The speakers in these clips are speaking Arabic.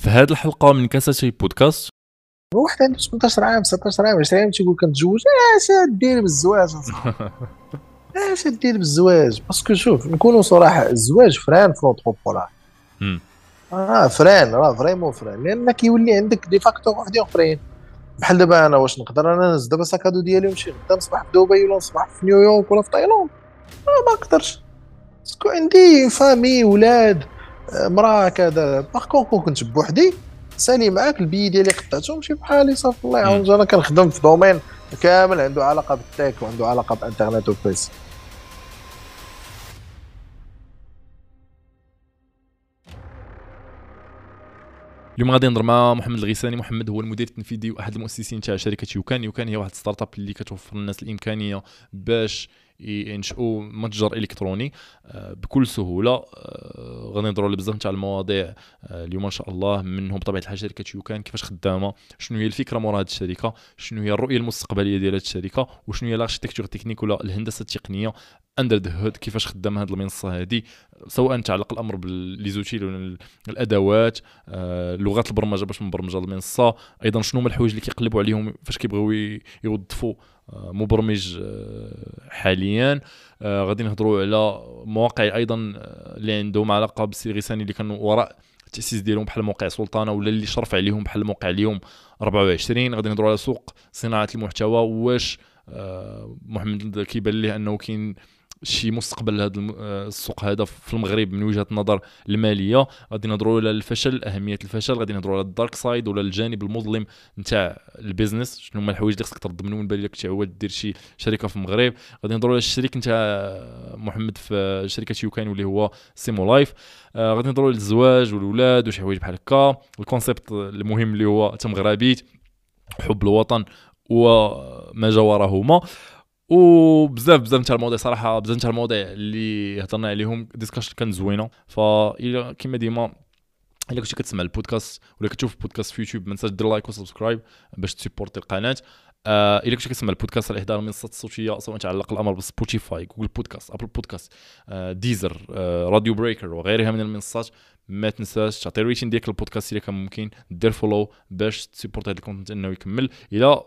في هذه الحلقة من كاساتي بودكاست. واحد عنده 18 عام 19 عام 20 عام تيقول كنتزوج. اش دير بالزواج. اش دير بالزواج. parce que شوف نكونوا صراحة الزواج frein في l'entrepreneur آه frein راه vraiment frein. لأن كيولي عندك des facteurs وحدين أخرين. بحال دابا أنا واش نقدر أنا نهز دابا sac à dos ديالي ونمشي غدا نصبح في دبي ولا نصبح في نيويورك ولا في تايلاند؟ آه ما نقدرش. parce que عندي famille ولاد. مراه كذا. par contre كنت بوحدي سالي معاك البي ديالي قطعته ونمشي بحالي صافي الله. يعاون أنا كنخدم في دومين كامل عنده علاقة بال tech وعنده علاقة بإنترنت وفيس. اليوم غادي نهضر مع محمد الغيساني محمد هو المدير التنفيذي وأحد المؤسسين تاع شركة YouCan. YouCan هي واحد startup اللي كتوفر للناس الإمكانية باش ينشئوا متجر إلكتروني آه، بكل سهولة. آه، غادي نهضروا على بزاف تاع المواضيع آه، اليوم ان شاء الله منهم بطبيعة الحال شركة YouCan كيفاش خدامة شنو هي الفكرة مورا هذه الشركة شنو هي الرؤية المستقبلية ديال هذه الشركة وشنو هي ال architecture technique ولا الهندسة التقنية under the hood كيفاش خدامة هذه المنصة هذه سواء تعلق الأمر باللي الأدوات لغات البرمجة باش نبرمجوا المنصة أيضا شنو هما الحوايج اللي كيقلبوا عليهم فاش كيبغيو يوظفوا مبرمج آه، حاليا. آه، غادي نهضروا على مواقع أيضا آه، اللي عندهم علاقة بالسي غيساني اللي كانوا وراء التأسيس ديالهم بحال موقع سلطانة ولا اللي شرف عليهم بحال موقع اليوم 24 غادي نهضروا على سوق صناعة المحتوى واش محمد كيبان ليه أنه كاين شي مستقبل لهذا آه، السوق هذا في المغرب من وجهة النظر المالية. غادي نهضروا على الفشل أهمية الفشل. غادي نهضروا على ال dark side ولا الجانب المظلم نتاع ال business. شنو هما الحوايج اللي خصك تنظم من بالك تعود دير شي شركة في المغرب. غادي نهضروا على الشريك نتاع محمد في شركة YouCan واللي هو Simo Life. آه غادي نهضروا على الزواج والولاد وشي حوايج بحال هكا. ال concept المهم اللي هو تمغربيت حب الوطن وما جاورهما. وبزاف بزاف تاع المواضيع صراحة بزاف تاع المواضيع اللي هضرنا عليهم discussion كانت زوينة. فا كيما ديما إلا كنتي كتسمع البودكاست ولا كتشوف البودكاست في يوتيوب ما تنساش دير like و subscribe باش تسيبورتي القناة. آه إلا كنتي كتسمع البودكاست على احدى المنصات الصوتيه سواء تعلق الامر ب Spotify Google Podcasts Apple Podcasts آه Deezer آه Radio Breaker وغيرها من المنصات. ما تنساش تعطي rating ديالك البودكاست الا كان ممكن دير follow باش تسيبورت هذا ال content إنه يكمل. إلا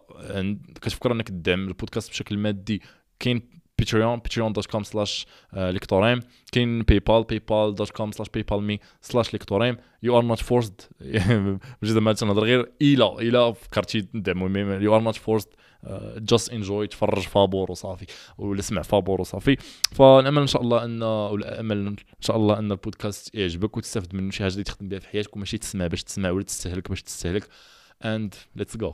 كتفكر إنك تدعم البودكاست بشكل مادي كاين Patreon Patreon dot com slash ليكتوريم كاين PayPal PayPal dot com slash PayPal me slash ليكتوريم you are not forced ماشي زعما تنهضر غير الا إلا فكرتي تدعمو. you are not forced just enjoy تفرج فابور وصافي ولا فابور وصافي. فنامل إن شاء الله إن امل إن شاء الله إن البودكاست يعجبك وتستافد منه شي حاجة اللي تخدم بها في حياتك وماشي تسمع باش تسمع ولا تستهلك باش تستهلك. and let's go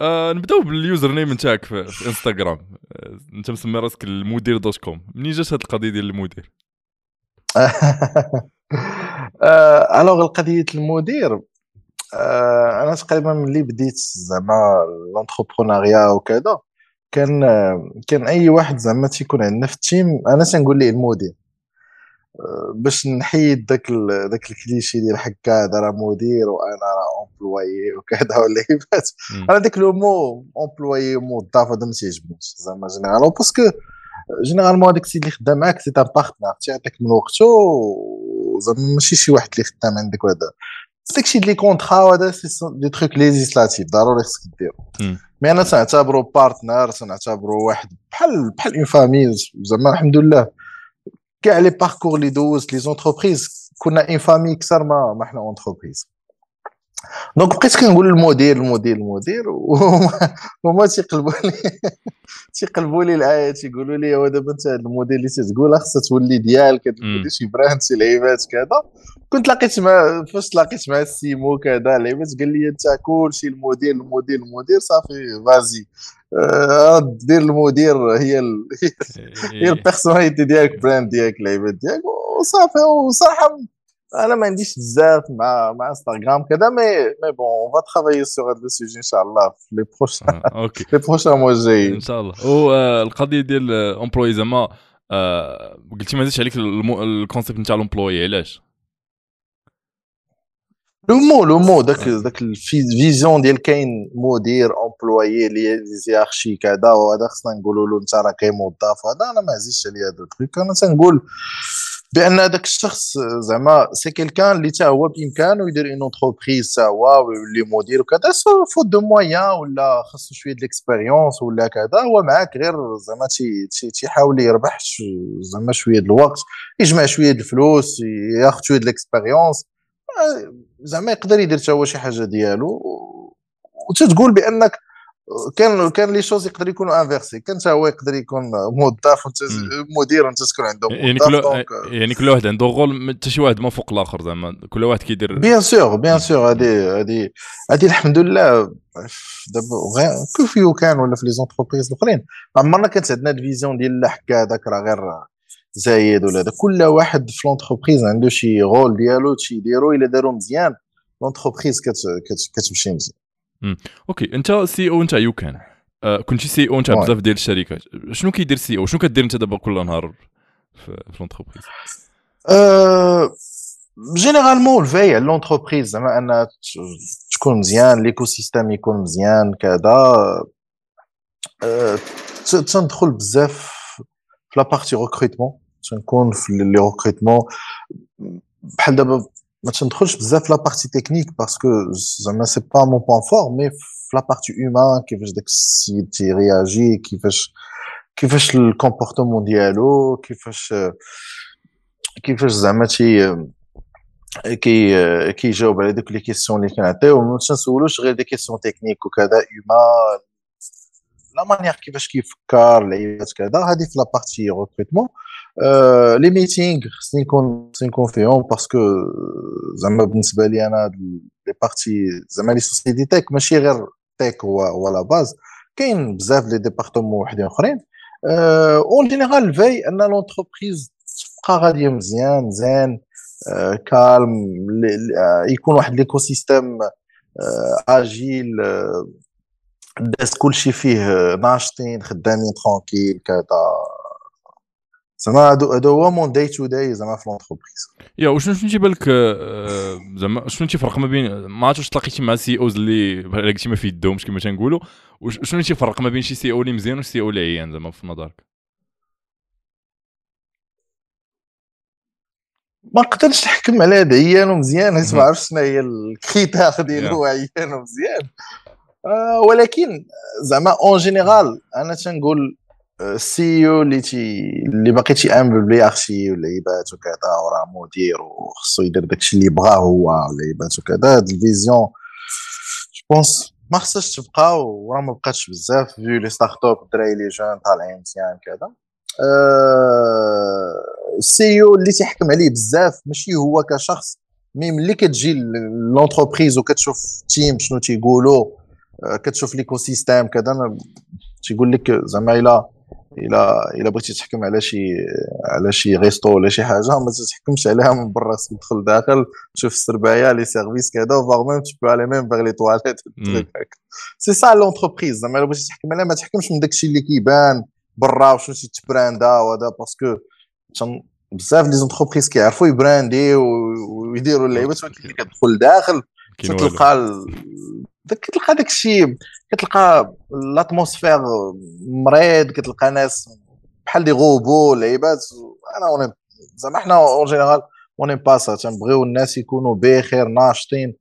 آه نبداو بال username نتاعك في, انستغرام آه انت مسمي راسك المدير dot com. منين جات هذه القضية ديال المدير؟ آه alors القضية المدير أنا تقريبا ملي بديت زعما l'entrepreneuriat وكذا كان كان أي واحد زعما تيكون عندنا في ال team أنا تنقول ليه المدير. باش نحيد داك داك الكليشي ديال حكا هذا راه مدير وأنا راه employé وكذا ولا كيفاش أنا داك le mot employé موظف هذا ما تيعجبنيش زعما généralement parce que généralement هذاك السيد اللي خدام معاك c'est un partner تيعطيك من وقته زعما ماشي شي واحد اللي خدام عندك وهذا داكشي اللي contrat وهذا c'est des trucs législatifs ضروري خصك ديرو mais أنا تنعتبرو partner تنعتبرو واحد بحال بحال une famille زعما الحمد لله كاع les parcours اللي دوزت les entreprises كنا une famille أكثر ما ما حنا entreprise donc بقيت كنقول المدير المدير المدير وهما تيقلبوا لي تيقلبوا لي العايه تيقولوا لي هو دابا انت المدير اللي تتقولها خصها تولي ديالك دير شي brand شي لعيبات كذا. كنت لقيت مع فاش تلاقيت مع السيمو كذا لعيبات قال لي انت كلشي المدير المدير المدير صافي فازي. آه، دير المدير هي ال... هي ال personality ديالك brand ديالك اللعيبات ديالك وصافي وصراحة أنا ما عنديش بزاف مع مع انستغرام كذا mais mais bon on va travailler sur هذا ال sujet ان شاء الله في les proch- أوكي les prochains mois جايين ان شاء الله والقضية ديال employé زعما قلتي ما زادش عليك ال concept نتاع ال employé علاش؟ le mot le mot داك داك ال vision ديال كاين مدير employé les hiérarchies كذا وهذا خصنا نقولوا له انت راه كاين موظف هذا أنا ما عزيزش عليا هذا ال truc. أنا تنقول بان هذاك الشخص زعما c'est quelqu'un اللي تا هو بإمكانه يدير une entreprise تا هو ويولي مدير وكذا faute de moyens ولا خاصو شوية د l'expérience ولا كذا هو معاك غير زعما تيحاول يربح زعما شوية د الوقت يجمع شوية د الفلوس ياخذ شوية د l'expérience زعما يقدر يدير حتى هو شي حاجة ديالو وتتقول بأنك كان كان les choses يقدر يكونوا inversées. كان هو يقدر يكون موظف وانت مدير وانت تكون عنده يعني كل يعني كل واحد عنده rôle حتى شي واحد ما فوق الآخر زعما. كل واحد كيدير bien sûr bien sûr هذه هذه هذه الحمد لله. دابا كيف كان ولا في les entreprises الأخرين. عمرنا كانت عندنا ال vision ديال لا حكا هذاك راه غير زايد ولا هذا. كل واحد في l'entreprise عنده شي rôle ديالو شي يديرو إلا دارو مزيان l'entreprise كتمشي مزيان. OK. أنت CEO أنت YouCan آه كنتي CEO أنت بزاف ديال الشركات. شنو كيدير CEO شنو كدير أنت دابا كل نهار في, في l'entreprise أه généralement الفاي على l'entreprise زعما أن تكون مزيان l'écosystème يكون مزيان كذا. أه تندخل بزاف في la partie recrutement تنكون في les recrutements بحال دابا ما تندخلش بزاف في la partie technique parce que زعما c'est pas mon point fort mais في la partie humaine كيفاش داك السيد تيرياجي كيفاش كيفاش ال comportement ديالو كيفاش كيفاش زعما تي كي كيجاوب على دوك les questions اللي كنعطيو. ما تنسولوش غير des questions techniques وكذا humaine la manière كيفاش كيفكر العيبات كذا هذه في la partie recrutement les meetings خصني نكون خصني نكون فيهم parce que زعما بالنسبة لي أنا les parties زعما les sociétés tech ماشي غير tech هو هو la base كاين بزاف les départements وحدين اخرين en général في ان l'entreprise تبقى غاديه مزيان زين calme يكون واحد l'écosystème agile الناس كلشي فيه ناشطين خدامين tranquilles كذا. زعما هذا هو mon day to day زعما في l'entreprise يا وشنو شنو تيبان لك آه، زعما شنو تيفرق ما بين ما عرفتش واش تلاقيتي مع CEOs اللي قلتي ما في يدهمش كما تنقولوا شنو تيفرق ما بين شي CEO اللي مزيان وشي CEO اللي عيان زعما في نظرك؟ ما نقدرش نحكم على هذا عيان ومزيان حيت ما عرفتش شنو هي ال critère ديالو عيان ومزيان. آه ولكن زعما en général أنا تنقول ال CEO اللي تي اللي باقي تيامن ب l'hiérarchie واللعيبات وكذا وراه مدير وخصو يدير داكشي اللي بغاه هو واللعيبات وكذا هاد ال vision je pense ما خصهاش تبقى وراه ما بقاتش بزاف في les start-up الدراري les jeunes طالعين مزيان كذا. ال CEO اللي تيحكم عليه بزاف ماشي هو كشخص mais ملي كتجي l'entreprise وكتشوف team شنو تيقولوا كتشوف l'écosystème كذا تيقول لك زعما إلا إلا إلا بغيتي تحكم على شي على شي resto ولا شي حاجة ما تحكمش عليها من برا تدخل داخل تشوف السرباية les services كذا voire même tu peux aller même vers les toilettes c'est ça l'entreprise زعما إلا بغيتي تحكم عليها ما تحكمش من داكشي اللي كيبان برا وشنو تيتبراندا وهذا parce que بزاف les entreprises كيعرفوا يبراندي ويديروا اللعيبات ولكن كتدخل داخل تلقى كتلقى داك الشيء كتلقى l'atmosphère مريض كتلقى ناس بحال دي غوبو لعيبات أنا زعما حنا en général اون با سا تنبغيو الناس يكونوا بخير ناشطين.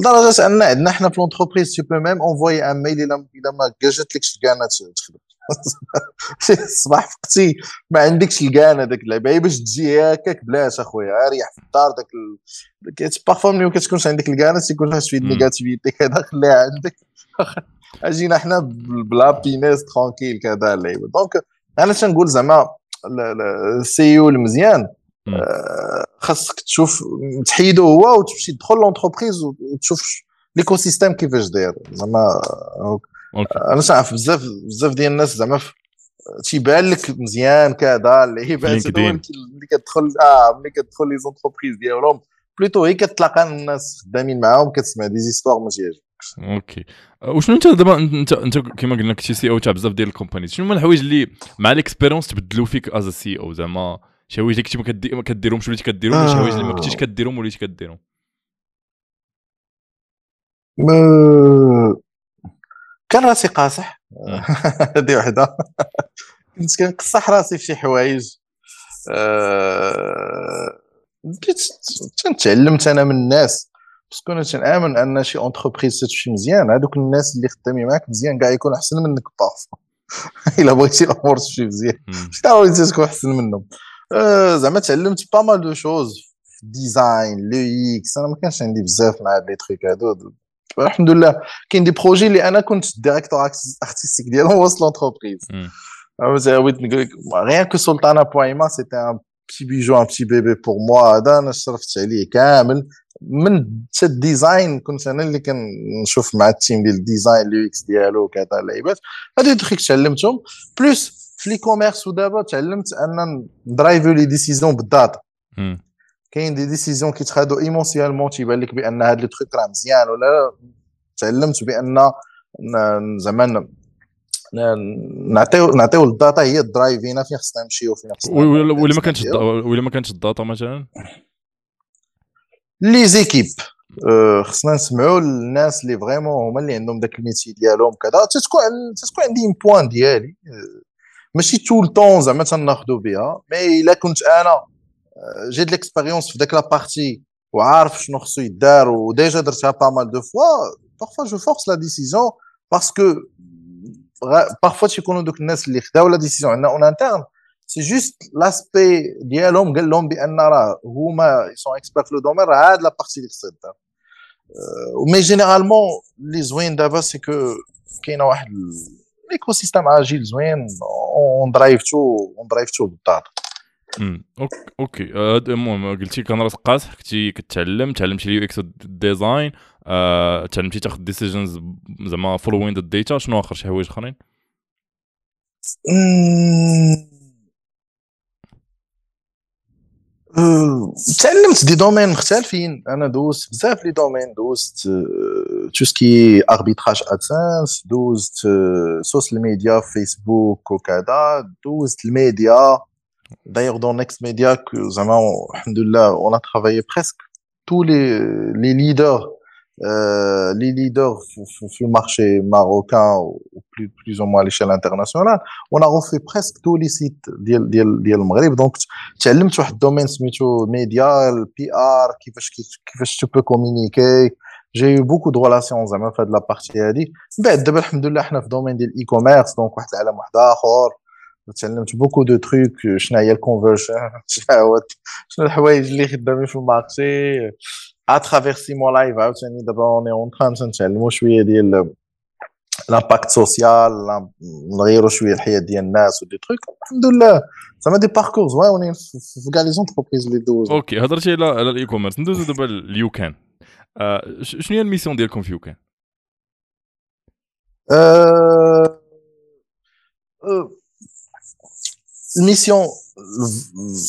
لدرجة أن عندنا حنا في l'entreprise tu peux même envoyer un mail الا ما جاتلكش الكانه تخدم. الصباح فقتي. ما عندكش الكان هذاك اللعبه باش تجي هكاك بلاش أخويا. ريح في الدار داك ال... parfois ملي ما كتكونش عندك الكان تيكون فيها شوية négativité كذا خليها عندك. أجينا حنا بلا business tranquille كذا اللعيبة. donc أنا تنقول زعما ال CEO المزيان. آه، خاصك تشوف تحيدو هو وتمشي تدخل l'entreprise وتشوف l'écosystème كيفاش داير. زعما أنا تعرف بزاف بزاف ديال الناس زعما تيبان لك مزيان كذا اللعيبات ملي كتدخل آه ملي كتدخل les entreprises ديالهم plutôt هي كتلاقى الناس خدامين معاهم كتسمع des histoires ما تيعجبكش. OK. أه، وشنو أنت دابا أنت أنت كما قلنا كنتي CEO تاع بزاف ديال ال companies شنو هما الحوايج اللي مع ال expérience تبدلوا فيك as CEO؟ زعما شي حوايج اللي كنتي ما كديرهمش وليتي كديرهم شي حوايج اللي ما كنتيش كديرهم وليتي كديرهم كان راسي قاصح. هذه وحدة. كنت كنقصح راسي في شي حوايج. أه... بديت تعلمت أنا من الناس. بس كنت تنآمن أن شي entreprise تمشي مزيان. هذوك الناس اللي خدامين معاك مزيان كاع يكونوا أحسن منك parfois إلا بغيتي الأمور تمشي مزيان. مش ضروري تكون أحسن منهم. أه زعما تعلمت pas mal de choses. design l'UX. أنا ما كانش عندي بزاف مع هاد les trucs هادو. الحمد لله. كاين دي بروجي اللي أنا كنت ديريكتور ارتستيك ديالهم وسط لونتربريز نقول لك غير كو سلطانه بويما سيتي ان بتي بيجو ان بتي بيبي بور موا هذا أنا شرفت عليه كامل. من حتى الديزاين كنت أنا اللي كنشوف مع التيم ديال الديزاين اليو إكس ديالو وكذا اللعيبات هادو تخيك تعلمتهم. بلوس في لي كوميرس ودابا تعلمت أن ندرايفو لي ديسيزيون بالداتا. كاين des décisions كيتخادو émotionnellement تيبان لك بأن هاد le truc راه مزيان ولا تعلمت بأن زعما نعطيو نعطيو ال data هي ال drive ينا فين خصنا نمشيو فين خصنا ولا ما كانتش ولا ما كانتش ال data مثلا؟ les équipes خصنا نسمعوا الناس اللي vraiment هما اللي عندهم داك ال métier ديالهم كذا. تتكون تتكون عندي un point ديالي. ماشي تو الطون زعما تناخذوا بها مي إلا كنت أنا جيت ليكسبيريونس في داك لابارتي وعارف شنو خصو يدار وديجا درتها با مال دو فوا بارفوا جو فورس لا ديسيزيون باسكو بارفوا تيكونوا دوك الناس اللي خداو لا ديسيزيون عندنا اون انترن سي جوست لاسبي ديالهم قال لهم بان راه هما سون اكسبير في لو دومين راه هاد لا بارتي اللي خصها دار مي جينيرالمون اللي زوين دابا سي كو كاينة واحد l'écosystème agile زوين on drive tout on drive tout بال data OK. المهم قلتي كان راس قاصح كنتي كتعلم تعلمتي ال UX design تعلمتي تاخذ decisions زعما following the data شنو آخر شي حوايج آخرين؟ تعلمت des domaines مختلفين. أنا دوزت بزاف les domaines. دوزت تو سكي اربيتراج ادسنس دوزت سوشيال ميديا فيسبوك وكذا. دوزت الميديا. D'ailleurs, dans Next Media, que, on, on a travaillé presque tous les, leaders, euh, les leaders du marché marocain, ou plus, ou moins à l'échelle internationale. On a refait presque tous les sites ديال ديال ديال المغرب. Donc, تعلمت واحد الدومين سميتو le PR, كيفاش كيفاش tu peux communiquer. J'ai eu beaucoup de relations زعما في هاد لا بارتي هادي. بعد دابا الحمد لله حنا في دومين ديال الاي كوميرس دونك واحد العالم واحد اخر. تعلمت بوكو دو تروك شنو هي الكونفرشن شنو الحوايج اللي خدامين في المارشي. اترافير سيمون لايف عاوتاني دابا اوني اون تران تنتعلموا شوية ديال لامباكت سوسيال نغيروا شوية الحياة ديال الناس ودي تروك. الحمد لله. زعما دي باركور زوينين في كاع لي زونتربريز اللي دوزو OK هضرتي على على ال e-commerce ندوزو دابا ل YouCan شنو هي ال mission ديالكم في يو كان؟ ال mission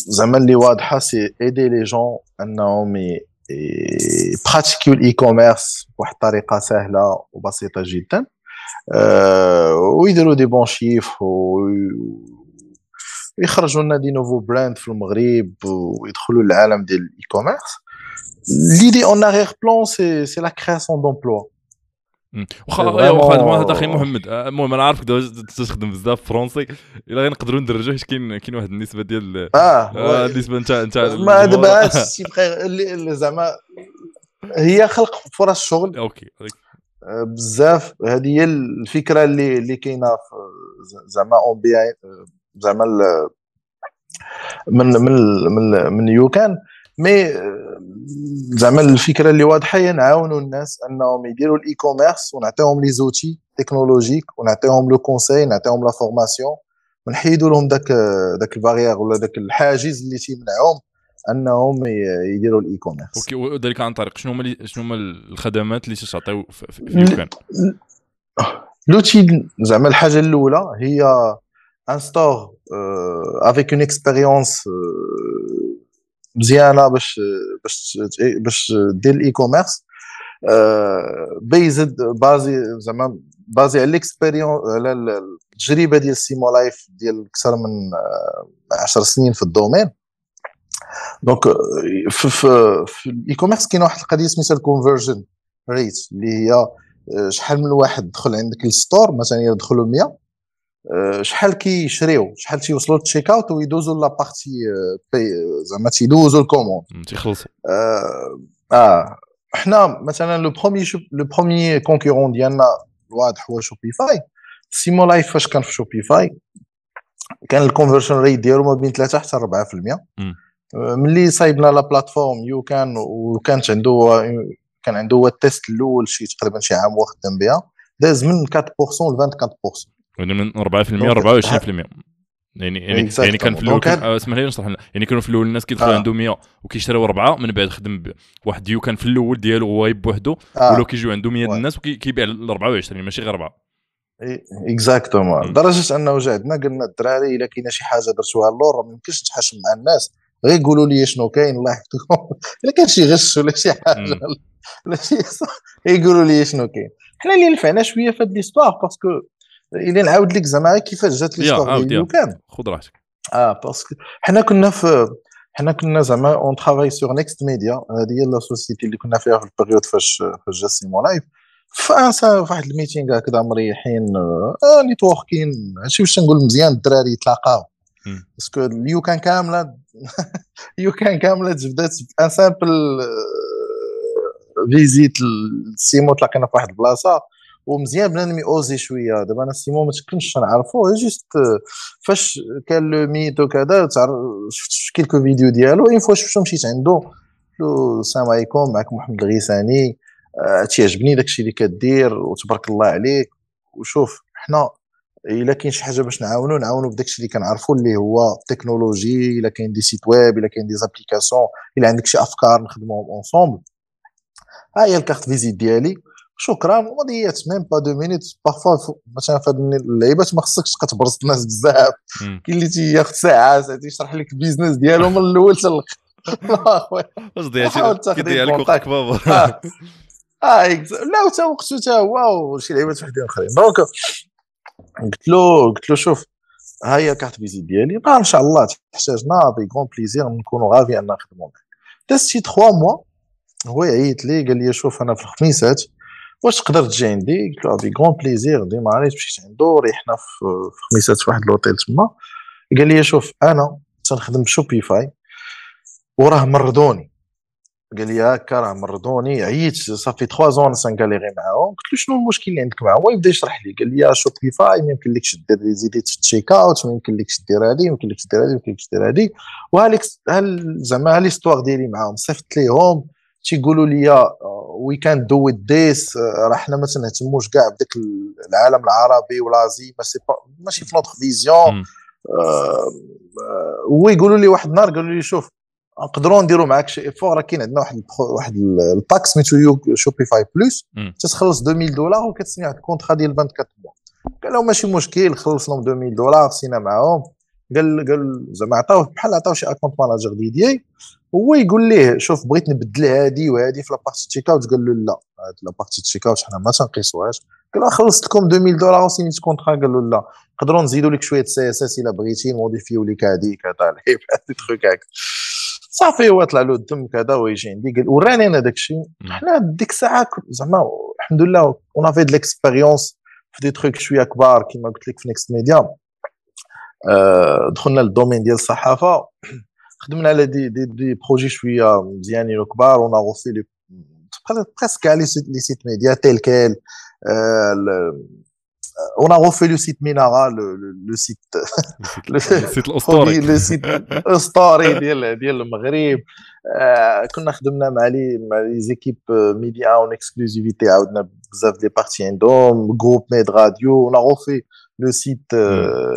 زعما اللي واضحه c'est aider les gens انهم pratiqu يو ال e-commerce بواحد الطريقة سهله وبسيطه جدا ويديروا des bons chiffres ويخرجوا لنا دي نوفو براند في المغرب ويدخلوا للعالم ديال الاي كوميرس ليدي اون اريغ بلون سي سي لا كرياسيون دومبلوا واخا واخا هذا أخي محمد المهم أنا عارفك تخدم بزاف فرونسي إلا غير نقدروا ندرجوه كاين كاين واحد النسبة ديال آه النسبة نتاع نتاع ما دابا هادشي اللي زعما هي خلق فرص شغل. أوكي. بزاف. هذه هي الفكرة اللي اللي كاينة زعما un peu زعما من من من من YouCan. mais زعما الفكرة اللي واضحة هي نعاونوا الناس أنهم يديروا ال e-commerce ونعطيهم les outils technologiques ونعطيهم le conseil نعطيهم la formation. ونحيدوا لهم داك داك ال barrière ولا داك الحاجز اللي تيمنعهم أنهم يديروا ال e-commerce OK وذلك عن طريق شنو هما شنو هما الخدمات اللي تعطيو في YouCan لوتي زعما الحاجة الأولى هي ان ستور افيك اون اكسبيريونس مزيانة باش باش باش دير الاي كوميرس بيزد بازي زعما بازي على الاكسبيريون على التجربة ديال سيمو لايف ديال أكثر من 10 سنين في الدومين. دونك في, في, الاي كوميرس كاين واحد القضية سميتها الكونفرجن rate اللي هي آه، شحال من واحد دخل عندك ال store مثلا يدخلوا 100 آه، شحال كيشريو؟ شحال تيوصلوا لل checkout ويدوزوا la partie زعما تيدوزوا ال commande. تيخلصوا آه, آه. حنا مثلا le premier le premier concurrent ديالنا واضح هو Shopify Simo Life فاش كان في Shopify كان ال conversion rate ديالو ما بين 3 حتى 4% ملي صايبنا la plateforme YouCan وكانت عنده كان عنده هو ال test الأول شي تقريبا شي عام وخدم بها. داز من 4% ل 24% يعني من 4% ل 24% يعني يعني يعني كان في الأول كان... اسمح لي نشرح لنا. يعني كانوا في الأول الناس كيدخلوا آه. عنده 100 وكيشريو أربعة من بعد خدم واحد YouCan في الأول ديالو هو بوحدو آه. ولاو كيجيو عنده 100 الناس وكيبيع ل 24 ماشي غير أربعة. exactement. لدرجه أنه جا عندنا قلنا الدراري إلا كاينة شي حاجة درتوها اللور ما يمكنش نتحاشم مع الناس. غير يقولوا لي شنو كاين الله يحفظكم. إلا كان شي غش ولا شي حاجة. ولا شي يقولوا لي شنو كاين. حنا اللي نفعنا شوية في هاد l'histoire parce que إلا نعاود لك زعما كيفاش جات l'histoire ديال YouCan خذ راحتك. آه parce que حنا كنا في حنا كنا زعما on travaille sur Next Media هذه هي la société اللي كنا فيها في ال période فاش فاش جا Simo Life avant ça واحد ال meeting هكذا مريحين آه networking هادشي واش نقول مزيان الدراري يتلاقاو. parce que ال YouCan كاملة YouCan كاملة بدات un simple visite Simo تلاقينا في واحد البلاصة. ومزيان بنادم يوزي شوية. دابا أنا Simo ما تكنش نعرفو juste فاش كان le meet وكذا شفت quelques vidéos ديالو une fois شفتو مشيت عنده السلام عليكم معكم محمد الغيساني آه، تيعجبني داكشي اللي كدير وتبارك الله عليك. وشوف حنا إلا كاين شي حاجة باش نعاونوا نعاونوا بداكشي اللي كنعرفوا اللي هو التكنولوجي إلا كاين des sites web إلا كاين des applications إلا عندك شي أفكار نخدموهم ensemble ها هي ال carte visite ديالي. شكرا. وضيعت même pas deux minutes parfois مثلا في اللعيبات ما خصكش تبقى تبرز الناس بزاف. كاين اللي تياخذ ساعة ساعه تيشرح لك ال business ديالو من الأول حتى الآخر واش ضيعتي كيضيع لك وقتك بابا. آه, آه لا وتا وقته حتى هو وشي لعيبات وحدين آخرين. donc قلت له قلت له شوف ها هي carte visite ديالي. إن شاء الله تحتاجنا avec grand plaisir نكونوا غافي أن نخدموا معك. دازت شي 3 mois هو يعيط لي قال لي شوف أنا في الخميسات. واش تقدر تجي عندي؟ قلت له avec grand plaisir démarr يت مشيت عنده ريحنا في خميسات في واحد لوطيل تما. قال لي شوف أنا تنخدم ب Shopify وراه مردوني. قال لي هكا راه مردوني عييت صافي 3 زون سانكاليغي معاهم. قلت له شنو المشكل اللي عندك معاهم؟ يبدا يشرح لي. قال لي Shopify ما يمكنلكش دير des edits في ال checkout ما يمكنلكش دير هذه ما يمكنلكش دير هذه ما يمكنلكش دير هذه وهاليك زعما l'histoire ديالي معاهم صيفط ليهم تيقولوا لي وي كان دو ذيس راه حنا ما تنهتموش كاع بداك العالم العربي و l'Asie ماشي في notre vision ويقولوا لي واحد النهار قالوا لي شوف نقدروا نديروا معاك شي effort راه كاين عندنا واحد واحد ال pack سميتو Shopify Plus تتخلص 2000 دولار وكتسني واحد ال contrat ديال 24 mois قال لهم ماشي مشكل خلص لهم 2000 دولار سينا معاهم. قال قال زعما عطاوه بحال عطاو شي account manager dédié هو يقول ليه شوف بغيت نبدل هادي وهادي في la partie checkout قال له لا هاد la partie checkout حنا ما تنقيسوهاش قال له خلصت لكم 2000 دولار وسينيت contrat قال له لا. نقدروا نزيدوا لك شوية CSS إلا بغيتي ن modifier و لك هذيك هذا الحيب هذي truc هكا صافي هو طلع له الدم كذا ويجي عندي قال وراني أنا داك الشيء. حنا ديك الساعة زعما الحمد لله on avait de l'expérience في des trucs شوية كبار كيما قلت لك في Next Media آه دخلنا لل domaine ديال الصحافة. خدمنا على des des, des projets شوية مزيانين وكبار on refait les presque les sites média Telquel on a refait le site Menara, le, le, le site le site الاسطوري le site الاسطوري ديال ديال المغرب كنا خدمنا مع les مع les équipes média en exclusivité عاودنا بزاف des parties عندهم groupe Med Radio a refait le site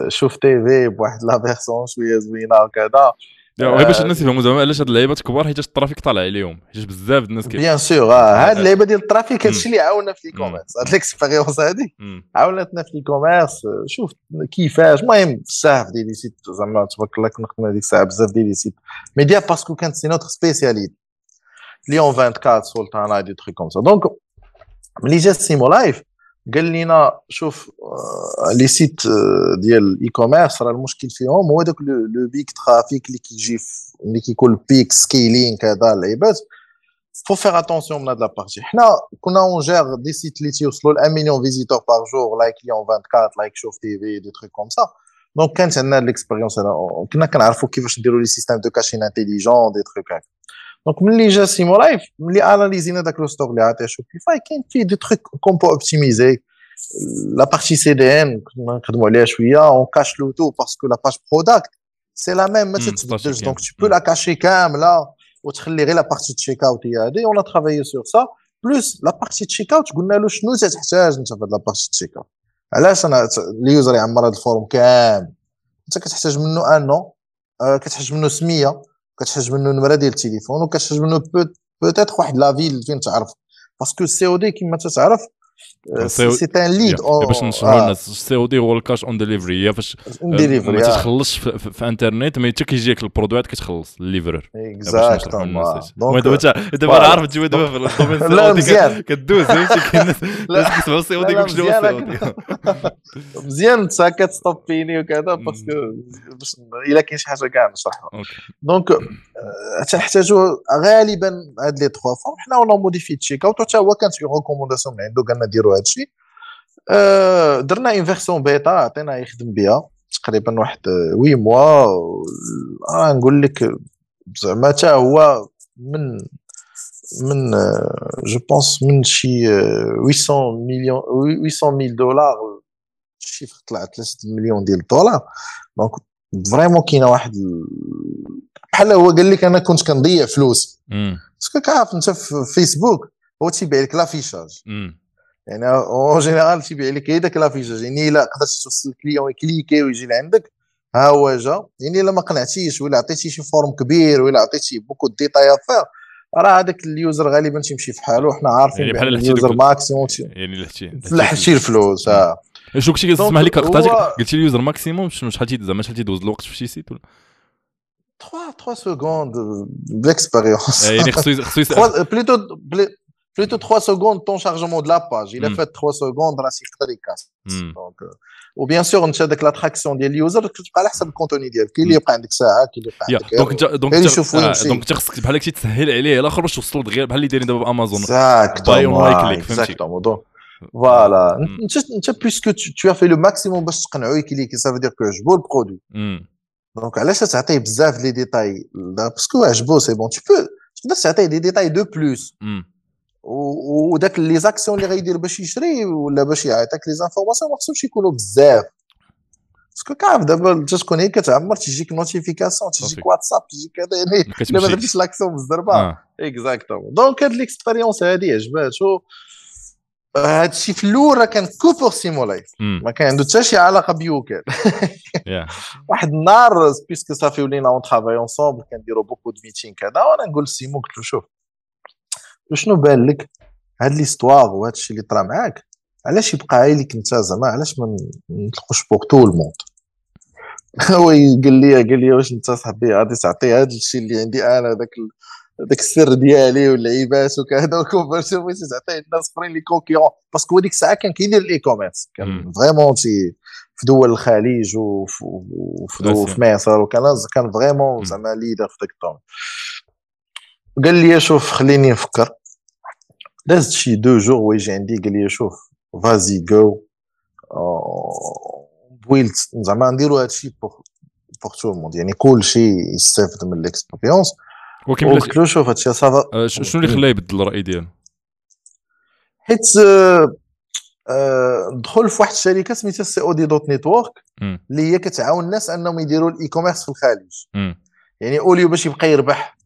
Chouf TV بواحد la version شوية زوينة وكذا غير باش الناس يفهموا زعما علاش هاد اللعيبات كبار حيت ال trafic طالع عليهم. حيت بزاف الناس كيف bien sûr هاد اللعيبة ديال ال trafic هادشي اللي عاونا في l'e-commerce هاد l'expérience هادي. عاونتنا في l'e-commerce شوف كيفاش. المهم بزاف ديال les sites زعما تبارك الله كنا خدمنا ديك الساعة بزاف ديال les sites média parce que كانت c'est notre spécialité اليوم 24 Sultana des trucs comme ça donc ملي جا Simo Life قال لنا شوف les sites ديال ال e-commerce راه المشكل فيهم هو داك le pic trafic اللي كيجي اللي كيكون big scaling كذا اللعيبات faut faire attention من هاد la partie حنا كنا on gère des sites اللي تيوصلوا ل 1 مليون visiteurs par jour like اليوم 24 like Chouf TV des trucs comme ça donc كانت عندنا l'expérience كنا كنعرفوا كيفاش نديروا les systèmes de caching intelligent des trucs هكا. donc ملي جا Simo Life ملي analys ينا داك le stack اللي عطيه Shopify كاين فيه des trucs qu'on peut optimiser la partie CDN كنا نخدموا عليها شوية on cache le tout parce que la page product c'est la même ما تتبدلش donc tu peux la cacher كامله وتخلي غير la partie checkout هي هذه on travaille sur ça plus la partie checkout قلنا له شنو تحتاج انت في la partie checkout علاش أنا ال user يعمر هذا ال form كامل انت كتحتاج منه un nom كتحتاج منه سميه كتحتاج منه نمرة ديال التليفون وكتحتاج منه peut-être واحد la ville فين تعرف. parce que ال COD كما تتعرف c'est un lead باش نشرحوا الناس ال COD هو ال cash on delivery هي فاش ما تتخلصش في انترنت mais حتى كيجيك ال produit عاد كتخلص ال livreur exactement دابا دابا أنا عارف تجي دابا في ال domaine لا مزيان كدوز فهمتي الناس كيسمعوا ال COD يقول شنو هو ال COD مزيان انت كتستوبيني وكذا parce que باش الا كاين شي حاجة كاع نشرحها donc تنحتاجوا غالبا هاد لي تخوا فورم حنا ولا موديفي تشيك اوت حتى هو كانت اون ريكومونداسيون من عنده قالنا ديروا هذا الشيء أه درنا اون فيرسيون بيتا عطينا يخدم بها تقريبا واحد وي موا آه نقول لك زعما حتى هو من من جو بونس من شي 800 مليون 800 ميل دولار الشيفر طلع 3 مليون ديال الدولار. donc vraiment كاينة واحد بحال هو قال لك أنا كنت كنضيع فلوس. parce que كعرف أنت في فيسبوك هو تيبيع لك l'affichage يعني en général تيبيع لك هي داك l'affichage يعني إلا قدرتي توصل ال client يكليكي ويجي لعندك ها هو جا. يعني إلا ما قنعتيش ولا عطيتي شي form كبير ولا عطيتي beaucoup détails à faire راه هذاك ال user غالبا تيمشي في حاله حنا عارفين يعني بحال ال user maximum يعني لحتي الفلوس آه شو كنتي كتسمح لك قطعتك قلتي ال user maximum شحال زعما شحال تيدوز الوقت في شي site ولا؟ 3 3 secondes d'expérience. يعني خصو خصو plutôt plutôt 3 secondes ton chargement de la page. Il a fait 3 secondes راه يقدر يكاس. donc و bien sûr انت داك l'attraction ديال ال user كتبقى على حسب ال contenu ديالك كاين اللي يبقى عندك ساعه كاين اللي يبقى عندك donc انت donc انت يشوف وين donc انت خصك بحال هكا تسهل عليه الآخر باش توصلوا دغيا بحال اللي دايرين دابا بامازون buy one like click فهمتي voilà انت انت puisque tu as fait le maximum باش تقنعو يكليكي ça veut dire que عجبو ال produit donc علاش تعطيه بزاف les détails parce que عجبو c'est bon tu peux تقدر تعطيه des détails de plus وداك les actions اللي غيدير باش يشري ولا باش يعطيك les informations ما خصهمش يكونوا بزاف. parce que كعرف دابا انت تكون هي كتعمر تيجيك notification تيجيك واتساب تيجيك هذا يعني الا ما درتيش l'action بالزربه exactement donc هاد l'expérience هادي عجباتو. الشيء في الأول راه كان كوبور سيمو لايف ما كان عنده حتى شي علاقة ب YouCan واحد النهار puisque صافي ولينا on travaille ensemble كنديروا beaucoup de meeting كذا وأنا نقول لسيمو قلت له شوف شنو بان لك هاد l'histoire وهذا الشيء اللي طرا معاك؟ علاش يبقى غير لك انت زعما؟ علاش ما نطلقوش pour tout le monde هو قال لي قال لي واش انت صاحبي غادي تعطي هذا الشيء اللي عندي أنا ذاك داك السر ديالي واللعيبات وكذا و conversion بغيتي تعطيه الناس اخرين les concurrents parce que ديك الساعة كان كيدير ال e-commerce كان vraiment في دول الخليج وفي في مصر وكان كان vraiment زعما leader في داك الطون قال لي شوف خليني نفكر. دازت شي deux jours ويجي عندي قال لي شوف vas-y جو بويلت زعما نديرو هادشي pour pour tout le monde يعني كلشي يستافد من ال expérience ولكن قلت له شوف هادشي ça va شنو اللي خلاه يبدل الراي ديالو حيت آه، دخل في واحد الشركة سميتها COD dot network اللي هي كتعاون الناس أنهم يديروا ال e-commerce في الخارج. يعني au lieu باش يبقى يربح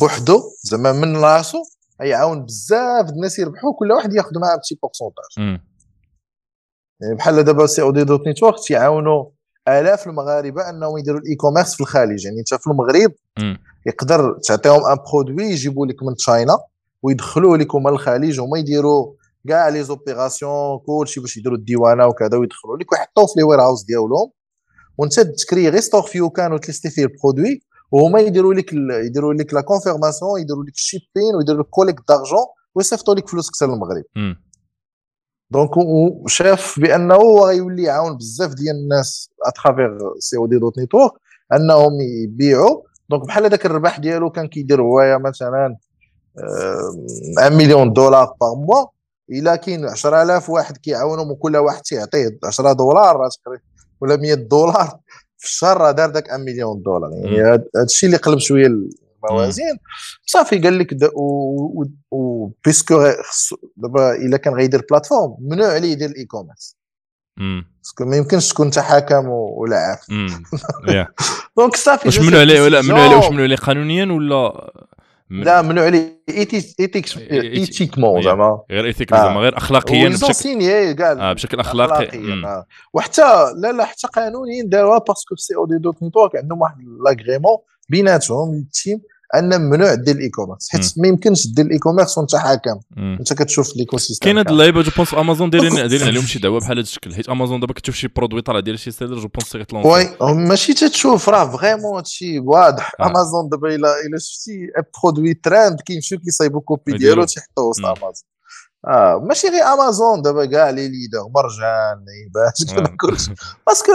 بوحدو زعما من راسو. يعاون بزاف الناس يربحوا كل واحد ياخذ معاه بشي pourcentage يعني بحال دابا COD dot network تيعاونوا آلاف المغاربة أنهم يديروا ال e-commerce في الخارج يعني انت في المغرب يقدر تعطيهم un produit يجيبوا لك من China ويدخلوه لك هما الخليج. هما يديروا كاع les opérations كلشي باش يديروا الديوانة وكذا ويدخلوا لك ويحطوه في les warehouse ديالهم. وانت تكري غير store في YouCan وتليستي فيه ال produit وهما يديروا لك يديروا لك la confirmation يديروا لك ال shipping ويديروا لك collecte d'argent ويصيفطوا لك فلوس كثر للمغرب donc شاف بانه غيولي يعاون بزاف ديال الناس à travers COD dot network انهم يبيعوا donc بحال هذاك الربح ديالو كان كيدير هوايا مثلا 1 مليون دولار par mois الا كاين 10000 واحد كيعاونهم وكل واحد تيعطيه 10 دولار ولا 100 دولار في الشهر راه دار داك 1 مليون دولار. يعني هذا الشيء اللي قلب شوية الموازين. صافي قال لك و puisque دابا إلا كان غيدير plateforme ممنوع عليه يدير ال e-commerce parce que ما يمكنش تكون انت حاكم ولا عارف. donc صافي واش ممنوع عليه ولا ممنوع عليه واش ممنوع عليه قانونيا ولا لا ممنوع عليه؟ éthiquement زعما. غير éthique زعما غير اخلاقيا بشكل كاع آه بشكل أخلاقي. وحتى لا لا حتى قانونيا داروها parce que COD dot network عندهم واحد لاغريمون بيناتهم ال team أن ممنوع دير ال e-commerce حيت ما يمكنش دير ال e-commerce وأنت حاكم. أنت كتشوف l'écosystème كاين هاد اللعيبة je pense امازون دايرين دايرين عليهم شي دعوة بحال هذا الشكل. حيت امازون دابا كتشوف شي produit طالع ديال شي seller je pense غيطلعوا oui ماشي تتشوف راه vraiment هادشي واضح. امازون دابا الا إلا شفتي produit trend كيمشيو كيصايبوا copie ديالو تيحطوه وسط امازون آه ماشي غير امازون دابا كاع les leaders مرجان نيبات كلشي. parce que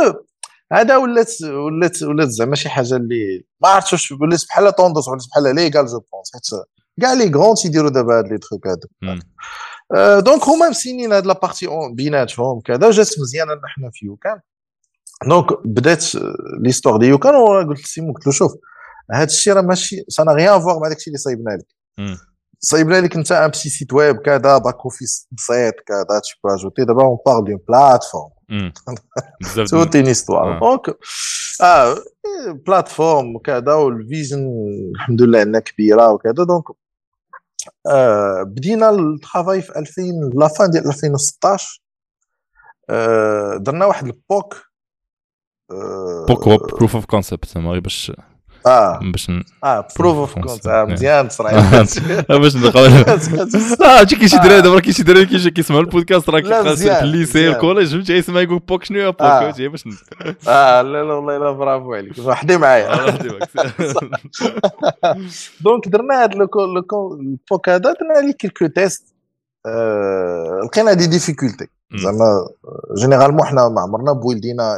هذا ولات ولات ولات زعما شي حاجة اللي ما عرفتش واش ولات بحال tendance ولات بحال légal je pense حيت كاع les grands تيديروا دابا هاد les trucs هادو. donc هما مسينين هاد la partie بيناتهم كذا جات مزيانة حنا في يوكان. donc بدات l'histoire de يوكان وقلت لسيمو قلت له شوف هاد الشيء راه ماشي ça n'a rien à voir مع داك الشيء اللي صايبنا لك. صايبنا لك انت un petit site web كذا back office بسيط كذا tu peux ajouter دابا on parle d'une plateforme toute une histoire donc آه. plateforme وكذا وال vision الحمد لله عندنا كبيرة وكذا. donc آه بدينا ال travail في 2000 la fin ديال 2016 آه درنا واحد ال POC. POC هو proof of concept زعما باش آه. باش آه proof of concept مزيان صراحة. باش نقول. آه شي كاين شي دراري دابا كاين شي دراري كيسمعوا البودكاست راه كيخلص في ال lycée ال collège فهمتي؟ يسمع يقول POC شنو هي POC؟ باش آه لا لا والله لا برافو عليك. وحدي معايا. donc درنا هذا ال POC هذا درنا ليه quelques tests لقينا des difficultés زعما généralement حنا ما عمرنا build ينا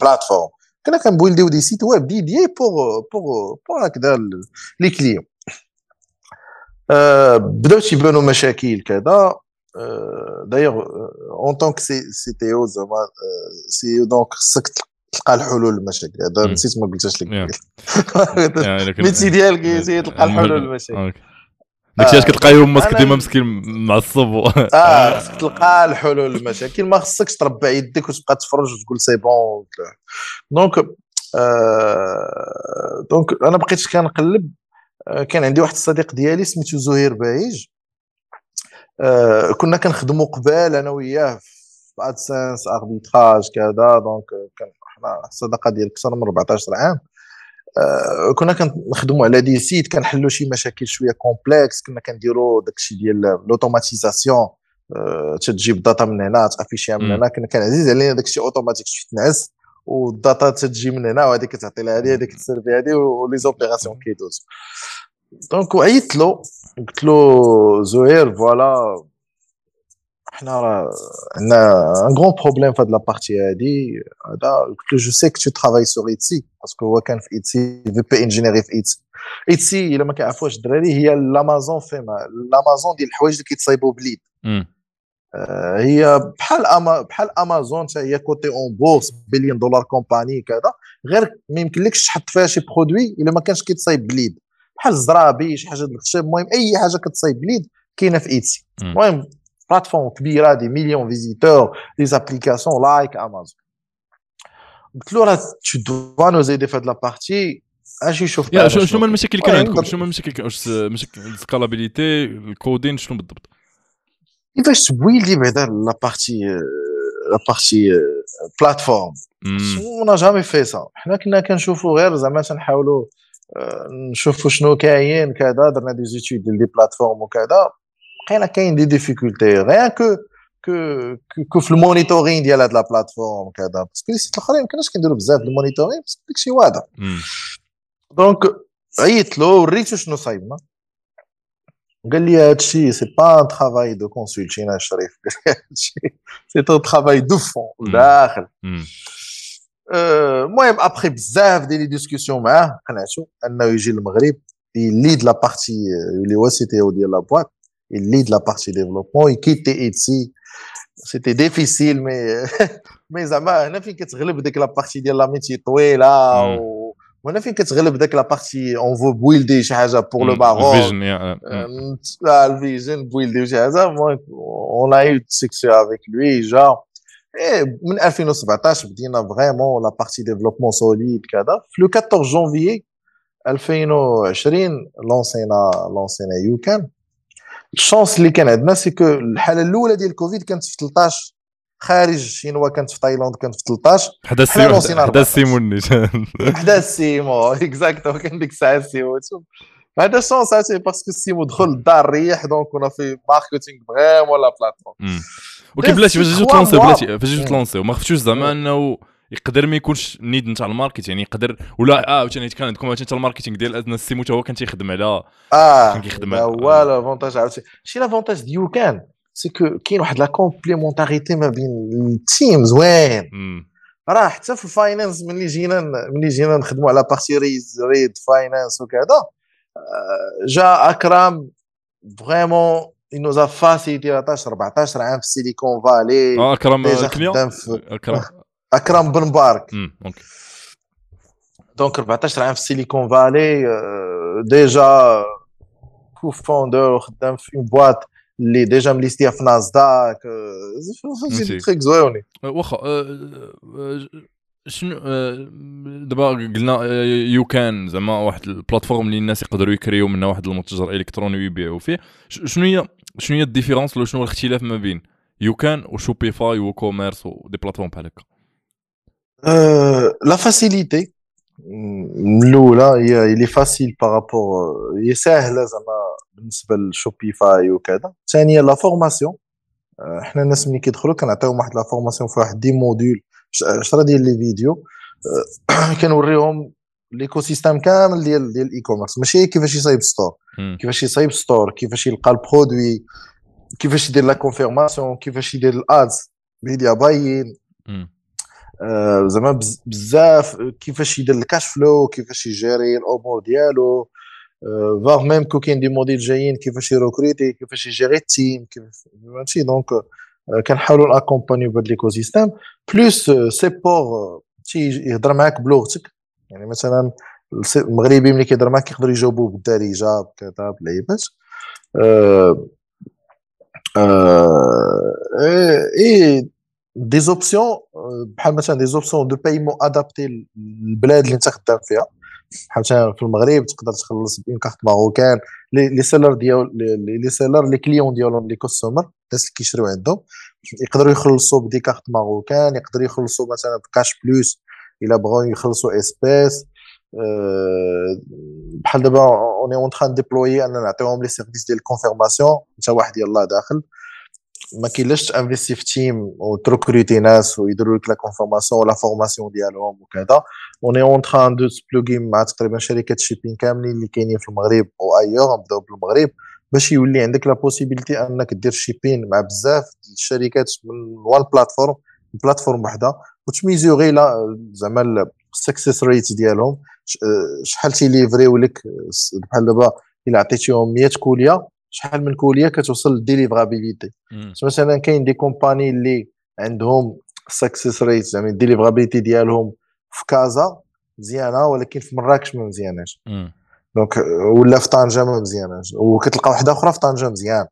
plateforme كنا كن build يو des sites web ديديي بوغ بوغ بوغ هكذا les clients بداو تيبانو مشاكل كذا. d'ailleurs en tant que CTO زعما c'est donc خصك تلقى الحلول للمشاكل هذا نسيت ما قلتهاش لك. ال métier ديالك تلقى الحلول للمشاكل داكشي علاش كتلقى هما ديما مسكين معصب آه خصك تلقى الحلول للمشاكل ما خصكش تربع يديك وتبقى تفرج وتقول c'est bon. donc آه donc أنا بقيت كنقلب كان عندي واحد الصديق ديالي سميتو زهير بايج آه كنا كنخدموا قبال أنا وياه في AdSense arbitrage كذا. donc كان حنا الصداقه ديال أكثر من 14 عام. آه كنا كنخدموا على des sites كنحلوا شي مشاكل شوية complexes كنا كنديروا داكشي ديال l'automatisation آه تجيب data من هنا ت affich يها من هنا كان عزيز علينا داكشي اوتوماتيك شي تنعس وال data تجي من هنا وهذيك تعطي لها هذه هذيك ت servi هذه و les opérations كيدوز donc وعيطت له قلت له زهير voilà حنا راه عندنا un grand problème في هاد la partie هادي. هذا قلت له je sais que tu travailles sur Etsy parce que هو كان في Etsy في VP engineering في Etsy Etsy إلا ما كيعرفوش الدراري هي l'Amazon handmade l'Amazon ديال الحوايج اللي كيتصايبوا بليد. هي بحال أما بحال امازون حتى هي cotée en bourse billion dollar company كذا. غير ما يمكنلكش تحط فيها شي produit إلا ما كانش كيتصايب بليد. بحال الزرابي شي حاجة المهم أي حاجة كتصايب بليد كاينة في Etsy المهم plateforme كبيره des millions visiteurs des applications like امازون قلت له راه tu dois nous aider في هاد la partie اش يشوف شنو هما المشاكل اللي كانوا عندكم شنو هما المشاكل واش مشاكل ال scalabilité ال coding شنو بالضبط كيفاش ت build ي بعدا la partie la partie plateforme on n'a jamais fait ça حنا كنا كنشوفوا غير زعما تنحاولوا نشوفوا شنو كاين كذا درنا des études ديال des plateformes وكذا لقينا كاين des difficultés غير que que que في ال monitoring ديال هاد la plateforme كذا parce que les sites الاخرين ما كناش كنديروا بزاف ال monitoring بس داكشي واضح donc عيطت له وريتو شنو صايبنا قال لي هادشي c'est pas un travail de consulting شريف قال لي هادشي سي ان ترافاي دو فون داخل المهم ابخي بزاف ديال لي ديسكسيون معاه قنعتو انه يجي للمغرب il lead la partie اللي هو سي أو ديال لا بواط il lead la partie développement. Il quitte Etsy سيتي ديفيسيل مي مي زعما هنا فين كتغلب ديك لابارتي ديال لا ميتي طويله و... وهنا فين كتغلب ديك لابارتي اون فو بويلدي شي حاجة بور لو باغون الفيجن ال vision build ي شي حاجة on a eu succès avec lui جا من 2017 بدينا vraiment la partie développement solide كذا في le 14 جونفيي 2020 lanc ينا lanc ينا يوكان ال chance اللي كان عندنا c'est que الحالة الأولى ديال الكوفيد كانت في 13 خارج شينوا كانت في تايلاند كانت في 13 حدا السيمو حدا السيمو حدا السيمو exacto كان ديك الساعة السيمو هذا chance عرفتي parce que السيمو دخل الدار ريح donc كنا في marketing vraiment la plateforme ولكن بلاتي؟ فاش جيتو ت lanc يو بلاتي؟ فاش جيتو ت lanc يو ما خفتوش زعما انه يقدر ما يكونش need نتاع ال market يعني يقدر ولا آه عاوتاني كان عندكم عاوتاني ال marketing ديال أدنى السيمو هو كان تيخدم على آه كان كيخدم على. هو l'avantage عاوتاني شي l'avantage ديال كان c'est que كاين واحد la complémentarité ما بين ال team زوين راه حتى في ال finance ملي جينا ملي جينا نخدموا على بارتي ريز ريد فاينانس وكذا جا أكرم فريمون il nous a facilité la tâche 14 عام في سيليكون فالي آه أكرم كليون أكرم. أكرم بن مبارك دونك 14 عام في سيليكون فالي ديجا كو فوندور خدام في اون بواط اللي ديجا مليستيها في نازداك فهمتي تريك زويوني. واخا شنو دابا قلنا YouCan زعما واحد ال plateforme اللي الناس يقدروا يكريو منها واحد المتجر إلكتروني ويبيعوا فيه. شنو هي شنو هي ال différence ولا شنو هو الاختلاف ما بين YouCan و Shopify و WooCommerce و des plateformes بحال هكا؟ la facilité الاولى هي اللي facile par rapport هي ساهله زعما بالنسبة ل Shopify وكذا. ثانيا la formation حنا الناس ملي كيدخلوا كنعطيهم واحد la formation في واحد des modules. عشرة ديال les vidéos. كنوريهم l'écosystème كامل ديال ديال ال e-commerce ماشي كيفاش يصايب store كيفاش يصايب store كيفاش يلقى ال produit. كيفاش يدير la confirmation كيفاش يدير ال ads media buying زعما بزاف كيفاش يدير ال cash flow كيفاش ي gérer الأمور ديالو voire même que كاين des modules جايين كيفاش ي recruter كيفاش ي gérer ال team فهمتي؟ donc كنحاولوا ن accompagnerو بهذا l'écosystème plus support تي يهضر معاك بلغتك. يعني مثلا المغربي ملي كيهضر معاك كيقدر يجاوبو بالدارجة بكذا أه أه et des options بحال مثلا des options de paiement adaptées للبلاد اللي انت خدام فيها بحال مثلا في المغرب تقدر تخلص ب une carte marocaine les sellers ديال les sellers les clients ديالهم les customers الناس اللي كيشريو عندهم يقدروا يخلصوا ب des cartes marocaines يقدروا يخلصوا مثلا ب Cash Plus إلا بغاو يخلصوا espèces بحال دابا on est en train de déployer أن نعطيهم les services ديال ال confirmation انت واحد يلاه داخل. ما كاينلاش ت investir في team وت recruter ناس ويديروا لك la confirmation و la formation ديالهم وكذا on est en train de se plugger مع تقريبا شركات shipping كاملين اللي كاينين في المغرب ailleurs نبداو بالمغرب باش يولي عندك la possibilité انك دير shipping مع بزاف الشركات من one platform plateforme وحده وت mesurer لا زعما ال success rate ديالهم شحال تي livrerو لك بحال دابا الا عطيتيهم 100 colis شحال من colis كتوصل لل deliverability. مثلا كاين des compagnies اللي عندهم success rate زعما ال deliverability ديالهم في كازا مزيانة ولكن في مراكش ما مزياناش. donc ولا في طنجة ما مزياناش. وكتلقى واحدة أخرى في طنجة مزيان.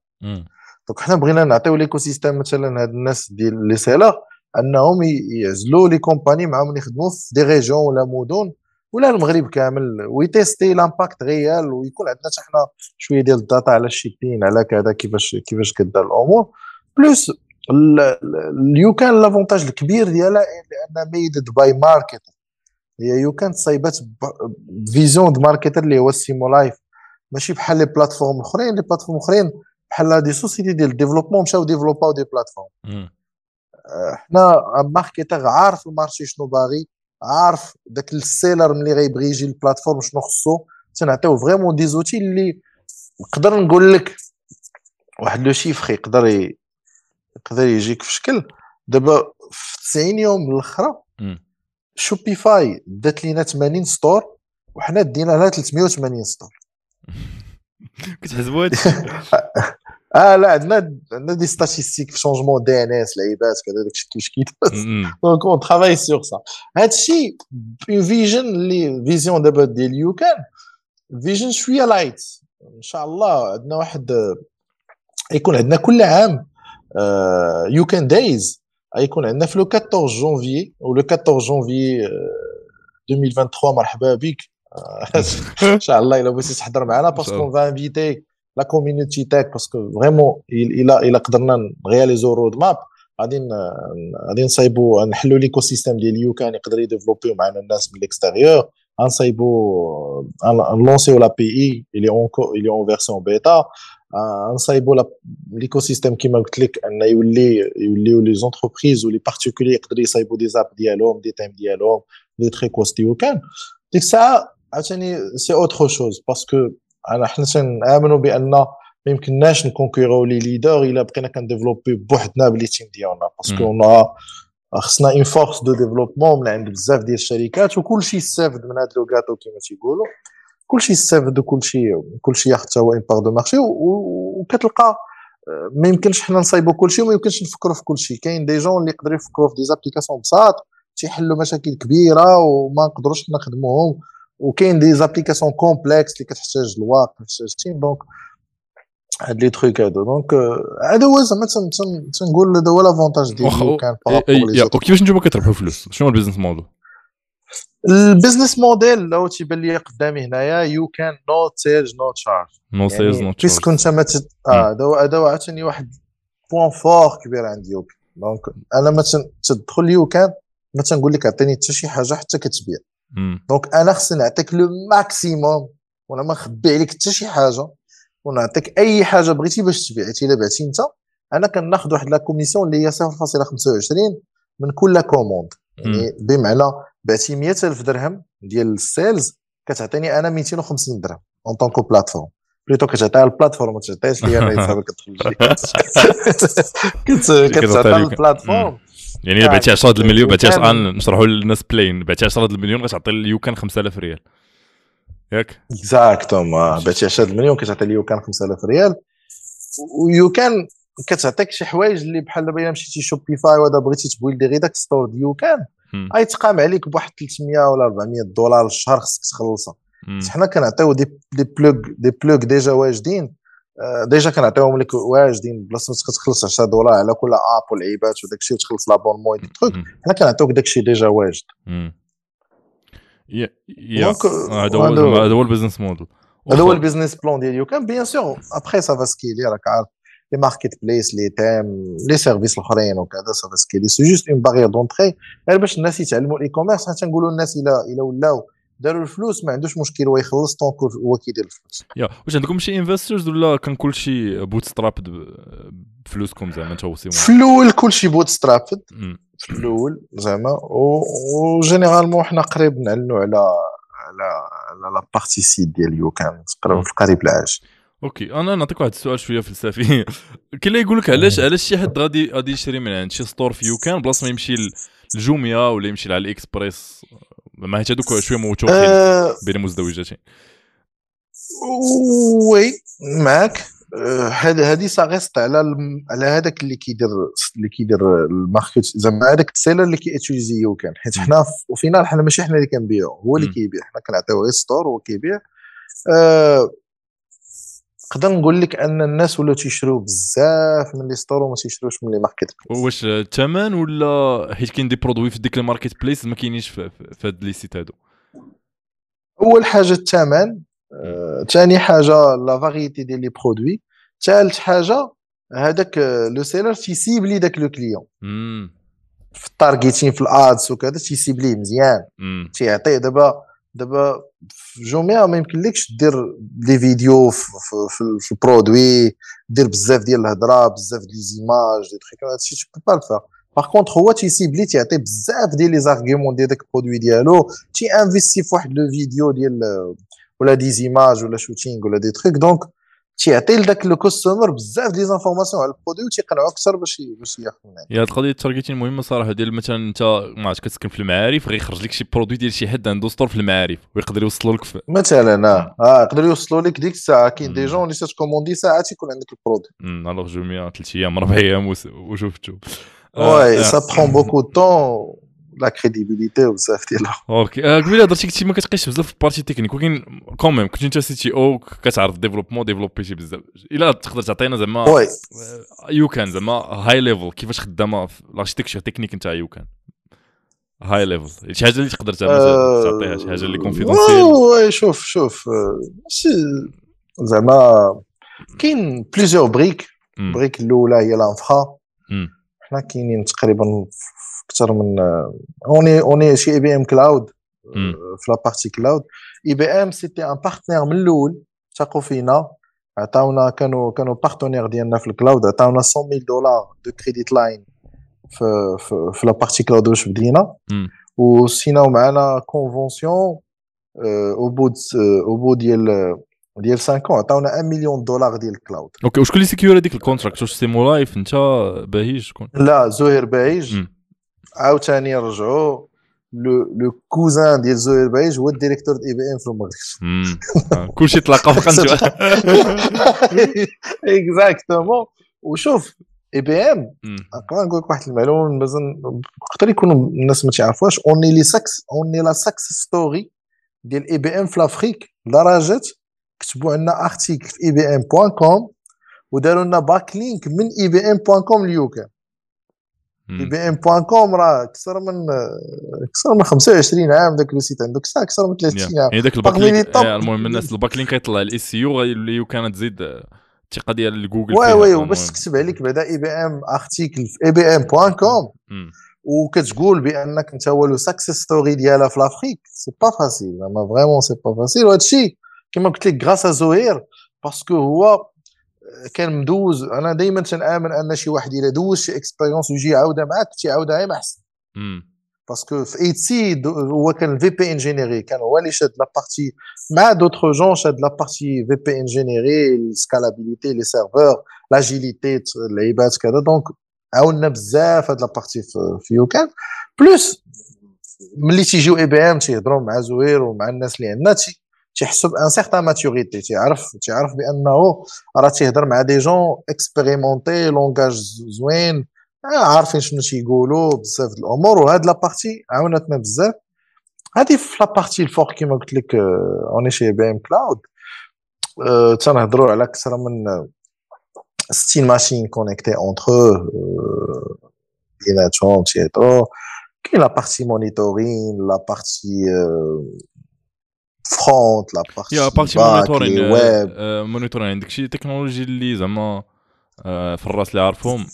donc حنا بغينا نعطيو l'écosystème مثلا هاد الناس ديال les sellers أنهم يعزلوا les compagnies معاهم يخدموا في des régions ولا مدن ولا المغرب كامل وي tester l'impact réel ويكون عندنا حتى حنا شوية ديال ال data على ال shipping على كذا كيفاش كيفاش كدار الأمور. plus ال YouCan l'avantage الكبير ديالها لأن made by marketer هي YouCan تصايبات vision د marketer اللي هو ال Simo Life ماشي بحال les plateformes أخرين les plateformes أخرين بحال des sociétés ديال ال développement مشاو développerاو des plateformes حنا marketer عارف ال marché شنو باغي. عارف داك ال seller ملي غيبغي يجي ال plateforme شنو خصو تنعطيو vraiment des outils اللي نقدر نقول لك واحد le chiffre يقدر يقدر يجيك في شكل دابا في 90 يوم الأخرى Shopify دات لينا 80 stores وحنا دينا لها 380 stores. كتحسبوا آه لا عندنا عندنا des statistiques في changement DNS لعيبات كذا داكشي كيفاش كيداز donc on travaille sur ça هذا الشيء en vision اللي vision دابا ديال YouCan vision شوية light ان شاء الله عندنا واحد يكون عندنا كل عام YouCan Days غيكون عندنا في le 14 جونفي و le 14 جونفي 2023 مرحبا بك ان شاء الله الا بغيتي تحضر معنا parce que va inviter la community تاعك parce que vraiment الا الا قدرنا ن réaliserو road map غادي غادي نصايبو نحلو l'écosystème ديال YouCan يقدر ي développerيو معنا الناس من l'extérieur غنصايبو ن lancerيو l'API اللي en اللي en version bêta نصايبو l'écosystème كيما قلت لك ان يولي يوليو les entreprises و les particuliers يقدروا يصايبوا des apps ديالهم des thèmes ديالهم دي تري كوستي وكان ديك الساعة عاوتاني c'est autre chose parce que انا حنا تنامنوا بأن ما يمكنناش نكونكوريو لي ليدر إلا بقينا كن développer بوحدنا ب les teams ديالنا. parce que on خصنا une force de développement من عند بزاف ديال الشركات وكلشي يستافد من هذا le gâteau كيما تيقولوا. كلشي يستافد وكلشي كلشي ياخذ حتى هو une part de marché وكتلقى ما يمكنش حنا نصايبوا كلشي وما يمكنش نفكروا في كلشي. كاين des gens اللي يقدروا يفكروا في des applications بساط تيحلوا مشاكل كبيرة وما نقدروش نخدموهم. وكاين des applications complexes اللي كتحتاج الوقت كتحتاج team donc هاد les trucs هادو. donc هذا هو زعما تنقول هذا هو l'avantage ديالو كان وكيفاش نتوما كتربحوا فلوس. شنو البيزنس موديل البيزنس موديل لو تيبان لي قدامي هنايا يو كان نو سيلز نو تشارج نو سيلز نو تشارج بيسكو انت ما آه هذا هو عاوتاني واحد point fort كبير عندي يو donc أنا ما تدخل YouCan ما تنقول لك عطيني حتى شي حاجة حتى كتبيع. donc أنا خصني نعطيك le maximum وأنا ما نخبي عليك حتى شي حاجة ونعطيك أي حاجة بغيتي باش تبيع إلا بعتي أنت أنا كناخذ واحد la commission اللي هي 0.25 من كل commande يعني بمعنى بعتي 100000 درهم ديال ال sales كتعطيني أنا 250 درهم en tant que plateforme plutôt كتعطيها ال plateforme ما تعطيهاش ليا أنا حسابك كتدخل كتعطيها ال plateforme يعني الا بعتي 10 المليون بعتي نشرحوا للناس بلاين بعتي 10 المليون غتعطي ل YouCan 5000 ريال. ياك؟ exactement بعتي 10 المليون كتعطي ل YouCan 5000 ريال. و YouCan كتعطيك شي حوايج اللي بحال دابا الا مشيتي Shopify وهذا بغيتي تبويلدي غير داك store YouCan غيتقام عليك بواحد 300 ولا 400 دولار الشهر خصك تخلصها. حنا كنعطيو des des plugs des plugs déjà واجدين. déjà كنعطيوهم لك واجدين بلاصة ما تخلص 10 دولار على كل app والعيبات وداك الشيء وتخلص l'abonnement ديك حنا كنعطيوك داك الشيء déjà واجد. هذا هو هذا هو البيزنس موديل هذا هو ال business plan ديال YouCan bien sûr après ça va scaler راك عارف. les marketplaces les thèmes les services الأخرين وكذا ça va scaler c'est juste une barrière d'entrée غير باش الناس يتعلموا ال e-commerce حتى نقولوا الناس الا إلا ولاو. داروا الفلوس ما عندوش مشكل هو يخلص donc هو كيدير الفلوس. يا واش عندكم شي investors ولا كان كلشي bootstrap بفلوسكم زعما انت في الأول كلشي bootstrap في الأول زعما و généralement حنا قريب نعلنوا على على على la partie seed ديال YouCan في القريب العاجل. okay أنا نعطيك واحد السؤال شوية فلسفي كاين اللي يقول لك علاش علاش شي حد غادي غادي يشري من عند شي store في YouCan بلاصة ما يمشي ل Jumia ولا يمشي AliExpress ما هي هذوك شوية موثوقين أه بين مزدوجتين. oui معك هذه هذه ça reste على على هذاك اللي كيدير اللي كيدير ال market. زعما هذاك ال seller اللي كيتيليزي YouCan. حيت حنا و au final حنا ماشي حنا اللي كنبيعو. هو اللي كيبيع. حنا كنعطيو غير store هو كيبيع أه نقدر نقول لك أن الناس ولاو تيشريو بزاف من les stores وما تيشريوش من لي ماركت بليس. واش الثمن ولا حيت كاين des produits في ديك ال marketplace ما كاينينش في, هاد les sites هادو؟ أول حاجة الثمن ثاني آه، حاجة la variété ديال les produits ثالث حاجة هذاك le seller تيسيبلي داك le client. في ال targeting في ال ads وكذا تيسيبلي مزيان. تيعطيه دابا دابا في Jumia ما يمكنلكش دير les vidéos في, ال produit دير بزاف ديال الهضرة بزاف ديال زيماج دي تخيك هادشي تو با الفا par contre هو تيسيبلي تيعطي بزاف ديال les arguments ديال داك ال produit ديالو تيانفيستي في واحد le vidéo ديال ولا des images ولا shooting ولا des trucs donc تيعطي لذاك le customer بزاف des informations على ال produit وتيقنعو أكثر باش باش ياخذ معاه هي هاد القضية ال targeting مهمة صراحة ديال مثلا أنت ما عرفتش كتسكن في المعارف غيخرج لك شي produit ديال شي حد عنده store في المعارف ويقدر يوصلوا لك في مثلا آه. آه يقدروا يوصلوا لك ديك الساعة. كاين des. gens اللي تكوموندي ساعه تيكون عندك ال produit. امم alors Jumia ثلاث أيام أربع أيام وشفتو واي سا برون بوكو دو طون la crédibilité وبزاف ديال okay قبيله هضرتي كنتي ما كتبقاش بزاف في ال partie technique ولكن quand même كنت انت CTO كتعرف développement ديفلوبيتي بزاف الا تقدر تعطينا زعما YouCan زعما high level كيفاش خدامه في l'architecture technique نتاع YouCan high level شي حاجة اللي تقدر تعطيها شي حاجة اللي confidentiel شوف شوف زعما كاين plusieurs briques ال brique الاولى هي l'infra. حنا كاينين تقريبا أكثر من on est on est chez IBM Cloud مم. في la partie cloud IBM c'était un partenaire من الأول ثقوا فينا عطاونا كانوا كانوا partenaires ديالنا في ال cloud عطاونا 100000 دولار de crédit لاين في في, في la partie cloud واش بدينا. وسيناو معنا convention au bout au bout ديال ديال 5 ans عطاونا 1 مليون دولار ديال ال cloud أوكي وشكون اللي سيكيور هذيك الكونتراكت واش سي مولايف انت باهي شكون لا زهير بايج مم. عاوتاني رجعوا لو لو كوزان ديال زهير بايج هو الديريكتور دي إي بي إم في المغرب. آه، كلشي تلاقى في قنت اكزاكتومون وشوف إي بي إم نقدر نقول لك واحد المعلومة مازال يقدر يكونوا الناس ما تعرفوهاش. اوني لي ساكس اوني لا ساكس ستوري ديال إي بي إم في لافريك. لدرجة كتبوا عندنا article في IBM point com وداروا لنا backlink من IBM point com ل YouCan IBM point com راه أكثر من أكثر من 25 عام ذاك le site عندك. الساعة أكثر من 30 عام. يعني parmi ال back les links. آه، المهم الناس ال backlink يطلع ال SEO اللي كانت تزيد الثقة ديال جوجل. واي المهم. وباش تكتب عليك بعدا IBM article في IBM point com. وكتقول بأنك أنت هو le success story ديالها في l'Afrique c'est pas facile زعما vraiment c'est pas facile وهذا الشيء كما قلت لك غراس زهير parce que هو كان مدوز. أنا دائما تنآمن أن شي واحد إلا دوز شي expérience ويجي يعاودها معاك تيعاودها غير أحسن. parce que في ايت سي هو كان ال VP ingénierie كان هو اللي شاد la partie مع d'autres gens شاد la partie VP ingénierie ال scalabilité les serveurs l'agilité اللعيبات كذا. donc عاوننا بزاف هاد la partie في, في يوكان. plus ملي تيجيو IBM تيهضروا مع زهير ومع الناس اللي عندنا تي- تيحسوا ب une certaine maturité تيعرف تيعرف بأنه راه تيهضر مع des gens expérimentés langage زوين. آه، عارفين شنو تيقولوا بزاف د الأمور. وهاد la partie عاونتنا بزاف. هادي في la partie الفوق كيما قلت لك آه، on est chez IBM Cloud آه، تنهضروا على أكثر من آه، 60 machines connectées entre بيناتهم تيهضروا. كاين la partie monitoring la partie front la partie la partie monitoring monitoring عندك شي technologies اللي زعما في الراس اللي عارفهم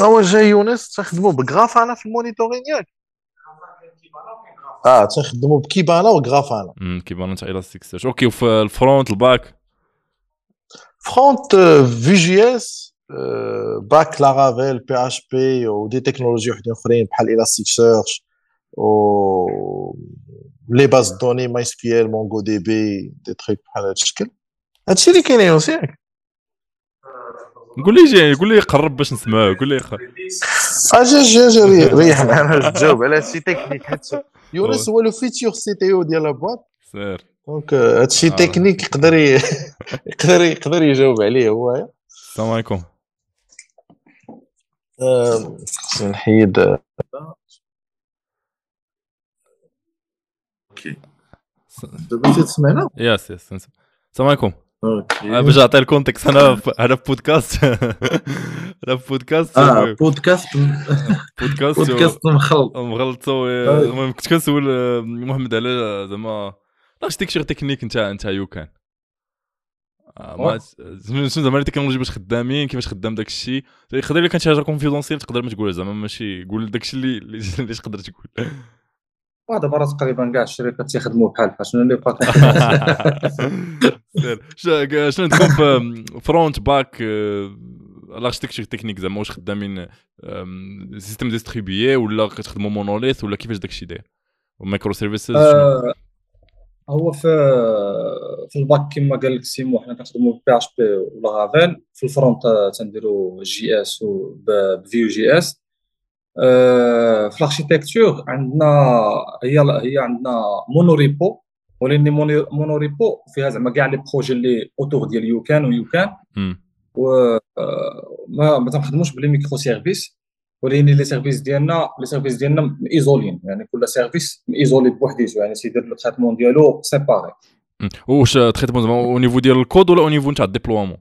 هو جاي يونس تخدموا ب Grafana في ال monitoring ياك آه تنخدموا ب Kibana و Grafana مم، Kibana نتاع Elasticsearch OK وفي ال front ال back front Vue.js back Laravel PHP و des technologies وحدين اخرين بحال Elasticsearch و les bases de données MySQL MongoDB des trucs بحال هذا الشكل هادشي اللي كاين يونس ياك قول لي جي قول لي قرب باش نسمعه قول لي خ... اجا جا جا ريح- معنا تجاوب على هادشي تكنيك يونس هو le futur CTO ديال la boîte سير donc هادشي. تكنيك يقدر يقدر يقدر يجاوب عليه هو السلام عليكم نحيد آه، دابا تسمعنا yes yes. السلام عليكم أنا OK باش نعطي ال context أنا في بودكاست أنا في بودكاست آه بودكاست بودكاست بودكاست مخلط مغلط المهم كنت كنسول محمد على زعما architecture technique نتاع نتاع يوكان آه، ما شنو زعما ال technologies باش خدامين كيفاش خدام داك الشيء يقدر لك كانت شي حاجة confidentielle تقدر ما تقولها زعما ماشي قول داك الشيء اللي اللي تقدر تقول دابا راه تقريبا كاع الشركات تيخدموا بحال بحال شنو اللي سير. شنو عندكم في front back ال architecture technique زعما واش خدامين système distribué ولا كتخدموا monolithe ولا كيفاش داك الشيء داير؟ و microservices آه، هو في في ال back كما قال لك سيمو حنا كنخدموا PHP و Laravel في ال front تنديروا JS ب Vue.js في ال architecture عندنا هي هي عندنا monorepo ولكن monorepo فيها زعما كاع les projets اللي autour ديال يو كان ويو كان و ما ما تنخدموش ب les microservices ولكن les services ديالنا les services ديالنا isolé ين يعني كل service isolé بوحديتو يعني c'est-à-dire le traitement ديالو séparé واش traitement زعما au niveau ديال الكود ولا au niveau نتاع ال déploiement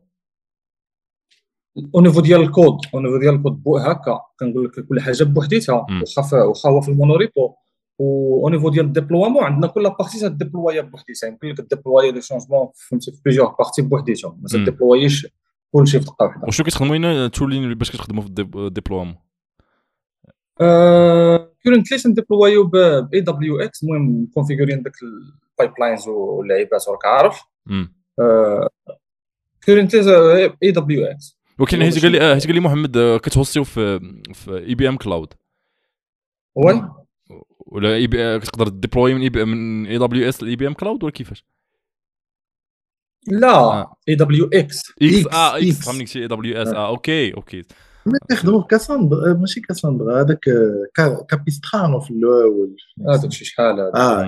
au niveau ديال ال code au niveau ديال الكود هكا كنقول لك كل حاجة بوحديتها. واخا واخا هو في ال monorepo au niveau ديال ال déploiement عندنا كل partie تديبلوايا بوحديتها. يمكن لك ديبلوايا les changements فهمتي في plusieurs parties بوحديتهم. ما تديبلوايش كلشي في دقة واحدة. وشنو كتخدموا هنا tooling باش كتخدموا في ال déploiement currently تنديبلوايو ب AWX المهم كونفيغورين داك ال pipelines واللعيبات راك عارف. currently AWX ولكن حيت قال لي حيت قال لي محمد كتهوستيو في في IBM Cloud oui ولا اي بي تقدر déployer من IB من AWS ل IBM Cloud ولا كيفاش؟ لا AWX X آه X فهمني شي AWS آه OK OK. كيخدموا في Cassandra ماشي Cassandra هذاك Capistrano في الأول هذاك شي شحال هذا. آه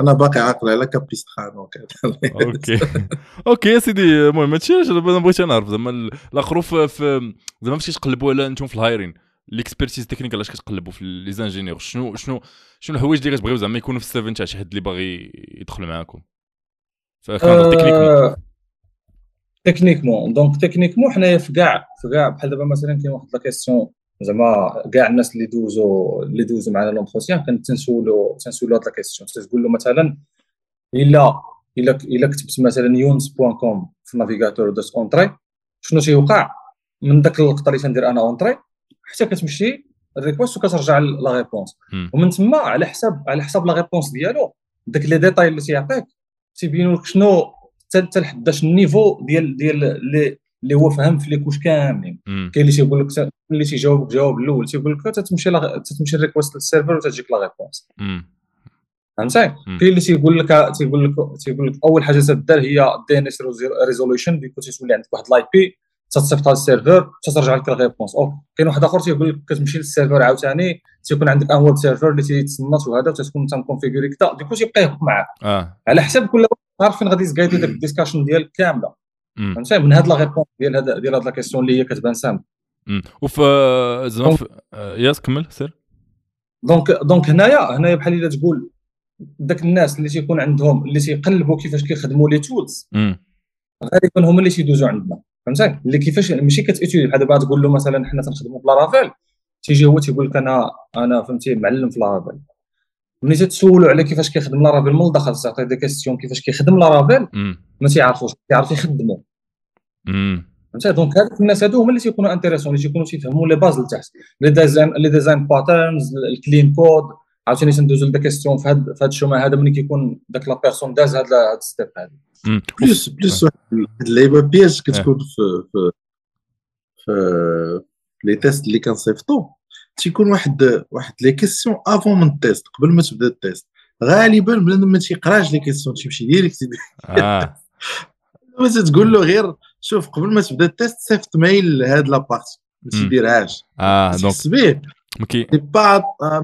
أنا باقي عاقل على Capistrano OK. OK يا سيدي المهم هادشي أنا بغيت نعرف زعما الآخر في زعما فاش تقلبوا على أنتم في ال hiring. l'expertise technique علاش كتقلبوا في les ingénieurs شنو شنو شنو الحوايج اللي كتبغيو زعما يكونوا في ال CV نتاع شي حد اللي باغي يدخل معاكم؟ فكان techniquement techniquement donc techniquement حنايا في كاع في كاع بحال دابا مثلا كاين واحد la question زعما كاع الناس اللي دوزو اللي دوزو معنا l'entretien كانت تنسولو تنسولو هاد la question تقول له مثلا الا الا الا كتبت مثلا يونس point com في ال navigateur دوس entrée شنو تيوقع من داك اللقطه اللي تندير أنا entrée حتى كتمشي ال request وكترجع la réponse ومن تما على حساب على حساب la réponse ديالو داك les détails اللي تيعطيك تيبينوا لك شنو حتى لحد ال niveau ديال ديال اللي هو فهم في les couches كاملين. كاين اللي تيقول لك اللي تيجاوبك جواب الأول تيقول لك تتمشي تتمشي ال request لل server وتجيك la réponse فهمتي؟ كاين اللي تيقول لك تيقول لك تيقول لك أول حاجة تدار هي DNS resolution بيكون تيولي عندك واحد l'IP تتصيفط ال server تترجع لك ال réponse OK كاين واحد آخر تيقول لك كتمشي لل server عاوتاني تيكون عندك un web server اللي تيتصنت وهذا وتكون تنكونفيغوري كذا du coup تيبقى يهبط معاك. آه. على حساب كل عارف فين غادي ت guider داك ال discussion ديالك كاملة؟ فهمتي من هاد la réponse ديال هاد ديال هاد la question اللي هي كتبان simple وفي زعما yes كمل سير. donc donc هنايا هنايا بحال إلا تقول داك الناس اللي تيكون عندهم اللي تيقلبوا كيفاش كيخدموا les tools غالبا هما اللي تيدوزوا عندنا. فهمتي اللي كيفاش ماشي كت étudie بحال دابا تقول له مثلا حنا تنخدموا في Laravel تيجي هو تيقول لك أنا أنا فهمتي معلم في Laravel ملي تتسولوا على كيفاش كيخدم Laravel من الداخل تعطي des questions كيفاش كيخدم Laravel ما تيعرفوش تيعرف يخدموا فهمتي donc هذوك الناس هادو هما اللي تيكونوا intéressants اللي تيكونوا تيفهموا les bases لتحت les design les design patterns ال clean code عاوتاني تندوزو ل des questions في هذا ال chemin هذا ملي كيكون داك la personne داز هاد ال step هذا plus plus واحد اللعيبه piège كتكون في في في les tests اللي كنصيفطو تيكون واحد واحد les questions avant من ال test قبل ما تبدا ال test. غالبا بنادم ما تيقراش les questions تيمشي direct. آه. ما تقول له غير شوف قبل ما تبدا ال test صيفط mail لهاد la partie ما تيديرهاش. آه donc به مكي با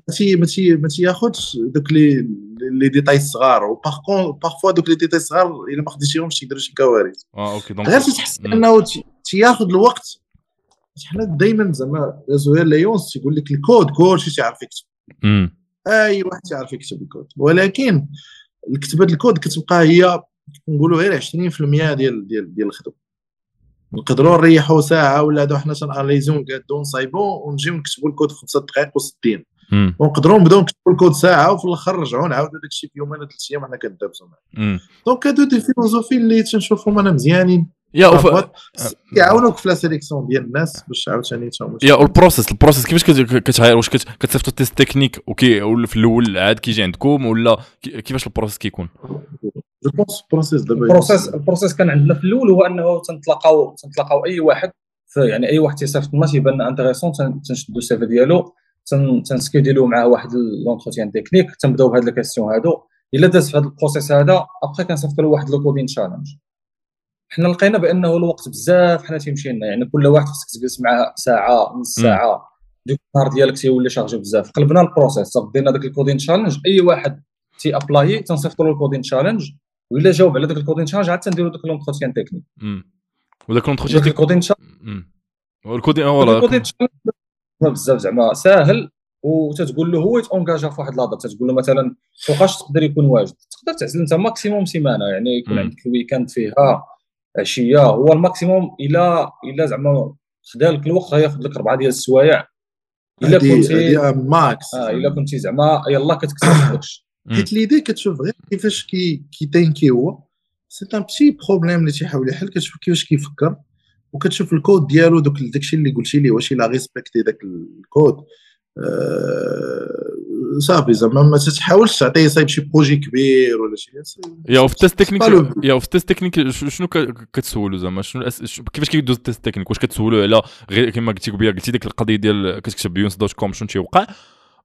ماشي ماشي ما تياخذش دوك لي لي ديتاي الصغار و par contre parfois دوك les détails الصغار إلا ما خديتيهمش تيديروا شي كوارث آه ok donc غير تحس إنه تياخذ الوقت حنا دائما زعما زهير ليونس تيقول لك الكود كلشي تيعرف يكتب. أي واحد تيعرف يكتب الكود. ولكن كتابه الكود كتبقى هي نقولوا غير 20% ديال ديال ديال الخدمه نقدروا نريحوا ساعة ولا هادو حنا تن analys يو نقادو نصايبو ونجيو نكتبوا الكود في خمسة دقائق و60 ونقدروا نبداو نكتبوا الكود ساعة وفي الآخر نرجعوا نعاودوا داك الشيء في يومين ثلاث أيام حنا كندابزوا معاه donc هادو des philosophies اللي تنشوفهم أنا مزيانين. يا وف... يعاونوك في la sélection ديال الناس باش عاوتاني يا وال process ال process كيفاش كتعاير واش كتصيفطوا test technique ok ولا في الأول عاد كيجي عندكم ولا كيفاش ال process كيكون؟ je pense ال process دابا. ال process ال process كان عندنا في الأول هو أنه تنتلاقاو تنتلاقاو أي واحد يعني أي واحد تيصيفط لنا تيبان intéressant تنشدو ال CV ديالو تن schedule يو معاه واحد l'entretien technique تنبداو بهاد ال questions هادو. إلا داز في هذا ال process هذا ابخي كنصيفط له واحد le coding challenge حنا لقينا بأنه الوقت بزاف حنا تيمشي لنا يعني كل واحد خصك تجلس معاه ساعة نص ساعة. ديك النهار ديالك تيولي chargé بزاف. قلبنا ال process صدينا داك ال coding challenge أي واحد تي apply تنصيفط له ال coding challenge وإلا جاوب على داك ال coding challenge عاد تنديرو داك l'entretien technique وداك l'entretien ال coding challenge ال coding voilà ال coding بزاف زعما ساهل وتتقول له هو يت engage في واحد la date تتقول له مثلا فوقاش تقدر يكون واجد؟ تقدر تعزل أنت maximum سيمانة يعني يكون عندك ال week-end فيها. عشيه هو ال maximum إلى إلى زعما خدا لك الوقت غياخذ لك أربعة ديال السوايع. إلا كنتي max أه إلا كنتي زعما يلاه كتكتب داكشي حيت l'idée كتشوف غير كيفاش كي كي think ي هو c'est un petit problème اللي تيحاول يحل. كتشوف كيفاش كيفكر. وكتشوف الكود ديالو دوك داكشي اللي قلتي لي واش إلا respecté داك الكود. آه، صافي زعما ما تحاولش تعطيه صايب شي projet كبير ولا شي. يا في ال test technique يا في ال test technique شنو كتسولو زعما؟ شنو كيفاش كيدوز ال test technique واش كتسولو على غير كما قلتي قبيلة قلتي ديك القضية ديال كتكتب بيونس dot com شنو تيوقع؟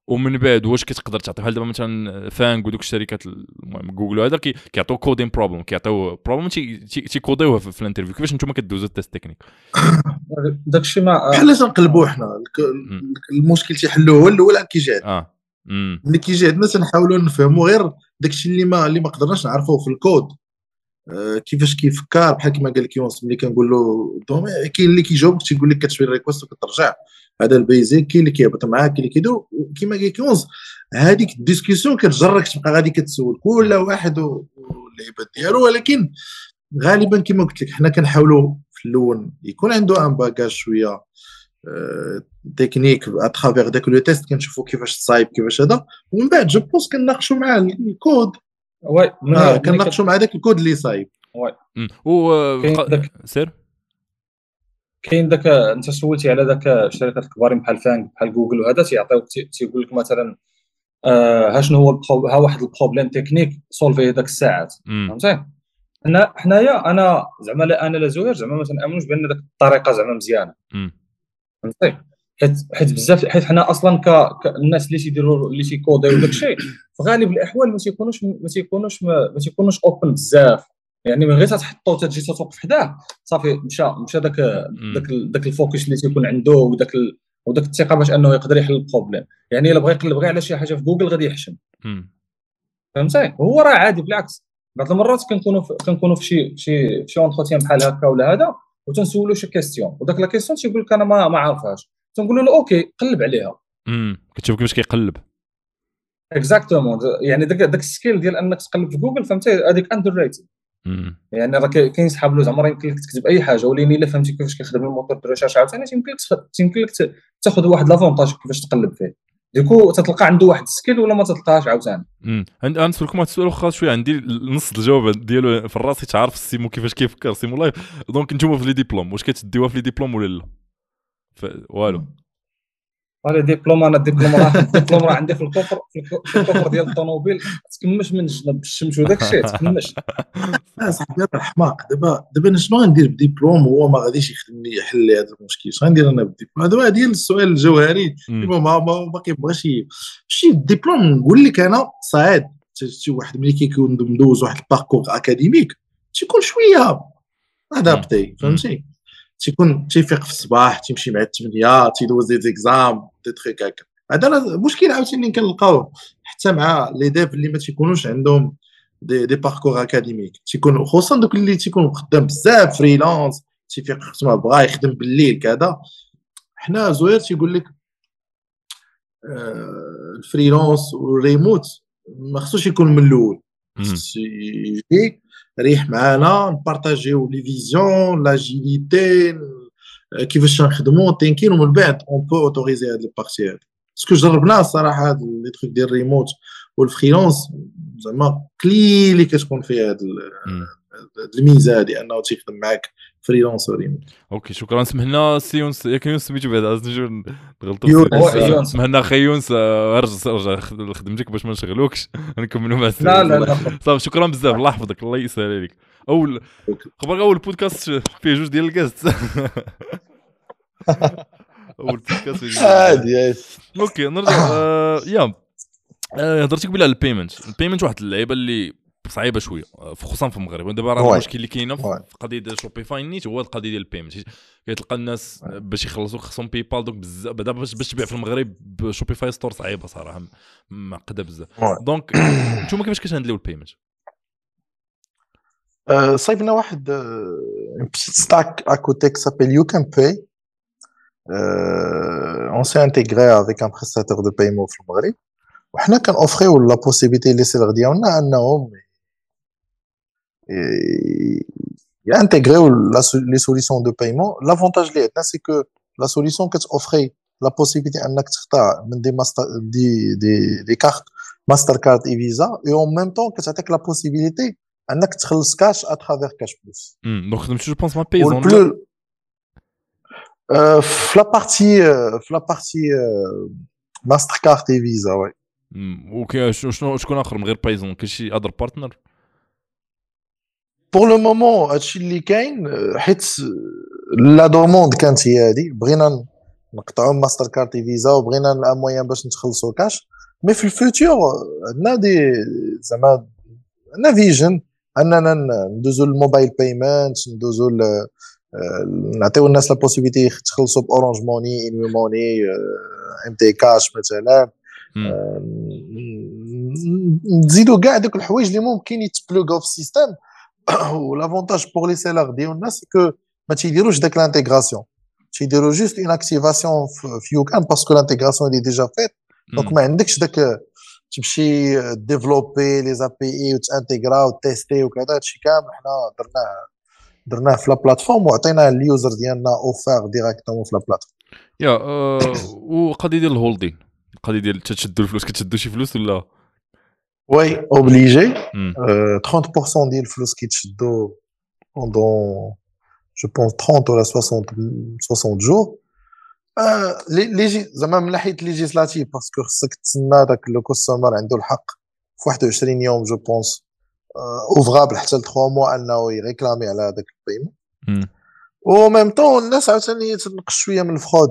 ومن بعد واش كتقدر تعطي بحال دابا مثلا FAANG ودوك الشركات المهم جوجل وهذا كيعطيو coding problem كيعطيو problem تيكوديوها في ال interview. كيفاش نتوما كدوزو ال test technique داك الشيء ما بحال تنقلبوا حنا. المشكل تيحلوه هو الأول كيجي آه. ملي كيجي عندنا تنحاولوا نفهموا غير داك الشيء اللي ما اللي ما قدرناش نعرفوه في الكود. آه كيفاش كيفكر بحال كما قال لك يونس ملي كنقول له كاين اللي كيجاوبك تيقول لك كتشوي ال request وكترجع. هذا ال basic كاين اللي كيهبط معاك كاين اللي كيدير كيما قال يونس هذيك ال discussion كتجرك تبقى غادي كتسول. كل واحد واللعيبة ديالو ولكن غالبا كما قلت لك حنا كنحاولوا في الأول يكون عنده un bagage شوية. technique à travers داك le test كنشوفوا كيفاش تصايب كيفاش هذا ومن بعد je pense كناقشوا معاه ال code oui آه كناقشوا مع داك الكود اللي صايب oui bien sûr كاين داك انت سولتي على داك الشركات الكبارين بحال FAANG بحال جوجل وهذا تيعطيوك تيقول لك مثلا آه ها شنو هو ها واحد ال problème technique solve ي داك الساعات فهمتي؟ حنا حنايا أنا زعما لا أنا لا زهير زعما ما تنامنوش بأن داك الطريقة زعما مزيانة. فهمتي حيت حيت بزاف حيت حنا أصلا ك... الناس اللي تيديروا اللي تيكوديو داك الشيء في غالب الأحوال ما تيكونوش ما تيكونوش ما تيكونوش open بزاف. يعني من غير تحطو تجي توقف حداه صافي مشى مشى داك داك داك ال focus اللي تيكون عنده وداك وداك الثقة باش أنه يقدر يحل ال problème. يعني إلا بغى يقلب غير على شي حاجة في جوجل غادي يحشم. فهمتي؟ هو راه عادي بالعكس. بعض المرات كنكونوا كنكونوا في شي شي شي entretien بحال هكا ولا هذا وتنسولو شي question وداك la question تيقول لك أنا ما ما عارفهاش. تنقول له ok قلب عليها. امم كتشوف كيفاش كيقلب. exactement يعني داك داك ال skill ديال أنك تقلب في جوجل فهمتي؟ هذيك underrated يعني راه كاين صحاب له زعما يمكن لك تكتب أي حاجة. ولكن إلا فهمتي كيفاش كيخدم ال moteur de recherche عاوتاني يمكن لك يمكن لك تاخذ واحد l'avantage كيفاش تقلب فيه. ديكو تتلقى عنده واحد ال skill ولا ما تلقاهاش عاوتاني. عند نسولكم واحد السؤال واخا شوية عندي نص الجواب ديالو في الراس تعرف السيمو كيفاش كيفكر سيمو لايف. donc نتوما في les diplômes واش كتديوها في les diplômes ولا لا؟ والو. على ديبلوم أنا الدبلوم راه الدبلوم راه عندي في ال coffre في ال coffre ديال الطوموبيل. تكمش من الجنب بالشمس وداك الشيء تكمش. صاحبي راه حماق. دابا دابا أنا شنو غندير بديبلوم هو ما غاديش يخدم لي يحل لي هذا المشكل. شنو غندير أنا بالدبلوم هذا ديال السؤال الجوهري ما ما ما كيبغاش شي الدبلوم نقول لك أنا صعيب. شي واحد ملي كيكون مدوز واحد ال parcours académique تيكون شوية adapté فهمتي؟ تيكون تيفيق في الصباح تيمشي مع الثمانيه تيدوز des exams des trucs هكا. هذا مشكل عاوتاني كنلقاو حتى مع les devs اللي ما تيكونوش عندهم des, des parcours académiques تيكون خصوصا دوك اللي تيكونوا خدام بزاف freelance تيفيق ما بغا يخدم بالليل كذا. حنا زوير تيقول لك آه الفريلانس والريموت ما خصوش يكون من الأول. يجي ريح معانا نبارطاجيو لي فيزيون لاجيليتي كيفاش نخدمو تنكين ومن بعد اون بو اوتوريزي هاد البارتي هاد باسكو جربناه الصراحه هاد لي تخيك ديال الريموت والفريلانس زعما قليل اللي كتكون فيه هاد الميزة هادي أنه تيخدم معاك freelance و remote OK شكرا سمحنا سي يونس ياك يونس سميتو بعدا نجيو نغلطوا سمحنا أخي يونس أرجع أرجع لخدمتك باش ما نشغلوكش. نكملوا مع لا لا لا. صافي شكرا بزاف الله يحفظك الله يسهل عليك. أول خبرك أول بودكاست فيه جوج ديال ال guest أول بودكاست عادي OK نرجع يا. آه، هضرتي قبيله على ال payment ال payment واحد اللعيبة اللي صعيبة شوية آه، خصوصا في المغرب. دابا راه المشكل اللي كاينة في قضية ديال Shopify نيت هو القضية ديال ال payment كتلقى الناس باش يخلصوا خصهم PayPal دوك بزاف دابا باش تبيع في المغرب Shopify store صعيبة صراحة معقدة بزاف. donc نتوما كيفاش كتهندليو ال payment صايبنا واحد stack à côté ça s'appelle YouCan Pay on s'est intégré avec un prestataire de paiement في المغرب. وحنا كنوفريو la possibilité les sellers ديالنا أنهم يانتيغريو les solutions de paiement l'avantage اللي عندنا c'est que la solution كتوفري la possibilité انك تختار من des master des des des cartes Mastercard et Visa et en même temps كتعطيك la possibilité انك تخلص cash à travers CashPlus donc خدمتي je pense مع Payzone في la partie في la partie Mastercard et Visa oui OK شنو شكون اخر من غير Payzone كاين شي other partner pour le moment هادشي اللي كاين حيت la demande كانت هي هادي بغينا نقطعوا Mastercard Visa وبغينا un moyen باش نتخلصوا cash mais في ال futur عندنا des زعما عندنا vision اننا ندوزو ال mobile payment ندوزو نعطيو الناس la possibilité يتخلصوا ب Orange Money inwi money MT Cash مثلا نزيدو كاع دوك الحوايج اللي ممكن يتبلوغاو في ال système و l'avantage pour les sellers ديالنا c'est que ما تيديروش داك l'intégration تيديروا juste une activation في YouCan parce que l'intégration elle est déjà faite donc ما عندكش داك تمشي développer les API وتانتيغرا وتيستي وكذا هادشي كامل حنا درناه درناه في la plateforme وعطيناه ال user ديالنا offert directement في la plateforme yeah وقضيه ديال ال holding القضية ديال تشدوا الفلوس كتشدوا شي فلوس ولا وي اوبليجي 30% ديال الفلوس كيتشدوا pendant je pense 30 ولا 60 60 jours زعما من ناحية législative parce que خصك تسنى داك le customer عنده الحق في 21 يوم je pense ouvrables حتى ل 3 mois أنه يريكلامي على هذاك ال paiement و même temps الناس عاوتاني تنقص شوية من ال fraude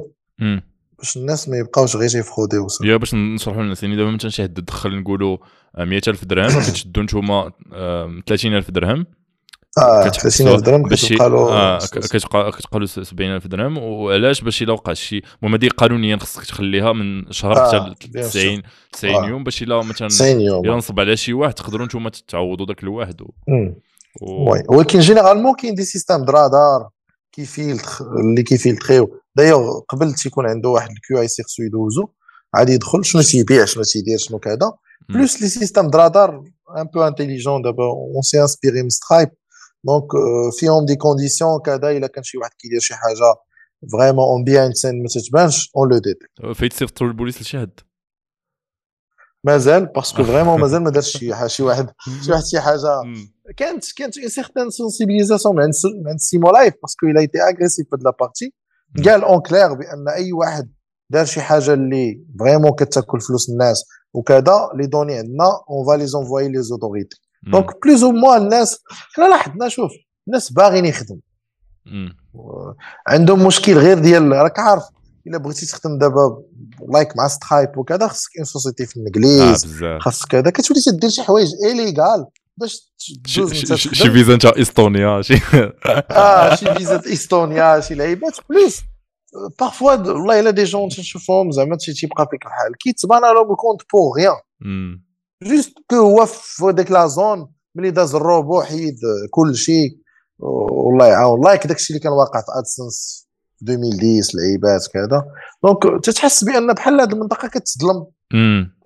باش الناس ما يبقاوش غير تيفخوديو yeah باش نشرحوا للناس يعني دابا مثلا شي حد دخل نقولوا 100000 درهم كتشدوا نتوما 30000 درهم. آه 30000 درهم كتبقى له كتبقى له 70000 درهم. وعلاش؟ باش إلا وقع شي المهم هذه قانونيا خصك تخليها من شهر حتى آه 90 90 آه. يوم باش إلا مثلا 90 يوم. إلا نصب على شي واحد تقدروا نتوما تعوضوا ذاك الواحد. و... و... ولكن généralement كاين des systèmes de radar كيفيلتر اللي كيفيلتريو دايوغ قبل تيكون عنده واحد ال KYC خصو يدوزو عادي يدخل شنو تيبيع شنو تيدير شنو كذا. plus les systèmes de radar un peu intelligents دابا on s'est inspiré من Stripe donc فيهم des conditions كذا الا كان شي واحد كيدير شي حاجة فريمون اون بيان سين ما تتبانش اون لو ديتيك فايت صيفطوا للبوليس لشي حد مازال باسكو فريمون مازال ما دارش شي حاجة شي واحد شي واحد شي حاجة كانت كانت اون سيغتان سونسيبيليزاسيون من عند سيمو لايف باسكو إلى ايتي اغريسيف في هاد لابارتي قال اون كلير بان اي واحد دار شي حاجة اللي فريمون كتاكل فلوس الناس وكذا لي دوني عندنا اون فا لي زونفوي لي زوتوريتي دونك بلوز أو موان الناس حنا لاحظنا شوف الناس باغيين يخدموا. عندهم مشكل غير ديال راك عارف إلا بغيتي تخدم دابا like مع Stripe وكذا خصك une société في الإنجليز خاصك كذا كتولي تدير شي حوايج illégales باش شي فيزا نتاع إستونيا شي آه شي فيزا إستونيا شي لعيبات plus parfois والله الا des jeunes تنشوفهم زعما تيبقى فيك الحال كيتبان لهم الكونت pour rien juste que هو في ديك la zone ملي داز الروبو حيد كل شيء والله يعاون like داك الشيء اللي كان واقع في AdSense في 2010 لعيبات كذا donc تتحس بان بحال هذه المنطقة كتظلم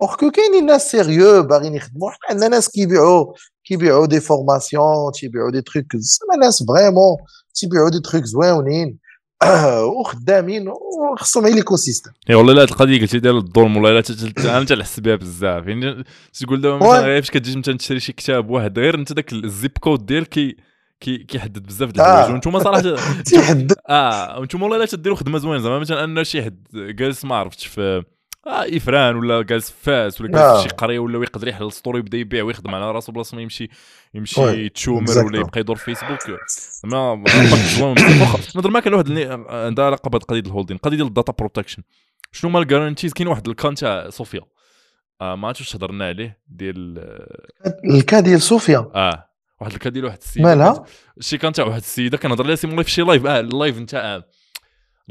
اوغ كو كاينين ناس sérieux باغيين يخدموا حنا عندنا ناس كيبيعوا كيبيعوا des formations تيبيعوا des trucs زعما ناس vraiment تيبيعوا des trucs زوينين وخدامين وخصهم غير l'éco système اي والله لا القضية قلتي ديال الظلم والله لا أنا تنحس بها بزاف. يعني تقول دابا مثلا فاش كتجي مثلا تشري شي كتاب واحد غير أنت داك ال zip code ديالك كي كي كيحدد بزاف ديال الحوايج. آه. وأنتم صراحة تيحدد. آه وأنتم والله لا تديروا خدمة زوينة. زعما مثلا ان شي حد جالس ما عرفتش في آه افران ولا جالس فاس ولا جالس في شي قريه ولا يقدر يحل store يبدا يبيع ويخدم على راسو بلاصه ما يمشي يمشي يتشومر ولا يبقى يدور في فيسبوك ما نظر ما كان واحد عندها علاقه بهذه القضية الهولدين القضية ديال الداتا بروتكشن شنو هما الجارانتيز كاين واحد الكان تاع صوفيا آه ما عرفتش واش هضرنا عليه ديال الكا ديال صوفيا آه واحد الكا ديال واحد السيده مالها شي كان تاع واحد السيده كنهضر لها سيمون في شي لايف آه اللايف نتاع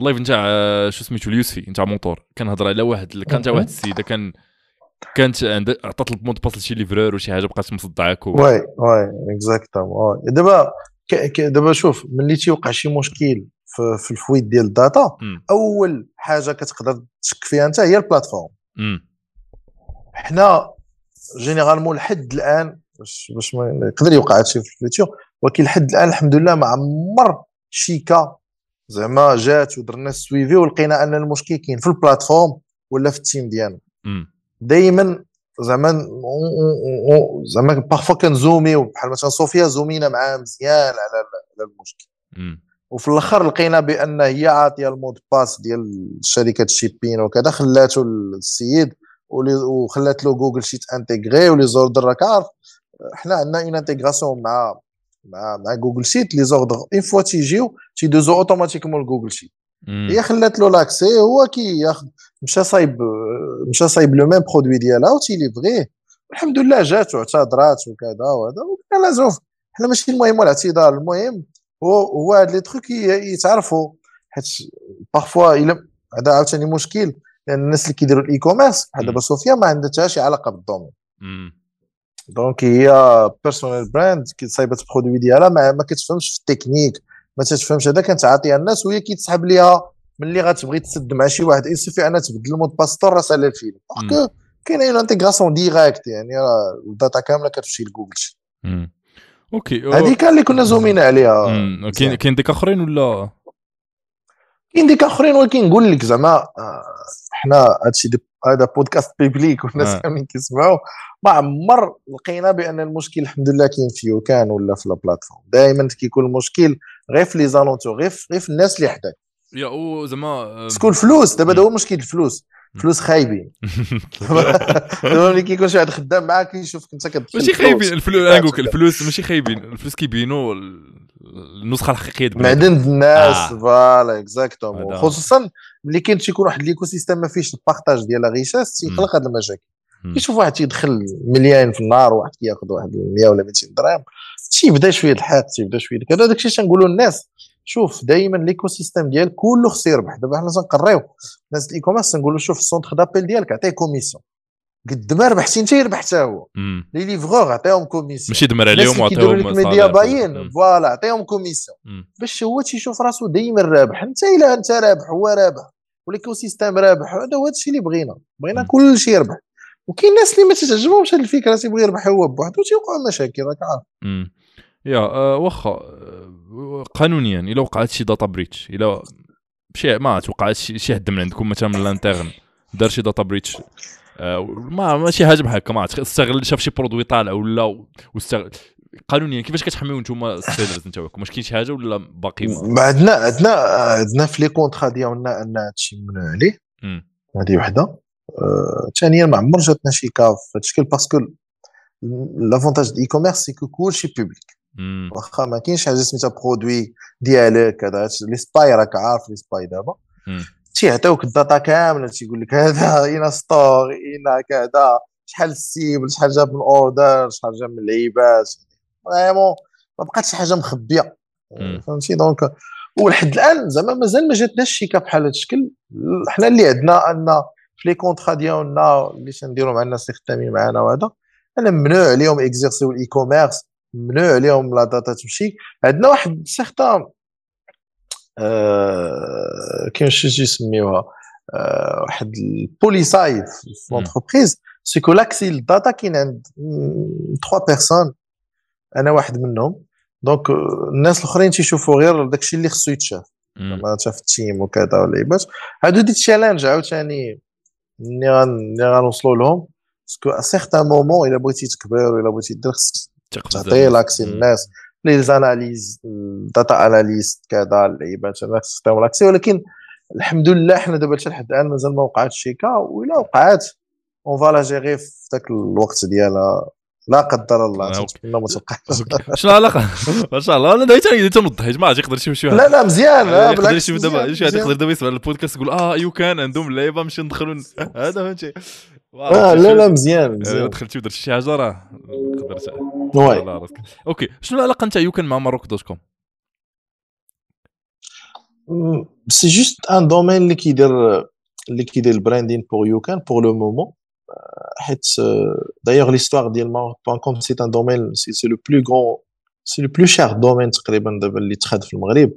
اللايف نتاع آه، شو سميتو اليوسفي نتاع موتور كنهضر على واحد كان تاع واحد السيده كان كانت عند عطات المود باس لشي ليفرور وشي حاجة بقات مصدعاك و... واي واي exactement دابا دابا شوف ملي تيوقع شي مشكل في, في ال fuite ديال ال data أول حاجة كتقدر تشك فيها انت هي ال plateforme. حنا généralement لحد الآن باش باش ما يقدر يوقع هادشي في le futur ولكن لحد الآن الحمد لله ما عمر شي cas زعما جات ودرنا suivi ولقينا أن المشكل كاين في ال plateforme ولا في ال team ديالنا. دائما زعما زعما parfois كنزوميو بحال مثلا صوفيا زومينا معاه مزيان على على المشكل. وفي الآخر لقينا بأن هي عاطية ال mot de passe ديال شركة ال shipping وكذا خلاته للسيد وخلات له Google Sheet intégré ولي زوردر راك عارف حنا عندنا une intégration مع مع مع جوجل شيت les orders اون فوا تيجيو تيدوزو automatiquement ل Google Sheet هي خلات له l'accès هو كياخذ مشى صايب مشى صايب le même produit ديالها وتي livrer ه الحمد لله جات واعتذرات وكذا وهذا لا شوف حنا ماشي المهم الاعتذار المهم هو هو هاد les trucs يتعرفوا حيت parfois الا هذا عاوتاني مشكل لأن الناس اللي كيديروا ال e-commerce بحال دابا صوفيا ما عندها شي علاقه بال domaine donc هي personal brand صايبت produit ديالها ما, ما كتفهمش في التكنيك ما تفهمش هذا كتعطيها الناس وهي كيتسحب ليها ملي غتبغي تسد مع شي واحد يصفي انها تبدل ال mot de passe راه سالا الفيلم parce que كاينة une intégration directe يعني راه ال data كامله كتمشي ل Google okay هذيك اللي كنا زومين عليها كاين كاين ديك اخرين ولا كاين ديك اخرين ولكن نقول لك زعما حنا هادشي هذا podcast public والناس آه. كاملين كيسمعوا ما عمر لقينا بأن المشكل الحمد لله كاين في YouCan ولا في ال plateforme دائما كيكون المشكل غير في les alentours غير غير في الناس اللي حداك. يا أو زعما تكون الفلوس دابا هو مشكل الفلوس. فلوس خايبين. دابا ملي كيكون شي واحد خدام معاك كيشوفك انت كتدخل ماشي خايبين. الفلوس الفلوس ماشي خايبين. الفلوس كيبينوا النسخة الحقيقية معدن الناس. آه. voilà exactement خصوصا ملي كاين تيكون واحد l'écosystème ما فيهش ال partage ديال la richesse تيخلق هاد المشاكل. كيشوف واحد تيدخل مليان في النهار وواحد كياخذ واحد 100 ولا 200 درهم تيبدا شوية الحق تيبدا شوية كذا. داكشي تنقولوا للناس شوف دائما l'écosystème ديال كله خصو يربح دابا حنا تنقريو الناس ال e-commerce تنقولوا شوف ال centre d'appel ديالك عطيه commission قد ما ربحتي انت يربح حتى هو. لي ليفغور عطيهم commission ماشي دمر عليهم وعطيهم media buying. voilà عطيهم commission باش هو تيشوف راسو دائما رابح. انت إلا أنت رابح هو رابح. و l'écosystème رابح. هذا هو الشيء اللي بغينا. بغينا كل شيء يربح. وكاين الناس اللي ما تتعجبهمش هذه الفكرة تيبغي يربح هو بوحدو تيوقعوا مشاكل راك عارف. يا آه واخا آه قانونيا إلا وقعت شي data breach إلا شي ما توقعت شي حد من عندكم مثلا من ال interne دار شي data breach آه ما ماشي حاجة بحال هكا ما استغل شاف شي produit طالع ولا واستغل. قانونيا كيفاش كتحميو نتوما ال sellers نتاعكم؟ واش كاين شي حاجة ولا باقي عندنا عندنا عندنا في les contrats ديالنا أن هادشي ممنوع عليه. هذه وحدة. آه، ثانيا ما عمر جاتنا شي cas في هذا الشكل parce que l'avantage d'e-commerce c'est que كلشي public واخا ما كاينش حاجة سميتها produit ديالك كذا les spy راك عارف les spy دابا. تيعطيوك ال data كاملة تيقول لك هذا أين store أين كذا شحال ال cible شحال جاب من order شحال جاب من اللعيبات vraiment ما بقاتش حاجة مخبية. فهمتي؟ donc ولحد الآن زعما مازال ما جاتناش شي cas بحال هذا الشكل. حنا اللي عندنا en fait les contrats ديالنا اللي تنديروا مع الناس اللي خدامين معنا وهذا أنا ممنوع عليهم exercer ال e-commerce ممنوع عليهم la data تمشي. عندنا واحد certain آه كاين شي يسميوها آه واحد ال policy في l'entreprise c'est que l'accès لل data كاين عند 3 personnes أنا واحد منهم. donc الناس الأخرين تيشوفوا غير داكشي اللي خصو يتشاف. ما شاف ال team وكذا واللعيبات هادو des challenges عاوتاني ملي غنوصلوا لهم. parce que certain moment إلا بغيتي تكبر ولا بغيتي دير خصك تعطي l'accès للناس les analyses data analyst كذا اللعيبات خصك تعطيهم l'accès ولكن الحمد لله حنا دابا حتى لحد الآن مازال ما وقعاتش شي cas وإلا وقعات. on va gérer في ذاك الوقت ديالها. لا قدر الله نتمنى ما توقعش شنو العلاقه ما شاء الله. أنا دايما تنوضح يا جماعة يقدر شي واحد. لا لا مزيان. يقدر يشوف دابا شي واحد يقدر دابا يسمع البودكاست يقول آه YouCan عندهم اللعيبه نمشي ندخلوا هذا فهمتي؟ آه لا لا مزيان مزيان. دخلتي ودرتي شي حاجة راه قدرت واي. على راسك. okay شنو العلاقة نتاع YouCan مع Maroc dot com؟ c'est juste un domaine اللي كيدير اللي كيدير ال branding pour YouCan pour le moment. حيت d'ailleurs l'histoire ديال Maroc point com c'est un domaine c'est le plus grand c'est le plus cher domaine تقريبا دابا اللي تخاد في المغرب.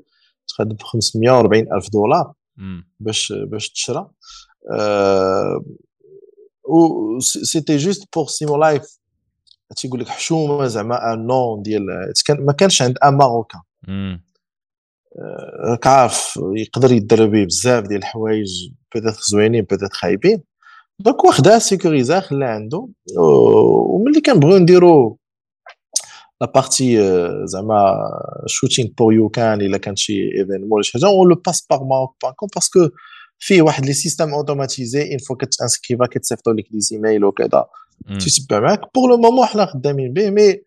تخاد ب 540 ألف دولار. باش باش تشرى. و c'était juste pour Simo Life تيقول لك حشومه زعما un nom ديال ما كانش عند un Marocain. راك عارف يقدر يدير به بزاف ديال الحوايج peut-être زوينين peut-être خايبين donc واخدها sécurisa خليها عنده وملي كنبغيو نديرو la partie زعما shooting pour YouCan الا كان شي événement ولا شي حاجة on le passe par Maroc parce que فيه واحد les systèmes automatisés une fois كتانسكريفا كيتصيفطوا لك des emails وكذا. تيتبع معاك pour le moment حنا خدامين به mais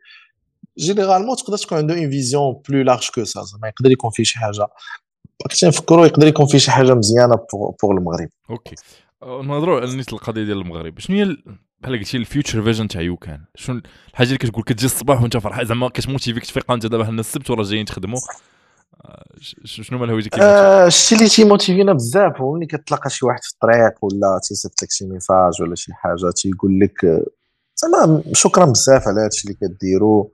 généralement تقدر تكون عنده une vision plus large que ça زعما يقدر يكون فيه شي حاجة. كنت نفكروا يقدر يكون فيه شي حاجة مزيانة pour المغرب. okay. نهضروا على نيت القضية ديال المغرب شنو هي ال- بحال قلتي ال future vision تاع YouCan شنو الحاجة اللي كتقول كتجي الصباح وانت فرحان؟ زعما كتموتيفيك تفيق انت دابا حنا السبت وراه جايين تخدموا شنو مال هويتك آه، الشيء اللي تيموتيفينا بزاف هو ملي كتلاقى شي واحد في الطريق ولا تيصيفط لك شي message ولا شي حاجة تيقول لك آه، زعما شكرا بزاف على هادشي اللي كديروا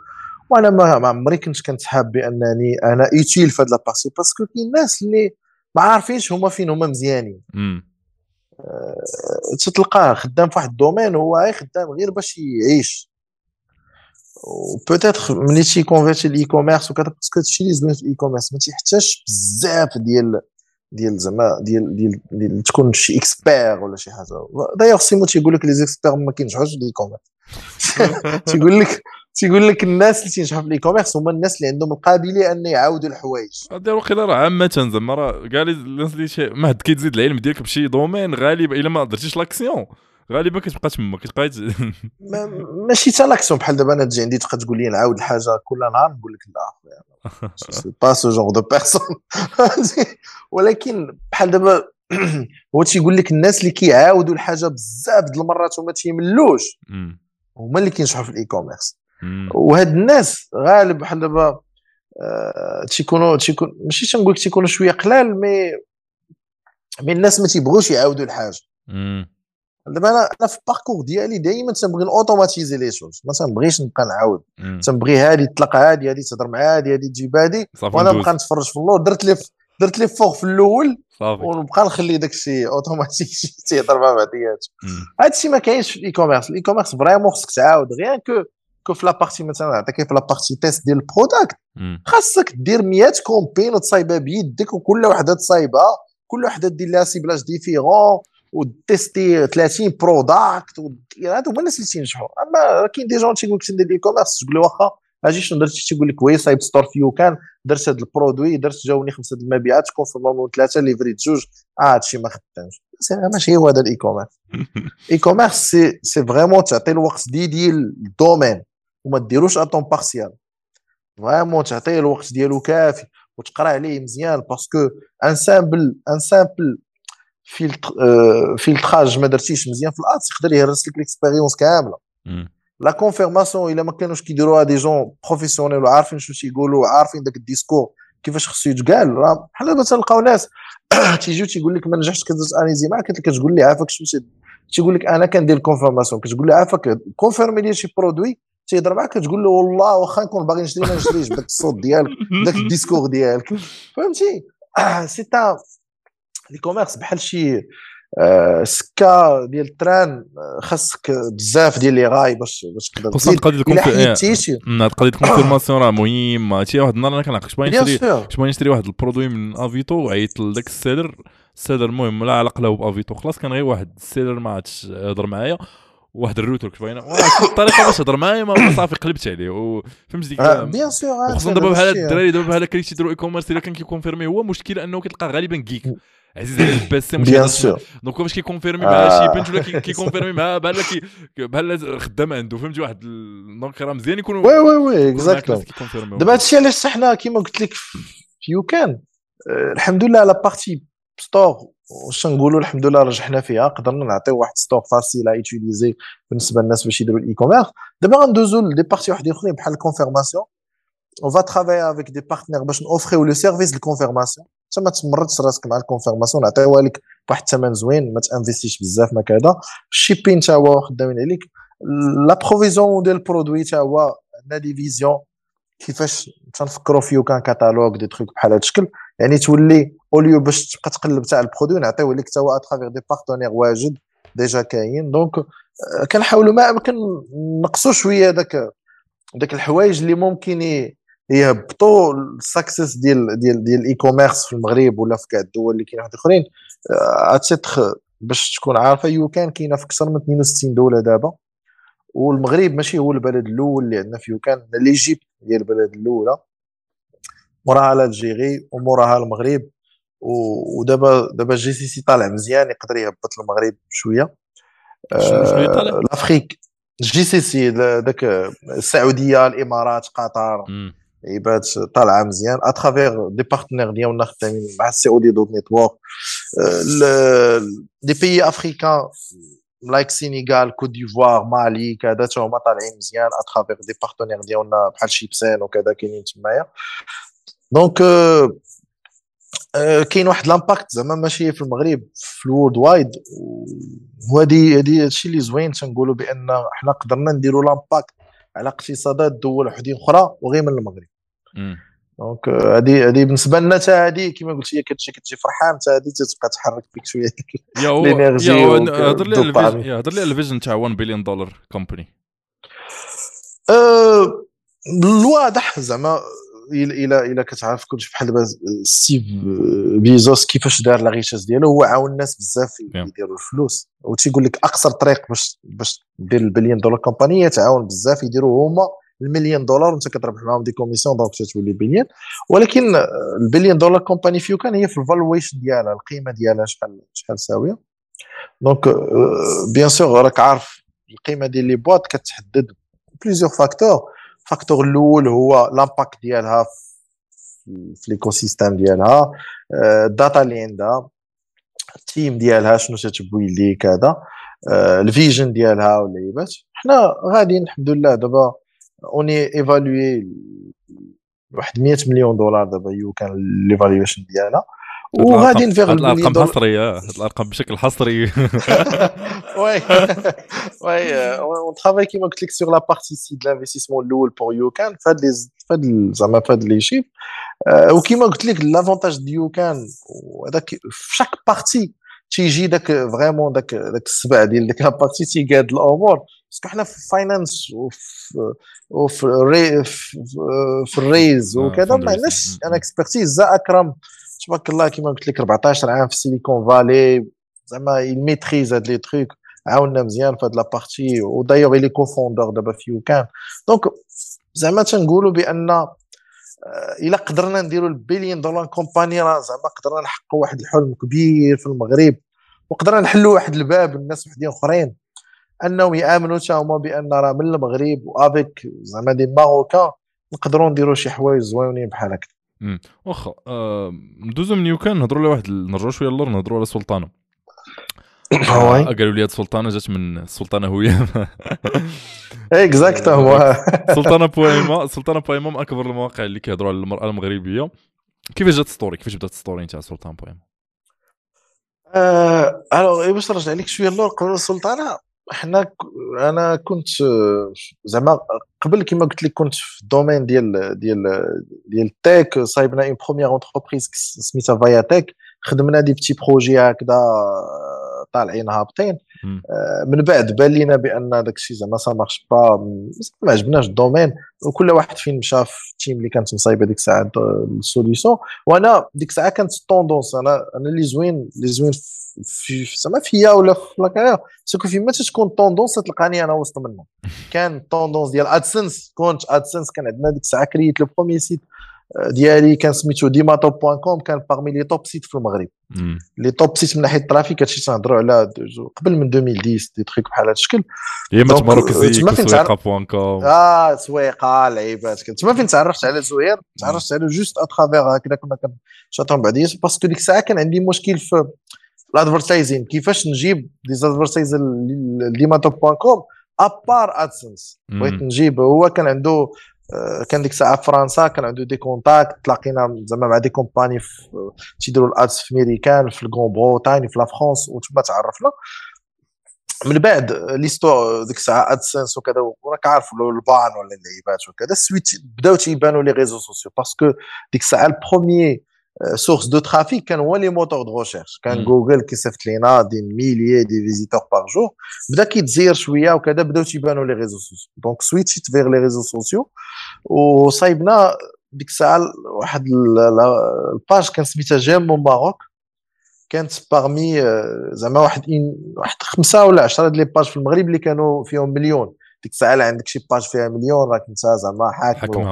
وأنا ما عمري كنت كنتحاب بأنني أنا utile في هاد la partie parce que كاين ناس اللي ما عارفينش هما فين هما مزيانين. مم. تتلقاه خدام في واحد ال domaine هو غير خدام غير باش يعيش. و peut-être ملي تي convertir ال e-commerce وكذا parce que هادشي اللي زوين في ال e-commerce ما تيحتاجش بزاف ديال ديال زعما ديال ديال, ديال تكون شي expert ولا شي حاجة d'ailleurs Simo تيقول لك لي زيكسبير ما كينجحوش في ال e-commerce تيقول لك تيقول لك الناس اللي تينجحوا في ال e-commerce هما الناس اللي عندهم القابليه ان يعاودوا الحوايج هذا وقيلا راه عامة زعما راه كاع الناس اللي ما حد كيتزيد العلم ديالك بشي domaine غالبا الا ما درتيش l'action غالبا كتبقى تما كتبقى ماشي حتى l'action بحال دابا أنا تجي عندي تبقى تقول لي نعاود الحاجة كل نهار نقول لك لا c'est pas ce genre de personnes ولكن بحال دابا هو تيقول لك الناس اللي كيعاودوا الحاجة بزاف د المرات وما تيملوش. هما اللي كينجحوا في ال e-commerce. وهاد الناس غالب بحال دابا آه، تيكونوا تيكون ماشي تنقول لك تيكونوا شوية قلال مي مي الناس ما تيبغوش يعاودوا الحاجة. دابا أنا أنا في ال parcours ديالي دائما تنبغي automatiser les choses. ما تنبغيش نبقى نعاود. تنبغي هادي تطلق هادي هادي تهضر مع هادي هادي تجيب هادي. وأنا. نبقى نتفرج في اللور. درت لي درت l'effort في الأول ونبقى نخلي داك الشيء اوتوماتيك تيهضر مع بعضياته. هذا الشيء ما كاينش في ال e-commerce ال e-commerce vraiment خصك تعاود. غير que que في la partie مثلا نعطيك في la partie test ديال ال product. خاصك دير 100 campagnes وتصايبها بيدك وكل وحدة تصايبها. كل وحدة دير لها ciblage différent و tester 30 products هادو هما الناس اللي تينجحوا. أما كاين des gens تيقول لك تندير ال e-commerce تقول له واخا أجي شنو درتي؟ تيقول لك oui صايب store ف YouCan درت هذا ال produit درت جاوني خمسة المبيعات كونفيرمون ثلاثة ليفريت جوج. آه هادشي ما خدامش. ماشي هو هذا ال e-commerce e-commerce c'est c'est vraiment تعطي الوقت dédié لل domaine وما ديروش à temps partiel. vraiment تعطيه الوقت ديالو كافي وتقرا عليه مزيان parce que un simple un simple filtrage ما درتيش مزيان في ال ad يقدر يهرس لك l'expérience كاملة. la confirmation إلا ما كانوش كيديروها des gens professionnels وعارفين شنو تيقولوا عارفين داك ال discours كيفاش خصو يتقال. راه بحال دابا تلقاو ناس تيجيو تيقول لك ما نجحتش كدوز analyser معاك كتقول لي عافاك شنو تي- تيقول لك أنا كندير ال confirmation كتقول له عافاك confirmer لي شي produit تيهضر معاك كتقول له والله واخا نكون باغي نشري ما نشريش. بداك الصوت ديالك بداك ال discours ديالك. فهمتي؟ c'est l'e-commerce بحال شي آه، سكة ديال التخان آه، خاصك بزاف ديال لي غاي باش باش تقدر خصوصا قضيه إلا الكونفي حيدتيش مم، هاد قضيه confirmation راه مهمه تي واحد النهار أنا كنت باغي نشري كنت باغي نشري واحد produit من أفيتو وعيطت لذاك seller ال seller المهم لا علاقة له بافيتو خلاص كان غير واحد seller ما عادش يهضر معايا. واحد الروتر كنت باغي الطريقة باش يهضر معايا ما صافي قلبت عليه. وفهمت ديك bien sûr هذا دابا بحال. الدراري دابا بحال كريتي يديروا e-commerce إلا كان كي confirmer هو مشكل أنه كتلقى غالبا جيك عزيز عليه الباسي مش bien sûr donc باش كي confirmer مع آه. شي بنت ولا كي- كي confirmer مع بحال بحال خدام عنده فهمتي واحد donc راه مزيان يكونوا oui oui oui كي confirmer يو. دابا هادشي علاش حنا كيما قلت لك في YouCan الحمد لله على partie store واش نقولوا الحمد لله رجحنا فيها قدرنا نعطيو واحد ستوك facile à utiliser بالنسبة للناس باش يديروا ال e-commerce دابا غندوزو ل des parties وحدين اخرين بحال ال confirmation on va travailler avec des partenaires باش ن offrir يو le service ال confirmation انت ما تمرضش راسك مع ال confirmation نعطيوها لك بواحد الثمن زوين ما تا investir ش بزاف ما كذا. ال shipping تا هو خدامين عليك. la provision ديال ال produit تا هو عندنا des visions كيفاش تنفكروا فيه كان catalogue des trucs بحال هذا الشكل. يعني تولي au lieu باش تبقى تقلب تاع ال produit نعطيو لك tout à travers des partenaires واجد déjà كاين donc كنحاولوا ما كنقصوا شوية داك داك الحوايج اللي ممكن يهبطوا ال success ديال ديال ديال ال e-commerce في المغرب ولا في كاع الدول اللي كاين واحد آخرين. اتيتخ آه، باش تكون عارفة YouCan كاينة في أكثر من 62 دولة دابا. والمغرب ماشي هو البلد الأول اللي عندنا في YouCan l'Égypte هي البلد الأولى. موراها l'Algérie وموراها المغرب. ودابا دابا GCC طالع مزيان يقدر يهبط المغرب شوية. شنو طالع؟ l'Afrique GCC ذاك السعودية الإمارات قطر. عباد طالعة مزيان. à travers des partenaires ديالنا خدامين مع ال COD Network des pays africains like سينيغال كوت ديفوار مالي كذا تا هما طالعين مزيان à travers des partenaires ديالنا بحال شيبسين وكذا كاينين تمايا donc كاين واحد l'impact زعما ماشي في المغرب في ال worldwide وهذه هذه هادشي اللي زوين تنقولوا بأن حنا قدرنا نديروا l'impact على اقتصادات دول وحدين أخرى وغير من المغرب. donc هذه هذه بالنسبة لنا حتى هذه كما قلت هي كتجي كتجي فرحان حتى هذه تبقى تحرك فيك شوية يا هو هضر لي هضر لي ال vision تاع 1 billion dollar company الواضح زعما إلى إلى كتعرف كلشي بحال دابا ستيف بيزوس كيفاش دار la richesse ديالو هو عاون الناس بزاف يديروا الفلوس. وتيقول لك أقصر طريق باش باش دير ال billion dollar company تعاون بزاف يديروا هما ال million dollar وانت كتربح معاهم des commissions donc تولي بليون ولكن ال billion dollar company ف YouCan هي في ال valuation ديالها القيمة ديالها شحال شحال ساوية. donc bien sûr راك عارف القيمة ديال les boîtes كتحدد ب plusieurs facteurs ال facteur الأول هو l'impact ديالها في l'écosystème ديالها ال data اللي عندها ال team ديالها شنو تتبوي لي كذا ال vision ديالها واللعيبات حنا غاديين الحمد لله دابا on est évalué واحد 100 مليون دولار دابا YouCan l'évaluation ديالها. وغادي نفيغ الأرقام حصرية الأرقام بشكل حصري. oui oui on travaille كيما قلت لك sur la partie c'est de l'investissement الأول pour YouCan فهاد لي فهاد زعما فهاد les chiffres وكيما قلت لك l'avantage ديال YouCan هذاك في chaque partie تيجي داك vraiment داك داك السبع ديال ديك la partie تيقاد الأمور. parce que حنا في ال finance وفي وفي ال rai في ال raise وكذا ما عندناش أنا expertise زعما أكرم تبارك الله كيما قلت لك 14 عام في سيليكون فالي زعما ي maîtriser هاد les trucs عاوننا مزيان في هاد la partie و d'ailleurs les cofondeurs دابا في YouCan donc زعما تنقولوا بأن إلا قدرنا نديروا ال billion dollar company راه زعما قدرنا نحققوا واحد الحلم كبير في المغرب وقدرنا نحلوا واحد الباب للناس وحدين أخرين أنهم يآمنوا حتى هما بأن راه من المغرب و avec زعما des Marocains نقدروا نديروا شي حوايج زوينين بحال هكا. واخا آه ندوزو من YouCan نهضروا على واحد نرجعوا شوية للور نهضروا على سلطانة. آه قالوا لي هاد سلطانة جات من السلطانه هوية. exactement سلطانة بويما سلطانة بويما من أكبر المواقع اللي كيهضروا على المراه المغربيه كيفاش جات story كيفاش بدات story تاع سلطانة بويما alors باش نرجع لك شوية اللور. قبل السلطانه حنا أنا كنت زعما قبل كما قلت لك كنت في ال domaine ديال ديال ديال ال tech صايبنا une première entreprise سميتها فايا تيك خدمنا des petits projets هكذا. طالعين هابطين. آه، من بعد بان لينا بأن داك الشيء زعما ça marche pas ما عجبناش ال domaine. وكل واحد فين مشى في ال team اللي كانت مصايبة ديك الساعة ال solution وأنا ديك الساعة كانت ال tendance أنا أنا اللي زوين اللي زوين في زعما فيا ولا في la carrière c'est que فيما تكون tendance تلقاني أنا وسط منهم. كان ال tendance ديال AdSense compte AdSense كان عندنا ديك الساعة كريت le premier site ديالي كان سميتو ديماتو point com كان parmi les top sites في المغرب. les top sites من ناحية ال trafic هادشي تنهضروا على قبل من 2010 دي تخيك بحال هذا الشكل. يا ما تبارك سويقه point com آه سويقة لعيبات. تما فين تعرفت على زوير؟ تعرفت على juste à travers هكذا كنا كنشاطرهم بعدين parce que ديك الساعة كان عندي مشكل في ال advertising كيفاش نجيب des advertising ديماتو point com à part AdSense بغيت نجيب هو كان عنده آه، كان ديك الساعة في فرنسا كان عنده des contacts تلاقينا زعما مع des compagnies تيديروا ال ads في ميريكان في la Grande-Bretagne في la France وتما تعرفنا. من بعد l'histoire ديك الساعة AdSense وكذا وراك عارف ال ban ولا اللعيبات وكذا suite بداو تيبانوا les réseaux sociaux parce que ديك الساعة ال première source de trafic كان هو les moteurs de recherche. كان جوجل كيصيفط لينا des milliers de visiteurs par jour بدأ كيتزير شوية وكذا بدأو تيبانوا les réseaux sociaux donc switch يت vers les réseaux sociaux وصايبنا ديك الساعة واحد ال page كان سميتها J'aime mon Maroc كانت parmi زعما واحد واحد خمسة ولا 10 ديال les pages في المغرب اللي كانوا فيهم مليون. ديك الساعة عندك شي page فيها مليون راك انت زعما حاكم.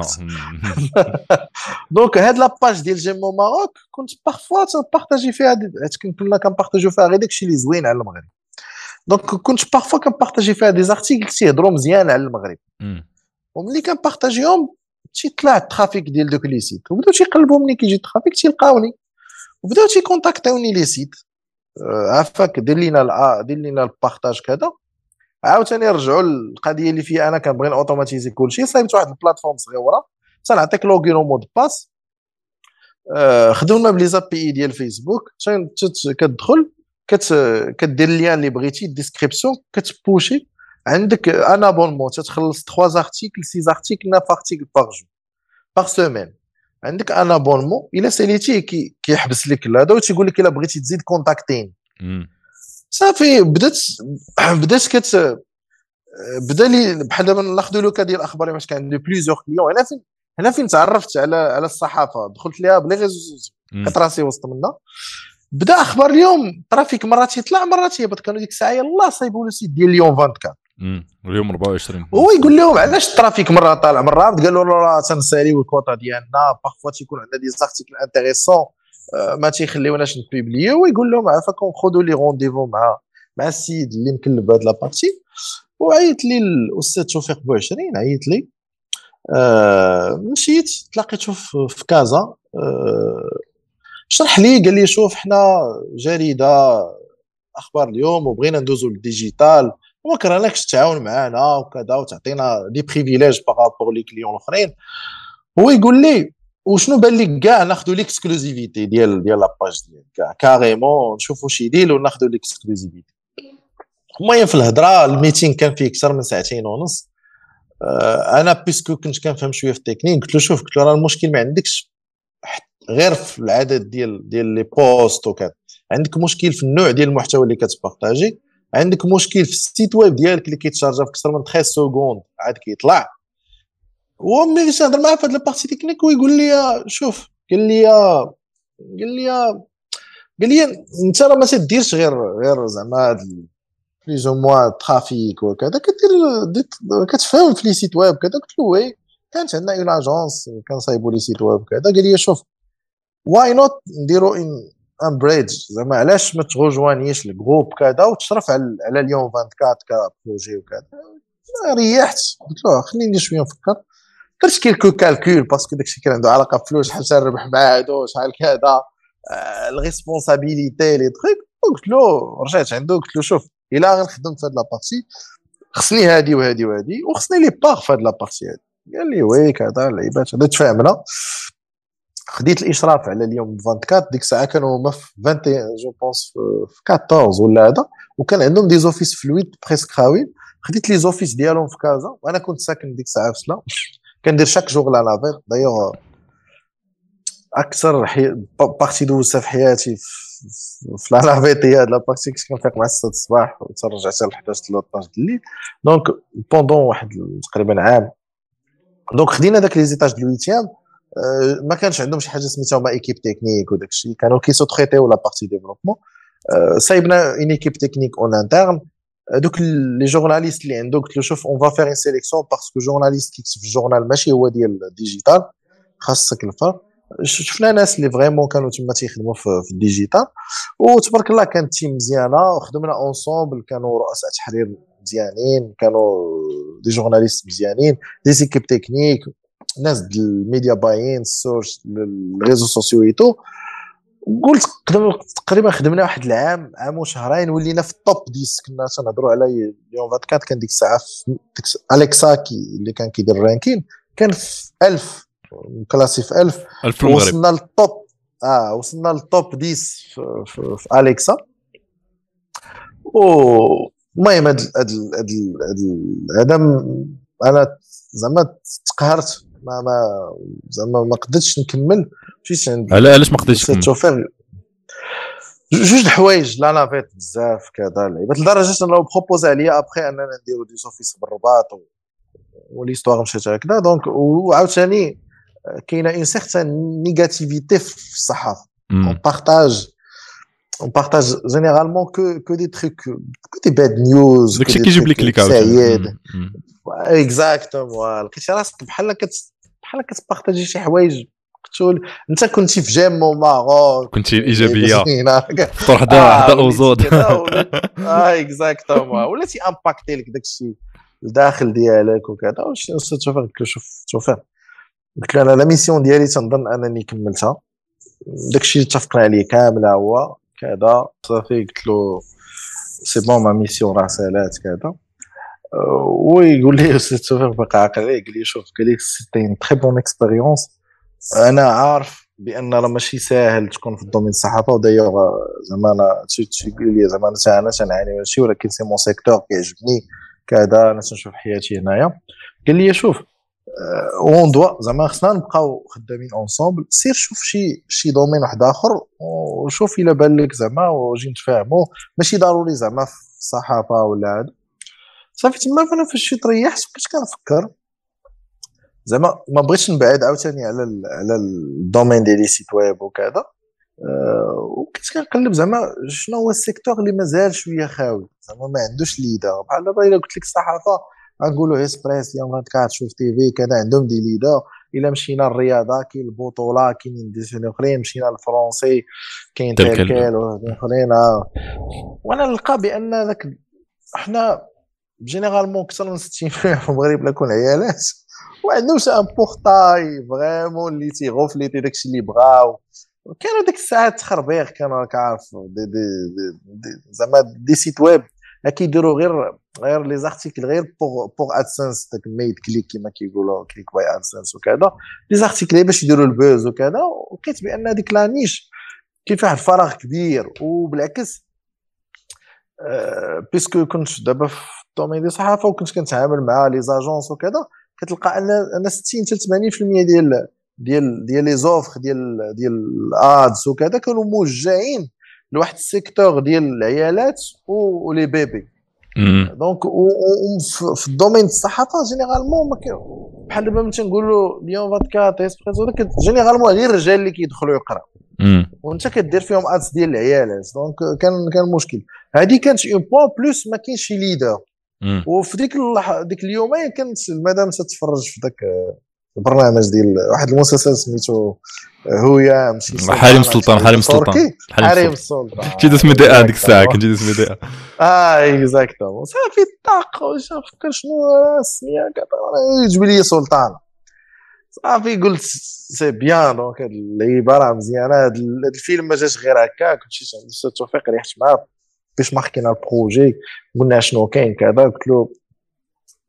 donc هاد la page ديال J'aime mon Maroc كنت parfois تنبارطاجي فيها كنا كنبارطاجيو فيها غير داكشي اللي زوين على المغرب. donc كنت parfois كنبارطاجي فيها des articles تيهضروا مزيان على المغرب. وملي كنبارطاجيهم تيطلع ال trafic ديال دوك les sites. وبداو تيقلبوا ملي كيجي ال trafic تيلقاوني. وبداو تيكونتاكتوني les sites. عافاك دير لينا دير لينا ال partage كذا. عاوتاني رجعوا القضية اللي فيها أنا كنبغي automatiser كلشي صايبت واحد ال plateforme صغيرة تنعطيك login و mot de passe. آه خدمنا ب les API ديال فيسبوك. كتدخل كت كدير ال lien اللي بغيتي description كتبوشي. عندك un abonnement تتخلص 3 articles 6 articles 9 articles par jour par semaine عندك un abonnement إلا ساليتيه كيحبس لك هذا وتيقول لك إلا بغيتي تزيد كونتاكتين صافي بدات بدات كت بدا لي بحال دابا ناخذوا le cas ديال الأخبار واش كان عندي plusieurs clients. هنا فين هنا فين تعرفت على على الصحافة؟ دخلت ليها ب les réseaux كتراسي وسط منها. بدا أخبار اليوم trafic مرات يطلع مرات يهبط كانوا ديك الساعة يلاه صايبوا le site ديال اليوم 24 اليوم 24 هو يقول لهم علاش ال trafic مرة طالع مره هابط قالوا له راه تنساليو الكوطا ديالنا. parfois تيكون عندنا des articles intéressants ما تيخليوناش نبيبليو ويقول لهم عافاكم خذوا le rendez-vous مع مع السيد اللي مكلف هاد la partie وعيط لي الأستاذ توفيق بوعشرين عيط لي. آه مشيت تلاقيته في كازا. آه شرح لي قال لي شوف حنا جريدة أخبار اليوم وبغينا ندوزو لل digital وما كرهناكش تعاون معنا وكذا وتعطينا des privilèges par rapport les clients الأخرين. هو يقول لي وشنو بان لك كاع ناخذوا l'exclusivité ديال ديال la page ديال كاع؟ carrément نشوفوا شي deal وناخذوا l'exclusivité. المهم في الهضرة ال meeting كان فيه أكثر من ساعتين ونص. آه، أنا puisque كنت كنفهم شوية في التكنيك قلت له شوف قلت له راه المشكل ما عندكش غير في العدد ديال ديال les posts وكذا. عندك مشكل في النوع ديال المحتوى اللي كتبارطاجي عندك مشكل في ال site web ديالك اللي كيتشارجا في أكثر من 13 secondes عاد كيطلع. ملي جيت نهضر معاه في هاد ال partie technique ويقول لي شوف قال لي قال لي قال لي انت راه ما تديرش غير غير زعما plus ou moins trafic وكذا كدير كتفهم في les sites web كذا قلت له oui كانت عندنا une agence كنصايبوا les sites web كذا قال لي شوف why not نديرو un un bridge زعما علاش ما تغوجوانيش ال groupe كذا وتشرف على على اليوم 24 ك projet وكذا ريحت قلت له خليني شوية نفكر. درت quelques calculs parce que داكشي كان عنده علاقة بفلوس شحال تنربح مع هادو شحال كذا ال responsabilité les trucs قلت له رجعت عنده قلت له شوف الا غنخدم في هاد la partie خصني هادي وهادي وهادي وخصني لي باغ في هاد لابارتي هادي. قال لي وي كذا اللعيبات هذا تفاهمنا. خديت الإشراف على اليوم 24 ديك الساعة كانوا هما في 21 جو بونس في 14 ولا هذا وكان عندهم دي زوفيس في الويد بريسك خاويين. خديت لي زوفيس ديالهم في كازا وأنا كنت ساكن ديك الساعة في سلا كندير شاك جوغ لا لافير دايوغ أكثر حي... بارتي دوزتها في حياتي في لا لافيتي هاد لا بارتي كنت كنفيق مع 6 الصباح وترجع حتى ل 11 13 الليل. دونك بوندون واحد تقريبا عام. دونك خدينا داك لي زيتاج دو الويتيام. ما كانش عندهم شي حاجة سميتها هما ايكيب تكنيك وداك الشيء. كانوا كيسو تريتيو لا بارتي ديفلوبمون سايبنا اون ايكيب تكنيك اون انترن دوك لي جورناليست اللي عندك قلت له شوف اون فا فير ان سيليكسيون باسكو جورناليست كيكتب في الجورنال ماشي هو ديال الديجيتال خاصك الفرق شفنا ناس اللي vraiment كانوا تما تيخدموا في, ال digital وتبارك الله كانت team مزيانه وخدمنا ensemble كانوا رؤساء تحرير مزيانين كانوا des journalistes مزيانين des équipes techniques ناس ال media buying ال source ال réseaux sociaux et tout قلت تقريبا خدمنا واحد العام عام وشهرين ولينا في ال top 10 كنا تنهضروا على يوم 24 كان ديك الساعة في Alexa اللي كان كيدير ال ranking كان في 1000 classé في 1000 1000 في المغرب. وصلنا لل top آه وصلنا لل top 10 في, في, في Alexa. المهم هاد هذا أنا زعما تقهرت ما ما زعما ما قدرتش نكمل. مشيت عند علاش ما قدرتش نشوفير جوج الحوايج la navette بزاف كذا. لعيبات لدرجة إنه propose عليا أبخي أننا نديرو des offices بالرباط و l'histoire مشات هكذا. donc وعاوتاني كاينة une certaine négativité في الصحافة. on partage on partage généralement que que des trucs que des bad news داكشي كيجيب لك clics سعيد exactement لقيتي راسك بحال بحال كت partager شي حوايج تقول انت كنتي في J'aime Maroc كنتي إيجابية. فطور حدا حدا اوزود آه exactement ولاتي impacter لك داك الشيء الداخل ديالك وكذا. واش شوف قلت له شوف شوف قلت له أنا la mission ديالي تنظن أنني كملتها. داك الشيء اتفقنا عليه كامله هو كذا. صافي قلت له c'est bon ma mission راه سالات كذا. ويقول لي أستاذ توفيق بقى عاقل. قال لي شوف قال لي c'était très bonne expérience أنا عارف بأن راه ماشي ساهل تكون في ال domaine الصحافة ودايوغ زعما أنا تيقول لي زعما أنا تنعاني ماشي ولكن c'est mon secteur كيعجبني كذا أنا تنشوف حياتي هنايا. قال لي شوف on doit زعما خصنا نبقاو خدامين ensemble سير شوف شي شي domaine واحد آخر وشوف إلا بان لك زعما وجي نتفاهموا ماشي ضروري زعما في الصحافة ولا هذا صافي تما فانا فاش تريحت بقيت كنفكر. زعما ما بغيتش نبعد عاوتاني على على ال domaine ديال les sites web وكذا. أه وكنت كنقلب زعما شنو هو ال secteur اللي مازال شوية خاوي. زعما ما عندوش leader بحال دابا إلا قلت لك الصحافه غنقولوا هسبريس يوم 24 شوف تي في كذا عندهم des leaders إلا مشينا للرياضه كاين البطولة كاينين و أخرين مشينا لل français كاين تركيل واخرين آه. وأنا نلقى بأن ذاك حنا généralement أكثر من 60% في المغرب لا كون عيالات. وعندهمش un portail vraiment اللي تيغوفليتي داكشي اللي بغاو كانوا ديك الساعات تخربيق كانوا راك عارف دي دي دي زعما des sites web كيديروا غير غير les articles غير pour pour AdSense داك ميد clic كيما كيقولوا click by AdSense وكذا les articles باش يديروا ال buzz وكذا ولقيت بان هذيك la niche كاين فيها الفراغ كبير وبالعكس parce que كنت دابا في ال domaine ديال الصحافه وكنت كنتعامل مع les agences وكذا كتلقى أن أنا 60 حتى 80% ديال ديال ديال les offres ديال ديال ال ads وكذا كانوا موجهين لواحد ال secteur ديال العيالات و les bébés. donc في ال domaine الصحافة généralement بحال دابا ملي تنقولوا اليوم 24 هسبريس و généralement غير الرجال اللي كيدخلوا يقراو وانت كدير فيهم ads ديال العيالات. donc كان كان مشكل. هذه كانت اون بوان بلوس ما كاينش شي ليدر وفي ديك اللح... ديك اليومين كانت المدام تتفرج في ذاك البرنامج ديال واحد المسلسل سميتو هويا مشي حريم السلطان حريم السلطان حريم السلطان جيت اسمي دي ديك الساعة كنت جيت اسمي دي آه اكزاكتومون صافي طاق فكر شنو السميه يجيب لي سلطان صافي قلت سي بيان دونك هاد اللعيبه راه مزيانه هاد الفيلم ما جاش غير هكاك مشيت عند الاستاذ توفيق ريحت معاه باش ماركينا ال projet قلنا شنو كاين كذا قلت له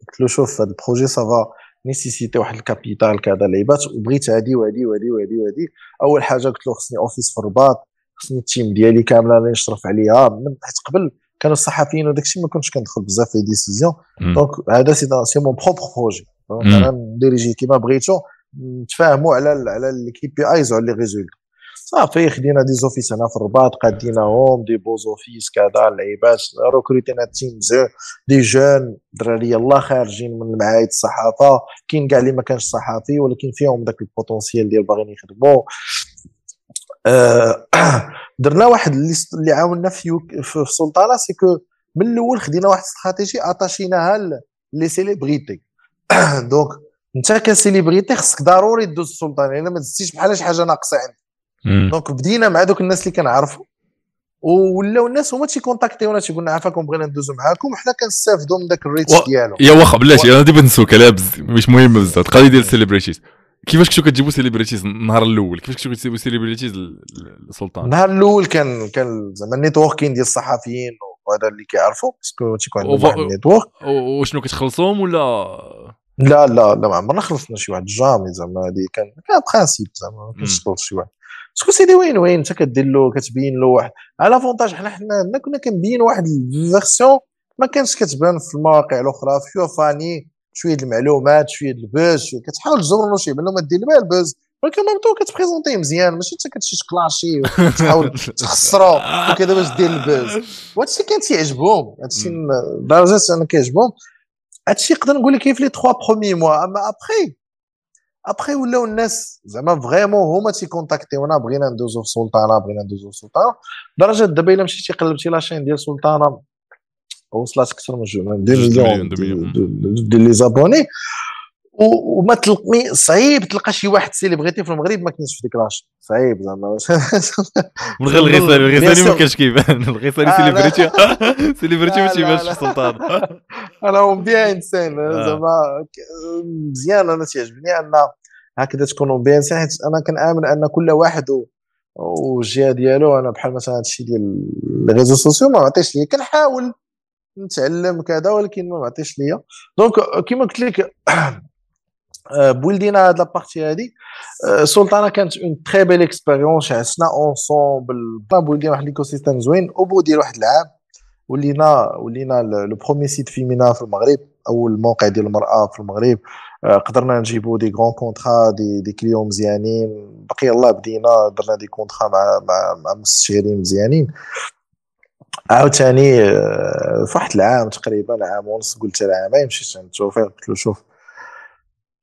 قلت له شوف هذا ال projet ça va nécessiter واحد ال capital كذا لعيبات وبغيت هادي وهادي وهادي وهادي وهادي. أول حاجة قلت له خصني office في الرباط خصني ال team ديالي كاملة اللي نشرف عليها. من حيت قبل كانوا الصحفيين وداك الشيء ما كنتش كندخل بزاف في décisions donc هذا c'est c'est mon propre projet أنا ن diriger كيما بغيتو نتفاهموا على على les KPIs وعلى les résultats صافي خدينا des offices هنا في الرباط قاديناهم des beaux offices كذا اللعيبات روكريتينا team des jeunes دراري يلاه خارجين من معاهد الصحافة. كاين كاع اللي ما كانش صحافي ولكن فيهم داك ال potentiel ديال باغيين يخدموا آه درنا واحد اللي عاوننا في في السلطنة سيكو من الأول خدينا واحد استراتيجي اتاشيناها les célébrités donc انت ك célébrité خصك ضروري دوز السلطان الا ما دزتيش بحال شي حاجة ناقصة عندك. donc بدينا مع دوك الناس اللي كنعرفوا ولاو الناس هما تي contacter ونا تيقول لنا عافاكم بغينا ندوزو معاكم وحنا كنستافدوا من ذاك ال reach و... ديالهم يا واخا بلاتي أنا ديما نسوك عليها بز... مش مهم بزاف القضية ديال ال celebrities كيفاش كنتو كتجيبوا celebrities النهار الأول؟ كيفاش كنتو كتجيبوا celebrities للسلطان النهار الأول كان كان زعما ال networking ديال الصحفيين وهذا اللي كيعرفوا parce que تيكون عندهم واحد ال network. وشنو كتخلصوهم ولا؟ لا لا لا ما عمرنا خلصنا شي واحد jamais زعما هذه كان كان principe زعما ما كنشطوش شي واحد. parce que سيدي وين وين انت كدير له كتبين له واحد avantage حنا حنا كنا كنبين واحد ال version ما كانش كتبان في المواقع الاخرى فيها فاني شوية المعلومات شوية ال buzz شوية كتحاول تجر شي منهم ما دير بها ال buzz ولكن même temps كت présenter مزيان ماشي انت كتمشي ت clasher وتحاول تخسرو وكذا باش دير ال buzz وهذا الشيء كان تيعجبهم هذا الشيء لدرجه أنا كيعجبهم هذا الشيء نقدر نقول لك كيف les 3 premiers mois اما ابخي ابخي ولاو الناس زعما vraiment هما تي contact يونا بغينا ندوزو في سلطانه بغينا ندوزو في سلطانه لدرجه دابا الا مشيتي قلبتي la chaîne ديال سلطانه وصلت أكثر من 2 مليون ديال les abonnés وما تلقي صعيب تلقى شي واحد célébrité في المغرب ما كاينش في ديك la chaîne. صعيب زعما. من غير الغيساني الغيساني ما كانش كيبان الغيساني سيليبريتي سيليبريتي ما تيبانش في السلطان أنا هو بيان إنسان زعما مزيان أنا تيعجبني أن هكذا تكونوا بيان انسان حيت أنا كنامن أن كل واحد والجهة ديالو أنا بحال مثلا هادشي ديال les réseaux sociaux ما عطيش ليا. كنحاول نتعلم كذا ولكن ما عطيش ليا. donc كيما قلت لك build ينا هاد la partie هادي سلطانه كانت une très belle expérience عشنا ensemble build ينا واحد l'écosystème زوين. au bout ديال واحد العام ولينا ولينا le premier site féminin في المغرب أول موقع ديال المرأة في المغرب. قدرنا نجيبو des grands contrats des des clients مزيانين. بقي الله بدينا درنا des contrats مع مع, مع مستشارين مزيانين. عاوتاني في واحد العام تقريبا عام ونص قلت له عامين مشيت عند الشوفير قلت له شوف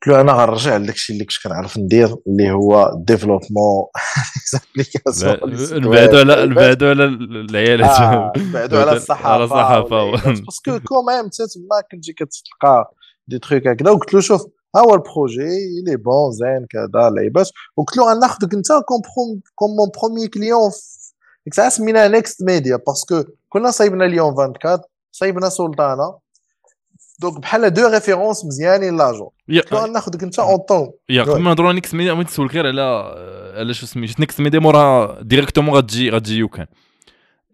قلت له أنا غنرجع لداكشي اللي كنت كنعرف ندير اللي هو développement نبعدوا على نبعدوا على العيالات. نبعدوا على الصحافة على الصحافة. parce que quand même انت تما كتجي كتلقى دي تخيك هكذا وقلت له شوف ها هو ال projet لي بون زين كذا لعيبات وقلت له غناخذك انت comme mon premier client ديك الساعة سميناها Next Media parce que كنا صايبنا اليوم 24 صايبنا سلطانه donc بحال deux références مزيانين لاجون كنا ناخذك انت اون طون yeah قبل ما نهضروا Next Media بغيت نسولك غير على على شو سميت Next Media موراها directement غتجي غتجي YouCan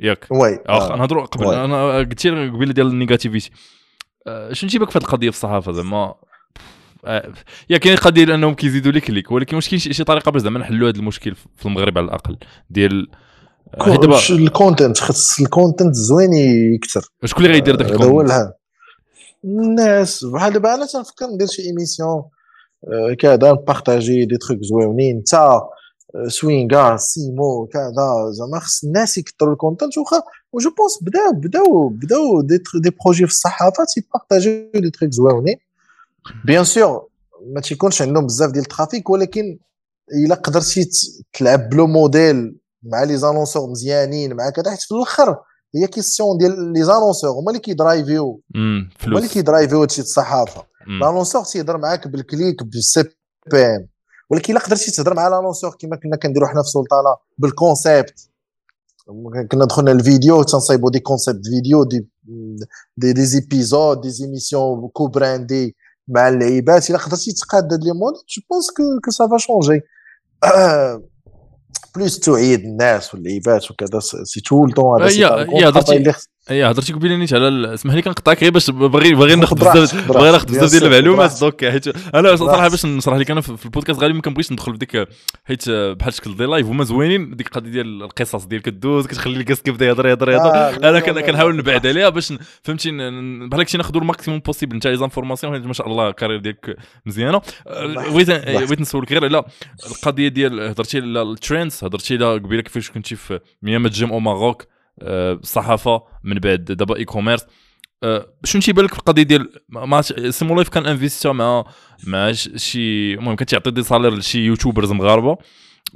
ياك. oui نهضروا قبل أنا قلت لك قبيلة ديال ال negativity شنو تيبك في هذه القضية في الصحافة زعما؟ yeah كاين قضية انهم كيزيدوا les clics ولكن واش كاين شي طريقة باش زعما نحلوا هذا المشكل في المغرب على الأقل؟ ديال دابا ال content خص ال content زوين يكثر شكون اللي غيدير داك ال content الناس بحال دابا أنا تنفكر ندير شي émission كذا ن partager des trucs زوينين. انت سوينغا سيمو كذا. زعما خص الناس يكثروا ال content واخا و je pense بداو بداو بداو des, des projets في الصحافة تي partager و des trucs زوينين. bien sûr ما تيكونش عندهم بزاف ديال ال trafic ولكن إلا قدرتي تلعب ب le modèle مع les annonceurs مزيانين مع كذا حيت في الأخر هي question ديال les annonceurs هما اللي كي drive يو. هما اللي كي drive يو هادشي الصحافة. l'annonceur تيهضر معاك بال clic بال CPM ولكن إلا قدرتي تهضر مع l'annonceur كما كنا كنديروا حنا في سلطانه بال concept كنا دخلنا الفيديو تنصايبوا des concepts vidéo des des des épisodes des émissions co-brandés مع اللعيبات. إلا قدرتي تقاد هاد les modèles je pense que ça va changer plus توعية الناس واللعيبات وكذا سي تو طون هذا يا اي هضرتي قبيله نيت على اسمح لي كنقطعك غير باش باغي باغي ناخذ بزاف باغي ناخذ بزاف ديال المعلومات دوك حيت أنا صراحة باش نشرح لك أنا في البودكاست غالبا ما كنبغيش ندخل في ديك حيت بحال شكل ديال life هما زوينين ديك القضية ديال القصص ديال كدوز كتخلي ال guest كيبدا يهضر يهضر يهضر. آه، أنا كنحاول نبعد عليها باش فهمتي بحال هكشي ناخذوا ال maximum possible انت les informations ما شاء الله ال carrière ديالك مزيانة. بغيت بغيت نسولك غير على القضية ديال هضرتي على ال trends هضرتي على قبيلة كيفاش كنتي في ميام جيم au Maroc. الصحافه من بعد دابا e-commerce شنو تيبان لك في القضية ديال ما سيمو لايف كان invest يا مع مع شي المهم كان تيعطي des salaires لشي YouTubers مغاربة.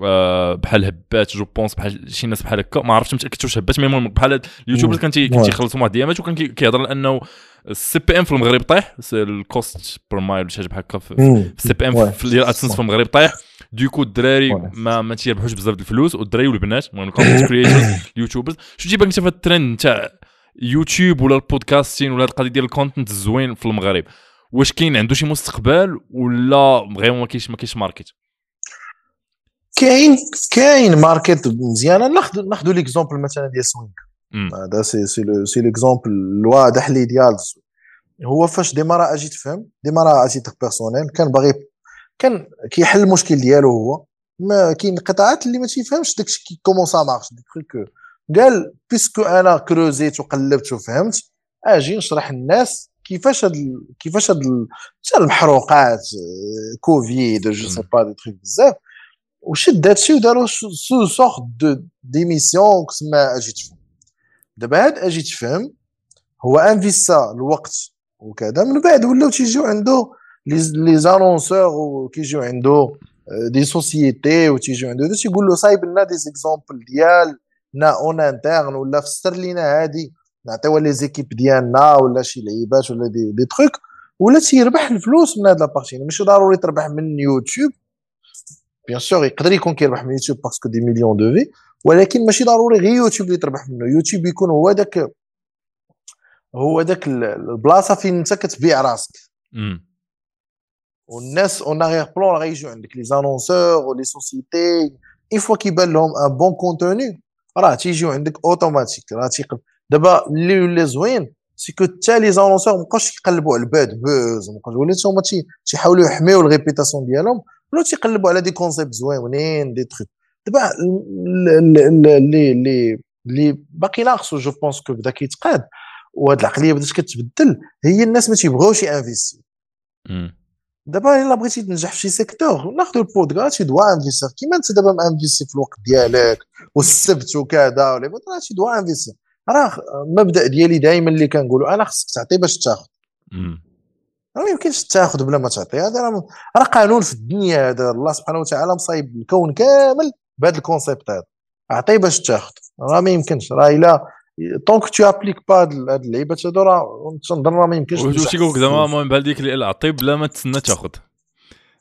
أه بحال هبات je pense بحال شي ناس بحال هكا. ما عرفتش متاكد واش هبات مي بحال ال YouTubers كان تيخلصوا واحد الأيامات وكان كيهضر لأنه ال CPM في المغرب طايح ال cost per mille ولا شي حاجة بحال هكا في ال CPM في ال AdSense في المغرب طايح. donc الدراري ما ما تيربحوش بزاف د الفلوس والدراري والبنات المهم ال content creators ال YouTubers شو تجيبك انت في الترند تاع يوتيوب ولا ال podcasting ولا القضية ديال ال content الزوين في المغرب؟ واش كاين؟ عنده شي مستقبل ولا vraiment ما كاينش ما كاينش market كاين كاين market مزيانة. ناخذ ناخذ l'exemple مثلا ديال سوينك هذا c'est c'est c'est l'exemple الواضح l'idéal هو فاش démarra أجي تفهم démarra أجي personnel كان باغي كان كيحل المشكل ديالو هو. ما كاين قطاعات اللي ما تيفهمش داكشي comment ça marche des trucs قال puisque أنا creus يت وقلبت وفهمت أجي نشرح الناس كيفاش هاد كيفاش هاد المحروقات كوفيد je sais pas des trucs بزاف. وشد هادشي وداروا ce sorte d'émission كسما أجي تفهم. دابا هاد أجي تفهم هو investit الوقت وكذا. من بعد ولاو تيجيو عنده les annonceurs وكيجيو عنده des sociétés وتيجيو عنده تيقول له صايب لنا des exemples ديال نا en interne ولا فسر لينا هادي نعطيوها les équipes ديالنا ولا شي لعيبات ولا des, des trucs ولا تيربح الفلوس من هاد la partie ماشي ضروري تربح من YouTube bien sûr يقدر يكون كيربح من YouTube parce que des millions de vues ولكن ماشي ضروري غير يوتيوب اللي تربح منه يوتيوب يكون هو داك هو داك البلاصه فين انت كتبيع راسك والناس en arrière-plan غيجيو عندك les annonceurs و les sociétés une fois كيبان لهم un bon contenu راه تيجيو عندك اوتوماتيك راه تيقل دابا اللي ولا زوين c'est que حتى les annonceurs مابقاوش كيقلبوا على ال bad buzz مابقاوش ولات هما تيحاولوا يحميو ال réputation ديالهم ولا تيقلبوا على des concepts زوينين دي تخيك دابا اللي اللي اللي باقي ناقصو je pense que بدا كيتقاد وهاد العقليه بدات كتبدل هي الناس ما تيبغيوش ي investir دابا الا بغيتي تنجح في شي secteur ناخذ البودكاست tu dois investir كيما انت دابا م investi في الوقت ديالك والسبت وكذا ولا tu dois investir راه المبدأ ديالي دائما اللي كنقولوا أنا خصك تعطي باش تاخذ راه ما يمكنش تاخذ بلا ما تعطي. هذا راه راه قانون في الدنيا هذا. الله سبحانه وتعالى مصايب الكون كامل بهذا ال concept هذا. أعطي باش تاخذ راه ما يمكنش. راه إلا tant que tu appliques pas هاد اللعيبات هادو راه تنظن راه ما يمكنش واش يقول لك زعما المهم بحال ديك اللي عطي بلا ما تسنى تاخذ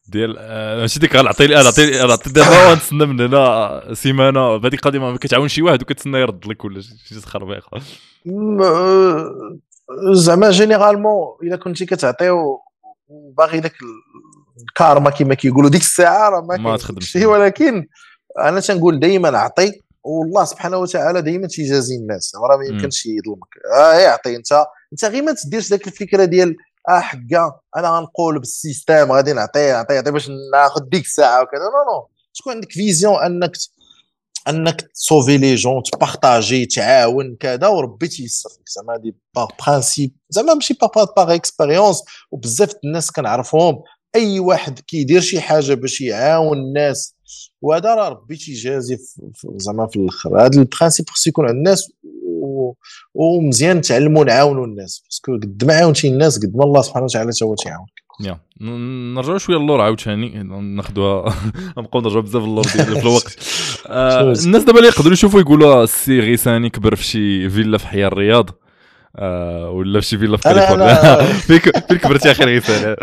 ديال آه، ماشي ديك غنعطي نعطي نعطي دابا ونتسنى من هنا سيمانة. بهذيك القضية ما كتعاون شي واحد وكتسنى يرد لك ولا شي خربيقه زعما généralement إلا كنتي كتعطي وباغي داك الكارما كما كيقولوا ديك الساعة راه ما تخدمش. ولكن أنا تنقول دائما اعطي والله سبحانه وتعالى دائما تيجازي الناس راه ما يمكنش يظلمك. آه يعطي انت انت غير ما تديرش ذاك الفكرة ديال آه حكا أنا غنقول بال système غادي نعطي نعطي نعطي باش ناخذ ديك الساعة وكذا. non non. تكون عندك vision أنك أنك ت sauver les gens ت partager تعاون كذا وربي تيسر لك. زعما هادي par principe زعما ماشي par par expérience وبزاف الناس كنعرفهم. أي واحد كيدير شي حاجة باش يعاون الناس وهذا راه ربي تيجازي زعما في الآخر. هذا ال principe خصو يكون عند الناس ومزيان نتعلموا نعاونوا الناس. parce que قد ما عاونتي الناس قد ما الله سبحانه وتعالى تا هو تيعاونك. yeah. نرجعوا شوية للور عاوتاني. ناخذوها نبقاو نرجعوا بزاف للور في الوقت. آه الناس دابا اللي يقدروا يشوفوا يقولوا السي غيساني كبر في شي فيلا في حي الرياض. آه ولا في شي فيلا في كاليفورنيا؟ فيك فين كبرتي يا أخي غيساني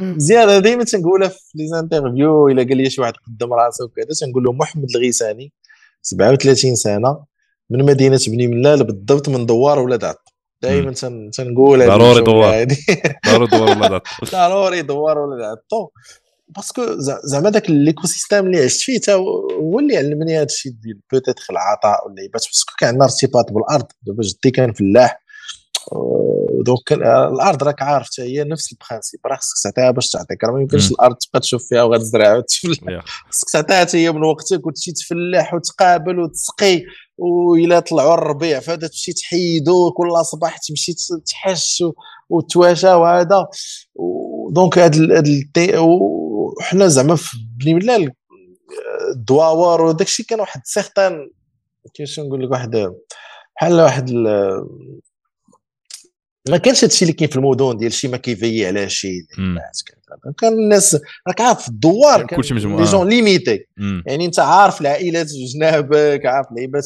مزيان ديما تنقولها في les interviews إلا قال لي شي واحد قدام راسه وكذا تنقول له محمد الغيساني 37 سنة من مدينة بني ملال بالضبط من دوار ولاد عط دائما تنقول ضروري دوار. ضروري دوار ولاد عط ضروري دوار ولاد عطو parce que زعما داك l'écosystème اللي عشت فيه هو اللي علمني هذا الشيء ديال peut-être العطاء واللعيبات parce que كان عندنا ارتباط بالارض دابا جدي كان فلاح donc الأرض راك عارف حتى هي نفس ال principe راه خصك تعطيها باش تعطيك راه ما يمكنش الأرض تبقى تشوف فيها وغادي تزرع وتفلح خصك تعطيها حتى هي من وقتك وتمشي تفلح وتقابل وتسقي وإلا طلعوا الربيع فهذا تمشي تحيدو كل صباح تمشي تحش وتواشى وهذا. donc هاد وحنا زعما في بني ملال الدواور وداك الشيء كان واحد certain كيفاش نقول لك واحد بحال واحد ما كانش هادشي اللي كاين في المدن ديال شي ما كيفيي على شي كان الناس راك عارف في الدوار كلشي مجموعة. les gens limités. يعني انت عارف العائلات جنابك عارف لعيبات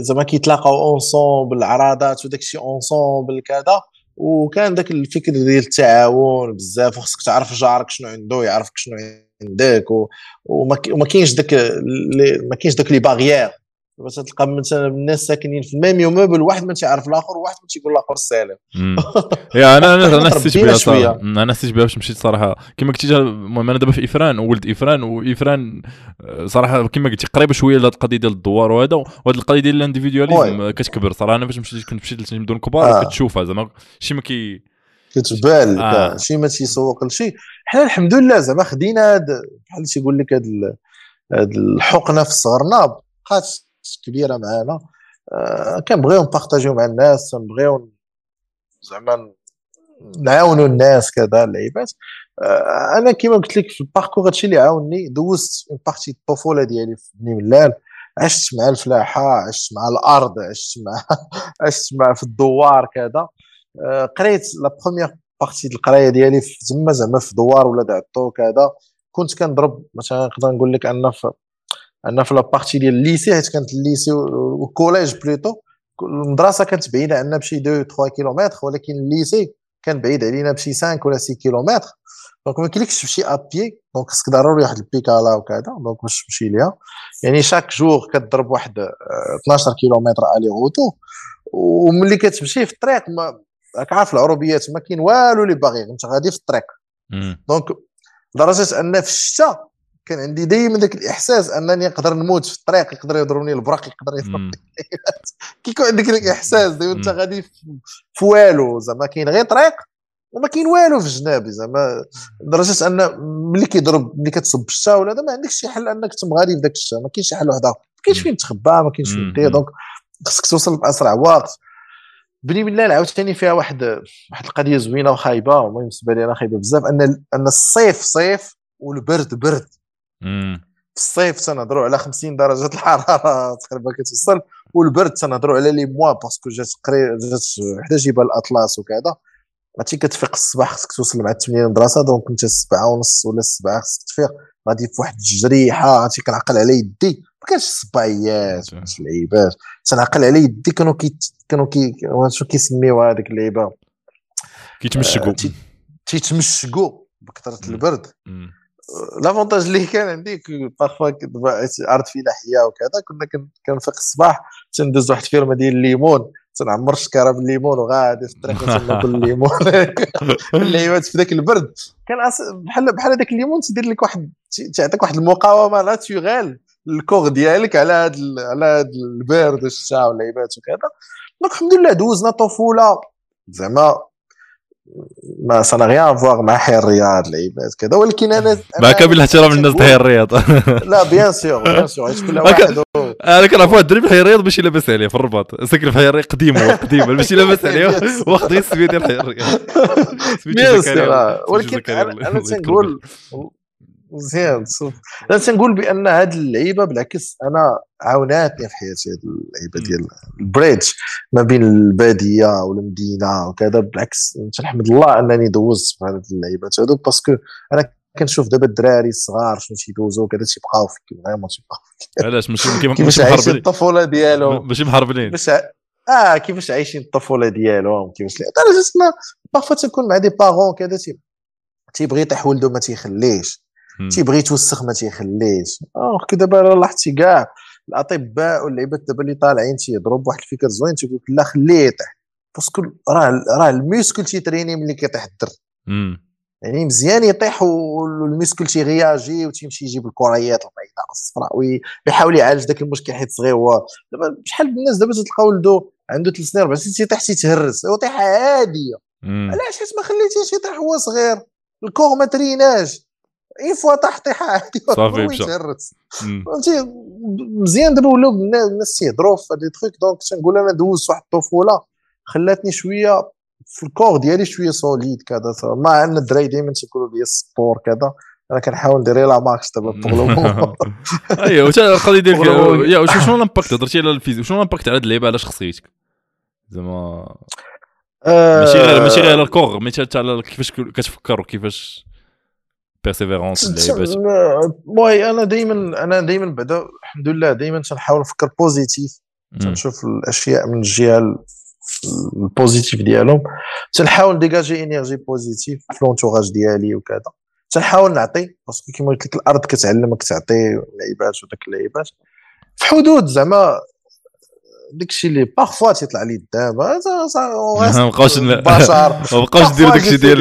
زعما كيتلاقاو ensemble العراضات وداك الشيء ensemble كذا. وكان ذاك الفكر ديال التعاون بزاف وخصك تعرف جارك شنو عنده يعرفك شنو عندك وما كاينش ذاك ما كاينش ذاك les barrières باش تلقى مثلا الناس ساكنين في ال même immeuble واحد ما تيعرف الآخر وواحد ما تيقول الآخر السلام yeah أنا أنا أنا حسيت بها صراحة. أنا حسيت بها باش مشيت صراحة. كما قلتي المهم أنا دابا في إفران ولد إفران وإفران آه، صراحة كما قلتي قريبه شوية لهاد القضية ديال الدوار وهذا وهاد القضية ديال ال individualisme كتكبر صراحة. أنا فاش مشيت كنت مشيت لمدن كبار آه. كتشوفها زعما شي ما كي كتبان آه. شي ما تيسوق لشي. حنا الحمد لله زعما خدينا بحال تيقول لك هاد الحقنة في صغرنا بقات كبيره معانا. آه كنبغيو ن partagerيو مع الناس كنبغيو زعما نعاونوا الناس كذا اللعيبات. آه أنا كما قلت لك في ال parcours هادشي اللي عاوني دوزت une partie الطفوله ديالي في بني ملال. عشت مع الفلاحة عشت مع الأرض عشت مع عشت مع في الدوار كذا. آه قريت la première partie القراية ديالي في تما زعما في دوار ولاد عطو كذا. كنت كنضرب مثلا نقدر نقول لك أن في عندنا في la partie ديال ال lycée حيت كانت ال lycée وال collège plutôt المدرسة كانت بعيدة عندنا بشي 2 3 كيلومتر ولكن ال lycée كان بعيد علينا بشي 5 ولا 6 كيلومتر. donc ما كاينلكش تمشي à pied donc خصك ضروري واحد البيكالا وكذا donc باش تمشي ليها. يعني chaque jour كتضرب واحد 12 كيلومتر aller-retour وملي كتمشي في الطريق ما راك عارف العروبية ما كاين والو اللي باغي انت غادي في الطريق. donc لدرجه أن في الشتاء كان عندي دائما ذاك الإحساس أنني نقدر نموت في الطريق يقدر يضربني البرق يقدر يضربني كيكون عندك الإحساس ديما أنت غادي في والو زعما كاين غير طريق وما كاين والو في الجناب زعما لدرجة أن ملي كيضرب ملي كتصب الشتا ولا ما عندكش شي حل أنك تم غادي في ذاك الشتا ما كاينش شي حل واحد اخر ما كاينش فين تخبى ما كاينش فين دير donc خصك توصل بأسرع وقت. بيني بالله عاوتاني فيها واحد واحد القضية زوينة وخايبة المهم بالنسبة لي أنا خايبة بزاف أن أن الصيف صيف والبرد برد. في الصيف تنهضروا على 50 درجة الحرارة تقريبا كتوصل والبرد تنهضروا على les mois parce que جات قريب جات حدا جبال الأطلس وكذا. عرفتي كتفيق الصباح خصك توصل مع 8 المدرسة donc أنت السبعة ونص ولا السبعة خصك تفيق. غادي في واحد الجليدة عرفتي كنعقل على يدي. ما كانش الصبايات ما اللعيبات. تنعقل على يدي كانوا كي كانوا كي شنو كيسميو هذيك اللعيبة؟ كيتمشقوا آه، تيتمشقوا بكثرة البرد. l'avantage اللي كان عندي parfois عرض فلاحيه وكذا. كنا كنفيق الصباح تندوز واحد ال ferme ديال الليمون. تنعمر الشكاره بالليمون وغادي في الطريق تناكل الليمون. الليمة في ذاك البرد. كان بحال بحال هذاك الليمون تدير لك واحد تعطيك واحد المقاومة naturelle الكوغ ديالك على هذا على هذا البرد والشتاء واللعيبات وكذا. donc الحمد لله دوزنا طفولة. زعما ça n'a rien à voir مع حي الرياض لعيبات كذا ولكن أنا مع كامل الاحترام للناس تاع حي الرياض. لا bien sûr bien sûr كل واحد أنا كنعرف واحد الدرب حي الرياض ماشي لاباس عليه في الرباط. ساكن في حي الرياض قديم هو قديم ماشي لاباس عليه واخد غير السميه ديال حي الرياض ولكن أنا تنقول مزيان أنا تنقول بأن هاد اللعيبة بالعكس أنا عاوناتني في حياتي هاد اللعيبة ديال ال bridge. ما بين البادية والمدينة وكذا بالعكس تنحمد الله أنني دوزت في هاد اللعيبات هادو parce que أنا كنشوف دابا الدراري الصغار شنو تيدوزو كذا تيبقاو فيك vraiment تيبقاو فيك. علاش؟ ماشي كيفاش عايشين الطفولة ديالهم؟ ماشي محاربين. آه كيفاش عايشين الطفولة ديالهم؟ كيفاش لدرجه parfois تكون مع des parents كذا تيبغي يطيح ولده ما تيخليش. تيبغي يتوسخ ما تيخليش. اوغ كي دابا لاحظتي كاع الأطباء واللعيبات دابا اللي طالعين تيهضروا بواحد الفكر زوين تيقول لك لا خليه يطيح parce que راه راه ال muscle تي traîner ملي كيطيح الدري. يعني مزيان يطيح وال muscle تيغياجي وتيمشي يجيب الكريات البيضاء الصفراء ويحاول يعالج ذاك المشكل حيت صغير. هو دابا شحال من الناس دابا تلقاو ولدو عنده ثلاث سنين أربع سنين تيطيح تيتهرس. هو طيحه عاديه علاش؟ حيت ما خليتيش يطيح هو صغير. ال corps ما تريناش. Une fois طاح طيحه عادي صافي مشى فهمتي؟ مزيان دابا ولاو الناس تيهضروا في هاد truc donc تنقول أنا دوزت واحد الطفولة خلاتني شوية في ال corps ديالي شوية solide كذا. مع ان الدراري دائما تيقولوا لي ال sport كذا. أنا كنحاول ندير le max دابا pour ايوا القضية ديالك يا شنو ال impact هضرتي على ال physique شنو ال impact على اللعيبة على شخصيتك؟ زعما ماشي غير ماشي غير على ال corps ماشي على كيفاش كتفكر وكيفاش persévérance المهم أنا دائما أنا دائما بعدا الحمد لله دائما تنحاول نفكر positif تنشوف الأشياء من الجهة ال positif ديالهم. تنحاول dégager énergie positive في l'entourage ديالي وكذا. تنحاول نعطي parce que كيما قلت لك الأرض كتعلمك تعطي لعيبات وداك اللعيبات. في حدود زعما داكشي اللي parfois تيطلع لي الدم ما بقاوش بشر. ما بقاوش دير داكشي ديال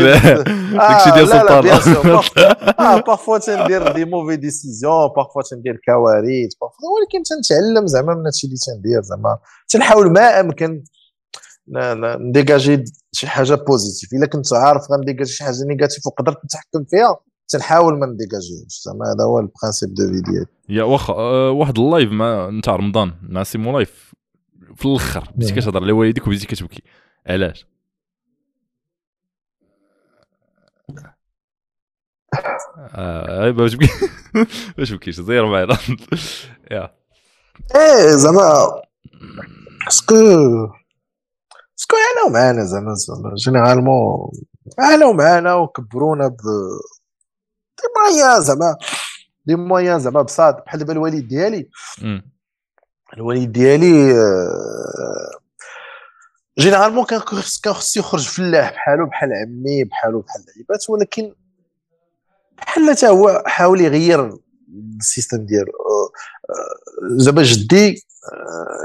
داكشي ديال سلطان. آه parfois تندير des mauvaises décisions parfois تندير كوارث ولكن تنتعلم زعما من هادشي اللي تندير زعما. تنحاول ما أمكن نديجاجي شي حاجة positive إلا كنت عارف غنديجاجي شي حاجة négative وقدرت نتحكم فيها تنحاول ما نديجاجيوش زعما هذا هو ال principe de vie ديالي. يا واخا أه واحد ال live مع نتاع رمضان مع سيمو live في الآخر بديتي كتهضر لوالديك وبديتي كتبكي علاش؟ آه باش تبكي باش تبكيش زير معايا. يا. إيه زعما est-ce que est-ce que عانوا معانا زعما généralement عانوا معانا وكبرونا ب des moyens زعما des moyens زعما بساط بحال دابا الوالد ديالي. الوالد ديالي généralement كان كان خصو يخرج فلاح بحالو بحال عمي بحالو بحال اللعيبات ولكن بحال حتى هو حاول يغير ال système ديالو زعما جدي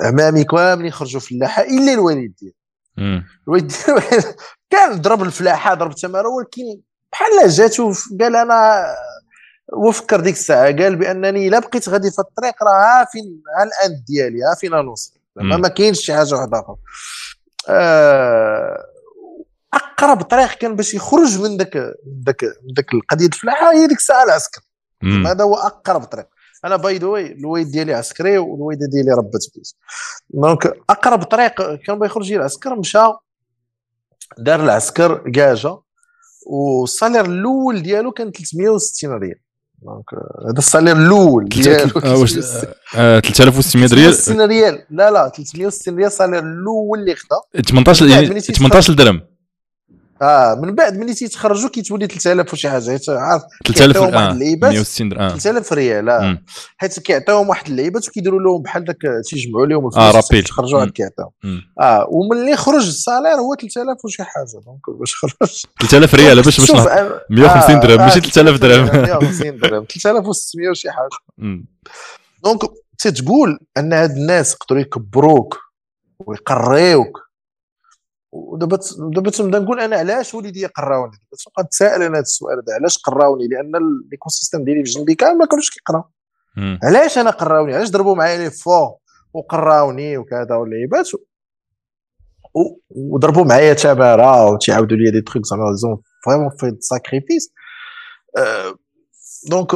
عمامي كاملين خرجوا فلاحه إلا الوالد ديالي. الوالد ديالي كان ضرب الفلاحة ضرب التمارة ولكن بحال جاتو قال أنا وفكر ديك الساعة قال بأنني الا بقيت غادي في الطريق راه فين ها الاند ديالي ها فين نوصل زعما ما كاينش شي حاجة واحدة آخرى. آه أقرب طريق كان باش يخرج من ذاك من ذاك القضية الفلاحة هي ديك الساعة العسكر هذا هو أقرب طريق. أنا by the way الوالد ديالي عسكري والوالده ديالي ربت بيت donc أقرب طريق كان باغي يخرج العسكر مشى دار العسكر كاجا وال salaire الأول ديالو كان 360 ريال. donc هذا ال salaire الأول ديالو. واش 3600 ريال؟ 360 ريال. لا لا 360 ريال ال salaire الأول اللي خدا. 18 18 درهم آه من بعد ملي تيتخرجوا كيتولي 3000 وشي حاجة. حيت عارف 3000 آه 160 درهم. 3000 ريال آه. حيت كيعطيوهم واحد اللعيبات وكيديروا لهم بحال داك تيجمعوا لهم الفلوس آه rappel. تخرجوا عاد كيعطيهم آه وملي خرج ال salaire هو 3000 وشي حاجة donc باش خرج. 3000 ريال باش باش 150 درهم ماشي 3000 درهم. 150 درهم 3600 وشي حاجة. donc تتقول أن هاد الناس يقدروا يكبروك ويقريوك ودابا دابا تنبدا نقول أنا علاش وليدي قراوني دابا تبقى تسائل أنا هذا السؤال هذا علاش قراوني؟ لأن l'écosystème ديالي في جنبي كامل ما كانوش كيقراو علاش أنا قراوني؟ علاش ضربوا معايا l'effort وقراوني وكذا واللعيبات وضربوا معايا تمارة وتيعاودوا لي دي تخيك زعما ils ont vraiment fait sacrifice donc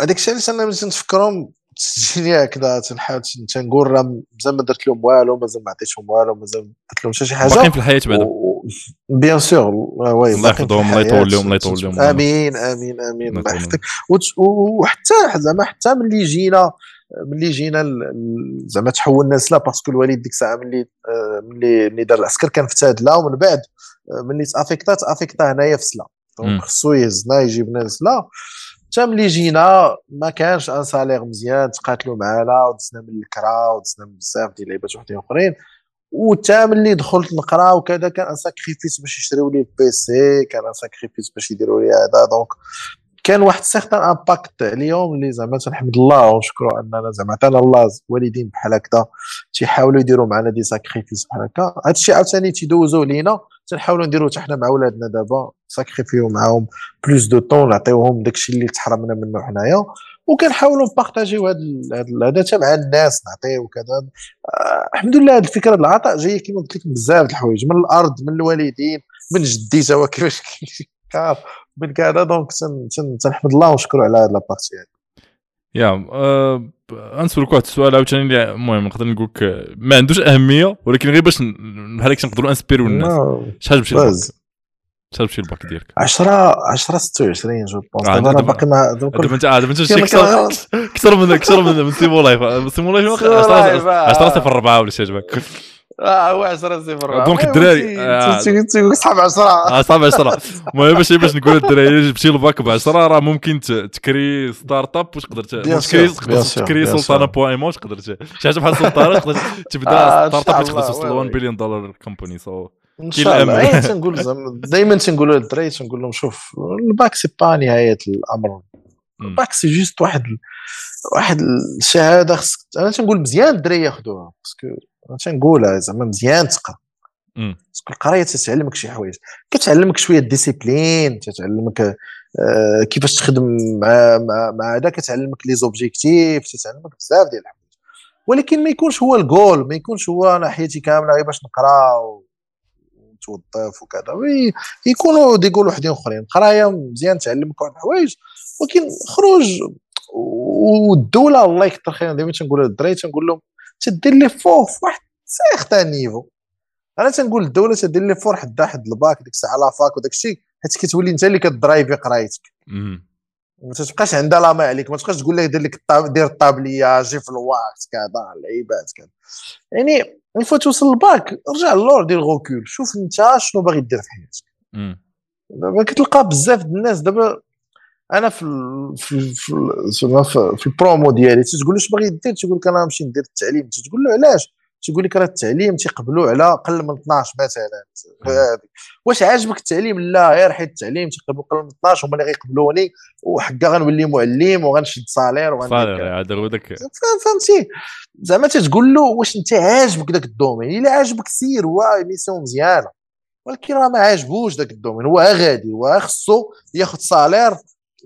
هذاك الشيء علاش أنا ملي تنفكرهم تجيني هكذا تنحاول تنقول راه مازال ما درت لهم والو مازال ما عطيتهم والو مازال ما درت لهم شي حاجة. باقيين في الحياة بعدا. bien sûr oui الله يحفظهم الله يطول لهم الله يطول لهم آمين آمين آمين. الله يحفظك وحتى زعما حتى ملي جينا ملي جينا زعما تحولنا لسلا parce que الوالد ديك الساعة ملي ملي ملي دار العسكر كان في تادلا ومن بعد ملي ت affecta ت affecta هنايا في سلا. donc خصو يهزنا يجيبنا لسلا حتى ملي جينا ما كانش un salaire مزيان تقاتلوا معانا ودزنا من الكرا ودزنا من بزاف ديال اللعيبات وحدين آخرين. وتا ملي دخلت نقرا وكذا كان un sacrifice باش يشريو لي ال PC كان un sacrifice باش يديروا لي هذا. donc كان واحد certain impact عليهم اللي زعما تنحمد الله ونشكروا اننا زعما عطانا الله والدين بحال هكذا تيحاولوا يديروا معنا des sacrifices بحال هكا. هذا الشيء عاوتاني تيدوزوا لينا تنحاولوا نديروا حتى حنا مع ولادنا دابا. sacrifier معاهم plus de temps نعطيوهم داكشي اللي تحرمنا منه حنايا. وكنحاولوا ن partager هذا هذا حتى مع الناس نعطيو وكذا آه الحمد لله هذه الفكرة العطاء جاية كما قلت لك بزاف د الحوايج من الأرض من الوالدين من جدي هو كيفاش من كذا. donc تنحمد الله ونشكروا على هذه la partie هذه يا أه غنسولك واحد السؤال عاوتاني اللي المهم نقدر نقول لك ما عندوش أهمية ولكن غير باش بحال هكا نقدروا inspirer الناس. شحال مشي مشي الباك ديالك. 10 10 26 je pense دابا أنا باقي مع دابا انت دابا انت كثر كثر من كثر من سيمو لايف. سيمو لايف 10 صفر 4 ولا شي عجبك. آه هو 10 0 دونك الدراري تيقول صحاب 10 آه صحاب 10 المهم باش باش نقول الدراري جبتي الباك ب 10 راه ممكن تكري ستارت أب وتقدر تكري تكري سلطانة بوان ايمو تقدر شي حاجة بحال سلطانة تقدر تبدا ستارت أب تقدر توصل 1 بليون دولار كومباني سو إن شاء الله. تنقول دائما تنقولوا للدراري تنقول لهم شوف ال bac c'est pas نهاية الأمر. bac c'est juste واحد واحد الشهاده خصك أنا تنقول مزيان الدراري ياخذوها parce que أنا تنقولها زعما مزيان تقرا parce que القراية تتعلمك شي حوايج. كتعلمك شوية discipline تتعلمك آه كيفاش تخدم مع مع مع هذا كتعلمك les objectifs تتعلمك بزاف ديال الحوايج. ولكن ما يكونش هو الجول ما يكونش هو أنا حياتي كاملة غير باش نقرا ونتوظف وكذا. يكونوا des goals وحدين أخرين. القرايه مزيان تعلمك واحد الحوايج. ولكن خروج والدولة الله يكثر خيرها. دائما تنقول للدراري تنقول لهم تدير l'effort في واحد certain niveau. أنا تنقول الدولة تدير l'effort حدا حد الباك ديك الساعة la fac وداك الشيء حيت كتولي أنت اللي ك driveي قرايتك. ما تبقاش عندها لا ما عليك. ما تبقاش تقول لك دير لك دير ال tablier جي في الوقت كذا اللعيبات كذا. une fois توصل للباك رجع للور دير recul شوف انت شنو باغي دير في حياتك. دابا كتلقى بزاف الناس دابا أنا في في في, في, في البرومو ديالي تقول له اش باغي دير؟ تقول لك أنا نمشي ندير التعليم. تقول له علاش؟ تيقول لك راه التعليم تيقبلوا على أقل من 12 مثلا. واش عاجبك التعليم؟ لا غير حيت التعليم تيقبلوا أقل من 12 هما اللي غيقبلوني. وهكا غنولي معلم وغنشد salaire salaire هذا هو داك. فهمتي؟ زعما تتقول له واش أنت عاجبك ذاك ال domaine؟ إلا عاجبك سير هو mission مزيانة. ولكن راه ما عاجبوش ذاك ال domaine. هو غادي هو خصو ياخذ salaire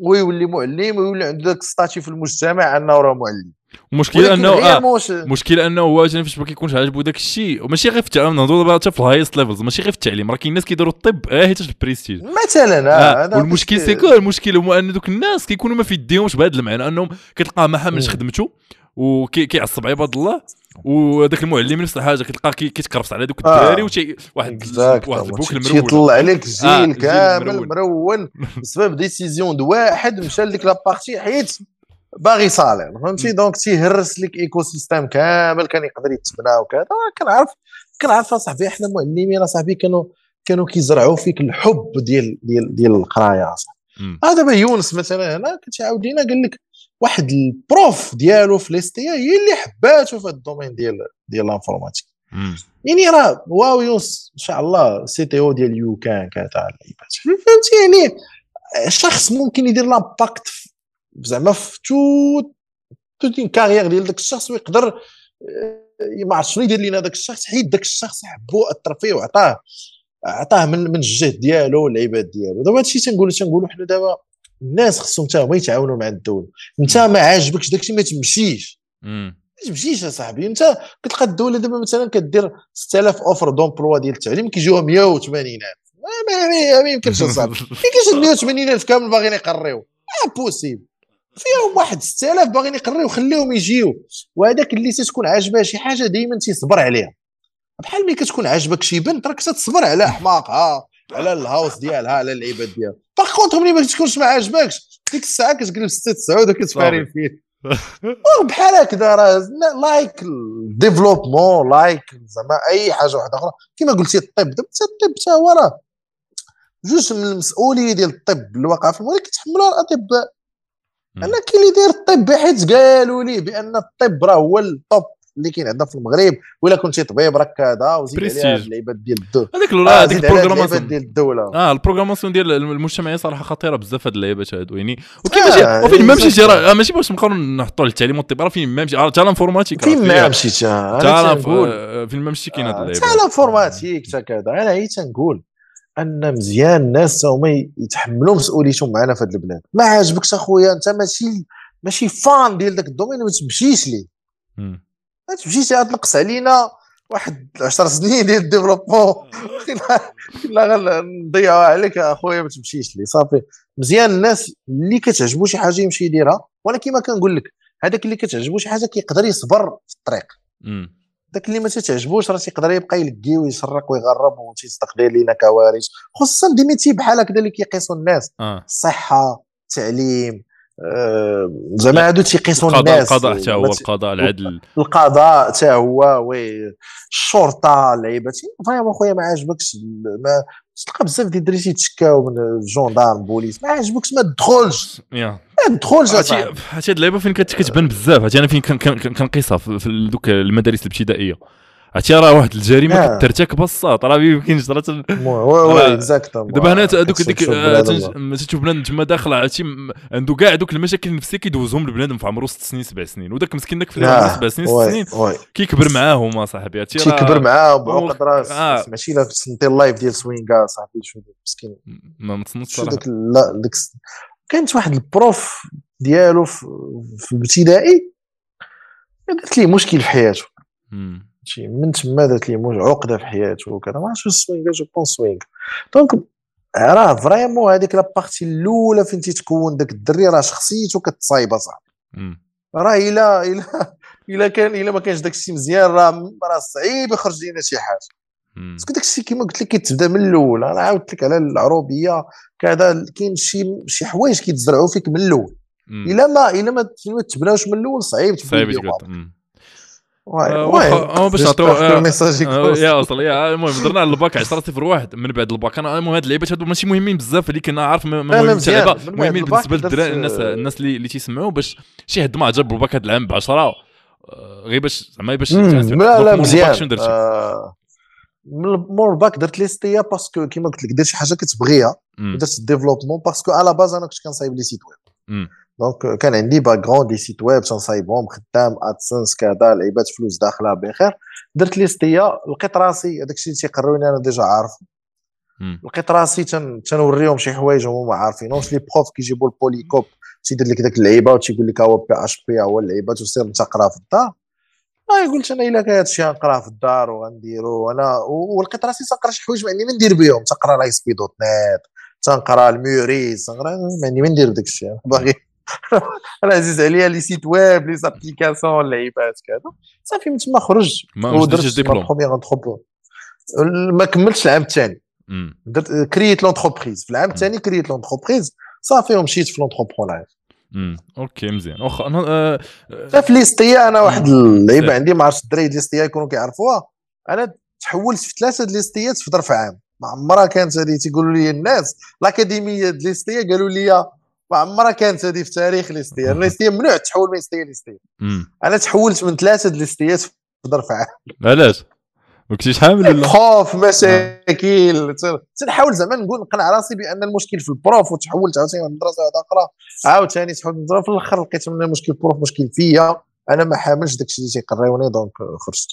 ويولي معلم ويولي عنده ذاك statut في المجتمع أنه راه معلم. المشكلة انه آه المشكلة أنه هو فاش ما كيكونش عاجبو داك الشيء وماشي غير في التعليم نهضروا دابا حتى في ال highest levels ماشي غير في التعليم. راه كاين الناس كيديروا الطب غير حيت البريستيج مثلا آه. آه. والمشكل c'est que المشكل هو أن دوك الناس كيكونوا ما في يديهمش بهذا المعنى أنهم كتلقاه ما حاملش خدمته وكيعصب عباد الله وذاك المعلم نفس الحاجة كتلقاه كيتكرفس على دوك الدراري آه. وشي واحد واحد البوك المرون تيطلع عليك الجيل آه كامل مرون. بسبب ديسيزيون دو واحد مشى لديك لابارتي حيت باغي صالح فهمتي؟ دونك تيهرس لك ايكو سيستيم كامل كان يقدر يتبنى وكذا. كنعرف كنعرف أصاحبي إحنا مؤلمين أصاحبي كانوا كانوا كيزرعوا فيك الحب ديال ديال ديال القرايه هذا دابا يونس مثلا هنا كنت عاود لينا قال لك واحد البروف ديالو في ليستيا هي اللي حباتو في الدومين ديال ديال الانفورماتيك. يعني راه واو يونس إن شاء الله سي تي أو ديال يو كان كذا اللعيبات فهمتي؟ يعني شخص ممكن يدير لامباكت زعما في تو تو كارير ديال داك الشخص ويقدر آه، ما عرفت شنو يدير لنا داك الشخص حيت داك الشخص حبو اثر فيه وعطاه عطاه من من الجهد ديالو والعباد ديالو. دابا هادشي تنقولوا تنقولوا حنا دابا الناس خصهم حتى هما يتعاونوا مع الدولة انت ما عاجبكش داكشي ما تمشيش. ما تمشيش اصاحبي. انت كتلقى الدولة دابا مثلا كدير 6000 offre d'emploi ديال التعليم كيجيوها 180 ألف. ما يمكنش أصاحبي. كاينش 180 ألف كامل باغيين يقريو. impossible فيهم واحد 6000 باغيين يقريو خليهم يجيو. وهذاك اللي تتكون عاجباه شي حاجة دائما تيصبر عليها. بحال ملي كتكون عاجبك شي بنت راك تصبر على حماقها على الهاوس ديالها على اللعيبات ديالها. par contre ملي ما تكونش ما عاجبكش ديك الساعة كتقلب 6 9 وكتفاري فيه. بحال هكذا راه لا ك développement لا ك زعما أي حاجة واحدة أخرى. كما قلتي الطب دابا الطب حتى هو راه جزء من المسؤوليه ديال الطب اللي واقع في المغرب كيتحملوها الأطباء. أنا كاين اللي داير الطب حيت قالوا لي بأن الطب راه هو ال top اللي كاين عندنا في المغرب ولا كنتي طبيب راك كذا وزيد عليها اللعيبات ديال الدولة هذيك لا هذيك ال programmation. ديال الدولة. آه ال programmation ديال المجتمعية صراحة خطيرة بزاف هاد اللعيبات هادو يعني. وكيفاش آه وفين ما مشيتي راه ماشي باش نبقاو نحطوا التعليم والطب راه فين ما مشيتي حتى ال informatique فين ما مشيتي فين ما مشيتي كاين هاد اللعيبات. حتى ال informatique حتى كذا. أنا هي تنقول. أن مزيان الناس هما يتحملوا مسؤوليتهم معنا في هذه البلاد ما عاجبكش أخويا أنت ماشي ماشي fan ديال ذاك ال domaine ما تمشيش ليه. ما تمشيش تنقص علينا واحد 10 سنين ديال ال développement. لا نضيعوا عليك أخويا ما تمشيش ليه. صافي. مزيان الناس اللي كتعجبو شي حاجة يمشي يديرها ولكن ما كنقول لك هذاك اللي كتعجبو شي حاجة كيقدر يصبر في الطريق. داك اللي ما تتعجبوش راه تيقدر يبقى يلقي ويسرق ويغرب وتيصدق داير لينا كوارث خصوصا des métiers بحال هكذا اللي كيقيسوا الناس. الصحه التعليم آه، زعما هادو تيقيسوا الناس القضاء حتى هو القضاء العدل. القضاء حتى هو oui الشرطة اللعيبات vraiment خويا ما عاجبكش ما تلقى بزاف ديال الدراري تيتشكاو من ال gendarmes police. ما عاجبكش ما تدخلش. ما تدخلش هادشي هاد اللعيبة فين كتبان بزاف. هادشي أنا فين كنقيسها في دوك المدارس الابتدائية. عرفتي راه واحد الجريمة كترتكب بساط راه ما يمكنش راه دابا هنا هذوك ديك تشوف بنادم. تما داخل عرفتي عنده كاع دوك المشاكل النفسية كيدوزهم البنادم في عمره ست سنين سبع سنين. وداك مسكين داك في سبع سنين ست سنين كيكبر معاهم أصاحبي عرفتي كيكبر معاهم بعقد راس آه. ماشي لا سنتي اللايف ديال سوينغا صاحبي شو مسكين. ما متصنتش صراحة. لا ديك كانت واحد البروف ديالو في الابتدائي درت ليه مشكل في حياته. شي من تما درت ليه عقدة في حياته وكذا. ما عرفتش سوينغ جو بون سوينغ donc راه vraiment هذيك la partie الأولى فين تيتكون داك الدري راه شخصيته كتصايبة صاحبي راه إلا إلا إلا كان إلا ما كانش داك الشيء مزيان راه راه صعيب يخرج لنا شي حاجة. parce que داك الشيء كما قلت لك كيتبدأ من الأول. أنا عاودت لك على العروبية كذا كاين شي شي حوايج كيتزرعوا فيك من الأول. إلا ما إلا ما تبناوش من الأول صعيب صعيب واي باش نعطيو يا وصل يا المهم درنا على الباك 10 0 1 من بعد الباك. أنا المهم هاد اللعيبات هادو ماشي مهمين بزاف اللي كنا عارف مهمين اللعيبه مهمين بالنسبة للدراري الناس الناس اللي تيسمعوا باش شي حد ما عجب الباك هاد العام ب 10 غير باش زعما باش لا لا مزيان. شنو درتي؟ مور الباك درت l'ISTA parce que كيما قلت لك درت شي حاجة كتبغيها درت ال développement parce que à la base أنا كنت كنصايب les sites web donc كان عندي background des sites web تنصايبهم خدام AdSense كذا لعيبات فلوس داخلة بخير درت l'ISTA لقيت راسي هذاك الشيء تيقروني أنا déjà عارف لقيت راسي تنوريهم شي حوايج هما ما عارفينهمش les profs كيجيبوا ال polycope تيدير لك داك اللعيبه وتيقول لك هو PHP هو اللعيبات وسير انت قرا في الدار. اي قلت أنا إلا كان هادشي غنقراه في الدار وغنديرو. أنا ولقيت راسي تنقرا شي حوايج ما عندي ما ندير بهم تنقرا l'ASP.NET تنقرا ال Merise تنقرا ما عندي ما ندير داك الشيء. باغي أنا عزيز عليا les sites web les applications اللعيبات كذا. صافي من تما خرج. ودرت première entreprise ما كملتش العام الثاني درت كرييت l'entreprise في العام الثاني كرييت l'entreprise صافي ومشيت في l'entrepreneuriat امم OK مزيان. واخا أنا آه في l'ISTA أنا واحد اللعيبة عندي ما عرفتش الدراري l'ISTA يكونوا كيعرفوها. أنا تحولت في ثلاثة l'ISTA ات في ظرف عام. ما عمرها كانت هذه تيقولوا لي الناس الأكاديمية ديال l'ISTA قالوا لي ما عمرها كانت هذه في تاريخ l'ISTA l'ISTA ممنوع تحول من l'ISTA l'ISTA أنا تحولت من ثلاثة l'ISTA ات في ظرف عام. علاش؟ ما كنتيش حامل ولا؟ خوف مشاكل. تنحاول زعما نقول نقنع راسي بأن المشكل في ال prof وتحولت عاوتاني من مدرسة واحدة أخرى عاوتاني تحولت من في الأخر لقيت من المشكل ال prof مشكل فيا. أنا ما حاملش داكشي اللي تيقريوني donc خرجت.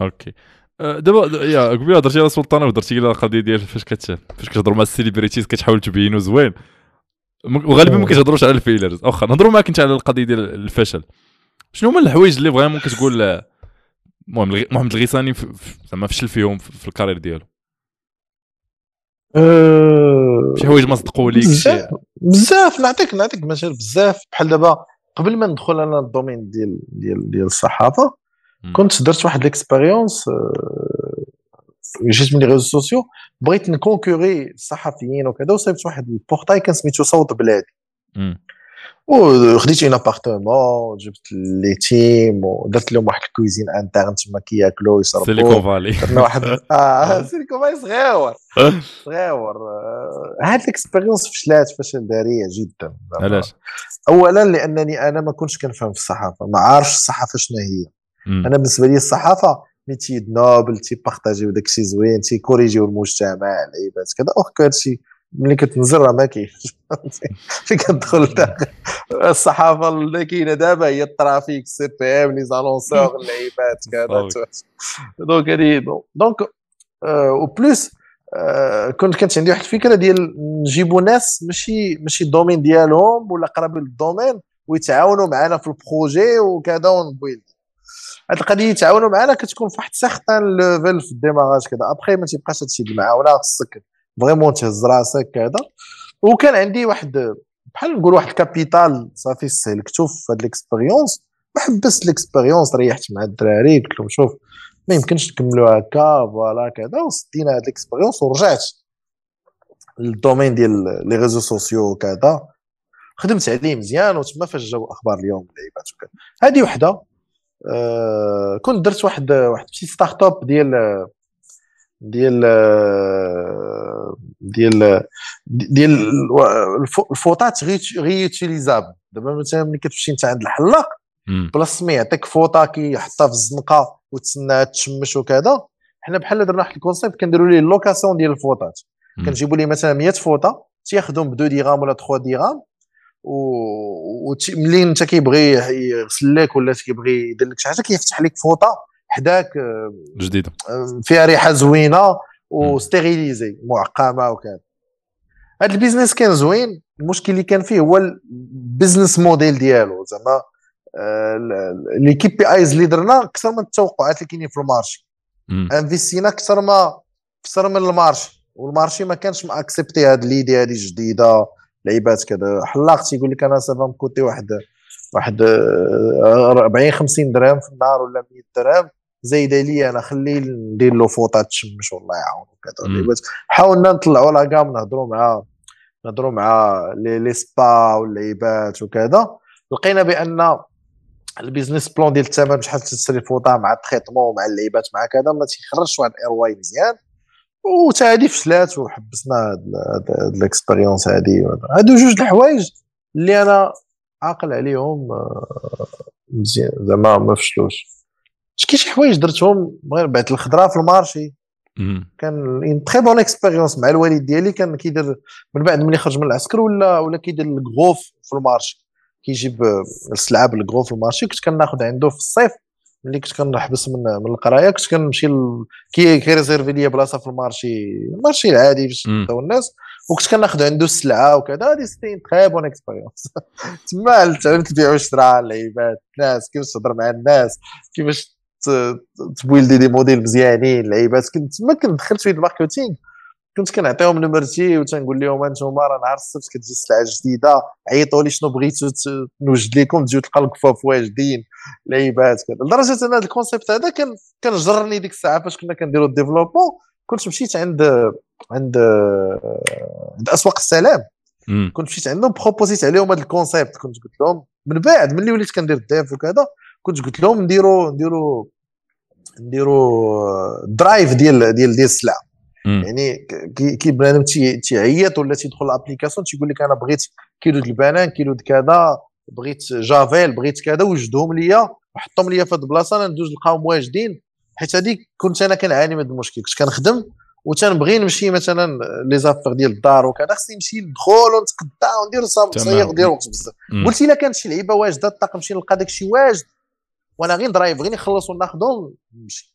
OK. أه، دابا يا قبيلة هضرتي على سلطانه وهضرتي على القضية ديال فاش كت فاش كتهضروا مع ال celebrities كتحاول تبينو زوين. وغالبا ما كتهضروش على ال failures. واخا نهضروا معاك انت على القضية ديال الفشل. شنو هما الحوايج اللي vraiment كتقول المهم محمد الغيساني زعما فشل فيهم في ال carrière ديالو. أه شي حوايج ما صدقوا ليك بزاف بزاف نعطيك نعطيك مثال بزاف. بحال دابا قبل ما ندخل أنا ال domaine ديال ديال ديال الصحافة كنت درت واحد l'expérience جيت من les réseaux sociaux بغيت نكونكوري الصحفيين وكذا وصيفط واحد ال portail كان سميتو صوت بلادي. وخديت un appartement جبت les teams ودرت لهم واحد ال cuisine interne تما كياكلوا يشربوا Silicon Valley. درنا واحد آه Silicon Valley صغيور. صغيور. هاد ال expérience فشلات فشل ذريع جدا. علاش؟ اولا لأنني أنا ما كنتش كنفهم في الصحافة ما عارفش الصحافة شنو هي. أنا بالنسبة لي الصحافة métier noble تيبارطاجيو داكشي زوين تيكوريجيو المجتمع العيبات كذا أوخ هادشي ملي كتنزل راه ما كاينش. فين كتدخل الصحافة اللي كاينة دابا هي ال trafic CPM les annonceurs اللعيبات كذا donc هذه donc en plus كنت كانت عندي واحد الفكرة ديال نجيبوا ناس ماشي ماشي ال domaine ديالهم ولا قرابين لل domaine ويتعاونوا معنا في ال projet وكذا ونبويل هاد القضية يتعاونوا معنا كتكون في واحد level في ال démarrage كذا ابخي ما تيبقاش هادشي المعاونه خصك vraiment تهز راسك كذا وكان عندي واحد بحال نقول واحد ال capital صافي سلكتو في هاد l'expérience وحبست l'expérience ريحت مع الدراري قلت لهم شوف ما يمكنش نكملوا هكا voilà كذا وسدينا هاد l'expérience ورجعت لل domaine ديال les réseaux sociaux وكذا خدمت عليه مزيان وتما فاش جاو أخبار اليوم اللعيبات وكذا هذه وحدة. كنت درت واحد واحد شي start-up ديال ديال ديال ديال الفوطات réutilisables دابا مثلا ملي كتمشي انت عند الحلاق بلاص ما يعطيك فوطة كيحطها في الزنقة وتسناها تشمش وكذا. حنا بحال درنا واحد ال concept كنديروا ليه ال location ديال الفوطات. كنجيبوا ليه مثلا 100 فوطة تياخذهم ب 2 دراهم ولا 3 دراهم و ملي انت كيبغي يغسل لك ولا كيبغي يدير لك شي حاجة كيفتح لك فوطة حداك آه، جديدة. آه، فيها ريحة زوينة و stérilisée معقمة وكذا. هذا ال business كان زوين المشكل اللي كان فيه هو ال business model ديالو. زعما les KPIs اللي درنا أكثر من التوقعات اللي كاينين في ال marché. انفيستينا أكثر ما أكثر من ال marché وال marché ما كانش مأكسبتي هاد l'idée هادي جديدة. لعيبات كذا. حلاق تيقول لك أنا ça va me coûter واحد واحد 40 50 درهم في النهار ولا 100 درهم زايدة لي أنا خليه ندير له فوطة تشمش والله يعاون وكذا حاولنا نطلعوا لا كام نهضروا مع نهضروا مع les spas واللعيبات وكذا. لقينا بأن ال business plan ديال الثمن شحال تشري فوطة مع ال traitement مع اللعيبات مع كذا ما تيخرجش واحد ال ROI مزيان. وتا هادي فشلات وحبسنا هاد ال expérience هادي. هادو جوج الحوايج اللي أنا عاقل عليهم آه، مزيان. زعما ما فشلوش. كاين شي حوايج درتهم غير بعد الخضرة في ال marché. كان très bonne expérience مع الوالد ديالي. كان كيدير من بعد ملي خرج من العسكر ولا ولا كيدير الكغوف في ال marché. كيجيب السلعة بالكغوف في ال marché. كنت كناخذ عنده في الصيف. ملي كنت كنحبس من من القرايه كنت كنمشي ل... كي كيريزيرفي لي بلاصه في ال marché ال marché العادي باش نبداو الناس وكنت كناخذ عنده السلعة وكذا هذه c'est une très bonne expérience تما تعلمت البيع والشراء اللعيبات الناس كيفاش تهضر مع الناس كيفاش تبويلدي des modèles مزيانين لعيبات كنت تما كنت دخلت في ال marketing. كنت كنعطيهم نمرتي وتنقول لهم أنتم راه نهار السبت كتجي السلعة جديدة عيطوا لي شنو بغيتوا نوجد لكم تجيو تلقى القفاف واجدين لعيبات كذا لدرجة إن هذا ال concept هذا كان كان جرني ديك الساعة فاش كنا كنديروا ال développement. كنت مشيت عند عند عند أسواق السلام. كنت مشيت عندهم بروبوزيت عليهم هذا ال concept كنت قلت لهم من بعد ملي وليت كندير ال dev وكذا كنت قلت لهم نديروا نديروا نديروا drive ديال ديال ديال السلعه يعني كي بنادم تيعيط ولا تيدخل l'application تيقول لك أنا بغيت كيلو د البنان كيلو د كذا. بغيت جافيل بغيت كذا وجدهم ليا وحطهم ليا في هذه البلاصة أنا ندوز نلقاهم واجدين. حيت هذيك كنت أنا كنعاني من هذا المشكل. كنت كنخدم وتنبغي نمشي مثلا les affaires ديال الدار وكذا. خصني نمشي ندخل ونتقدا وندير صايغ ندير وقت بزاف. قلت إلا كانت شي لعيبة واجدة الطاقم نمشي نلقى داك الشيء واجد. وأنا غير ن drive غير نخلص وناخذهم نمشي.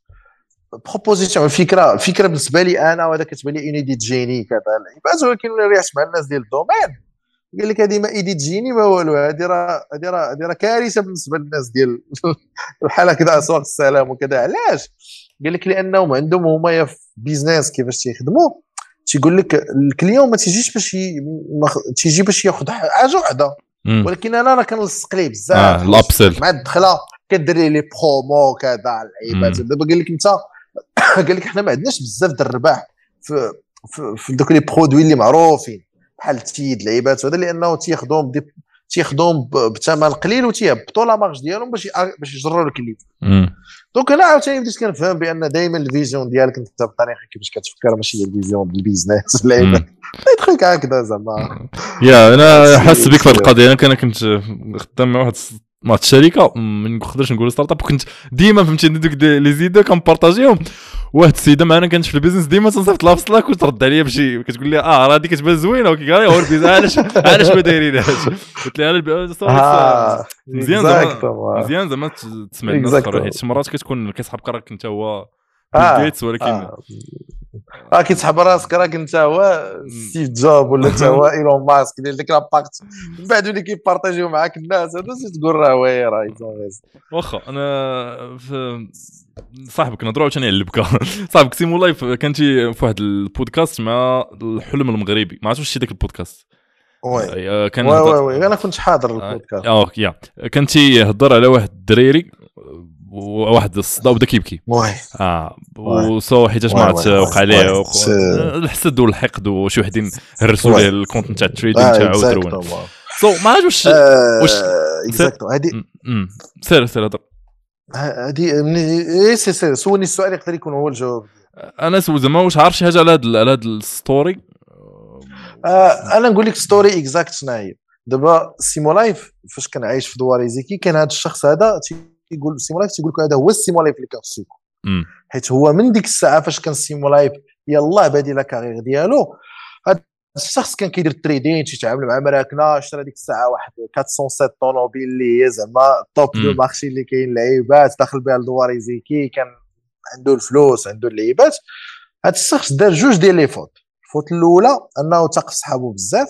proposition الفكرة الفكرة بالنسبة لي أنا وهذا كتبان لي idée de génie كذا. العباد ولكن ريحت مع الناس ديال ال domaine. قال لك هذه ما idée de génie ما والو هذه راه هذه راه هذه راه كارثة بالنسبة للناس ديال بحال هكذا اسواق السلام وكذا. علاش؟ قال لك لأنهم عندهم هما في business كيفاش تيخدموا تيقول لك ال client ما تيجيش باش ي... تيجي باش ياخذ حاجة وحدة. ولكن أنا راه كنلصق ليه بزاف. آه ال upsell. مع الدخلة كدير les promos كذا اللعيبات دابا قال لك أنت قال لك حنا ما عندناش بزاف د الرباح في في, في دوك les produits اللي معروفين. بحال ال Tide لعيبات هذا لأنه تياخذوهم تياخذوهم بثمن قليل وتيهبطوا la marge ديالهم باش باش يجروا ال client donc أنا عاوتاني بديت كنفهم بأن دائما ال vision ديالك أنت بطريقه كيفاش كتفكر ماشي هي ال vision ديال ال business ولا truc هكذا زعما. يا أنا حاسس بك في القضية. أنا كنت خدام مع واحد مع الشركة ما نقدرش نقول start-up كنت ديما فهمتي دوك لي زيدو كنبارطاجيهم. واحد السيدة معنا كانت في ال business ديما تنصيفط لها في سلاك وترد عليا بشي كتقول لي آه راه هذه كتبان زوينة وكي قال هو ال business علاش علاش ما دايرينهاش قلت لها آه، مزيان زعما مزيان زعما تسمع الناس حيت مرات كتكون كيسحبك راك أنت هو جيتس ولكن آه, آه كيتسحب راسك راك انت هو ستيف جوب ولا انت هو إيلون ماسك ديال ديك لاباكت من بعد اللي كيبارطاجيو معاك الناس هذا تقول راه oui راه واخا أنا في صاحبك نهضروا عاوتاني على البكا صاحبك سيمو لايف كان في واحد البودكاست مع الحلم المغربي. ما عرفتش شتي ذاك البودكاست. وي. آه، كان وي وي, وي. أنا كنت حاضر آه، البودكاست. آه yeah. كان تيهضر على واحد الدريري وواحد الصدا وبدا كيبكي آه وصو حيتاش ما عرفت وقع عليه الحسد والحقد وشي وحدين هرسوا ليه الكونت نتاع التريدين تاعو درون سو ما عرفتش واش اكزاكتو هادي سير سير هضر. هادي اي سي سي سولني السؤال يقدر يكون هو الجواب. أنا سول زعما واش عارف شي حاجة على هاد على هاد الستوري آه أنا نقول لك ستوري اكزاكت شنو هي دابا سيمو لايف فاش كان عايش في دواريزيكي كان هذا الشخص هذا تيقول سيمو لايف تيقول لك هذا هو السيمو لايف اللي يكون حيت هو من ديك الساعة فاش كان سيمو لايف يلاه بادي la carrière ديالو. هذا الشخص كان كيدير ال trading تيتعامل مع مراكنا شرا ديك الساعة واحد 407 طوموبيل اللي هي زعما top du marché اللي كاين لعيبات داخل بها لدوار إيزيكي كان عنده الفلوس عنده اللعيبات. هذا الشخص دار جوج ديال les fautes ال faute الأولى أنه تاق صحابو بزاف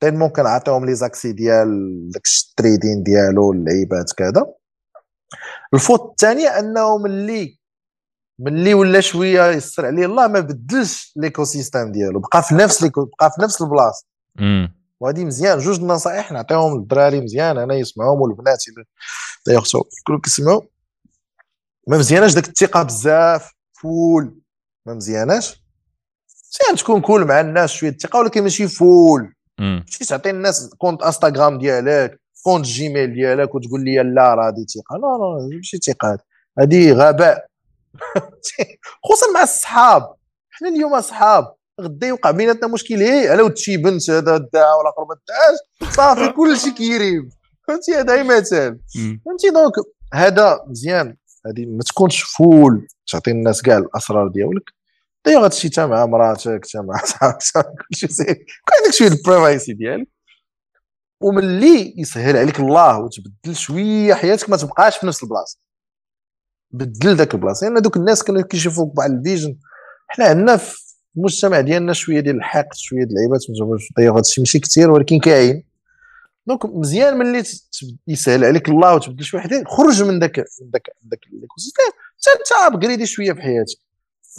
tellement كان عطيهم les accès ديال داك ال trading ديالو اللعيبات كذا. ال faute الثانية انه ملي ملي ولا شوية يسر عليه الله ما بدلش l'écosystème ديالو بقى في نفس بقى في نفس البلاصة. وهذه مزيان جوج النصائح نعطيهم للدراري مزيان أنا يسمعوهم والبنات دايوغ كلهم كيسمعوا ما مزياناش داك الثقة بزاف full. ما مزياناش. مزيان تكون cool مع الناس شوية الثقة ولكن ماشي full. ماشي تعطي الناس compte انستغرام ديالك. compte جيميل ديالك وتقول لي لا راه هذه ثقة. لا لا ماشي ثقة. هذه غباء. خصوصا مع الصحاب. حنا اليوم اصحاب غدا يوقع بيناتنا مشكل. هي على ود شي بنت هذا داع ولا قرب داعش صافي كلشي كيريب. فهمتي؟ هذا مثال. فهمتي؟ donc هذا مزيان. هذه ما تكونش full. تعطي الناس كاع الأسرار ديالك. دايوغ هادشي حتى مع مراتك حتى مع صاحبك كلشي زين. كون عندك شوية ال privacy ديالك. وملي يسهل عليك الله وتبدل شوية حياتك ما تبقاش في نفس البلاصة. بدل ذاك البلاصة. لأن يعني دوك الناس كانوا كيشوفوك بعض ال vision حنا عندنا في المجتمع ديالنا شوية ديال الحقد شوية ديال العيبات دايوغ هادشي ماشي كثير ولكن كاين. donc مزيان ملي يسهل عليك الله وتبدل شي واحد خرج من ذاك ذاك ذاك l'écosystème انت ابغريدي شوية في حياتك.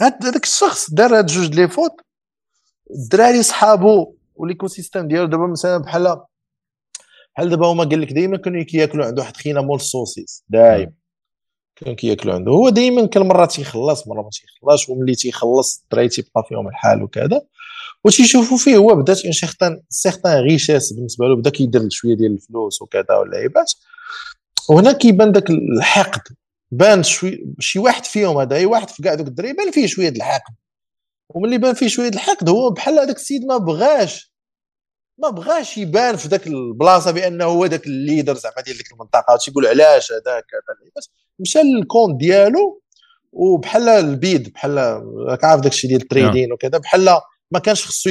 هذاك الشخص دار هاد جوج les fautes. الدراري صحابو و l'écosystème ديالو دابا مثلا بحال بحال دابا هما قال لك دائما كانوا كياكلوا عنده واحد خينا مول السوسيس؟ دايما كانوا كياكلوا عنده. هو دائما كل مرة تيخلص مرة ما تيخلصش وملي تيخلص الدراري تيبقى فيهم الحال وكذا. وتيشوفوا فيه هو بدات une certaine certaine richesse بالنسبة له بدأ كيدير شوية ديال الفلوس وكذا واللعيبات وهنا كيبان داك الحقد. بان شوي شي واحد فيهم هذا أي واحد في كاع دوك الدراري بان فيه شوية الحقد. وملي بان فيه شوية الحقد هو بحال هذاك السيد ما بغاش ما بغاش يبان في ذاك البلاصة بأنه هو ذاك ال leader زعما ديال ديك المنطقة تيقول علاش هذاك هذا مشى لل compte ديالو وبحال البيد بحال راك عارف داك الشيء ديال ال trading وكذا بحال ما كانش خصو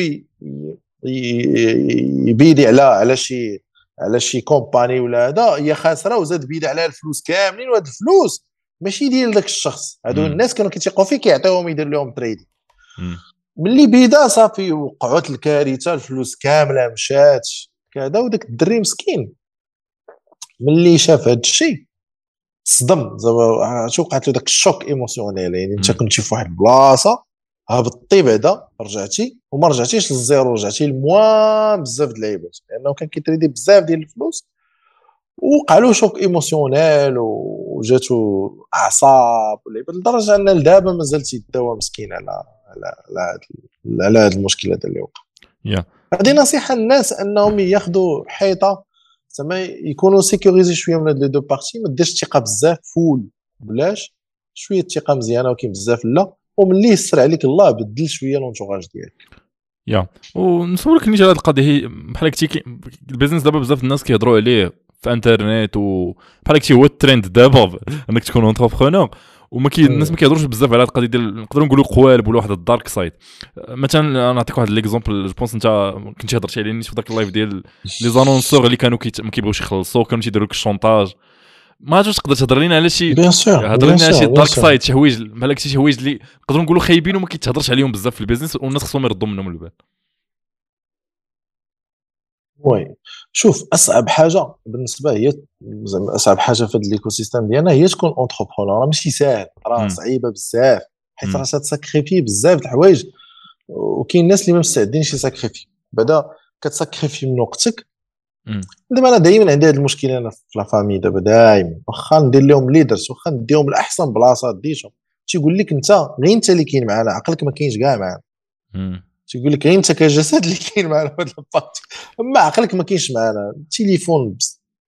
يبيدي على على شي على شي company ولا هذا هي خاسرة وزاد بيدي عليها الفلوس كاملين وهاد الفلوس ماشي ديال داك الشخص. هادو الناس كانوا كيتيقوا فيه كيعطيوهم يدير لهم trading ملي بيدا صافي وقعت الكارثة الفلوس كاملة مشات كذا وداك الدري مسكين. ملي شاف هذا الشيء تصدم زعما شو وقعت له داك ال choc émotionnel يعني انت كنتي في واحد البلاصة هبطتي بعدا رجعتي وما رجعتيش لل zéro رجعتي ل moins بزاف د اللعيبات لأنه كان كيتريدي بزاف ديال الفلوس. وقع له choc émotionnel وجاتو أعصاب لدرجة أن لدابا مازال تيداوى مسكين على على على على هذا المشكل هذا اللي وقع yeah. هذه نصيحة للناس أنهم ياخذوا حيطة زعما يكونوا sécurisés شوية من هاد les deux parties ما ديرش الثقة بزاف full بلاش شوية الثقة مزيانة ولكن بزاف لا وملي يسر عليك الله بدل شوية l'entourage ديالك. يا. ونسولك نيجي على هذه القضية بحال قلتي ال business دابا بزاف الناس كيهضروا عليه في انترنت وبحال قلتي هو الترند دابا انك تكون entrepreneur وما كي الناس ما كيهضروش بزاف على هذه القضية ديال نقدروا نقولوا قوالب ولا واحد ال dark side مثلا نعطيك واحد l'exemple je pense أنت كنتي هضرتي عليه في ذاك ال live ديال les annonceurs اللي كانوا ما كيبغيوش يخلصوا كانوا تيديروا لك ال chantage ما عرفتش تقدر تهضر لنا على شي bien sûr هضر لنا على شي dark side شي حوايج بحال شي حوايج اللي نقدروا نقولوا خايبين وما كيتهضرش عليهم بزاف في ال business والناس خصهم يردوا منهم البال. Oui. شوف أصعب حاجة بالنسبة هي زعما أصعب حاجة في هذا ال écosystème ديالنا هي تكون entrepreneur راه ماشي ساهل. راه صعيبة بزاف. حيت راه تساكريفي بزاف د الحوايج. وكاين الناس اللي ما مستعدينش يساكريفي. بعدا كتساكريفي من وقتك. دابا أنا دائما عندي هذا المشكل أنا في la famille دابا دائما واخا ندير لهم ليدرز واخا نديهم لاحسن بلاصة ديتهم تيقول لك أنت غير أنت اللي كاين معنا عقلك ما كاينش كاع معنا تيقول لك غير أنت كجسد اللي كاين معنا في هذا ال party أما عقلك ما كاينش معنا التليفون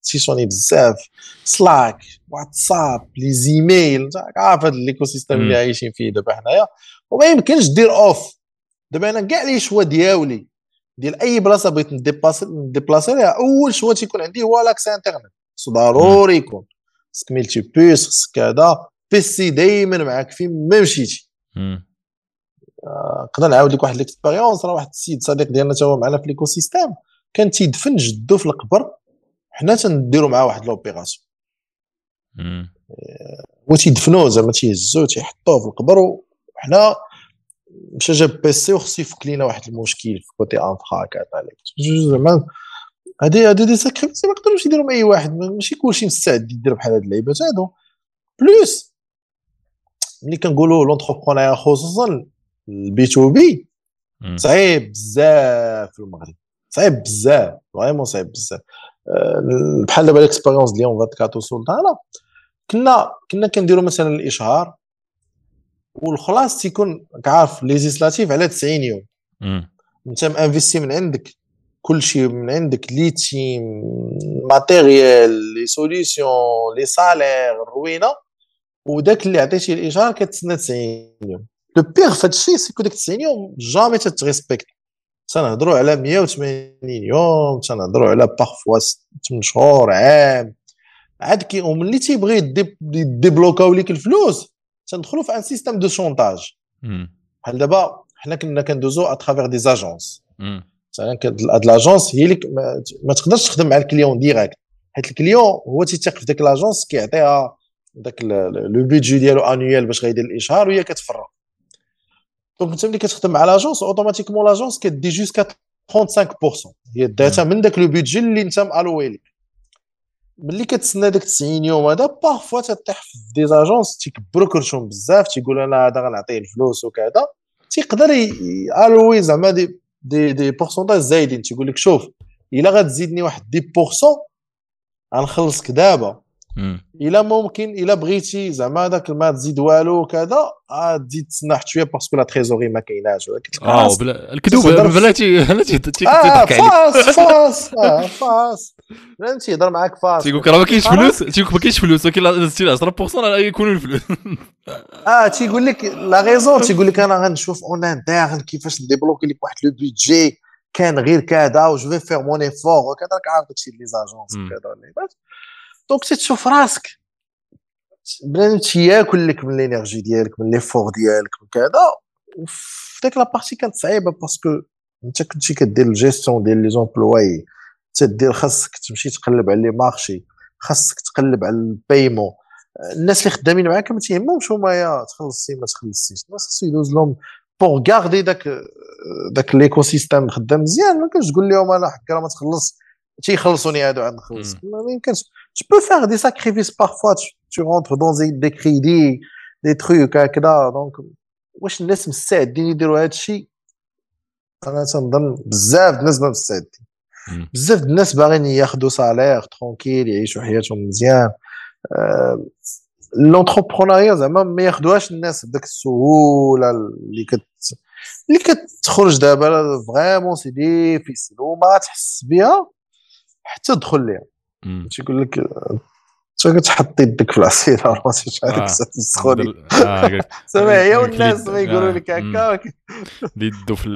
تيسوني بزاف. Slack WhatsApp les e-mails. عارف هذا ال écosystème اللي عايشين فيه دابا حنايا. وما يمكنش دير off دابا أنا كاع les choix ديالي ديال أي بلاصة بغيت نديبلاسي ليها أول choix تيكون عندي هو l'accès internet. ضروري يكون. خصك multiprise خصك كذا. PC دائما معاك فين ما مشيتي. نقدر نعاود لك واحد l'expérience راه واحد السيد صديق ديالنا تا هو معنا في l'écosystème كان تيدفن جدو في القبر حنا تنديروا معاه واحد l'opération هو تيدفنوه زعما تيهزوه تيحطوه في القبر وحنا مشى جاب PC وخصو يفك لينا واحد المشكل في côté infra كذا زعما هادي هادي des sacrifices ما يقدروش يديروا أي واحد ماشي كلشي مستعد يدير بحال هاد اللعيبات هادو. Plus ملي كنقولوا l'entrepreneuriat خصوصا ال B to B. صعيب بزاف في المغرب. صعيب بزاف vraiment صعيب بزاف. أه، بحال دابا l'expérience ديال 24 سلطانه كنا كنا كنديروا مثلا الإشهار والخلاص تيكون عارف législatif على 90 يوم. انت مانفيستي من عندك كل شيء من عندك les teams matériel les solutions les salaires الروينة. وداك اللي عطيتي الإشهار كتسنى 90 يوم. le pire في هادشي c'est que ديك 90 يوم jamais تتريسبكت تنهضروا على 180 يوم تنهضروا على parfois 8 شهور عام عاد كي وملي تيبغي يديبلوكاو ليك الفلوس تندخلوا في un système de chantage بحال دابا حنا كنا كندوزو à travers des agences مثلا هاد l'agence هي اللي ما تقدرش تخدم مع ال client direct حيت ال client هو تيثق في ديك l'agence كيعطيها داك le budget ديالو annuel باش غيدير الاشهار وهي كتفرغ donc انت ملي كتخدم مع l'agence automatiquement l'agence كدي jusqu'à 35% هي داتها من داك le budget اللي انت مالوي لك ملي كتسنى داك 90 يوم هذا parfois تطيح في des agences تيكبروا كرشهم بزاف تيقول أنا هذا غنعطيه الفلوس وكذا تيقدر الوي زعما des des des pourcentages زايدين تيقول لك شوف الا غتزيدني واحد 10% غنخلصك دابا إلا ممكن إلا بغيتي زعما داك ما تزيد والو كذا تزيد تسنى حتى شوية parce que la trésorerie ما كايناش آه بلا الكذوب بلاتي بلاتي تضحك عليك. face face آه face. بلاتي تيهضر معاك face. تيقول لك راه ما كاينش فلوس تيقول لك ما كاينش فلوس ولكن 10% يكونوا الفلوس. آه تيقول لك la raison تيقول لك أنا غنشوف en interne كيفاش نديبلوكي لك واحد le budget كان غير كذا و je vais faire mon effort وكذا عارف داكشي les agences وكذا donc تشوف راسك. بنادم تياكل لك من ال énergie ديالك من l'effort ديالك من كذا وفي ديك la partie كانت صعيبة parce que انت كنتي كدير الجيستيون ديال les employés تدير خاصك تمشي تقلب على les marchés خاصك تقلب على ال paiement الناس اللي خدامين معاك ما تيهمهمش هما يا تخلصي ما تخلصيش الناس خصو يدوز لهم pour garder داك داك l'écosystème خدام مزيان ما كنتش تقول لهم أنا حكا ما تخلص تيخلصوني هادو عاد نخلص. ما يمكنش. Tu peux faire des sacrifices parfois. Tu, tu rentres dans des crédits des trucs هكذا donc واش الناس مستعدين يديروا هذا الشيء أنا تنظن بزاف الناس ما مستعدين بزاف الناس باغيين ياخذوا salaire tranquille يعيشوا حياتهم مزيان l'entrepreneuriat زعما ما ياخذوهاش الناس بداك السهوله اللي كت اللي كتخرج دابا vraiment c'est difficile وما تحس بها حتى تدخل ليها تيقول لك انت كتحط يدك في العصير راسي شحال تسخوني سامع هي والناس ما يقولوا لك هكا يدو في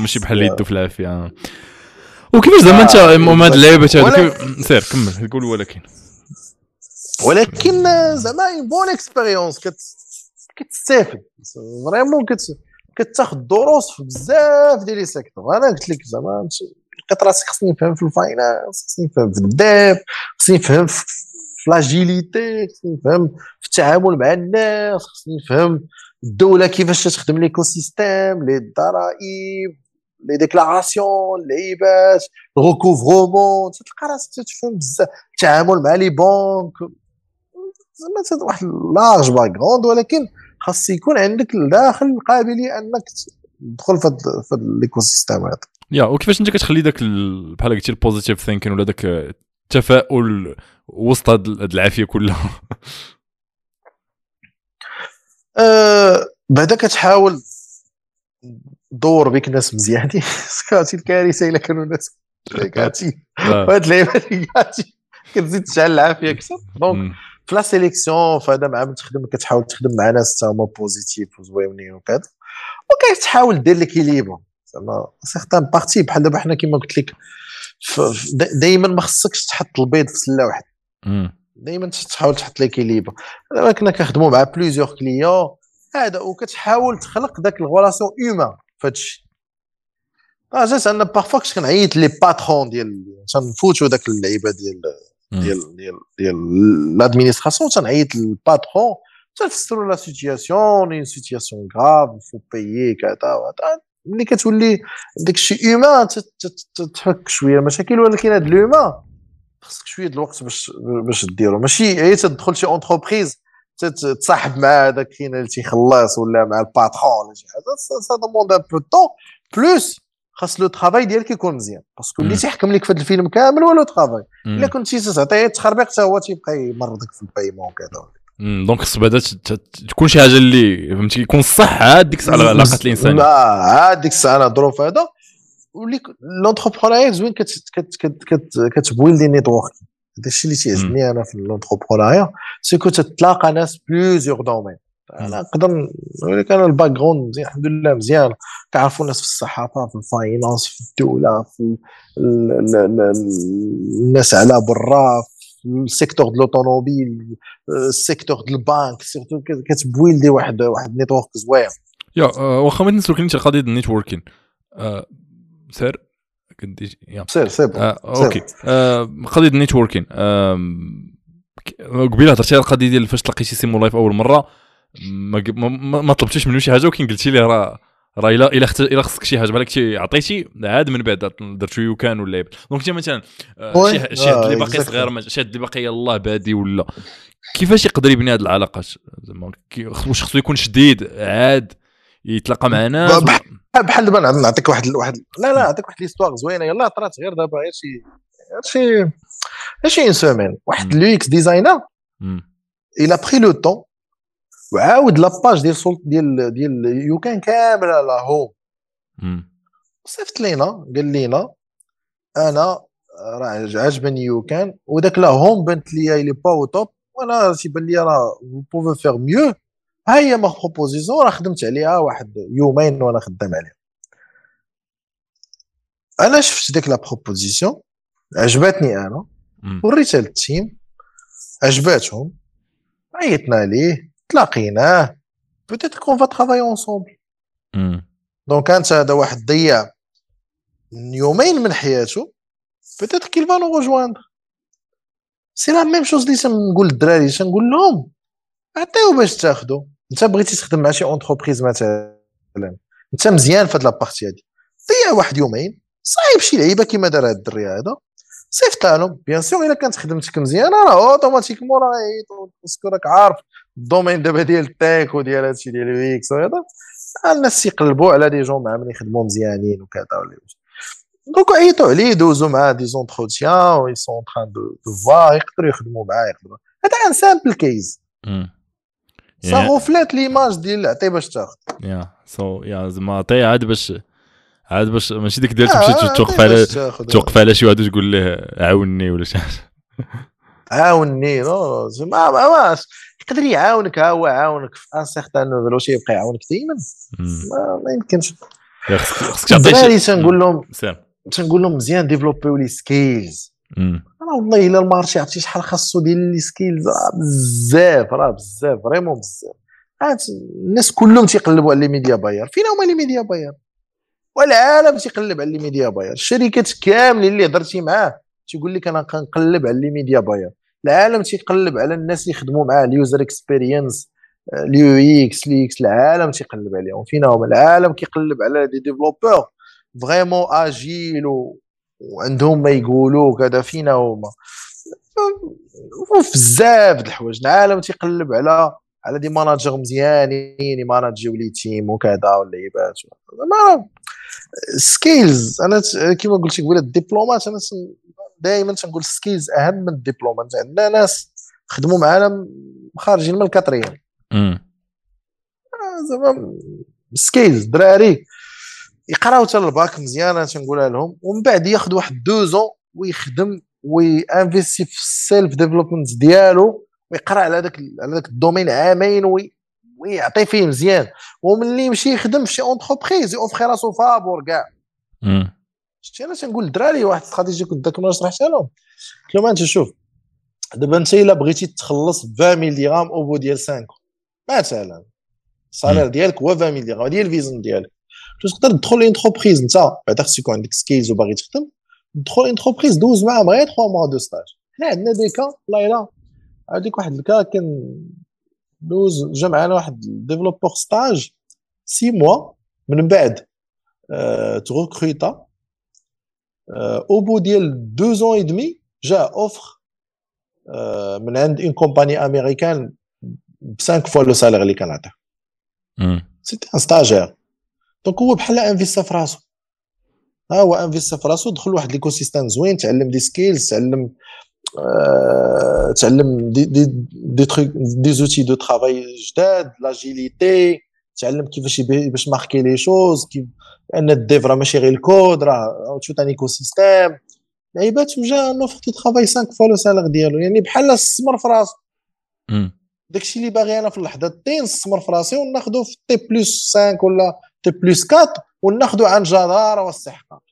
ماشي بحال يدو في العافية وكيفاش زعما انت المهم هاد اللعيبات هادو سير كمل قول ولكن. ولكن زعما une bonne expérience كتستافد. vraiment كتاخذ دروس في بزاف ديال les secteurs أنا قلت لك زعما لقيت راسي خصني نفهم في ال finance خصني نفهم في ال dev خصني نفهم في l'agilité خصني نفهم في التعامل مع الناس خصني نفهم الدولة كيفاش تخدم l'écosystème لي الضرائب les déclarations اللعيبات ال recouvrement تلقى راسك تفهم بزاف التعامل مع les banques زعما واحد large background ولكن خاص يكون عندك الداخل القابليه انك تدخل في هذا الايكو سيستيم هذا. يا وكيفاش انت كتخلي داك بحال قلتي ال positive thinking ولا داك التفاؤل وسط هاد العافية كلها؟ أه بعدا كتحاول دور بك الناس مزيانين سكاتي الكارثة إلا كانوا الناس كاتي وهاد اللعيبة كاتي كتزيد تشعل العافية أكثر. donc في la sélection في هذا مع تخدم كتحاول تخدم مع ناس هما positifs وزوينين وكذا. وكتحاول دير l'équilibre زعما certaines parties بحال دابا حنا كيما قلت لك دائما ما خصكش تحط البيض في سله واحدة دائما تحاول تحط l'équilibre دابا كنا كنخدموا مع plusieurs clients هذا وكتحاول تخلق ذاك ال relation humaine في هذا الشيء. جات ان parfois كنت كنعيط les patrons ديال تنفوتوا ذاك اللعيبة ديال ديال ديال ديال l'administration تنعيط لل patron تنفسروا la situation une situation grave faut payer كذا ملي كتولي داك الشيء humain تفك شوية. المشاكل ولكن هاد l'humain خصك شوية الوقت باش باش ديرو. ماشي هي تدخل شي entreprise تصاحب مع هذاك كاين اللي تيخلص ولا مع ال patron ولا شي حاجة. ça demande un peu de temps plus خاص le travail ديالك يكون مزيان. parce que اللي تيحكم لك في هذا الفيلم كامل هو le travail إلا كنتي تعطيه تخربيق حتى هو تيبقى يمرضك في ال paiement كذا donc خص بعدا تكون شي حاجة اللي فهمتي يكون صح عاد ديك الساعة العلاقات الانسانيه لا عاد ديك الساعة الظروف هذا ولي l'entrepreneuriat زوين كت build ي network هذا الشيء اللي تيعجبني أنا في l'entrepreneuriat c'est que تتلاقى ناس plusieurs domaines أنا نقدر لك أنا ال background مزيان الحمد لله مزيان. كنعرفوا الناس في الصحافة في ال finance في الدولة في الناس على برا في ال secteur de l'automobile ال secteur de la banque surtout كت build ي واحد واحد network زوين. yeah آه، واخا ما نسولكنيش على قضيه ال networking سير؟ كنتي سير سير. آه okay. قضيه ال networking آه قبيلة هضرتي على القضية ديال فاش تلقيتي سيمو لايف أول مرة ما ما, ما طلبتيش منه شي حاجة ولكن قلتي لي راه راه الا إلا إلا خصك شي حاجة بالك عطيتي عاد من بعد درت YouCan ولا donc انت مثلا آه، شي شي اللي باقي صغير شي اللي باقي يلاه بادي ولا. كيفاش يقدر يبني هذه العلاقات؟ زعما واش خصو يكون شديد عاد يتلاقى مع ناس بحال دابا نعطيك واحد واحد لا لا نعطيك واحد l'histoire زوينة. يلاه طرات غير دابا غير شي غير شي غير شي سومين واحد ال UX designer. il a pris le temps وعاود la page ديال سولت ديال ديال YouCan كامل على home. صيفط لينا قال لينا أنا راه عجبني YouCan وداك la home بانت ليا elle est pas top وأنا تيبان لي راه بوفي فيغ ميو ها هي ma proposition راه خدمت عليها واحد يومين وأنا خدام عليها. أنا شفت ديك la proposition عجبتني أنا وريتها لل team عجباتهم عيطنا ليه تلاقيناه peut-être qu'on va travailler ensemble donc انت هذا واحد ضيع يومين من حياته peut-être qu'il va nous rejoindre c'est la même chose اللي تنقول للدراري تنقول لهم عطيو باش تاخذوا انت بغيتي تخدم مع شي entreprise مثلا انت مزيان في هاد la partie هادي ضيع واحد يومين صايب شي لعيبه كيما دار هاد الدري هذا صيفط لهم bien sûr الا كانت خدمتك مزيانه راه automatiquement راه parce que راك عارف ال domaine دابا ديال ال tech وديال هادشي ديال ال UX وهذا الناس يقلبوا على des gens مع من يخدموا مزيانين وكذا ولا donc عيطوا عليه دوزوا معاه des entretiens و sont en train de voir يقدروا يخدموا معاه يقدروا. هذا un simple case ça reflète l'image ديال العطي باش تاخذ yeah so yeah زعما عطي عاد باش عاد باش ماشي ديك ديال تمشي توقف على توقف على شي واحد وتقول له عاوني ولا شي حاجة. عاوني non ما ما يقدر يعاونك ها هو عاونك في un certain niveau واش يبقى يعاونك دائما ما, ما يمكنش. خصك تعطي تنقول لهم تنقول لهم مزيان développ يو les skills. أنا والله إلا ال marché عرفتي شحال خاصو ديال les skills بزاف راه بزاف vraiment بزاف. الناس كلهم تيقلبوا على les media buyers. فين هما les media buyers؟ والعالم تيقلب على les media buyers. الشركات كاملين اللي هضرتي معاه. تيقول لك أنا كنقلب على les media buyers العالم تيقلب على الناس اللي يخدموا معاه ال user experience ال UX les UX العالم تيقلب عليهم. فين هما العالم كيقلب على des développeurs. vraiment agiles وعندهم ما يقولوا كذا فينا هما. بزاف د الحوايج. العالم تيقلب على على des managers مزيانين ي manage يو les teams وكذا واللعيبات. skills. أنا كيما قلت قبيله الدبلومات أنا دائما تنقول skills أهم من الدبلومات عندنا ناس خدموا معنا خارجين من الكاتريان آه، زعما skills دراري. يقراو حتى الباك مزيانة تنقولها لهم. ومن بعد ياخذ واحد deux ans ويخدم وي investi في ال self development ديالو ويقرأ على ذاك على ذاك ال domaine عامين وي ويعطي فيه مزيان. وملي يمشي يخدم في شي entreprise يوفري راسو فابور كاع. شتي أنا تنقول الدراري واحد la stratégie كنت ذاك النهار شرحتها لهم قلت لهم انت شوف دابا انت الا بغيتي تخلص 20 mille درهم au bout ديال 5 مثلا ال salaire ديالك هو 20 mille درهم هذه هي ال vision ديالك. تقدر تدخل l'entreprise انت بعدا خصك يكون عندك skills وباغي تخدم تدخل l'entreprise دوز معاهم غير 3 mois de stage حنا عندنا des cas والله إلا هذيك واحد ال cas كان دوز جا معنا واحد développeur stage 6 mois من بعد تروكروطا au bout ديال 2 ans et demi جا offre من عند une compagnie américaine ب 5 fois le salaire اللي كان عطاه c'était un stagiaire donc هو بحال انفيستا في راسو ها هو انفيستا في راسو دخل واحد l'écosystème زوين تعلم des skills تعلم آه، تعلم دي دي دي تروك دي زوتي دو ترافاي جداد لاجيليتي تعلم كيفاش باش ماركي لي شوز كيف ان الديف راه ماشي غير الكود راه تو ان ايكو سيستيم لعيبات وجا نوفر تو ترافاي 5 فوا لو سالير ديالو يعني بحال السمر في راسو. داكشي اللي باغي أنا في اللحظة تين السمر في راسي وناخذو في تي بلس 5 ولا تي بلس 4 وناخذو عن جداره واستحقاق.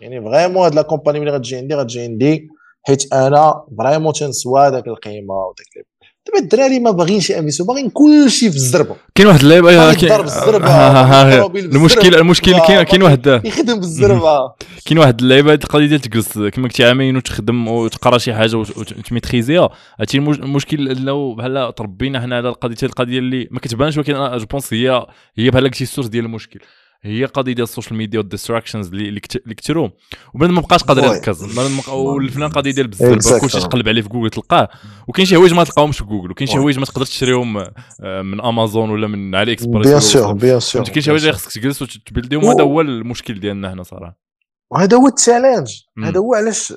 يعني vraiment هاد la compagnie ملي غتجي عندي غتجي عندي حيت أنا vraiment تنسوى داك القيمة وداك دابا الدراري ما باغينش يانفيستيو باغيين كلشي في الزربة. كاين واحد اللعيبه يضرب الزربة. المشكل المشكل كاين كاين واحد يخدم بالزربه كاين واحد اللعيبه القضية ديال تجلس كما قلتي عامين وتخدم وتقرا شي حاجة وتميتريزيها هادشي المشكل انه بحال تربينا حنا على القضية القضية اللي ما كتبانش ولكن je pense هي هي بحال قلتي ال source ديال المشكل. هي قضية ديال ال social media وال distractions اللي اللي كثروا وبنادم ما بقاش قادر يركز والفنان قضية ديال بزاف. كلشي تقلب عليه في جوجل تلقاه. وكاين شي حوايج ما تلقاهمش في جوجل وكاين شي حوايج ما تقدرش تشريهم آه، من امازون ولا من علي اكسبريس bien sûr bien sûr كاين شي حوايج خصك تجلس وتبلديهم وهذا هو المشكل ديالنا هنا صراحة. وهذا هو ال challenge. هذا هو علاش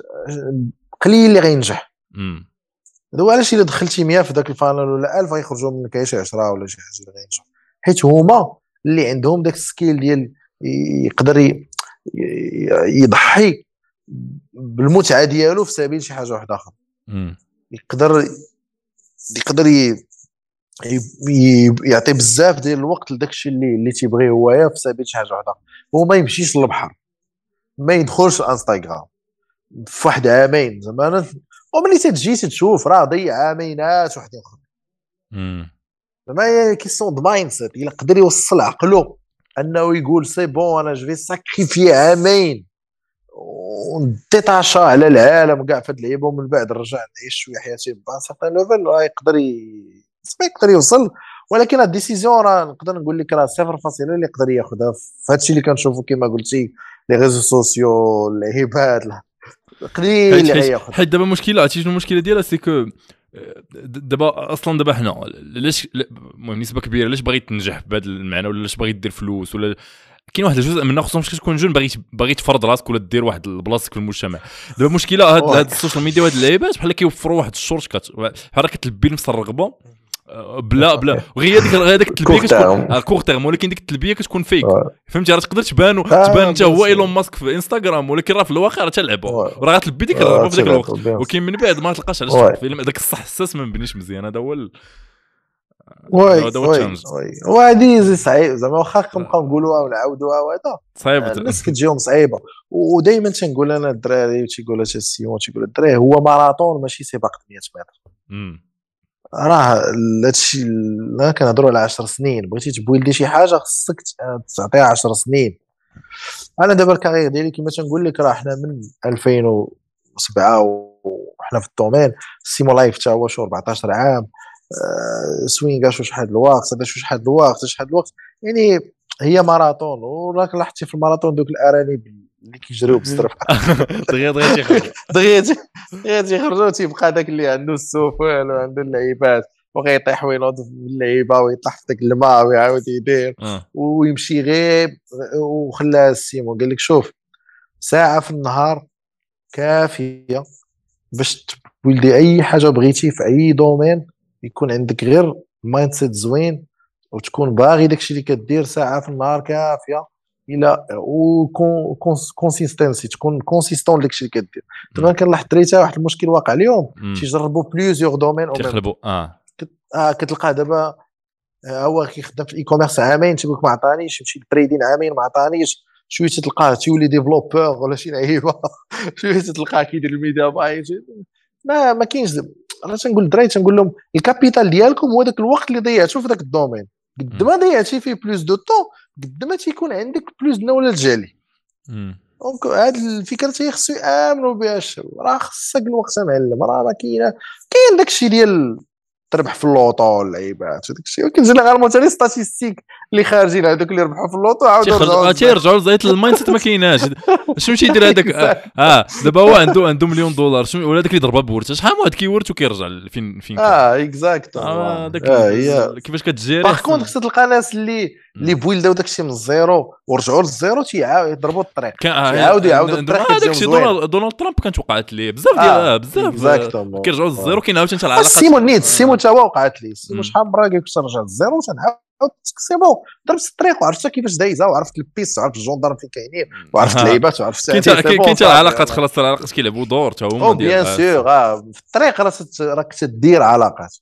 قليل اللي غينجح. هذا هو علاش إلا دخلتي 100 في ذاك ال funnel ولا 1000 غيخرجوا منك شي 10 ولا شي حاجة اللي غينجحوا. حيت هما اللي عندهم داك السكيل ديال يقدر يضحي بالمتعة ديالو في سبيل شي حاجة واحدة أخرى يقدر يقدر يعطي بزاف ديال الوقت لداك الشيء اللي اللي تيبغي هو في سبيل شي حاجة واحدة هو ما يمشيش للبحر. ما يدخلش انستغرام في واحد عامين زعما وملي تجي تشوف راه ضيع عامينات وحدين آخرين. زعما هي question de mindset إلا قدر يوصل عقله أنه يقول c'est bon أنا je sacrifie عامين. ونديتاشا على العالم كاع في هاد اللعيبه ومن بعد نرجع نعيش شوية حياتي à un certain level راه يقدر يقدر يوصل. ولكن ال décision راه نقدر نقول لك راه صفر فاصلة اللي يقدر ياخذها. في هادشي اللي كنشوفوا كما قلتي les réseaux sociaux العباد قليل اللي غياخذ حيت دابا المشكلة عرفتي شنو المشكلة ديالها؟ c'est que دابا أصلا دابا حنا علاش المهم نسبة كبيرة علاش باغي تنجح بهذا المعنى ولا علاش باغي دير فلوس ولا كاين واحد الجزء منا خصهم تكون jeune باغي باغي تفرض راسك ولا دير واحد بلاصتك في المجتمع. دابا المشكلة هاد, هاد ال social media وهاد اللعيبات بحال كيوفروا واحد ال shortcut بحال كتلبي نفس الرغبة. bla bla. وغير هذيك غير هذيك التلبية كتكون court terme ولكن ديك التلبية كتكون fake فهمتي؟ راه تقدر تبان آه، تبان انت هو إيلون ماسك في انستغرام ولكن راه في الواقع راه تلعبوا راه غتلبي ديك الرغبه في ذاك الوقت. ولكن من بعد ما تلقاش علاش ذاك الساس ما مبنيش مزيان. هذا هو oui oui وهذه صعيب. زعما واخا كنبقاو نقولوها ونعاودوها وهذا. صعيبه الناس كتجيهم صعيبة. ودائما تنقول أنا الدراري تيقول حتى السيمو تيقول الدراري هو ماراثون ماشي سباق 100 متر. راه هادشي لا كنهضروا على 10 سنين. بغيتي تبويلدي شي حاجة خصك تعطيها 10 سنين. أنا دابا الكارير ديالي كما تنقول لك راه حنا من 2007 وحنا في الدومين. سيمو لايف حتى هو شو 14 عام. أه سوينغا شو شحال الوقت هذا شو شحال الوقت شحال الوقت. يعني هي ماراثون وراك لاحظتي في الماراثون دوك الأرانب اللي كيجريو بالصرف دغيا دغيا تيخرج. دغيا دغيا تيخرجوا تيبقى داك اللي عنده النفس وعنده اللعيبات وغيطيح وينوض اللعيبة ويطيح في داك الماء ويعاود يدير آه. ويمشي غير وخلاها السيمو قال لك شوف ساعة في النهار كافية باش تولدي أي حاجة بغيتي في أي domaine يكون عندك غير mindset زوين وتكون باغي داكشي اللي كدير ساعة في النهار كافية. إلى و consistency تكون consistant داكشي اللي كدير دابا كنلاحظ دريتها واحد المشكل واقع اليوم. تيجربوا plusieurs domaines كيقلبوا آه. آه كتلقاه دابا هو كيخدم في ال e-commerce عامين تيقول لك ما عطانيش يمشي لل trading عامين ما عطانيش. شوية تلقاه تيولي développeur ولا شي لعيبة. شوية تلقاه كيدير ال media buying ما ما كاينش أنا تنقول الدراري تنقول لهم ال capital ديالكم هو ذاك الوقت اللي ضيعتو في ذاك ال domaine قد ما ضيعتي فيه بلوس دو طون قد ما تيكون عندك بلوس نولج جالي دونك هاد الفكرة تي خصو يامنوا بها الشباب. راه خصك الوقت معلم راه ما كاينة كاين داكشي ديال تربح في اللوطو واللعيبات وداك الشيء ولكن جينيرالمون حتى لي ستاتيستيك اللي خارجين هذوك اللي ربحوا في اللوطو عاودوا تيرجعوا لزيت المايند سيت ما كايناش. شنو تيدير هذاك آه دابا هو عنده عنده مليون دولار. شنو ولا داك اللي ضربها بورت شحال واحد كيورت وكيرجع فين فين آه اكزاكت آه آه كيفاش كتجيري باغ كونت خصك تلقى ناس اللي اللي build او داك الشيء من ال zéro ورجعوا لل zéro تيعاودوا يضربوا الطريق. تيعاودوا يعاودوا الطريق هذاك الشيء دونالد ترامب كانت وقعت ليه. بزاف ديال بزاف كيرجعوا لل zéro كاين عاوتاني العلاقه سيمون نيت سيمون تا هو وقعت ليه. سيمو شحال من مرة قال لك ترجع لل zéro تنعاود c'est bon ضربت الطريق وعرفت كيفاش دايزه وعرفت ال piste وعرفت ال gendarmes فين كاينين وعرفت اللعيبات وعرفت كاين حتى العلاقات خلاص العلاقات كيلعبوا دور حتى هما bien sûr آه في الطريق راك تدير علاقات.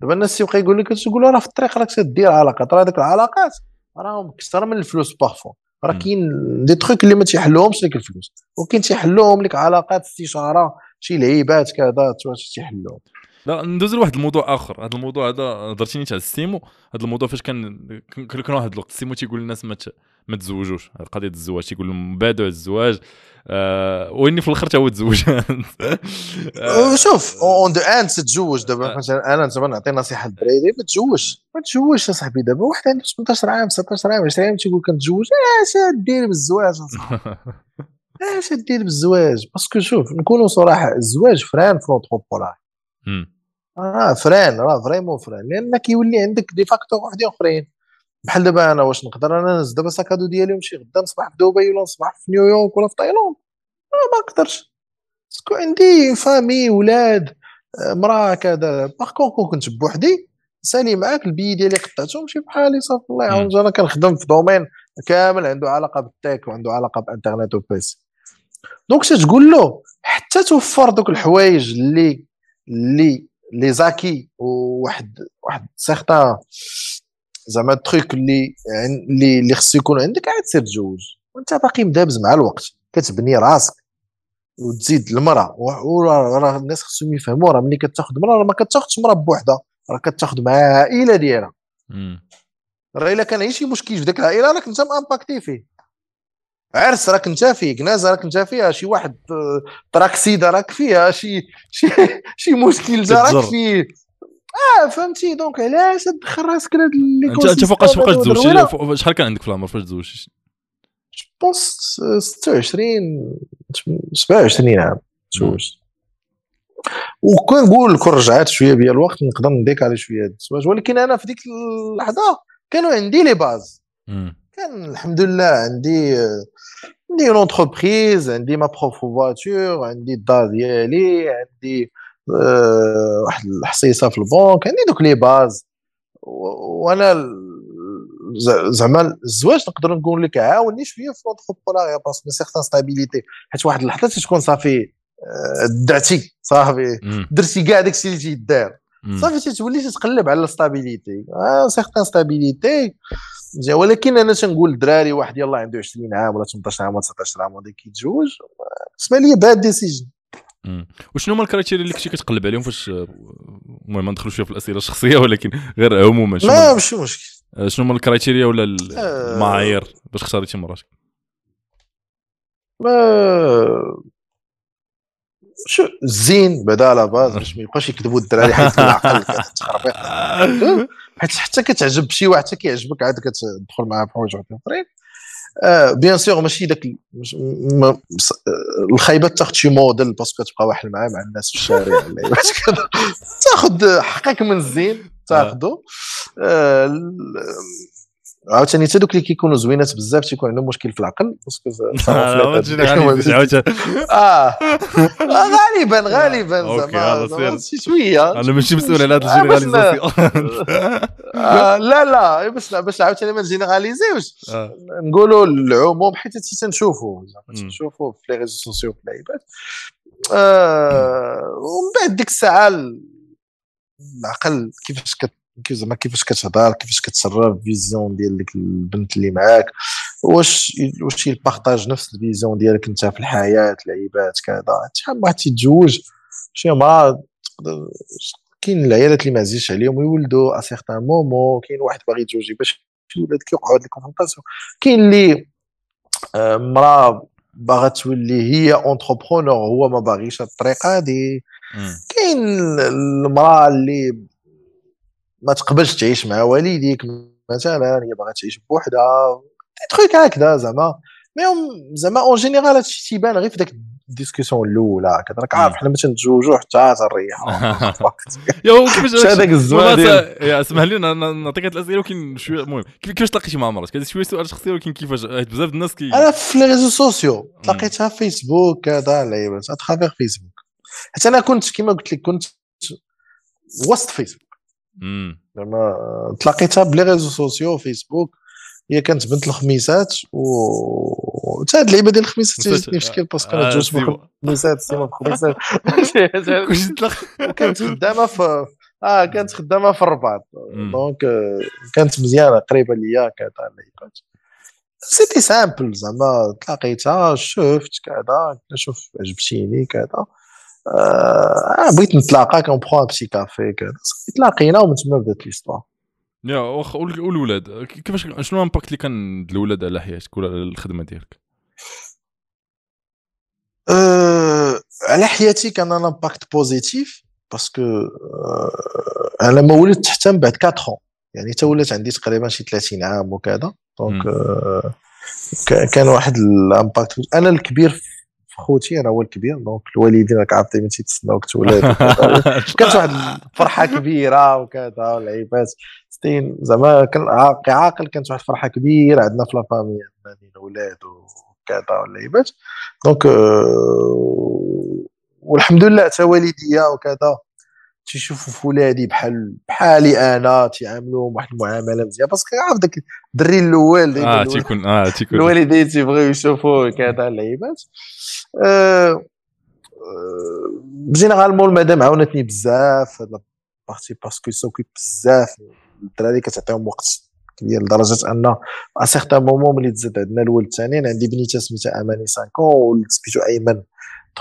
دابا الناس تيبقى يقول لك تقول راه في الطريق راك تدير علاقات راه هذوك العلاقات راهم أكثر من الفلوس parfois. راه كاين دي تخيك اللي ما تيحلوهمش لك الفلوس. وكاين تيحلوهم لك علاقات استشارة شي لعيبات كذا تيحلوهم لا ندوز لواحد الموضوع آخر. هذا الموضوع هذا هضرتيني تاع السيمو؟ هذا الموضوع فاش كان كان واحد الوقت السيمو تيقول للناس ما ما تزوجوش قضيه الزواج تيقول لهم بادوا الزواج. آه وإني في الآخر تا هو تزوج. آه شوف at the end تتزوج دابا. مثلا أنا زعما نعطي نصيحة للدراري ما تزوجش. ما تزوجش يا صاحبي. دابا واحد عنده 18 عام 19 عام 20 عام تيقول كنتزوج. اش دير بالزواج اش دير بالزواج؟ parce que شوف نكونوا صراحة الزواج frein في l'entrepreneuriat آه frein راه vraiment frein. لأن كيولي عندك des facteurs وحدين أخرين. بحال دابا أنا واش نقدر أنا نهز دابا sac à dos ديالي ونمشي غدا نصبح في دبي ولا نصبح في نيويورك ولا في تايلاند. آه ما نقدرش. parce que عندي famille ولاد آه، مراه كذا. par contre كنت بوحدي سالي معاك البي ديالي قطعته نمشي بحالي صافي الله يعاون. أنا كنخدم في domaine كامل عنده علاقة بال tech وعنده علاقة بانترنت و PC donc تقول له؟ حتى توفر دوك الحوايج اللي اللي les acquis وواحد واحد certain زعما trucs اللي اللي اللي خصو يكون عندك عاد سير تزوج. وانت باقي مدابز مع الوقت. كتبني راسك وتزيد المرأة. وراه الناس خصهم يفهموا. راه ملي كتاخذ مرأة راه ما كتاخذش مرأة بوحدها. راه كتاخذ مع عائلة ديالها. راه إلا كان شي مشكل في ذاك العائلة راك انت مأمباكتي فيه. عرس راك انت فيه. كنازه راك انت فيها. شي واحد تراكسيده راك فيها. شي شي شي مشكل راك فيه. آه فهمتي. donc علاش تدخل راسك لهاد اللي انت أنت فوقاش فوقاش تزوج؟ شحال كان عندك في العمر؟ فاش تزوج pense 26 27 عام تزوجت. وكنقول كون رجعت شوية بيا الوقت نقدر نديك على شوية الزواج ولكن أنا في ديك اللحظة كانوا عندي les bases. كان الحمد لله عندي عندي une entreprise عندي ma propre voiture عندي الدار ديالي عندي واحد الحصيصة في البنك عندي دوك les bases. وأنا زعما الزواج نقدر نقول لك عاوني شوية في l'entrepreneuriat parce que certaine stabilité. حيت واحد اللحظة تكون صافي دعتي صافي. درتي كاع داكشي اللي تيدار صافي تولي تتقلب على ال stabilité آه certaine stabilité. ولكن أنا تنقول الدراري واحد يلاه عنده 20 عام ولا 18 عام ولا 19 عام وغادي كيتزوج. بالنسبة لي bad decision وشنو هما ال criteria اللي كنتي كتقلب عليهم؟ فاش المهم ما ندخلوش في الأسئلة الشخصية ولكن غير عموما لا ماشي مشكل. آه، شنو هما ال criteria ولا آه. المعايير باش اختاريتي مراتك شو زين بعدا à la base باش ما يبقاش يكذبوا الدراري حيت العقل حيت حتى كتعجب شي واحد حتى كيعجبك عاد كتدخل معاه بحوايج أخرين. آه bien sûr ماشي داك الخايبة تاخذ شي modèle parce que تبقى واحد معاه مع الناس في الشارع تاخذ حقك من الزين تاخذه آه عاوتاني حتى دوك اللي كيكونوا زوينات بزاف تيكون عندهم مشكل في العقل آه. غالبا غالبا زعما. شي شوية. أنا ماشي مسؤول على هذا ال généralisation. آه، لا لا باش باش عاوتاني ما ن généraliser وش. آه. نقولوا العموم حيت تنشوفوا تنشوفوا في les réseaux sociaux في اللعيبات. آه، ومن بعد ديك الساعة العقل كيفاش زعما كيفاش كتهضر كيفاش كتصرف vision ديال ديك البنت اللي معاك واش واش ي partage نفس ال vision ديالك انت في الحياة العيبات كذا شحال واحد تيتزوج شي مرة كاين العيالات اللي ما عزيزش عليهم ويولدوا à certain moment كاين واحد باغي يتزوج باش يولد كيوقعوا هاد ال confrontations كاين اللي آه، مرا باغا تولي هي entrepreneur هو ما باغيش الطريقة هادي كاين المرأة اللي ما تقبلش تعيش مع والديك مثلا هي باغا تعيش بوحدها. trucs هكذا زعما. mais زعما en général هادشي تيبان غير في داك ال discussion الاولى كذا راك عارف حنا ما تنتزوجوا حتى تنريحوا يا كيفاش هذاك الزواج يا اسمح لي نعطيك هاد الأسئلة ولكن شوية المهم كيفاش تلاقيتي مع مراتك؟ هذا شوية سؤال شخصي ولكن كيفاش؟ بزاف الناس كي أنا في les réseaux sociaux تلاقيتها في فيسبوك كذا لعيبات à travers فيسبوك حتى أنا كنت كما قلت لك كنت وسط فيسبوك زعما تلاقيتها ب les réseaux sociaux فيسبوك هي كانت بنت الخميسات و حتى هاد اللعيبة ديال الخميسات جاتني مشكل parce que أنا تزوجت بالخميسات سيما بالخميسات كانت خدامة في آه كانت خدامة في الرباط. donc كانت مزيانة قريبة ليا كذا اللعيبات. c'était simple زعما تلاقيتها شفت كذا شوف عجبتيني كذا. آه بغيت نتلاقى كون بخوا بشي كافي كذا. تلاقينا ومن تما بدات l'histoire يا واخا والولاد كيفاش شنو ال impact اللي كان الولاد على حياتك؟ ولا على الخدمة ديالك. أه على حياتي كان un impact positif parce que أه أنا ما ولدت حتى من بعد 4 يعني حتى ولات عندي تقريبا شي 30 عام وكذا. donc أه كان واحد ال impact أنا الكبير خوتي أنا هو الكبير donc الوالدين راك عارف دائما تيتسناوك تولد كانت واحد الفرحه كبيرة وكذا والعيبات ستين زعما كان عاقل كانت واحد الفرحه كبيرة عندنا في la famille عندنا الأولاد وكذا واللعيبات donc euh, والحمد لله حتى والديا وكذا. تيشوفوا في ولادي بحال بحالي أنا تيعاملوهم واحد المعاملة مزيان. parce que عارف داك الدري الأول آه تيكون آه تيكون الوالدين تيبغيو يشوفوا كذا اللعيبات. أه généralement المدام عاونتني بزاف هاد partie parce que ça occupe بزاف. الدراري كتعطيهم وقت كبير لدرجة أن à certain moment ملي تزاد عندنا الولد الثاني عندي بنيته سميتها أماني 5 ولد سميتو أيمن.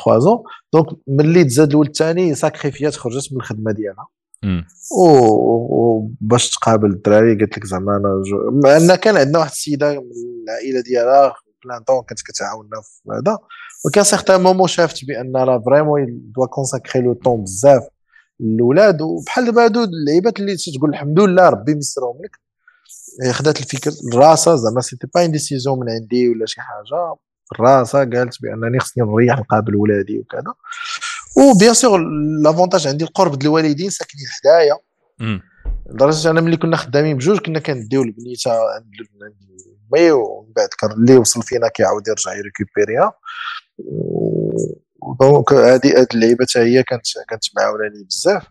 3 ans donc ملي تزاد الولد الثاني sacrifi ات خرجت من الخدمة ديالها. وباش تقابل الدراري قالت لك زعما أنا أن كان عندنا واحد السيدة من العائلة ديالها plein temps كانت كتعاوننا في هذا. وكان certain moment شافت بأن راه vraiment doit consacrer le temps بزاف الاولاد وبحال دابا هادو اللعيبات اللي تقول الحمد لله ربي ميسرهم لك خدات الفكر راسها زعما c'était pas une décision من عندي ولا شي حاجة. راسها قالت بأنني خصني نريح نقابل ولادي وكذا. و bien sûr l'avantage عندي القرب ديال الوالدين ساكنين حدايا. لدرجة أنا ملي كنا خدامين بجوج كنا كنديو البنيتة عند مي ومن بعد كان اللي وصل فينا كيعاود يرجع ي récupérer ها donc هذه هاد اللعيبة حتى هي كانت كانت معاوناني بزاف.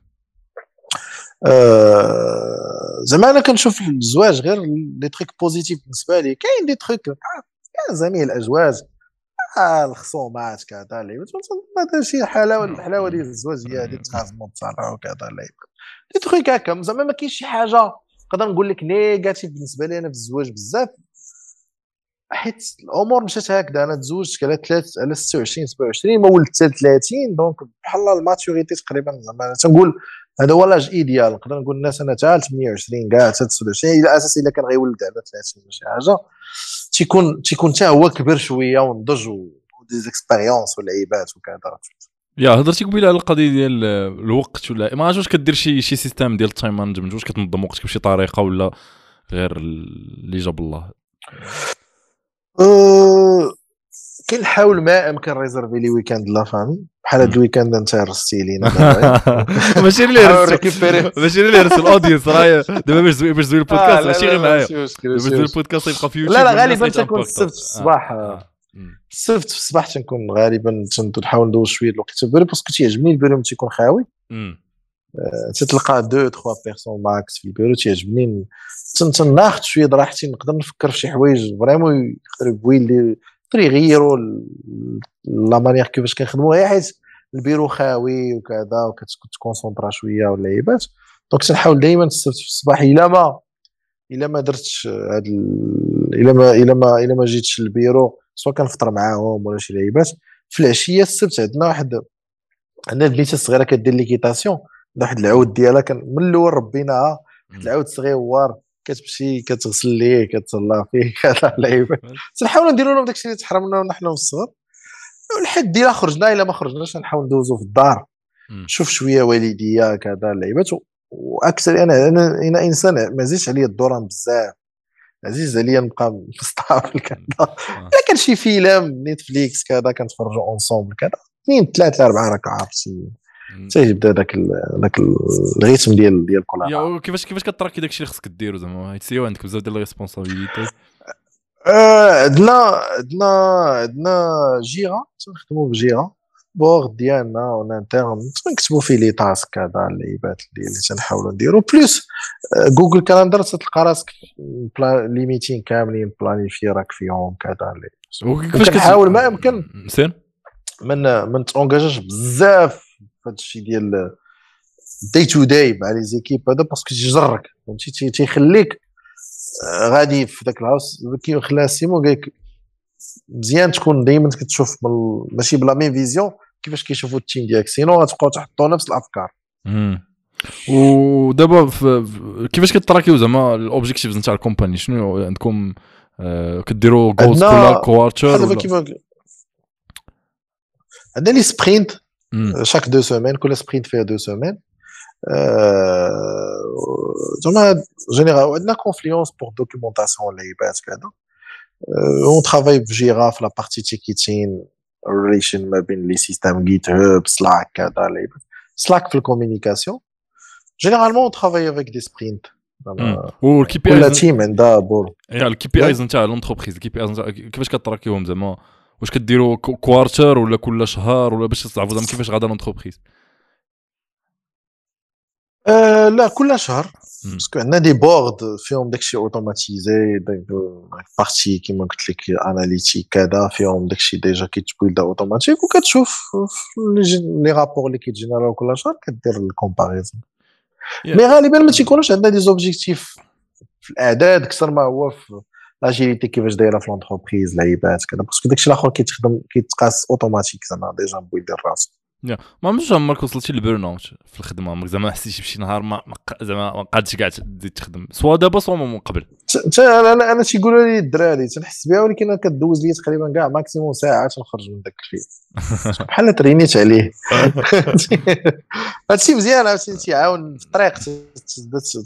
آه زعما أنا كنشوف الزواج غير les trucs positifs بالنسبة لي. كاين des trucs زميل الازواج آه الخصومات كذا هذا شي حلاوه الحلاوة ديال الزواج هي هذه تخاصموا بصراحه وكذا des trucs هكا زعما ما كاينش شي حاجة نقدر نقول لك négatif بالنسبة لي أنا في الزواج بزاف. حيت الأمور مشات هكذا أنا تزوجت على 3 على 26 27 ما ولدت 30 donc بحال ال maturité تقريبا زعما تنقول هذا هو l'âge idéal نقدر نقول الناس أنا حتى 28 كاع 29 على أساس إلا كان غيولد على 30 ولا شي حاجة. تيكون تيكون حتى هو كبر شوية ونضج و des expériences والعيبات وكذا يا هضرتي قبيلة على القضية ديال الوقت ولا ما عرفتش واش كدير شي شي système ديال ال time management واش كتنظم وقتك بشي طريقة ولا غير اللي جاب الله. أه كنحاول ما امكن ريزرفي لي ويكاند لا فامي. بحال هاد الويكاند انت رستي لينا ماشي اللي رسل ماشي اللي رسل الاودينس راه دابا باش باش تزوي البودكاست ماشي غير معايا. باش تزوي البودكاست يبقى في يوتيوب لا لا غالبا تكون السبت في الصباح السبت في الصباح تنكون غالبا تنحاول ندوز شوية الوقت في باسكو تيعجبني البيرو تيكون خاوي. تتلقى deux trois personnes max في البيرو تيعجبني. تناخذ شوية راحتي نقدر نفكر في شي حوايج vraiment يقدروا يبوي لي يقدروا يغيروا la manière كيفاش كنخدموا غير حيت البيرو خاوي وكذا وكت concentrer شوية واللعيبات donc تنحاول دائما السبت في الصباح الا ما الا ما درتش هاد ال... الا ما الا ما الا ما جيتش للبيرو سواء كنفطر معاهم ولا شي لعيبات في العشيه السبت عندنا واحد عندنا بنيته صغيرة كدير ليكيتاسيون واحد العود ديالها كان من الأول ربيناها. واحد العود صغير كتمشي كتغسل ليه كتهلا فيه كذا لعيبه تنحاولوا نديروا لهم داكشي اللي تحرمنا نحن من الصغر الحد الا خرجنا إلا ما خرجناش نحاول ندوزو في الدار. نشوف شوية والديا كذا اللعيبات وأكثر أنا أنا إنسان ما زيدش عليا الدوران بزاف. عزيز عليا نبقى مستافل كذا الا آه. كان شي فيلم نتفليكس كذا كنتفرجوا ensemble كذا اثنين ثلاثة أربعة راه عرفتي تيبدا داك داك ال rythme ديال ديال كل كيفاش كيفاش كت tracker داكشي اللي خصك ديرو زعما؟ حيت عندك بزاف ديال ال responsibility آه، عندنا عندنا عندنا Jira تنخدموا ب Jira board ديالنا en interne تنكتبوا فيه les tasks كذا اللعيبات اللي تنحاولوا نديروا plus Google Calendar تلقى راسك les meetings كاملين planifiés راك فيهم كذا كيفاش كنحاول ما يمكن. ما ما ت engage اش بزاف هذا الشيء ديال day to day مع les équipes هذا parce que تيجرك فهمتي؟ تيخليك آه، غادي في ذاك الهاوس كيما خلاها سيمون قال لك مزيان تكون دائما كتشوف ماشي ب la même vision كيفاش كيشوفوا ال team ديالك sinon غتبقاو تحطوا نفس الأفكار. ودابا كيفاش كت tracker يو زعما ال objectives نتاع ال company شنو عندكم آه كديروا goals كل quarter كيما عندنا les sprints chaque deux semaines كل sprint فيها deux semaines زعما général عندنا Confluence pour documentation لعيبات كذا on travaille ب Jira في la partie ticketing relation ما بين les systèmes GitHub Slack كذا لعيبات Slack في ال communication généralement on travaille avec des sprints وال KPIs كل team عندها بول ال KPIs نتاع l'entreprise ال KPIs كيفاش كت tracker هم زعما واش كديروا quarter ولا كل شهر ولا باش تعرفوا زعما كيفاش غادا l'entreprise أه لا كل شهر. parce que عندنا des boards فيهم داكشي automatisé partie كيما قلت لك analytique كذا فيهم داكشي déjà كيت build ا automatique وكتشوف les rapports اللي كيتجينيراو كل شهر كدير ال comparaison mais غالبا ما تيكونوش عندنا des objectifs في الأعداد أكثر ما هو في l'agilité كيفاش دايره في l'entreprise لعيبات كذا parce que داكشي الآخر كيتخدم كيتقاس اوتوماتيك زعما déjà مبويلدي راسو ما عمرش عمرك وصلتي لل burn out في الخدمه عمرك زعما حسيتي بشي نهار ما زعما ما قادش كاع تزيد تخدم سوا دابا سوا من قبل أنا أنا أنا تيقولوا لي الدراري تنحس بها ولكن كدوز لي تقريبا كاع maximum ساعه تنخرج من داك الفيلم بحال ترينيت عليه هادشي مزيان عرفتي تيعاون في الطريق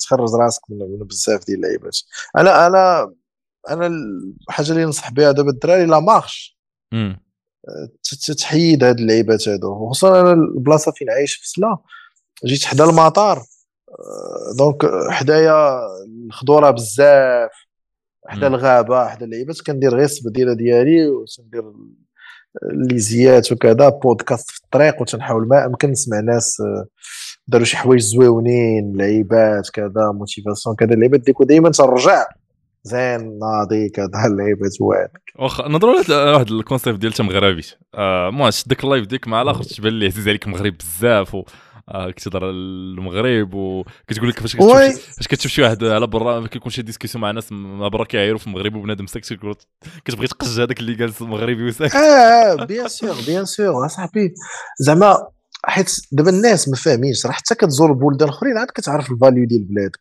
تخرج راسك من بزاف ديال اللعيبات أنا أنا أنا الحاجة اللي ننصح بها دابا الدراري la marche. تحيد هاد اللعيبات هادو. خصوصا أنا البلاصة فين عايش في سلا جيت حدا المطار آه، donc حدايا الخضورة بزاف حدا الغابة حدا اللعيبات كندير غير السبديله ديالي وتندير ليزيات وكذا بودكاست في الطريق وتنحاول ما أمكن نسمع ناس آه، داروا شي حوايج زويونين لعيبات كذا motivation كذا اللعيبات ديك دائما ترجع زين ناضي اللعيبه زوين واخا نهضروا على واحد ال concept ديال مغربي آه ما شدك ال live ديك مع الآخر تبان لي عزيز عليك المغرب بزاف و آه كتهضر المغرب وكتقول لك فاش كتشوف فاش كتشوف شي واحد على برا كيكون شي discussion مع ناس ما برا كيعايروا في المغرب وبنادم ساكت كتبغي تقج هذاك اللي جالس مغربي وساكت. آه bien sûr bien sûr أصاحبي. زعما حيت دابا الناس ما فاهمينش راه حتى كتزور بلدان أخرين عاد كتعرف ال value ديال بلادك.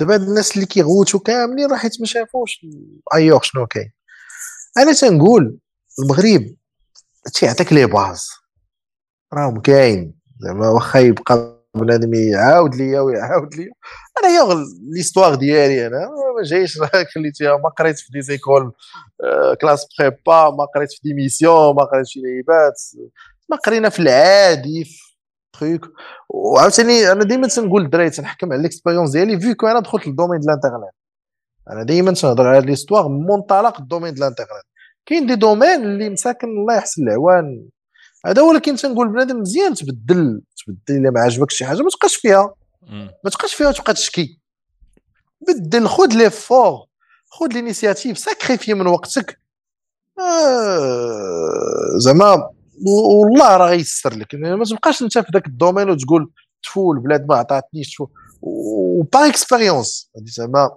دابا الناس اللي كيغوتوا كاملين راه حيت ما شافوش ايوغ شنو كاين؟ أنا تنقول المغرب تيعطيك les bases. راهم كاين. زعما واخا يبقى بنادم يعاود ليا ويعاود ليا. أنا هي ليستواغ ديالي أنا ما جايش خليتيها ما قريت في دي زيكول كلاس بريبا ما قريت في دي ميسيون ما قريت في لعيبات ما قرينا في العادي في تخيك. وعاوتاني أنا ديما تنقول للدراري تنحكم على الاكسبيريونس ديالي فيكو أنا دخلت للدومين ديال الانترنت أنا ديما تنهضر على ليستواغ من منطلق الدومين ديال الانترنت كاين دي دومين اللي مساكن الله يحسن العوان. هذا كنت تنقول بنادم مزيان تبدل تبدل إلا ما عجبكش شي حاجة ما تبقاش فيها. ما تبقاش فيها وتبقى تشكي. بدل خذ l'effort خذ l'initiative sacrifie من وقتك. آه زعما والله راه غيسر لك. ما تبقاش انت في ذاك ال domaine وتقول تفو البلاد ما عطاتنيش تفو و par expérience. زعما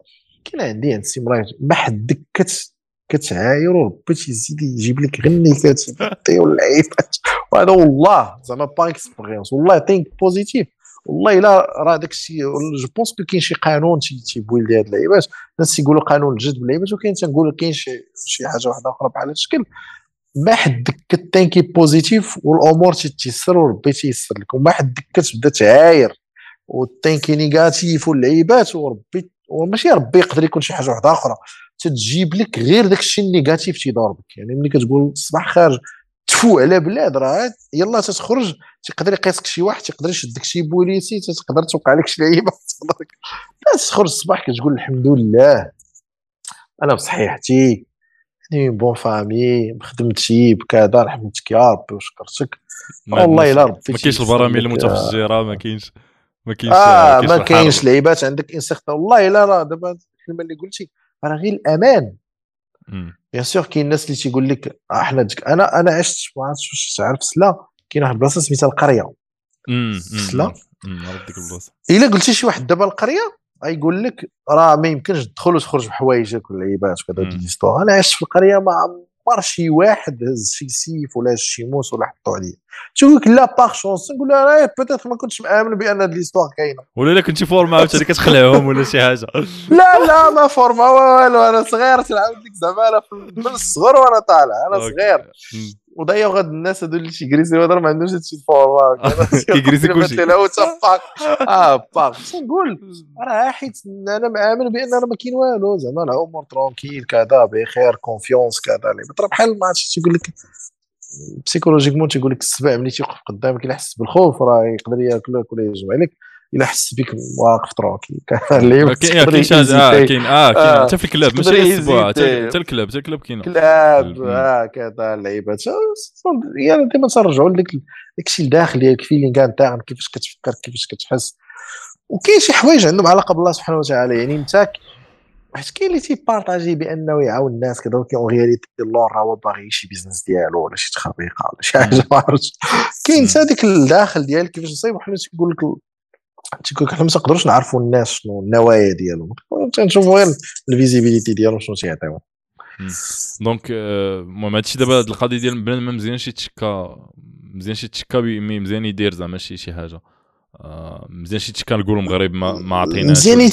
كاين عندي عند c'est vrai ما حدك كت كتعاير وربي تيزيد يجيب لك غير النكات واللعيبات وهذا والله زعما par expérience. والله think positive والله إلا راه داك الشيء je pense que كاين شي قانون تيبويل لهاد اللعيبات. الناس تيقولوا قانون الجذب اللعيبات وكاين تنقول كاين شي شي حاجة واحدة أخرى بحال هذا الشكل. ما حدك كتانكي positif والأمور تيتيسر وربي تيسر لك وما حدك كتبدا تعاير وتانكي négatif واللعيبات وربي وماشي ربي يقدر يكون شي حاجة واحدة أخرى. تتجيب لك غير داك الشيء ال négatif بك يعني ملي كتقول الصباح خارج تفو على بلاد راه يلا تتخرج تقدر يقيسك شي واحد تقدر يشدك شي بوليسي تقدر توقع لك شي لعيبة. تخرج الصباح كتقول الحمد لله. أنا بصحيحتي يعني bonne famille بخدمتي بكذا رحمتك يا ربي وشكرتك والله الا ربي ما كاينش البراميل المتفجره ما كاينش ما كاينش آه ما كاينش لعيبات عندك انسيغت والله الا راه دابا الكلمة اللي قلتي راه غير الامان bien sûr كاين الناس اللي تيقول لك إحنا دك أنا أنا عشت ما عرفتش واش تعرف سلا كاين واحد البلاصه سميتها القريه سلا عرفت ديك البلاصه الا قلتي شي واحد دابا القريه غيقول لك راه ما يمكنش تدخل وتخرج بحوايجك واللعيبات وكذا دي أنا عشت في القرية ما عمر شي واحد هز شي سيف ولا شي موس ولا حطوا عليه تقول لك لا par chance نقول أنا بيتيت ما كنتش مآمن بأن هاد l'histoire كاينة. ولا إلا كنتي فورما عاوتاني كتخلعهم ولا شي حاجة. لا لا ما فورما والو أنا صغير تنعاود لك زعما أنا من الصغر وأنا طالع أنا صغير. ودايوغ غاد الناس هادو اللي تيكريسيو هذا ما هادشي فورما كيكريسي كلشي لا هو باك آه باك نقول؟ راه حيت أنا مآمن بأن راه ما كاين والو. زعما الأمور ترونكيل كذا بخير كونفيونس كذا ترى بحال ما عرفتش تيقول لك. بسيكولوجيكمون تيقول لك السبع ملي تيوقف قدامك إلا حس بالخوف راه يقدر ياكلك ولا يجمع عليك الا حس بك واقف tranquille كاين شي آه كاين آه كاين حتى في الكلاب ماشي السبوع حتى الكلاب حتى الكلاب كاين كلاب آه كذا اللعيبات يعني ديما ترجعوا لك داكشي الداخل ديالك feeling نتاعك كيفاش كتفكر كيفاش كتحس. وكاين شي حوايج عندهم علاقة بالله سبحانه وتعالى. يعني أنت حيت كاين اللي تيبارطاجي بأنه يعاون الناس كذا ولكن en réalité اللور راه هو باغي شي business ديالو ولا شي تخربيقة ولا شي حاجة ما عرفتش. كاين حتى ديك الداخل ديالك كيفاش تصيب وحنا تيقول لك تيقول لك حنا ما تقدروش نعرفوا الناس شنو النوايا ديالهم. تنشوفوا غير ال visibilité ديالهم شنو تيعطيو donc المهم هادشي دابا هاد القضية ديال بنادم ما مزيانش يتشكى مزيان شي تشكا مزيان يدير زعما شي شي حاجة. مزيان شي تشكا نقولوا المغرب ما, عطيناش مزيان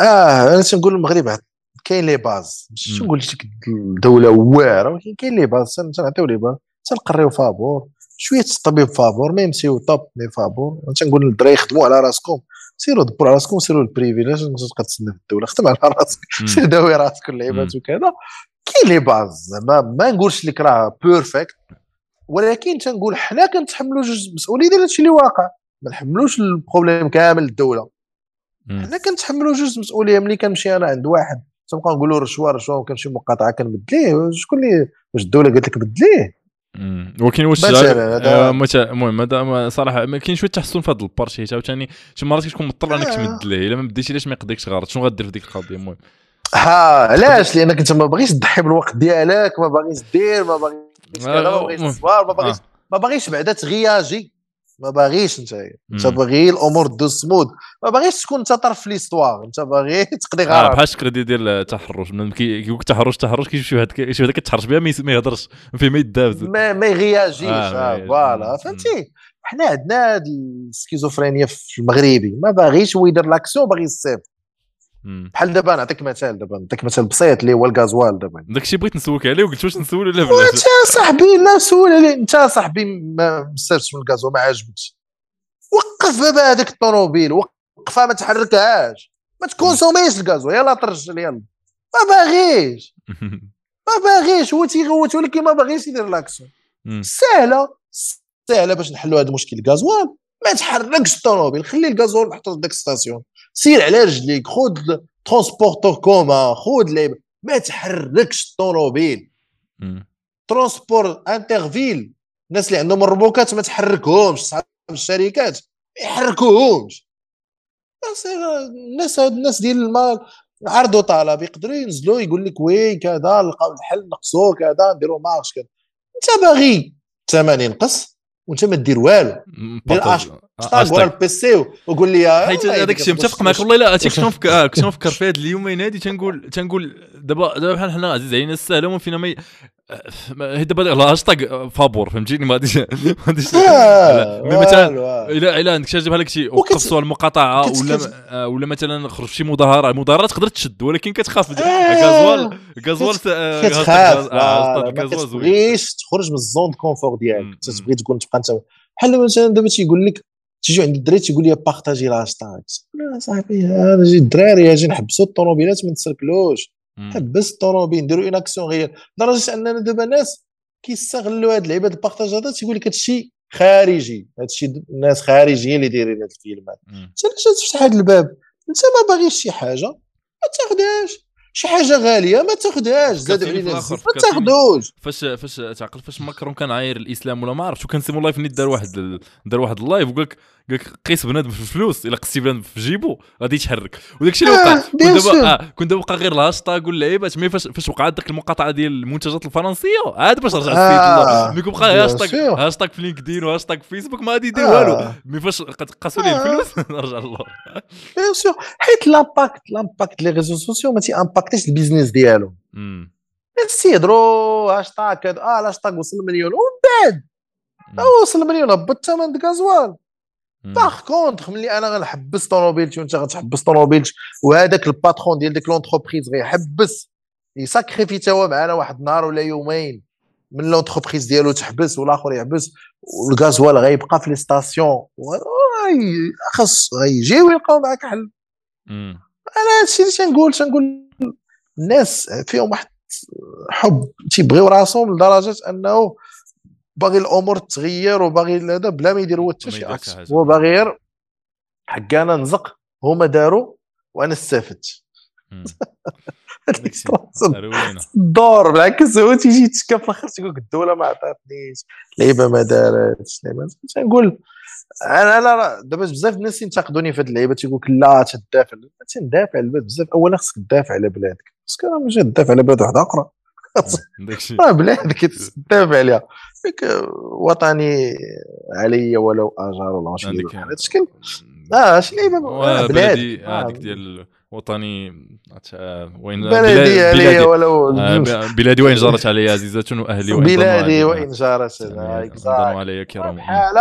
آه أنا تنقول المغرب كاين les bases. ماشي نقول لك الدولة واعرة ولكن كاين les bases. تنعطيو les bases. تنقريو فابور. شوية الطبيب فابور même si au top mais فابور. تنقول للدراري خدموا على راسكم. سيروا دبروا على راسكم سيروا ال privé لاش تبقى تسنى في الدولة خدم على راسك. سير داوي راسك اللعيبات وكذا. كاين les bases زعما ما نقولش لك راه parfait ولكن تنقول حنا كنتحملوا جوج مسؤولية ديال هادشي اللي واقع. ما نحملوش ال problème كامل للدولة. حنا كنتحملوا جوج مسؤولية. ملي كنمشي أنا عند واحد تنبقى نقولوا رشوة رشوة وكنمشي مقاطعة كنبدليه. شكون اللي واش الدولة قالت لك بدليه؟ ولكن واش آه، المهم هذا صراحة ما كاين شوية تحسن في هذا ال part حيت عاوتاني شي مرات كتكون مضطر انك آه. تمد ليه إلا ما بديتي علاش ما يقضيكش غلط شنو غدير في ديك القضية؟ المهم. ها علاش؟ لأنك أنت ما باغيش تضحي بالوقت ديالك ما باغيش دير ما باغيش ما باغيش ما باغيش ما باغيش بعدا تغياجي. ما باغيش انت. انت باغي الأمور دوز سمود ما باغيش تكون انت طرف في l'histoire. انت باغي تقضي غرض. آه بحال الشكل ديال التحرش. كيقول لك تحرش تحرش كيشوف شي واحد شي واحد كتحرش بها ما يهضرش. فيه ما يدابز ما, ما يغياجيش. آه voilà. فهمتي؟ حنا عندنا هاد السكيزوفرينيا في المغربي ما باغيش هو يدير l'action باغي يصيب بحال دابا نعطيك مثال دابا نعطيك مثال بسيط اللي هو الغازوال دابا. داك الشيء بغيت نسولك عليه وقلت واش نسول ولا بلا؟ انت صاحبي لا سول عليه. انت صاحبي ما مسرتش من الغازوال ما عجبكش وقف بابا هذيك الطوموبيل وقفها ما تحركهاش. ما تconsommerش الغازوال يلا ترجل يلا ما باغيش. ما باغيش. هو تيغوت ولكن ما باغيش يدير l'action سهلة سهلة باش نحلوا هذا المشكل الغازوال. ما تحركش الطوموبيل. خلي الغازوال محطوط في ديك ال station سير على رجليك خذ transport en commun خذ لعيبه ما تحركش الطوموبيل. transport inter-villes الناس اللي عندهم الريموكات ما تحركهمش صحاب الشركات ما يحركوهمش. الناس الناس ديال المال عرضوا طلب يقدروا ينزلوا يقول لك oui كذا لقاو الحل نقصوا كذا نديروا marche كذا. انت باغي الثمن ينقص وانت ما دير والو. دير هاشتاغ ورا ال PC وقول لي حيت هذاك الشيء متفق معك والله لا كنت نفكر كنت نفكر في هذا اليومين هذه تنقول تنقول دابا دابا بحال حنا عزيز علينا السهله وما فينا ما هي دابا الهاشتاغ فابور فهمتيني؟ ما غاديش ما غاديش مثلا الا إلا عندك شي بحال هكشي وقف المقاطعه ولا ولا مثلا خرج شي مظاهرة المظاهرات تقدر تشد ولكن كتخاف. غازوال غازوال كتخاف. ما كتبغيش تخرج من ال zone confort ديالك. تبغي تكون تبقى انت بحال مثلا دابا تيقول لك تيجي عند الدراري تيقول لي partager ال hashtag صاحبي هذا جي الدراري أجي نحبسوا الطوموبيلات ما نتسركلوش حبس الطوموبيل نديروا une action غير. لدرجة أننا دابا ناس كيستغلوا هاد اللعيبة ال partage هذا تيقول لك هادشي خارجي. هادشي الناس خارجيين اللي دايرين هاد الفيلمات أنت علاش تفتح هاد الباب؟ أنت ما باغيش شي حاجة ما تاخذهاش شي حاجة غالية ما تاخذهاش زادوا علينا ما تاخذوش فاش فاش تعقل فاش ماكرون كان عاير الإسلام ولا ما عرفتش وكان سيمون live نيت دار واحد دار واحد ال live وقال لك قال لك قيس بنادم في الفلوس إلا قصتي بنادم في جيبو غادي يتحرك. وداك الشيء اللي وقع آه كنت دابا آه كنت دابا بقى غير الهاشتاغ واللعيبات mais فاش فاش وقعت ديك المقاطعة ديال المنتجات الفرنسية عاد باش رجع آه mais بقى hashtag hashtag في لينكدين وهاشتاغ في فيسبوك ما غادي يدير والو. آه. mais فاش قاسوا لي الفلوس نرجع للور bien sûr. حيت l'impact l'impact les réseaux sociaux ما تي impacterش ال business ديالهم يسيدرو هاشتاغ كذا آه الهاشتاغ وصل مليون. ومن بعد وصل مليون هبط الثمن الغازوال par contre ملي أنا غنحبس طوموبيلتي وأنت غتحبس طوموبيلتك وهذاك ال patron ديال ديك l'entreprise غيحبس. يsacrifier تا هو معنا واحد النهار ولا يومين. من l'entreprise ديالو تحبس والآخر يحبس. والغازوال غيبقى في les stations خاص غيجيو يلقاو معاك حل. أنا هادشي اللي تنقول تنقول الناس فيهم واحد حب تيبغيو راسهم لدرجة أنه باغي الأمور تغير وباغي هذا بلا ما يدير هو حتى شي هو باغي غير حق أنا نزق هما داروا وأنا استفدت الدور بالعكس هو تيجي يتشكى في الآخر تيقول لك الدولة ما عطاتنيش لعيبه ما دارتش تنقول أنا أنا دابا بزاف الناس ينتقدوني في هذه اللعيبة تيقول لك لا تدافع تندافع على البلاد بزاف. اولا خصك تدافع على بلادك. خصك ماشي تدافع على بلاد واحدة أخرى. راه بلاد كتدافع عليها. فيك وطني علي ولو اجر ولا شي. هذا الشكل آه شي لعيبة بلادي. هذيك ديال وطني وين؟ بلدي علي ولو بلادي وإن جارت علي عزيزة وأهلي وإن بلادي وإن جارت علي كرام بحال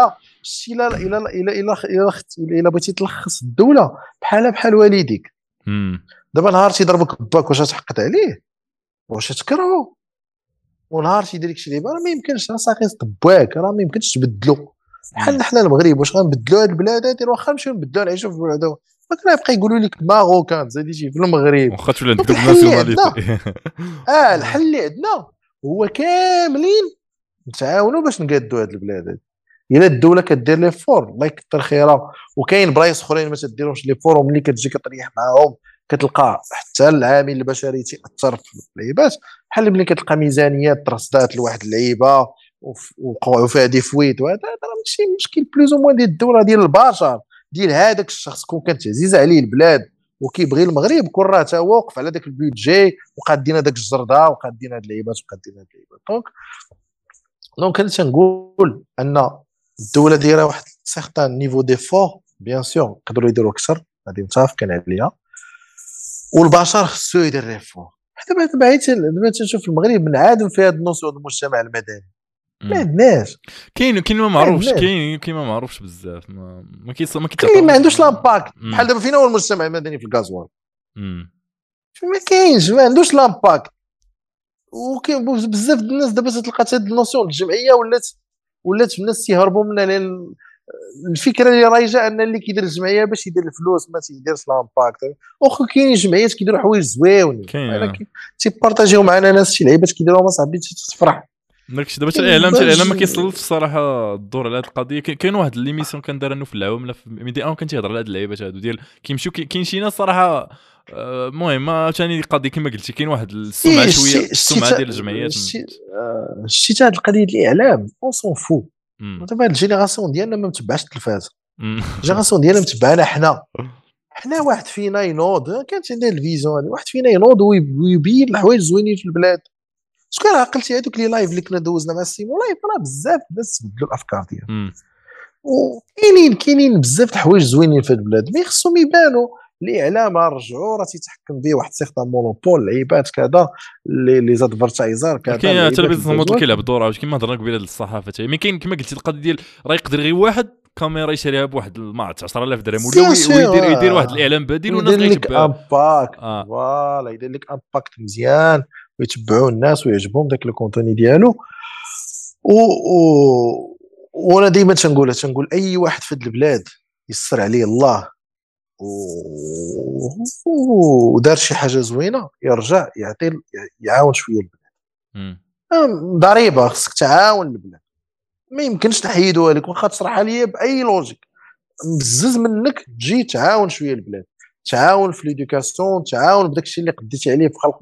إلا إلا إلا الا إلا بغيتي تلخص الدولة بحال بحال والديك. دابا نهار تيضربك باك واش تحقد عليه؟ واش تكرهو؟ ونهار تيدير لك شي لعيبه راه ما يمكنش راه ساقي باك راه ما يمكنش تبدلو. بحال حنا المغرب واش غنبدلو هاد البلاد هادي؟ واخا نمشيو نبدلو نعيشو في بلاد ما يبقى يقولوا لك marocain زادي في المغرب. واخا تولي عندك nationalité. آه الحل اللي عندنا هو كاملين نتعاونوا باش نقادوا هاد البلاد هادي. إلا الدولة كدير l'effort الله يكثر خيرها. وكاين بلايص أخرين ما تديرهمش l'effort وملي كتجي كطريح معاهم كتلقى حتى العامل البشري تيأثر في اللعيبات. بحال ملي كتلقى ميزانيات ترصدات لواحد اللعيبة وقعوا فيها des fuites وهذا راه ماشي مشكل. plus ou moins ديال الدولة ديال البشر. ديال هذاك الشخص كون كانت عزيزة عليه البلاد وكيبغي المغرب كون راه تا واقف على ذاك ال budget وقادين هذاك الجردة وقادين هاد اللعيبات وقادين هاد اللعيبات donc donc أنا تنقول أن الدولة دايرة واحد certain niveau d'effort bien sûr يقدروا يديروا أكثر هذه متفقين عليها. والبشر خصو يدير l'effort دابا دابا دابا تنشوف المغرب منعدم في هذا النصوص المجتمع المدني. ما عندناش كاين كاين ما معروفش كاين كاين ما معروفش بزاف ما ما كيص ما كاين ما عندوش l'impact بحال دابا فينا هو المجتمع؟ المدني في الغازوال ما كاينش ما عندوش l'impact وكاين بزاف الناس دابا تلقى هاد ال notion الجمعية ولات ولات الناس تيهربوا منها الفكرة اللي رايجة أن اللي كيدير الجمعية باش يدير الفلوس ما تيديرش l'impact واخا كاينين جمعيات كيديروا حوايج زويون تيبارطاجيو معنا ناس شي لعيبات كيديروها صاحبي تفرح داكشي دابا الاعلام الاعلام ما كيسلطش الصراحة الدور على هذه القضية. كاين واحد l'émission كان دار إنه في العوام في Medi 1 كان تيهضر على هاد اللعيبات هادو ديال كيمشيو كاين شي ناس صراحة آه، المهم ثاني القضية كما قلتي كاين واحد السمعة إيه شوية السمعة ديال الجمعيات. شتي هاد القضية ديال الإعلام on s'en fout دابا هاد ال génération ديالنا ما متبعش التلفاز. ال génération ديالنا متبعنا حنا. حنا واحد فينا ينوض كانت عندنا ال vision واحد فينا ينوض ويبين الحوايج زوينين في البلاد. شكون عقلتي هذوك les lives اللي كنا دوزنا مع السيمو؟ live راه بزاف الناس بدلوا الأفكار ديالهم وكاينين كاينين بزاف الحوايج زوينين في البلاد. mais خصهم يبانوا الاعلام رجعوا راه تيتحكم به واحد certain monopole لعيبات كذا les les advertisers كذا كاين ال business model كيلعب دور كيما هضرنا قبيلة الصحافة. mais كاين كما قلتي القضية ديال راه يقدر غير واحد كاميرا يشريها بواحد ما 10000 درهم ولا ويدير يدير واحد الاعلام بديل والناس يدير لك impact آه. voilà يدير لك impact مزيان. ويتبعوا الناس ويعجبهم داك ال contenu ديالو و, و... وأنا ديما تنقولها تنقول اي واحد في هذه البلاد يسر عليه الله و... ودار شي حاجة زوينه يرجع يعطي يعاون شوية البلاد ضريبه خصك تعاون البلاد ما يمكنش تحيدوها لك واخا تشرحها ليا by logic بزز منك تجي تعاون شوية البلاد تعاون في l'éducation تعاون بداك الشيء اللي قديتي عليه في خلق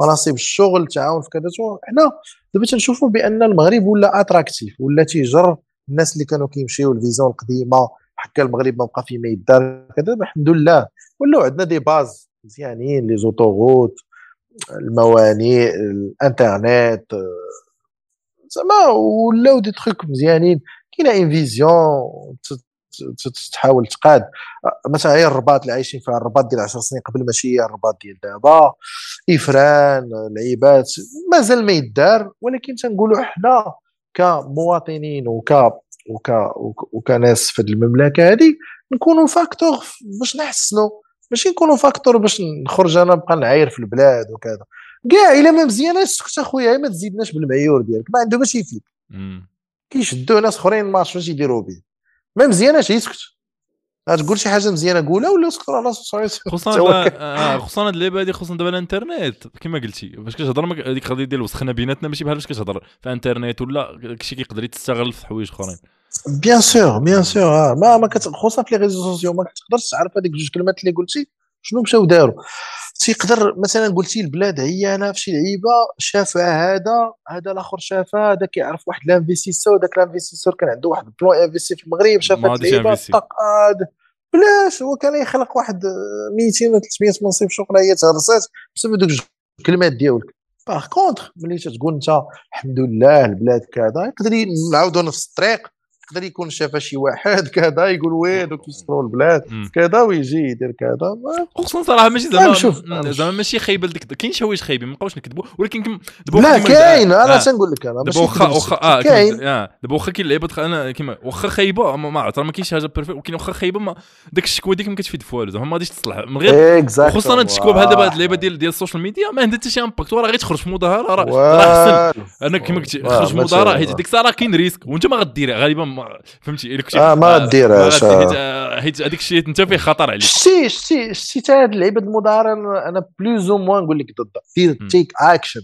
مناصب الشغل تعاون في كذا حنا دابا تنشوفوا بأن المغرب ولا attractif ولا تيجر الناس اللي كانوا كيمشيو ال vision القديمة حكا المغرب ما بقى فيه ما يدار كذا الحمد لله ولاو عندنا des bases مزيانين les autoroutes الموانئ الإنترنت زعما ولاو دي تخيك مزيانين. كاينة une vision تحاول تقاد. مثلا هي الرباط اللي عايشين فيها الرباط ديال 10 سنين قبل ماشي هي الرباط ديال دابا. إفران العيبات مازال ما يدار ولكن تنقولوا حنا كمواطنين وك وك وكناس في المملكة هذه نكونوا facteur باش نحسنوا ماشي نكونوا facteur باش نخرج أنا نبقى نعاير في البلاد وكذا. كاع إلا ما مزياناش سكت أخويا ما تزيدناش بالمعيور ديالك. ما عنده باش يفيد كيشدوا ناس أخرين ما عرفتش واش يديروا به ما مزياناش يسكت. تقول شي حاجة مزيانة قولها ولا اسكت على خصوصا آه، خصوصا هاد اللعبة هادي خصوصا دابا الانترنت. كما قلتي فاش كتهضر هذيك القضية ديال وسخنا بيناتنا ماشي بحال فاش كتهضر في انترنت ولا داكشي كيقدر يتستغل في حوايج اخرين. bien sûr bien sûr ما ما خصوصا في les réseaux sociaux ما كتقدرش تعرف هذيك جوج كلمات اللي قلتي. شنو مشاو داروا تيقدر مثلا قلتي البلاد عيانة في شي لعيبة شافها هذا هذا الآخر شافها هذا كيعرف واحد l'investisseur ذاك l'investisseur كان عنده واحد plan investir في المغرب شاف هاد اللعيبة طق بلاش هو كان يخلق واحد 200 ولا 300 منصب شغل هي تهرسات بسبب دوك الكلمات ديالك. par contre ملي تقول أنت الحمد لله البلاد كذا يقدر نعاودوا نفس الطريق. يقدر يكون شاف شي واحد كذا يقول وين دوك يسروا البلاد كذا ويجي يدير كذا. خصوصا صراحة ماشي زعما زعما ماشي خايبه لديك كاين شي حوايج خايبين ما نبقاوش نكذبوا ولكن دابا لا كاين أنا آه. تنقول لك أنا دابا واخا واخا آه كاين آه. دابا واخا كاين لعيبة أنا كيما واخا خايبة ما عرفت ما كاينش حاجة perfect ولكن واخا خايبة ما داك الشكوى ديك ما كتفيد في والو زعما ما غاديش تصلح. من غير خصوصا هاد الشكوى بحال دابا هاد اللعيبة ديال ديال السوشيال ميديا ما عندها حتى شي امباكت راه غير تخرج في مظاهرة راه أحسن. أنا كيما قلت خرج في مظاهرة حيت ديك الساعة راه كاين ريسك وأنت ما غديرها غالبا فهمتي إلا كنتي ما آه، ديرهاش حيت هذاك الشيء أنت فيه خطر عليك. شتي شتي شتي هاد اللعيبه المضارع أنا بلوز أو موان نقول لك ضدها دير تيك اكشن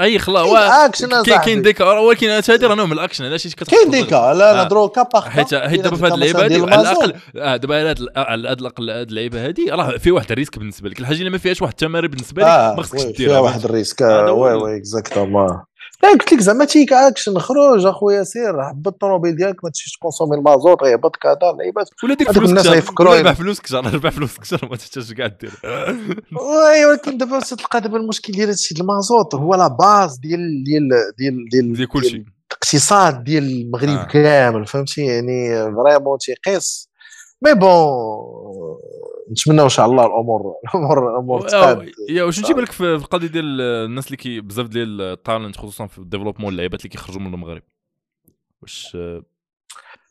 أي خلاص اكشن كاين كاين ديكا ولكن هذه راه نوع من الأكشن علاش كاين ديكا لا نهضروا كابا حيت حيت دابا في هذه اللعيبه هذه على الأقل آه، دابا على الأقل هذه اللعيبه هذه راه فيها واحد الريسك بالنسبة لك. الحاجة اللي ما فيهاش واحد التمارين بالنسبة لك ما خصكش ديرها فيها واحد ال risque. oui oui exactement قلت لك زعما take action خروج اخويا سير هبط الطوموبيل ديالك ما تمشيش تكونسومي المازوت يهبط كذا لعيبات ولا ديك فلوس الناس يفكروا ربح فلوس كثر ربح فلوس كثر ما تحتاجش كاع دير. oui ولكن دابا تلقى دابا المشكل ديال هادشي المازوت هو la base ديال ديال ديال ديال ديال كلشي. الاقتصاد ديال المغرب آه. كامل فهمتي؟ يعني vraiment تيقيس. mais bon نتمنى ان شاء الله الأمور الأمور الأمور يا واش نجيب لك في القضية ديال الناس اللي كي بزاف ديال ال talent خصوصا في ال développement اللعيبات اللي كيخرجوا من المغرب. واش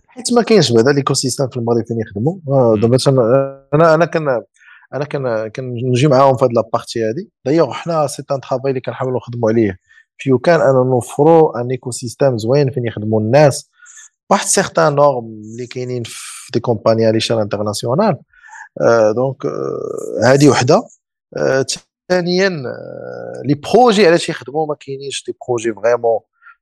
حيت ما كاينش بعدا l'écosystème في المغرب فين يخدموا؟ آه، دابا أنا أنا كان أنا كان كنجي معاهم في هذه la partie هذه دايوغ حنا c'est un travail اللي كنحاولوا نخدموا عليه. في كان أنا نوفروا un écosystème زوين فين يخدموا الناس. واحد certaines normes اللي كاينين في des compagnies على champ international donc هذه وحدة. ثانيا les projets علاش يخدموا؟ ما كاينينش des projets vraiment.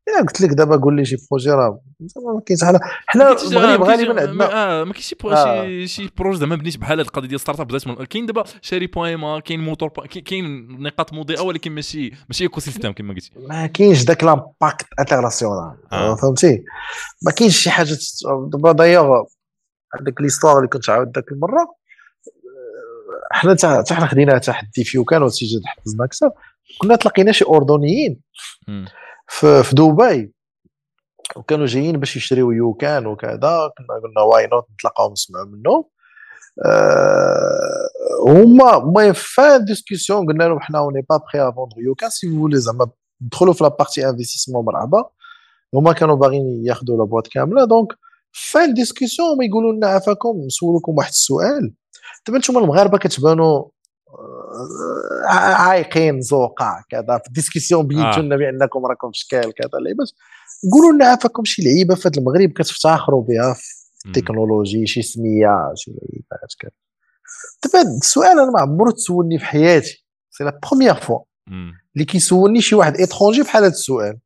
الا قلت لك دابا قول لي شي projet راه ما كاينش. حنا حنا المغرب غالبا عندنا. ما كاينش شي شي شي بروجي زعما بنيت بحال هذه القضية ديال start-up بدات كاين دابا شاري بويما كاين موتور كاين نقاط مضيئة ولكن ماشي ماشي écosystème كما قلتي. ما كاينش ذاك l'impact international آه. فهمتي؟ ما كاينش شي حاجة دابا دايوغ هذيك l'histoire اللي كنت عاود ذاك المرة. حنا حتى حنا خدينا تحدي في YouCan وتيجي حفزنا أكثر كنا تلاقينا شي اردنيين في, في دبي. وكانوا جايين باش يشريو YouCan وكذا. كنا قلنا why not نتلاقاو نسمعوا منهم. أه هما هما fin discussion قلنا لهم حنا on n'est pas prêts à vendre YouCan. si vous voulez زعما دخلوا في la partie investissement مرحبا هما كانوا باغيين ياخذوا la boîte كاملة. donc fin discussion هما يقولوا لنا عافاكم نسولكم واحد السؤال. دابا نتوما المغاربه كتبانوا عايقين زوقع كذا في ال discussion بينتونا آه. بانكم راكم في شكال كذا. لعيبات قولوا لنا عافاكم شي لعيبة في المغرب كتفتخروا بها في التكنولوجي شي سمية شي لعيبات كذا دابا السؤال أنا ما عمرو تسولني في حياتي c'est la première fois اللي كيسولني شي واحد étranger بحال هذا السؤال.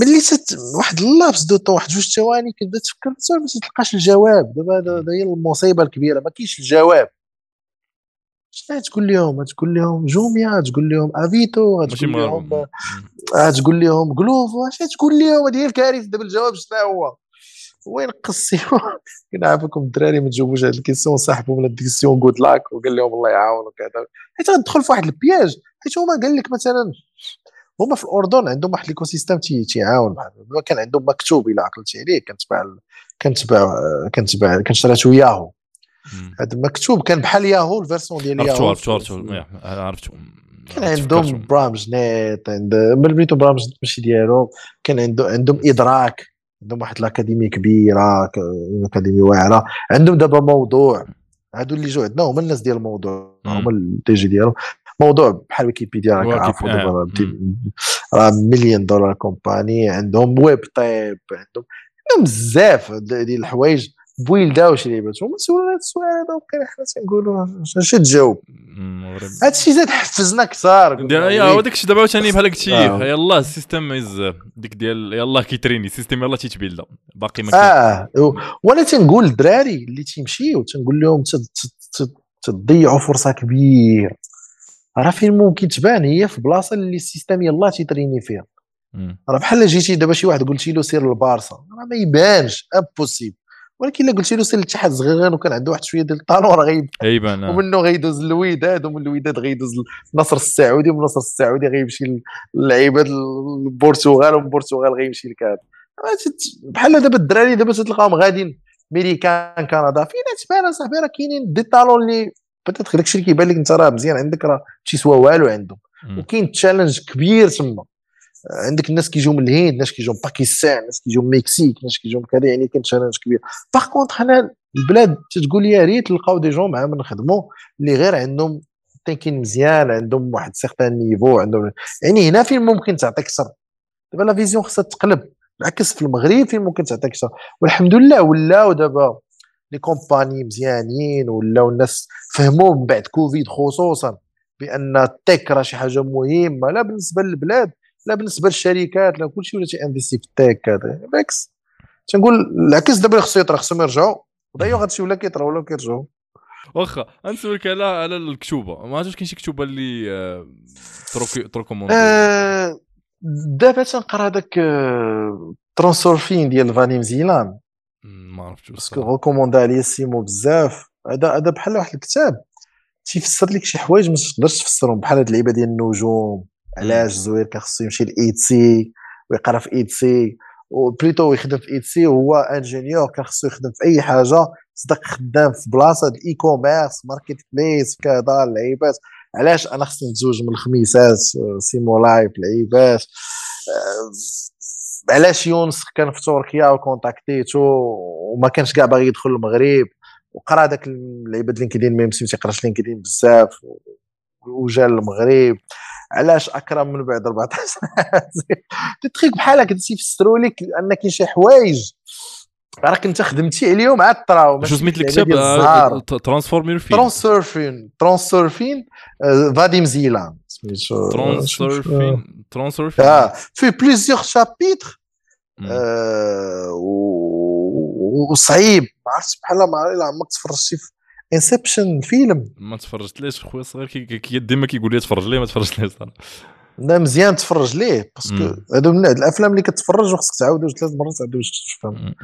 ملي ست واحد ال laps de temps واحد جوج ثواني كتبدا تفكر ما تلقاش الجواب. دابا هذا هي المصيبة الكبيرة ما كاينش الجواب. شنو تقول لهم؟ تقول لهم Jumia تقول لهم Avito تقول لهم تقول لهم اش تقول لهم؟ هذه هي الكارثة. دابا الجواب شنو هو؟ وين قصيو كنعرفكم الدراري ما تجاوبوش هذه ال question صاحبهم من ال question good luck وقال لهم الله يعاون وكذا حيت غندخل في واحد ال piège حيت هما قال لك مثلا. هما في الأردن عندهم واحد ال écosystème تيعاون كان عندهم مكتوب إلى عقلتي عليه كنتبع كنتبع كنتبع كنشراتو ياهو هذا مكتوب كان بحال Yahoo ال version ديال ياهو عرفتو عرفتو عرفتو كان عندهم برامج نت عند ملي برامج ماشي ديالهم كان عندهم عندهم إدراك. عندهم واحد ال académie كبيرة académie واعرة. عندهم دابا موضوع. هادو اللي جو عندنا هما الناس ديال الموضوع هما التي جي ديالهم. موضوع بحال ويكيبيديا راك عارفو دابا راه مليون دولار كومباني عندهم ويب طيب عندهم عندهم بزاف ديال الحوايج بويلدا واش لعبات هما سولونا هذا السؤال هذا وكان حنا تنقولوا اش تجاوب. هذا الشيء زاد حفزنا كثار. يا هو داك الشيء دابا عاوتاني بحال قلتي. آه. يلاه السيستم از ديك ديال يلاه كيتريني. السيستم يلاه تيتبيلدا. باقي ما آه. وأنا تنقول للدراري اللي تيمشيو تنقول لهم تضيعوا فرصة كبيرة. راه فين ممكن تبان؟ هي في بلاصة اللي ال système يلاه تيتريني فيها. راه بحال جيتي دابا شي واحد قلتي له سير للبارسا راه ما يبانش impossible ولكن إلا قلتي له سير للاتحاد الصغيرين وكان عنده واحد شوية ديال ال talent راه غيبان ومنه غيدوز للوداد ومن الوداد غيدوز للنصر السعودي ومن النصر السعودي غيمشي للعيبة البرتغال ومن البرتغال غيمشي لكذا بحال دابا الدراري دابا تلقاهم غاديين ميريكان كندا فين تبان أصاحبي راه كاينين des talents اللي بتات داكشي اللي كيبان لك انت راه مزيان. عندك راه تيسوى والو عندهم. وكاين challenge كبير تما. عندك الناس كيجيو من الهند ناس كيجيو من باكستان ناس كيجيو من المكسيك ناس كيجيو من كذا يعني كاين challenge كبير. par contre حنا البلاد تتقول يا ريت نلقاو des jeunes معاهم نخدموا اللي غير عندهم thinking مزيان عندهم واحد certain niveau عندهم يعني هنا فين ممكن تعطيك أكثر دابا la vision خصها تقلب بالعكس في المغرب فين ممكن تعطيك أكثر والحمد لله ولاو دابا les compagnies مزيانين ولاو الناس فهموا من بعد كوفيد خصوصا بأن ال tech راه شي حاجة مهمة لا بالنسبة للبلاد لا بالنسبة للشركات لا كلشي ولا تيانفيستي في ال tech هذا بالعكس. تنقول العكس دابا خصو يطرح خصهم يرجعوا. ودايوغ هادشي ولا كيطرا ولا كيرجعوا. واخا نسولك على على الكتوبة. ما عرفتش كاين شي كتوبة اللي آه، تروكي تروكوموندي آه دابا تنقرا هذاك Transurfing ديال Vadim Zeland ما عرفتش parce que روكوموندا عليا سيمو بزاف. هذا هذا بحال واحد الكتاب تيفسر لك شي حوايج ما تقدرش تفسرهم بحال هاد اللعيبة ديال النجوم. علاش زوير كان خصو يمشي لإيتسي ويقرا في إيتسي وبليتو يخدم في إيتسي وهو ingénieur كان خصو يخدم في أي حاجة. صدق خدام في بلاصة ال e-commerce marketplace كذا اللعيبات علاش أنا خصني نتزوج من الخميسات سيمو لايف لعيبات؟ آه، علاش يونس كان في تركيا وكونتاكتيتو وما كانش كاع باغي يدخل المغرب وقرا داك اللعيبه LinkedIn même si تيقراش LinkedIn بزاف وجا للمغرب. علاش أكرم من بعد 14 دي تخيك بحال هكا تيفسروا لك ان كاين شي حوايج. راك أنت خدمتي عليهم عاد طراو شو سميت الكتاب ترانسفورمير فين ترانسورفين ترانسورفين فاديم زيلان سميتو ترانسورفين ترانسورفين آه في بليزيور شابيتر وصعيب ما عرفتش بحال ما عمرك تفرجتي في Inception فيلم ما تفرجت ليش خويا الصغير كي ديما كيقول لي تفرج ليه ما تفرجت ليه صراحة لا مزيان تفرج ليه parce que هادو من الأفلام اللي كتفرج وخصك تعاود ثلاث مرات عاد باش تفهم.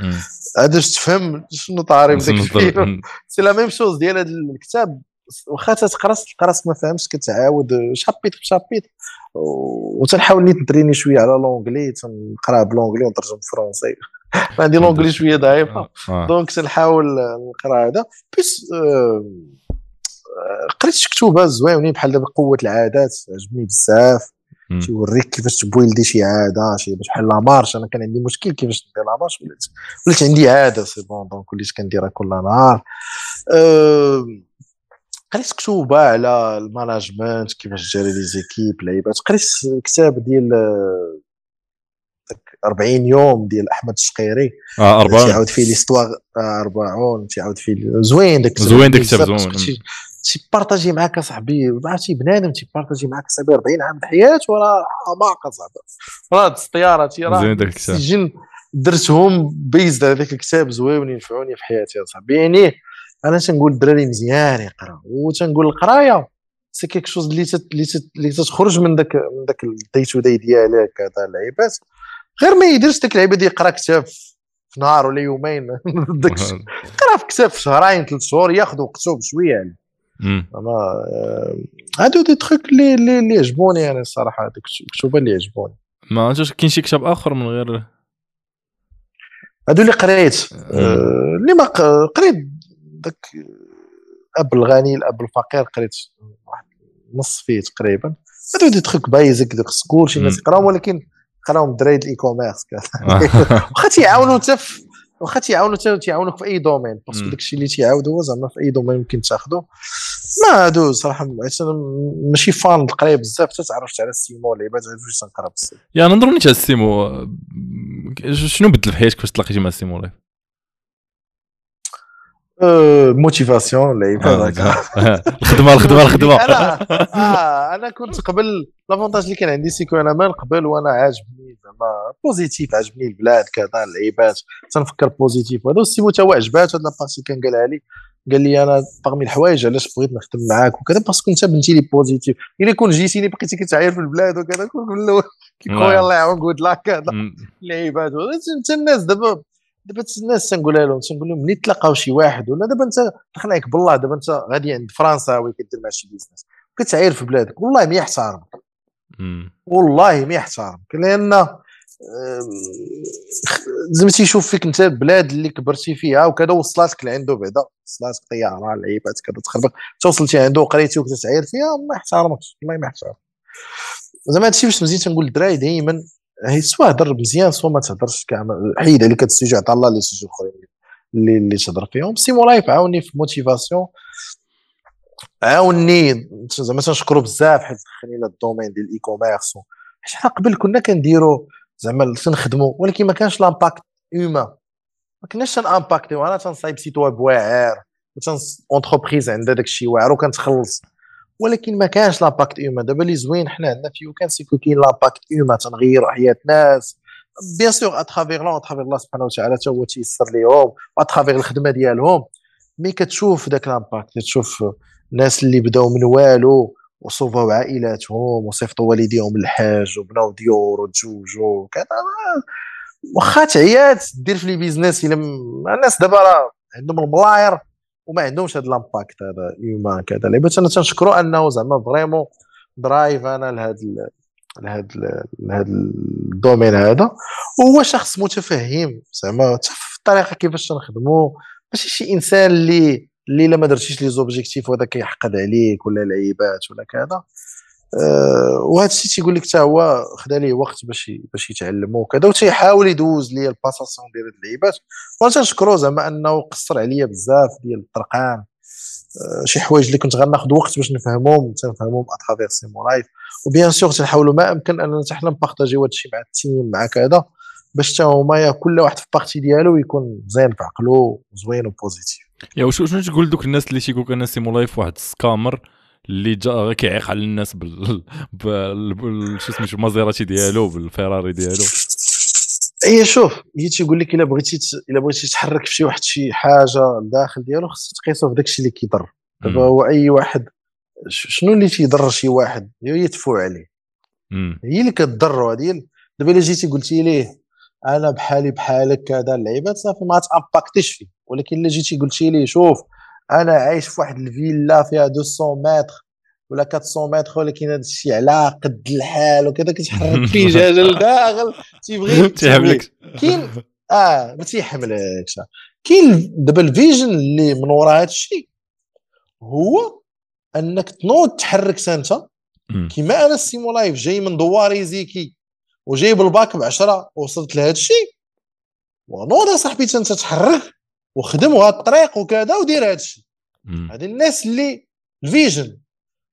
عاد باش تفهم شنو طاري بداك الفيلم. c'est la même chose ديال هذا الكتاب. واخا تتقرا تلقى راسك ما فهمتش كتعاود chapitre ب chapitre. وتنحاول نيت ندريني شوية على l'anglais تنقرا ب l'anglais ونترجم بالفرونسي عندي l'anglais شوية ضعيفة. آه. donc تنحاول نقرا هذا. بس آه، قريت شي كتوبة زوينين بحال دابا قوة العادات عجبني بزاف. تيوريك كيفاش ت build ي شي عادة شي بحال la marche. أنا كان عندي مشكل كيفاش ندير la marche ولات ولات عندي عادة c'est bon. donc وليت كنديرها كل نهار. أه قريت كتوبة على ال management كيفاش ت gérer les équipes لعيبات. قريت كتاب ديال آه، داك 40 يوم ديال أحمد الشقيري. آه أربعة تيعاود فيه ليستواغ 40 تيعاود فيه زوين داك زوين داك الكتاب، زوين. تيبارطاجي معاك أصاحبي عرفتي بنادم تيبارطاجي معاك أصاحبي 40 عام د حياته راه حماقه صاحبي راه هاد السطيارة تي راه زوين داك الكتاب. درتهم بيزد هذاك الكتاب زوين ينفعوني في حياتي أصاحبي. يعني أنا تنقول الدراري مزيان يقرا وتنقول القراية. c'est quelque chose اللي تت- اللي تت- اللي تخرج من داك من داك ال day to day ديالك هذا اللعيبات غير ما يديرش ديك اللعيبه ديال يقرا كتاب في نهار ولا يومين. داك الشيء. قرا في كتاب في شهرين ثلاث شهور ياخذ وقته بشوية يعني. أنا آه، هادو دي تخيك اللي اللي اللي عجبوني أنا الصراحه هذوك الكتب اللي عجبوني ما عرفتش كاين شي كتاب آخر من غير؟ هادو اللي قريت. آه، اللي ما قريت داك الأب الغني الأب الفقير قريت واحد نص فيه تقريبا. هادو des trucs basiques دوك سكول شي ناس مم. يقراهم ولكن قراهم ديال ال e-commerce واخا تيعاونوا حتى واخا تيعاونوا حتى تيعاونوك في أي domaine parce que. داكشي اللي تيعاودوا هو زعما في أي domaine ممكن تاخذه ما هادو صراحة أنا ماشي fan القرايه بزاف حتى تعرفت على السيمو واللعيبات عرفت واش تنقرا بزاف يا نهضروا نيت على السيمو. شنو بدل في حياتك فاش تلاقيتي مع السيمو motivation اللعيبه آه، الخدمه الخدمه الخدمه أنا أنا كنت قبل l'avantage اللي كان عندي c'est que أنا من قبل وأنا عاجبني زعما positif عجبني البلاد كذا اللعيبات. تنفكر positif وهذا السيمو تا هو عجباتو هاد la partie كان قالها لي. قال لي أنا parmi الحوايج علاش بغيت نخدم معاك وكذا؟ parce que أنت بنتي لي positif إلا كون جيتيني بقيتي كتعاير في البلاد وكذا كون من الأول كي خويا نعم. الله يعاون لك كذا. مم. اللعيبات. انت الناس دابا دابا الناس تنقولها لهم تنقول لهم ملي تلاقاو شي واحد؟ ولا دابا انت عليك بالله دابا انت غادي عند فرنساوي كدير مع شي business كتعاير في بلادك والله ما يحترمك. والله ما يحترمك لأن زعما تيشوف فيك انت البلاد اللي كبرتي فيها وكذا وصلاتك لعنده بعدا. وصلاتك طيارة لعيبات كذا تخربق. توصلتي عنده وقريتي وكتعاير فيها ما يحترمكش والله ما يحترمك زعما هادشي باش مزيان تنقول للدراري دائما هي soit هضر مزيان soit ما تهضرش كاع حيد عليك هاد ال sujet عطا الله les sujets اخرين اللي اللي تهضر فيهم. سيمو لايف عاوني في motivation عاوني زعما تنشكرو بزاف حيت دخلني لل domaine ديال ال e-commerce حيت حنا قبل كنا كنديرو زعما تنخدمو ولكن ما كانش l'impact humain ما كناش تن impacter يو أنا تنصايب site web واعر entreprise عندها داك الشيء واعر وكنتخلص. ولكن ما كانش l'impact humain. دابا اللي زوين حنا عندنا في YouCan c'est que كاين l'impact humain تنغيروا حياة ناس. bien sûr à travers لا à travers الله سبحانه وتعالى حتى هو تيسر ليهم و à travers الخدمة ديالهم. mais كتشوف ذاك l'impact كتشوف الناس اللي بداو من والو وصوفوا عائلاتهم وصيفطوا والديهم للحاج وبناو ديور وتزوجوا وكذا واخا تعيات دير في les business إلا الناس دابا راه عندهم الملاير. وما عندهمش هذا l'impact هذا humain كذا. لعبات أنا تنشكرو أنه زعما vraiment drive أنا لهذا ال- لهذا ال domaine هذا وهو شخص متفهم زعما في الطريقة كيفاش تنخدموا ماشي شي إنسان اللي اللي إلا ما درتيش les objectifs وهذا كيحقد عليك ولا لعيبات ولا كذا. وهذا الشيء تيقول لك حتى هو خدا ليه وقت باش باش يتعلم وكذا وتيحاول يدوز لي ال passation ديال هاد اللعيبات. وأنا تنشكرو زعما أنه قصر عليا بزاف ديال الطرقان أه شي حوايج اللي كنت غناخذ وقت باش نفهمهم تنفهمهم à travers سيمو لايف و bien sûr تنحاولوا ما أمكن أننا حنا ن partager يو هذا الشيء مع ال team مع كذا باش حتى هما كل واحد في partie ديالو يكون مزيان في عقله وزوين و positif يا وشو شنو تقول دوك الناس اللي تيقول لك أنا سيمو لايف واحد scammer اللي جا كيعيق على الناس بال بال شو سميتو المازيراتي ديالو بالفيراري ديالو. هي شوف هي تيقول لك إلا بغيتي إلا بغيتي تحرك في شي واحد شي حاجة لداخل ديالو خصك تقيسو في داكشي اللي كيضر. دابا. هو أي واحد شنو اللي تيضر شي واحد؟ هي يدفعوا عليه. هي اللي كتضر هذه دابا إلا جيتي قلتي ليه أنا بحالي بحالك كذا اللعيبات صافي ما تامباكتيش فيه. ولكن إلا جيتي قلتي ليه شوف أنا عايش في واحد الفيلا فيها 200 متر ولا 400 متر ولكن هذا الشيء على قد الحال وكذا كتحرك فيه دجاجه لداخل تيبغي تيحملك. كاين آه ما تيحملكش. كاين دابا ال vision اللي من وراء هذا الشيء هو أنك تنوض تحرك انت. كيما أنا السيمو لايف جاي من دواري زيكي وجايب الباك ب 10 وصلت لهذا الشيء ونوض يا صاحبي أنت تحرك. وخدم هذا الطريق وكذا ودير مم. هذه الناس اللي ال vision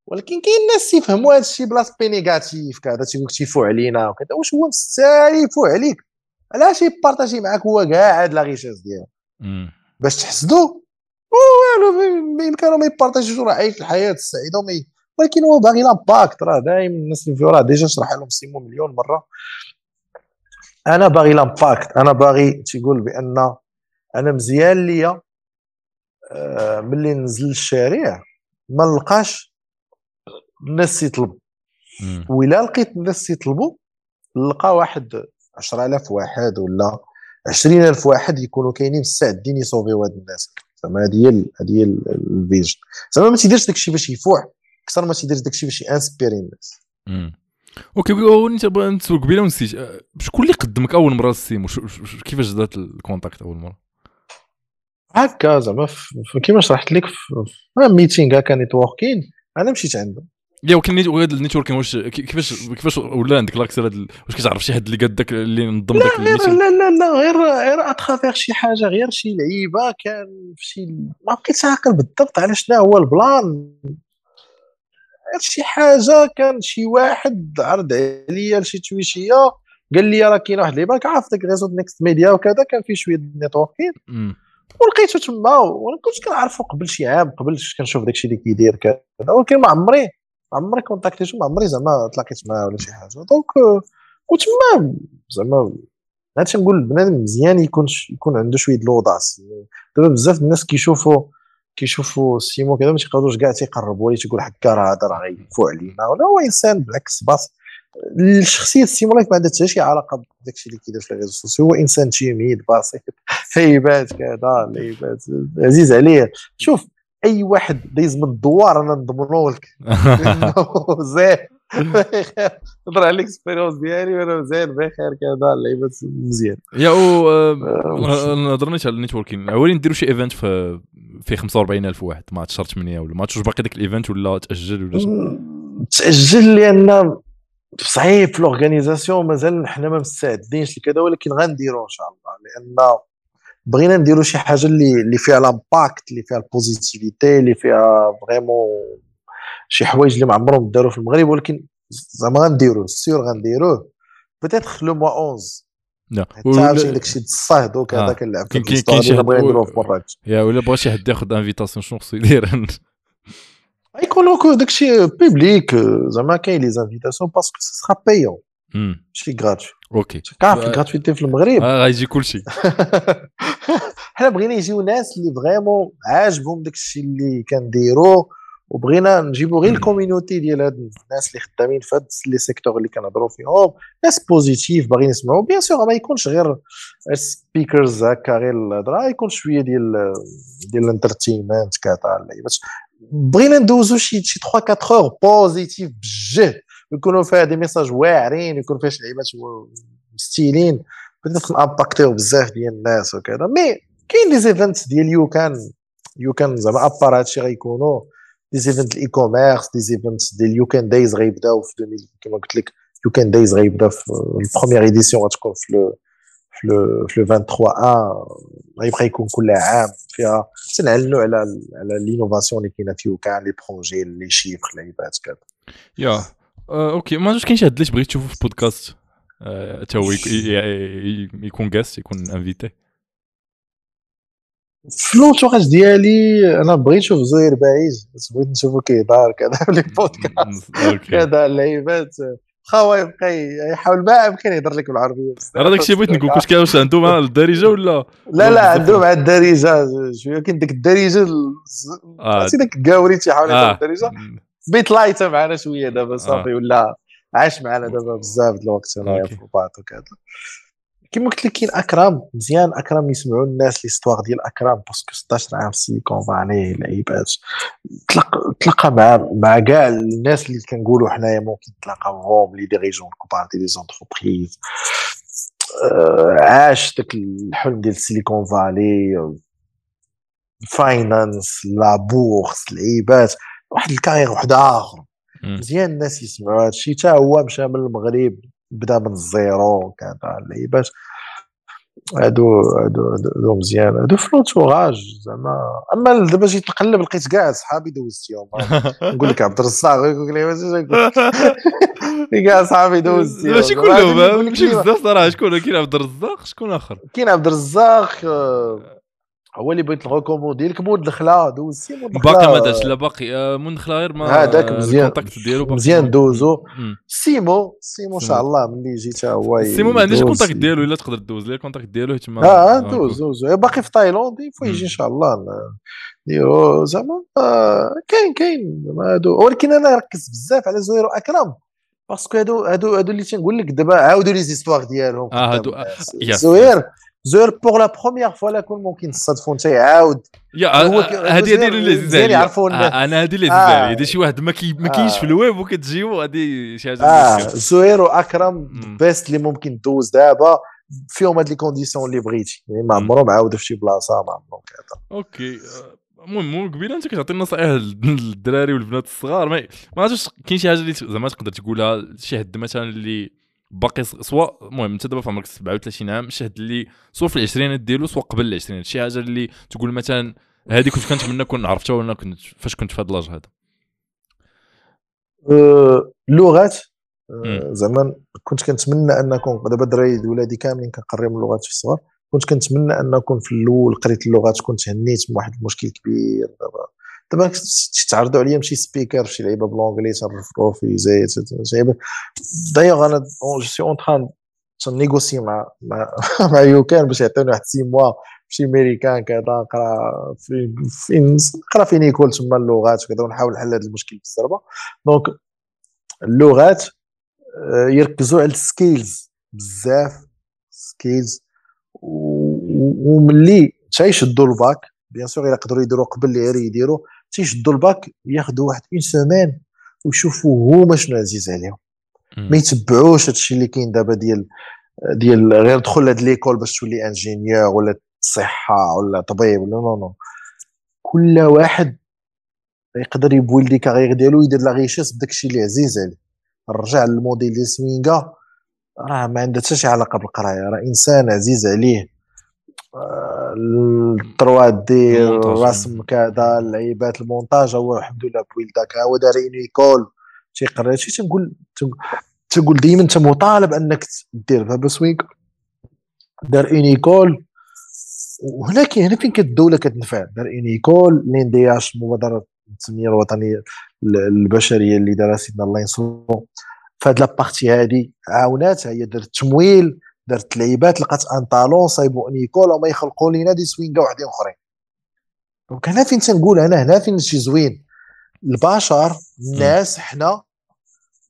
ولكن كاين ناس تيفهموا هذا الشيء ب l'aspect négatif كذا تيقول تيفو علينا وكذا. واش هو مستاهل يفو عليك؟ علاش ي partager معاك هو كاع هاد la richesse ديالو. باش تحسدو؟ والو بإمكانه ما ي partager ش راه عايش الحياة السعيدة وما ي- ولكن هو باغي l'impact راه دائما الناس اللي فيو راه déjà شرح لهم سيمو مليون مرة. أنا باغي l'impact أنا باغي تيقول بأن أنا مزيان ليا آه، ملي ننزل للشارع ما نلقاش الناس يطلب مم. وإلا لقيت الناس يطلبوا نلقى واحد 10000 واحد ولا 20000 واحد يكونوا كاينين مستعدين يصوفيو هاد الناس زعما هذه هي هذه هي ال- ال vision زعما ما تيديرش داكشي باش يفوح أكثر ما تيدير داكشي باش ي inspirer الناس. okay انت قبيله ونسيت أه، شكون اللي قدمك اول مره للسيمو كيفاش دات ال contact اول مره هكا زعما كيما شرحت لك في meeting هكا networking أنا مشيت عنده yeah ولكن نيت- وهذا ال networking واش كي- كيفاش كيفاش ولا عندك la chaire واش كتعرف شي حد اللي قدك اللي نظم داك ال meeting لا لا لا غير غير à travers شي حاجة غير شي لعيبة كان في شي ما بقيتش عاقل بالضبط على شنو هو البلان. غير شي حاجة كان شي واحد عرض عليا لشي تويشيه قال لي راه كاين واحد اللعيبه كعرف داك ريزو نيكست ميديا وكذا كان فيه شوية networking. ولقيته تما وأنا كنت كنعرفو قبل شي عام قبل كنشوف داكشي اللي كيدير كذا ولكن ما عمري ما عمري contacter تو ما عمري زعما تلاقيت معاه ولا شي حاجة. donc وتما زعما هادشي نقول بنادم مزيان يكون يكون عنده شوية l'audace دابا بزاف الناس كيشوفوا كيشوفوا سيمو كذا ما تيقدروش كاع تيقربوا ليه تيقول حكا راه هذا راه غيفو علينا ولا هو إنسان بالعكس parce que الشخصية سيمو live ما عندها حتى شي علاقة بداكشي اللي كيدير في ال réseaux sociaux. هو إنسان timide بسيط هيبات كذا هيبات عزيز عليه. شوف أي واحد دايز من الدوار أنا نضمنو لك. زين. نهضر على ال expérience ديالي وأنا مزيان بخير كذا اللعيبات مزيان. yeah و آه، هضرنا على ال networking عوالي نديروا شي event في في 45000 واحد. ما شهر 8 ولا ما عرفتش واش باقي داك ال event ولا تأجل ولا. تأجل لأن صعيب في l'organisation مازال حنا ما مستعدينش لكذا ولكن غنديرو إن شاء الله لأن بغينا نديرو شي حاجة اللي اللي فيها l'impact اللي فيها ال positivité اللي فيها vraiment شي حوايج اللي ما عمرهم داروا في المغرب ولكن زعما غنديروه sûr غنديروه. peut-être le mois 11 لا. عاوتاني داكشي الصهد آه. وكذا كنلعب في كاين- شي حد- بغينا نديروه في مراكش yeah ولا بغى شي حد ياخذ invitation شنو خصو يدير؟ يكون كو داكشي public زعما كاين les invitations parce que sera payant. ماشي gratuit okay كعرف. ال gratuité في المغرب آه، غيجي كلشي حنا بغينا يجيو ناس اللي vraiment عاجبهم داك الشيء اللي كنديرو وبغينا نجيبو غير ال community ديال هاد الناس اللي خدامين في هاد les secteurs اللي كنهضروا فيهم ناس positifs باغيين يسمعوا bien sûr ما يكونش غير speakers هكا غير الهضره يكون شوية ديال ديال ال entertainment كذا اللعيبات بغينا ندوزو شي شي 3 4 heures positives بجد يكونوا فيها دي ميساج واعرين يكون فيها شي لعيبات مستيلين بدات نامباكتيو بزاف ديال الناس وكذا مي كاين لي زيفنت ديال يو كان يو كان زعما ابار هادشي غيكونوا دي زيفنت الاي كوميرس دي زيفنت ديال يو كان دايز غيبداو في 2000 كما قلت لك يو كان دايز غيبدا في البروميير ايديسيون غتكون في لو في في لو 23 ان غيبقى يكون كل عام فيها تنعلنوا على على لينوفاسيون اللي كاينة في يو كان لي بروجي لي شيفر لعيبات كذا yeah okay ما عرفتش كاين شي حد اللي تبغي تشوفه في بودكاست حتى هو يكون just يكون invité في l'entourage ديالي أنا بغيت نشوف زهير بس بغيت نشوفو كيدار كذا في les podcasts كذا اللعيبات خاوي يبقى يحاول ما يمكن يهضر لك بالعربية. راه داكشي بغيت نقول واش كاين واش عنده مع الدارجه ولا؟ لا لا عنده مع الدارجه شوية كاين ديك الدارجه آه. عرفتي داك الكاوري تيحاول يهضر آه. بالدارجه بيت لايته معنا شوية دابا صافي ولا عاش معنا دابا بزاف د الوقت أنا. في الباط وكذا. كما قلت لك كاين اكرم مزيان اكرم يسمعوا الناس ليستواغ ديال اكرم باسكو 16 عام في سيليكون فالي لعيبات. تلقى تلقى مع مع كاع الناس اللي كنقولوا حنايا ممكن تلاقاهم لي ديريجون كبار لي زونتربريز. عاش داك الحلم ديال سيليكون فالي finance la bourse العيبات واحد ال carrière واحد آخر. مزيان الناس يسمعوا. هذا الشيء حتى هو مشى من المغرب. بدا من ال zéro كذا اللعيبات هادو هادو هادو مزيان. هادو في l'entourage زعما. أما دابا جيت نقلب لقيت كاع صحابي دوزتيهم. نقول لك عبد الرزاق يقول لي كاع صحابي دوزتيهم. ماشي كلهم ماشي بزاف صراحة. شكون؟ كاين عبد الرزاق شكون آخر؟ كاين عبد الرزاق آه، هو اللي بغيت ن recommander لك مود الخلا الخلا باقي ما داش لا باقي آه، مود الخلا غير ما هذاك مزيان ال contact ديالو مزيان دوزو. سيمو سيمو ان شاء الله ملي جيت هو سيمو ما عنديش ال contact ديالو إلا تقدر دوز لي ال contact ديالو تما آه دوز دوز. باقي في تايلاند فوا يجي ان شاء الله نديرو زعما آه، كاين كاين. هادو ولكن أنا ركزت بزاف على زوير واكرم parce que هادو هادو هادو اللي تنقول لك دابا عاودوا les histoires ديالهم آه هادو زوير زور بوغ لا بروميير فوا لا كون ممكن تصادفوا انت يعاود يا هذه هذه اللي لذيذه يعرفوا أنا هذه اللي لذيذه إذا شي واحد ما كاينش في الويب وكتجيو هذه شي حاجة آه زهير وأكرم بيست اللي ممكن دوز دابا. فيهم هاد لي كونديسيون اللي بغيتي. يعني ما عمرهم عاودوا في شي بلاصة ما عمرهم كذا أوكي. المهم قبيلة أنت كتعطي نصائح للدراري والبنات الصغار ما ما عرفتش كاين شي حاجة اللي زعما تقدر تقولها؟ شي حد مثلا اللي باقي سواء المهم انت دابا في عمرك 37 عام شي حد اللي سواء في العشرينات ديالو سواء قبل العشرينات. شي حاجة اللي تقول مثلا هذه كنت كنتمنى كون عرفتها ولا كنت فاش كنت في هذا l'âge هذا؟ اللغات أه زعما كنت كنتمنى أن نكون دابا الدراري ولادي كاملين كنقريهم اللغات في الصغر. كنت كنتمنى أن نكون في الأول قريت اللغات كنت هنيت من واحد المشكل كبير دابا دابا تعرضوا عليا شي speaker شي لعيبه ب l'anglais تن refuser في لعيبه دايوغ أنا je suis en train تن négocier مع مع مع يوكان باش يعطيوني واحد six mois شي ميريكان كذا نقرا في نقرا فين يكون تما اللغات وكذا ونحاول نحل هذا المشكل بالزربه donc اللغات يركزوا على ال skills بزاف skills وملي تيشدوا ال bac bien sûr إلا قدروا يديروا قبل اللي غير يديروا. تيشدوا الباك ياخذوا واحد une semaine ويشوفوا هما شنو عزيز عليهم. ما يتبعوش هادشي اللي كاين دابا ديال ديال غير دخل لهاد l'école باش تولي ingénieur ولا صحة ولا طبيب ولا non non كل واحد يقدر يبني la carrière ديالو يدير la richesse بداك الشيء اللي عزيز عليه. رجع للموديل ديال سوينغا راه ما عندها حتى شي علاقة بالقراية راه إنسان عزيز عليه. ال trois D الرسم كذا اللعيبات المونتاج هو الحمد لله بويلداك هو دار école تيقرا شي تنقول تنقول ديما انت مطالب أنك دير بابا سوينك دار école وهنا كاين هنا فين الدولة كتنفع؟ دار ايكول l'INDH المبادره التنميه الوطنيه البشرية اللي دارها سيدنا الله ينصرو. فهاد la partie هادي عاونات هي دارت تمويل. درت لعيبات لقات un talent صايبوا une école وما يخلقوا لينا دي سوينغا وحدين أخرين. donc هنا فين تنقول أنا؟ هنا فين شي زوين؟ البشر الناس حنا.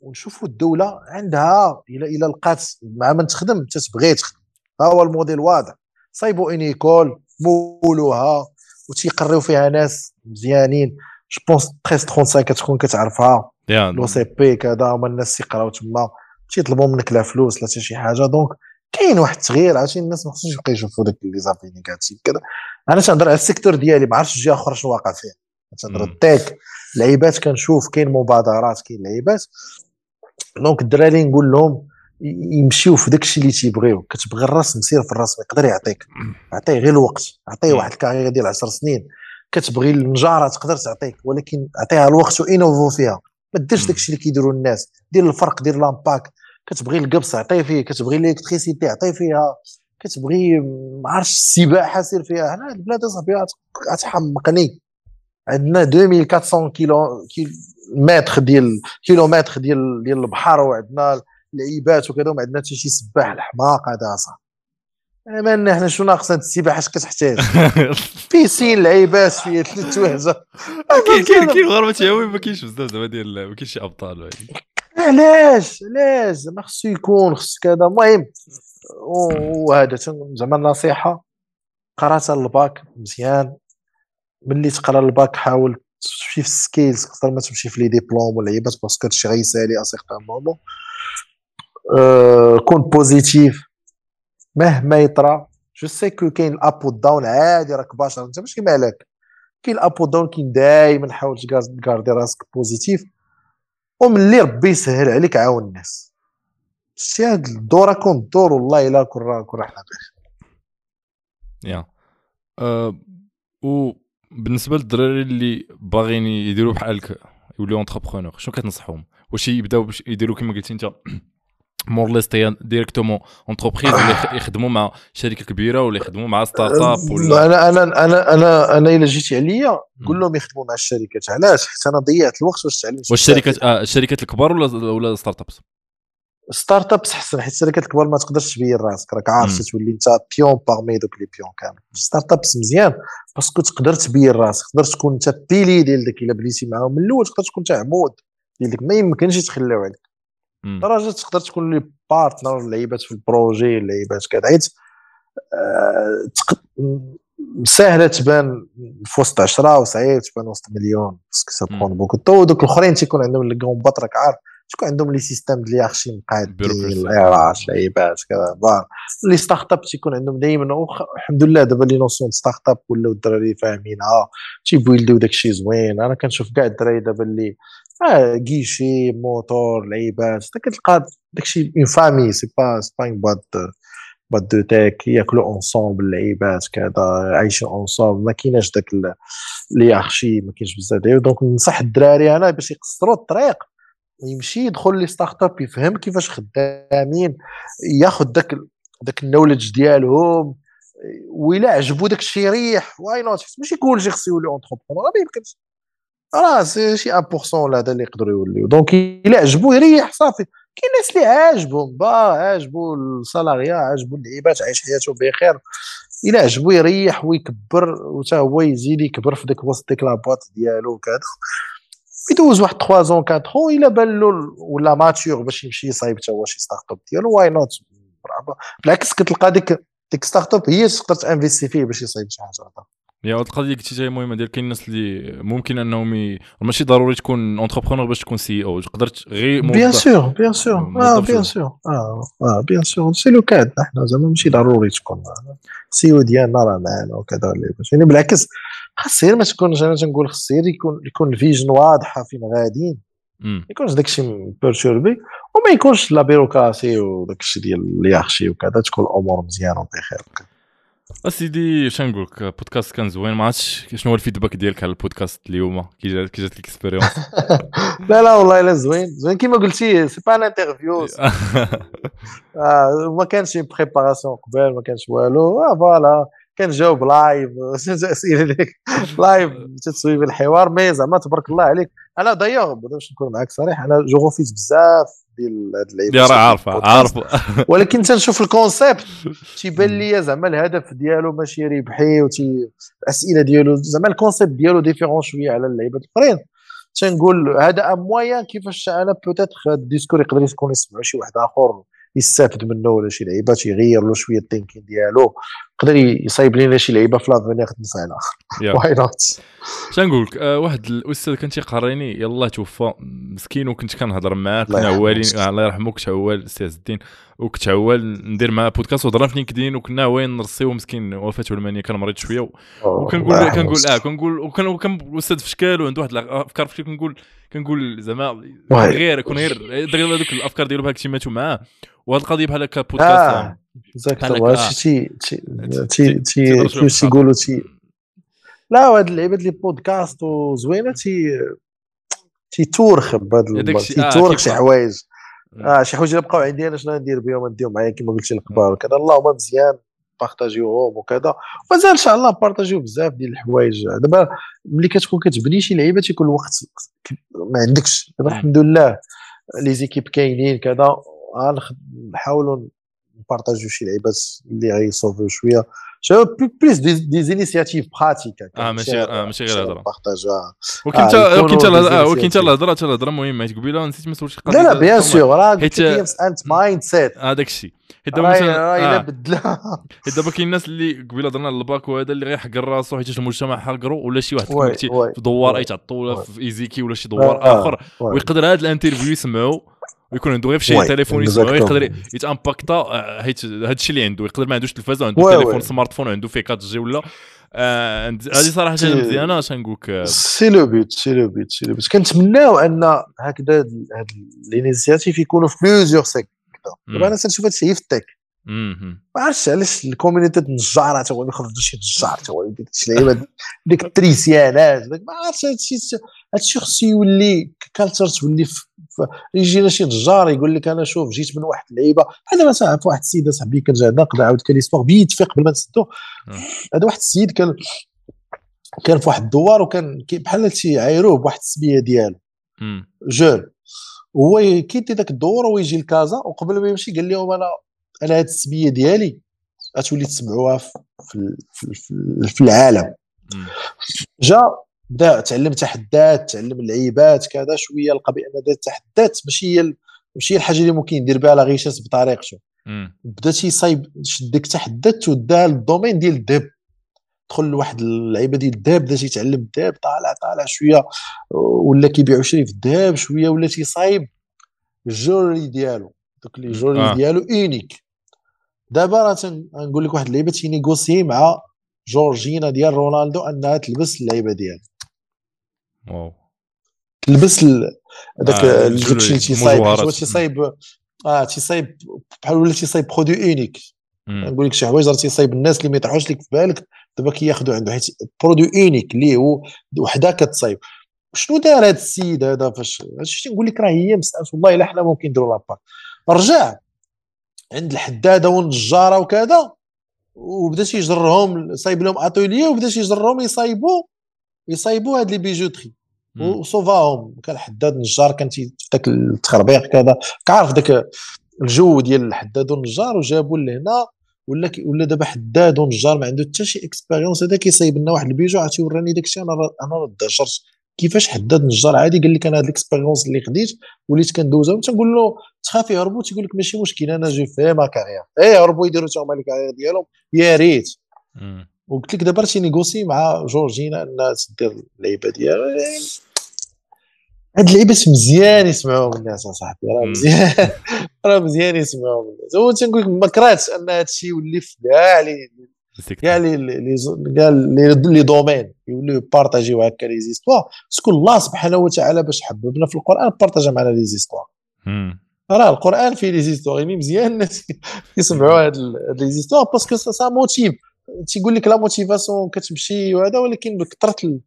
ونشوفوا الدولة عندها إلى إلى لقات مع من تخدم أنت تبغي تخدم. ها هو الموديل واضح. صايبوا une école مولوها. وتيقريو فيها ناس مزيانين. je pense 13 37 كتكون كتعرفها. لو سي بي كذا هما الناس يقراو تما. تيطلبوا منك لا فلوس لا حتى شي حاجة. donc كاين واحد التغيير عرفتي؟ الناس ما خصهمش يبقاو يشوفوا داك les avis négatifs كذا. أنا تنهضر على ال secteur ديالي ما عرفتش الجهه أخرى شنو واقع فيه تنهضر ال tech لعيبات كنشوف كاين مبادرات كاين لعيبات. donc الدراري نقول لهم يمشيو في داك الشيء اللي تيبغيو. كتبغي الرسم سير في الرسم يقدر يعطيك. عطيه غير الوقت. عطيه واحد ال carrière ديال 10 سنين. كتبغي النجارة تقدر تعطيك. ولكن عطيها الوقت و innover فيها. ما ديرش داك الشيء اللي كيديروا الناس. دير الفرق دير l'impact. كتبغي القبص عطيه فيه كتبغي ال électricité عطيه فيها كتبغي ما عرفتش السباحة سير فيها. هنا البلاد أصاحبي غتحمقني. عندنا 2400 كيلو متر ديال كيلومتر ديال ديال البحر وعندنا لعيبات وكذا وما عندنا حتى شي سباح الحماق هذا صاحبي ما حنا شنو ناقص هاد السباحة؟ اش كتحتاج؟ piscine لعيبات فيه ثلاث وهجه كاين كاين كاين مغاربه تيهوي ما كاينش بزاف زعما ديال ما كاينش شي أبطال علاش؟ علاش؟ ما خصو يكون خص كذا. المهم وهذا زعما النصيحة. قرأت الباك مزيان. ملي تقرأ الباك حاول تمشي في ال skills أكثر ما تمشي في les diplômes ولا عيبات parce que هادشي غيسالي à certain moment كون positif مهما يطرا je sais que كاين ال up وال down عادي راك بشر انت ماشي مالك. كاين ال up وال down كاين دائما حاول ت garder راسك positif وملي ربي يسهل عليك عاون الناس. شتي هاد الدورة كون دور والله إلا كون كون حنا بخير yeah. أه وبالنسبه للدراري اللي باغيين يديروا بحالك يوليو entrepreneurs شنو كتنصحهم؟ واش يبداو يديروا كما قلتي انت؟ مور ليست directement entreprise ولا يخدموا مع شركة كبيرة ولا يخدموا مع startup ولا أنا أنا أنا أنا أنا إلا جيتي عليا قول لهم يخدموا مع الشركات. علاش؟ حيت أنا ضيعت الوقت باش تعلمت واش الشركات آه الشركات الكبار ولا ولا startups؟ startups أحسن حيت الشركات الكبار ما تقدرش تبين راسك راك عارف تولي أنت pion parmi tous les pions كامل. startups مزيان parce que تقدر تبين راسك تقدر تكون أنت pilier ديال داك إلا بليتي معاهم من الأول تقدر تكون انت عمود ديال ما يمكنش يتخلاو عليك. لدرجه تقدر تكون لي بارتنر لعيبات في البروجي لعيبات كذا. حيت آه، ساهله تبان في وسط 10 وصعيب تبان وسط مليون باسكو سا برون بوكو طو دوك الأخرين تيكون عندهم لي كون بات راك عارف تكون عندهم لي سيستيم ديال ياخشي مقاد الاراش لعيبات كذا بار لي ستارت اب تيكون عندهم دائما الحمد لله دابا لي نوسيون ستارت اب ولاو الدراري فاهمينها تي build و داكشي زوين. أنا كنشوف كاع الدراري دابا اللي آه كيشي موتور لعيبات كتلقى داكشي en famille c'est pas c'est pas un باد باد دو تيك ياكلوا ensemble اللعيبات كذا عايشين ensemble ما كايناش داك l'hiérarchie ما كاينش بزاف. donc ننصح الدراري أنا باش يقصروا الطريق. يمشي يدخل لي start-up يفهم كيفاش خدامين ياخذ داك داك ال knowledge ديالهم. وإلا عجبو داك الشيء يريح why not ماشي كلشي خصو يولي entrepreneur ما يمكنش. راه c'est شي 1% ولا هذا اللي يقدروا يوليو. donc الا عجبو يريح صافي. كاين ناس اللي عاجبهم با عاجبو ال salariat عاجبو اللعيبات عايش حياته بخير. الا عجبو يريح ويكبر وتا هو يزيد يكبر في ديك وسط ديك la boîte ديالو وكذا يدوز واحد 3 ans 4 ans إلا بان له ولا mature باش يمشي يصايب حتى هو شي start-up ديالو why not بالعكس كتلقى ديك ديك start-up هي تقدر ت investir فيه باش يصايب شي حاجة أخرى يا القضية قلتي هي مهمة ديال كاين الناس اللي ممكن أنهم ي... ماشي ضروري تكون entrepreneur باش تكون CEO قدرت غير bien sûr bien sûr آه bien sûr آه آه bien sûr c'est le cas إحنا زعما ماشي ضروري تكون CEO ديالنا راه معنا وكذا يعني بالعكس خاص غير ما تكونش أنا تنقول خاص غير يكون يكون ال vision واضحة فين غاديين. ما يكونش داكشي perturbé وما يكونش لا bureaucratie وداكشي ديال ال hiérarchie وكذا تكون الأمور مزيانة وبخير. وكذا أسيدي اش نقول لك بودكاست كان زوين. ما عرفتش شنو هو ال feedback ديالك على البودكاست اليوم؟ كي جات كي جاتك ال expérience لا لا والله الا زوين. زوين. كيما قلتي c'est pas une interview ما كانش préparation قبل ما كانش والو. آه voilà كنجاوب live اسئله ديك live تتصويب الحوار. mais زعما تبارك الله عليك. أنا دايوغ باش نكون معاك صريح. أنا je profite بزاف ديال هاد اللعيبه راه عارفه عارفه ولكن تنشوف ال concept تيبان لي زعما الهدف ديالو ماشي ربحي وتي الأسئلة ديالو. زعما ال concept ديالو différent شوية على اللعيبه الأخرين. تنقول هذا un moyen كيفاش أنا peut-être هذا ال discours يقدر يكون يسمعوا شي واحد آخر يستافد منه ولا شي لعيبات يغير له شوية ال thinking ديالو. يقدر يصايب لنا شي لعيبة في لافينيغ تنفعنا واي نوت نقول لك آه واحد الأستاذ كان تيقريني يلاه توفى مسكين وكنت كنهضر معاه كنا عوالين الله يرحمه كنت عوال أستاذ الدين وكنت عوال ندير معاه بودكاست وهضرنا في لينكدين وكنا وين نرسيو مسكين وفاته ألمانية كان مريض شوية. وكنقول كنقول آه كنقول وكان وكان الاستاذ في شكال وعنده واحد الأفكار في كنقول كنقول زعما غير كون غير هذوك الأفكار ديالو بحال كنتي ماتوا معاه. وهذه القضية بحال هكا بودكاست آه اكزاكتومون هادشي تي تي تي كيفاش تيقولوا تي لا هاد اللعيبات لي بودكاست وزوينه تي تيتورخ بهذا تيتورخ شي حوايج آه شي حوايج بقاو عندي أنا شنو ندير بهم نديهم معايا كما قلت الاخبار وكذا اللهم مزيان بارطاجيوهم وكذا ومازال ان شاء الله بارطاجيو بزاف ديال الحوايج دابا ملي كتكون كتبني شي لعيبه تيكون الوقت ما عندكش دابا الحمد لله les équipes كاينين كذا غنحاولوا نبارطاجيو شي لعيبات اللي غيصوفيو شوية plus des initiatives pratiques آه ماشي آه ماشي غير هضره بارطاجوها ولكن انت ولكن انت ولكن انت الهضره حتى الهضره مهمه حيت قبيله نسيت ما سولتش لا لا bien sûr راه لك مساله mind set هذاك الشيء حيت دابا مثلا الا حيت دابا كاين الناس اللي قبيله هضرنا على الباك وهذا اللي غيحقر راسو حيت المجتمع حقرو ولا شي واحد في دوار اي تعطو ولا في ايزيكي ولا شي دوار اخر ويقدر هذا ال interview يسمعو ويكون عنده غير في شي تليفون يسمعو يقدر يت impact ا حيت هذا الشيء اللي عنده. يقدر ما عندوش تلفازه عنده تليفون smartphone عنده فيه 4G ولا. هذه صراحة حاجة مزيانة اش نقول c'est le but c'est le but c'est le but. كنتمناو أن هكذا هاد les initiatives يكونوا في plusieurs secteurs. دابا أنا تنشوف هذا الشيء في ال tech ما عرفتش علاش ال community النجار تا هو يخرج شي نجار تا هو ديك اللعيبه ديك التريسيانات ما عرفتش هذا الشيء هذا الشيء خصو يولي كالتر تولي يجينا شي نجار يقول لك أنا شوف جيت من واحد اللعيبة بحال مثلا في واحد السيد صاحبي كان جا نقد عاود كان ليستوار بيتفيق قبل ما نسدو هذا واحد السيد كان كان في واحد الدوار وكان بحال تيعايروه بواحد السميه ديالو جون. هو كيدي ذاك الدور ويجي لكازا وقبل ما يمشي قال لهم أنا أنا هذه السميه ديالي غتولي تسمعوها في, في, في, في العالم. جا بدا تعلم تحدات تعلم اللعيبات كذا شوية لقى بأن التحدات ماشي هي ماشي الحاجة اللي ممكن يدير بها لا غيشاس بطريقته بدأ تيصايب شد ديك التحدات وداها للدومين ديال الذهب دخل لواحد اللعيبة ديال الذهب بدأ تيتعلم الذهب طالع طالع شوية ولا كيبيعوا شري في الذهب شوية ولا تيصايب الجوري ديالو. دوك لي جوري آه. ديالو اونيك دابا راه تنقول لك واحد اللعيبة تينيغوسي مع جورجينا ديال رونالدو أنها تلبس اللعيبة ديالها واو. تلبس هذاك آه داكشي اللي تيصايب واش تيصايب آه تيصايب بحال ولا تيصايب برودوي اونيك نقول لك شي حوايج راه تيصايب الناس اللي ما يطرحوش لك في بالك دابا كياخذوا عنده. حيت برودوي اونيك اللي هو وحده كتصايب. شنو دار هذا السيد هذا؟ فاش هادشي تنقول لك راه هي مسألة والله إلا حنا ممكن نديروا لاباك. رجع عند الحدادة والنجارة وكذا وبدا تيجرهم صايب لهم اتوليه وبدا تيجرهم يصايبوا يصايبوا هاد لي بيجوتري وصوفاهم كان حداد نجار كان في ذاك التخربيق كذا كعرف ذاك الجو ديال الحداد والنجار وجابوا لهنا ولا ولا دابا حداد ونجار ما عنده حتى شي اكسبيريونس هذا كيصايب لنا واحد البيجو عرفتي وراني داك الشيء أنا أنا درجت كيفاش حداد نجار عادي قال لك أنا هاد ال expérience اللي خديت وليت كندوزها تنقول له تخاف يهربوا تيقول لك ماشي مشكل أنا je fais ma carrière et يهربوا يديروا حتى هما ال carrière ديالهم. يا ريت. وقلت لك دابا négocie مع جورجينا انها تدير اللعيبة ديالها هاد اللعيبات مزيان يسمعوهم الناس أصاحبي راه مزيان. راه مزيان يسمعوهم الناس. هو تنقول لك ما كرهتش أن هذا الشيء يولي في كاع les كاع les كاع les domaines يوليو بارطاجيو هكا les histoires. parce que الله سبحانه وتعالى باش حببنا في القرآن بارطاجا معنا les histoires. راه القرآن فيه les histoires يعني مزيان الناس يسمعوا هاد les histoires parce que ça motive تيقول لك la motivation كتمشي وهذا ولكن بكثره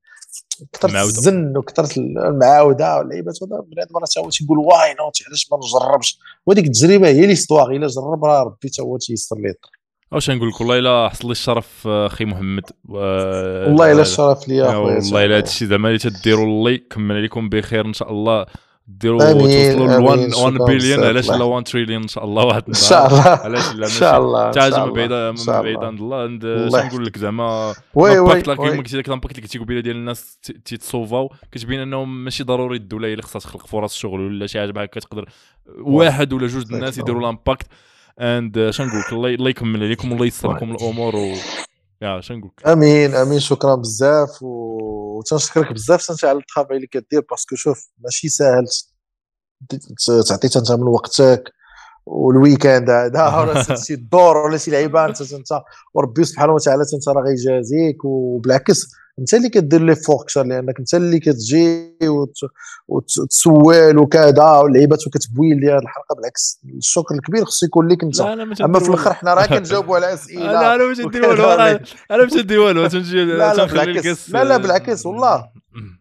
كثرت الزن وكثرت المعاودة واللعيبات بنادم راه هو تيقول why not علاش ما نجربش؟ وهذيك التجربة هي l'histoire إلا جرب راه ربي حتى هو تيسر ليه. الطريق واش نقول لك؟ والله إلا حصل لي الشرف أخي محمد والله إلا الشرف ليا أخويا والله إلا هادشي زعما اللي تديروا الله يكمل عليكم بخير إن شاء الله. ديروا توصلوا ل 1 بليون علاش لا 1 تريليون إن شاء الله واحد إن شاء الله. علاش لا إن شاء الله حتى من بعيد من بعيد عند الله. عند نقول لك زعما؟ l'impact كيما قلتي لك l'impact اللي كنتي قبيله ديال الناس تيتصوفاو كتبين أنهم ماشي ضروري الدولة هي اللي خصها تخلق فرص شغل ولا شي حاجة بحال هكا. تقدر واحد ولا جوج الناس يديروا l'impact عند شنو نقول لك الله يكمل عليكم والله يسر لكم الأمور و يا شنو نقول آمين آمين. شكرا بزاف وتنشكرك بزاف انت على الطابع اللي كدير parce que شوف ماشي ساهل. تعطي انت من وقتك وال week-end هذا ولا شي دور ولا شي لعيبه انت انت وربي سبحانه وتعالى انت راه غيجازيك وبالعكس انت اللي كدير لي فوق أكثر لانك انت اللي كتجي وتسول وكذا واللعيبات وكتبويل ديال الحلقة بالعكس الشكر الكبير خصو يكون لك انت أما في الآخر حنا راه كنجاوبوا على أسئلة لا أنا مش ندير والو أنا مش ندير والو تنجي لا لا بالعكس. لا لا بالعكس والله.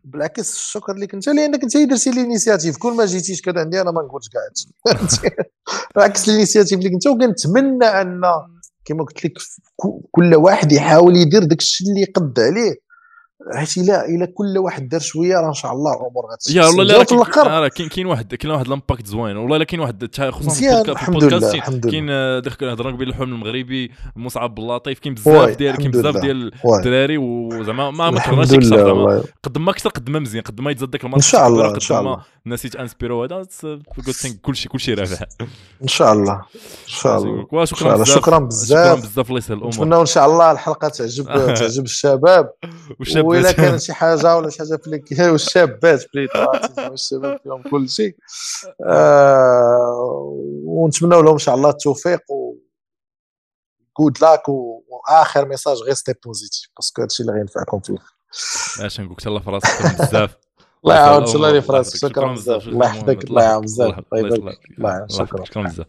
بالعكس الشكر لك انت لانك أنت درتي l'initiative كل ما جيتيش كذا عندي أنا ما نقولش كاع بالعكس l'initiative لك انت وكنتمنى أن كما قلت لك كل واحد يحاول يدير داك الشيء اللي يقد عليه. حيت إلا إلا كل واحد دار شوية راه إن شاء الله الأمور غتمشي يا والله لا راه كاين كاين واحد كاين واحد l'impact زوين والله إلا كاين واحد خصوصا في البودكاست الحمد لله. كاين هضرنا قبيل الحلم المغربي مصعب باللطيف كاين بزاف ديال كاين بزاف. ديال. الدراري وزعما ما ما والله قد ما أكثر قد ما مزيان قد ما يتزاد داك إن الماتش شاء الله إن شاء الله. الناس يتانسبيرو هذا كلشي كلشي رابح إن شاء الله. إن شاء الله. وشكرا شكرا بزاف شكرا بزاف. بزاف الله يسهل الأمور. نتمنى إن شاء الله الحلقة تعجب تعجب الشباب. وإلا كان شي حاجة ولا شي حاجة في والشابات بليت الشباب فيهم كل شيء آه ونتمنى لهم إن شاء الله التوفيق و good luck وآخر message غير stay positive parce que هادشي اللي غينفعكم فيه. اش نقول لك الله في راسك بزاف. الله يعاون الله الله يفرس. شكرا بزاف الله يحفظك الله يعاون بزاف الله يبارك. شكرا بزاف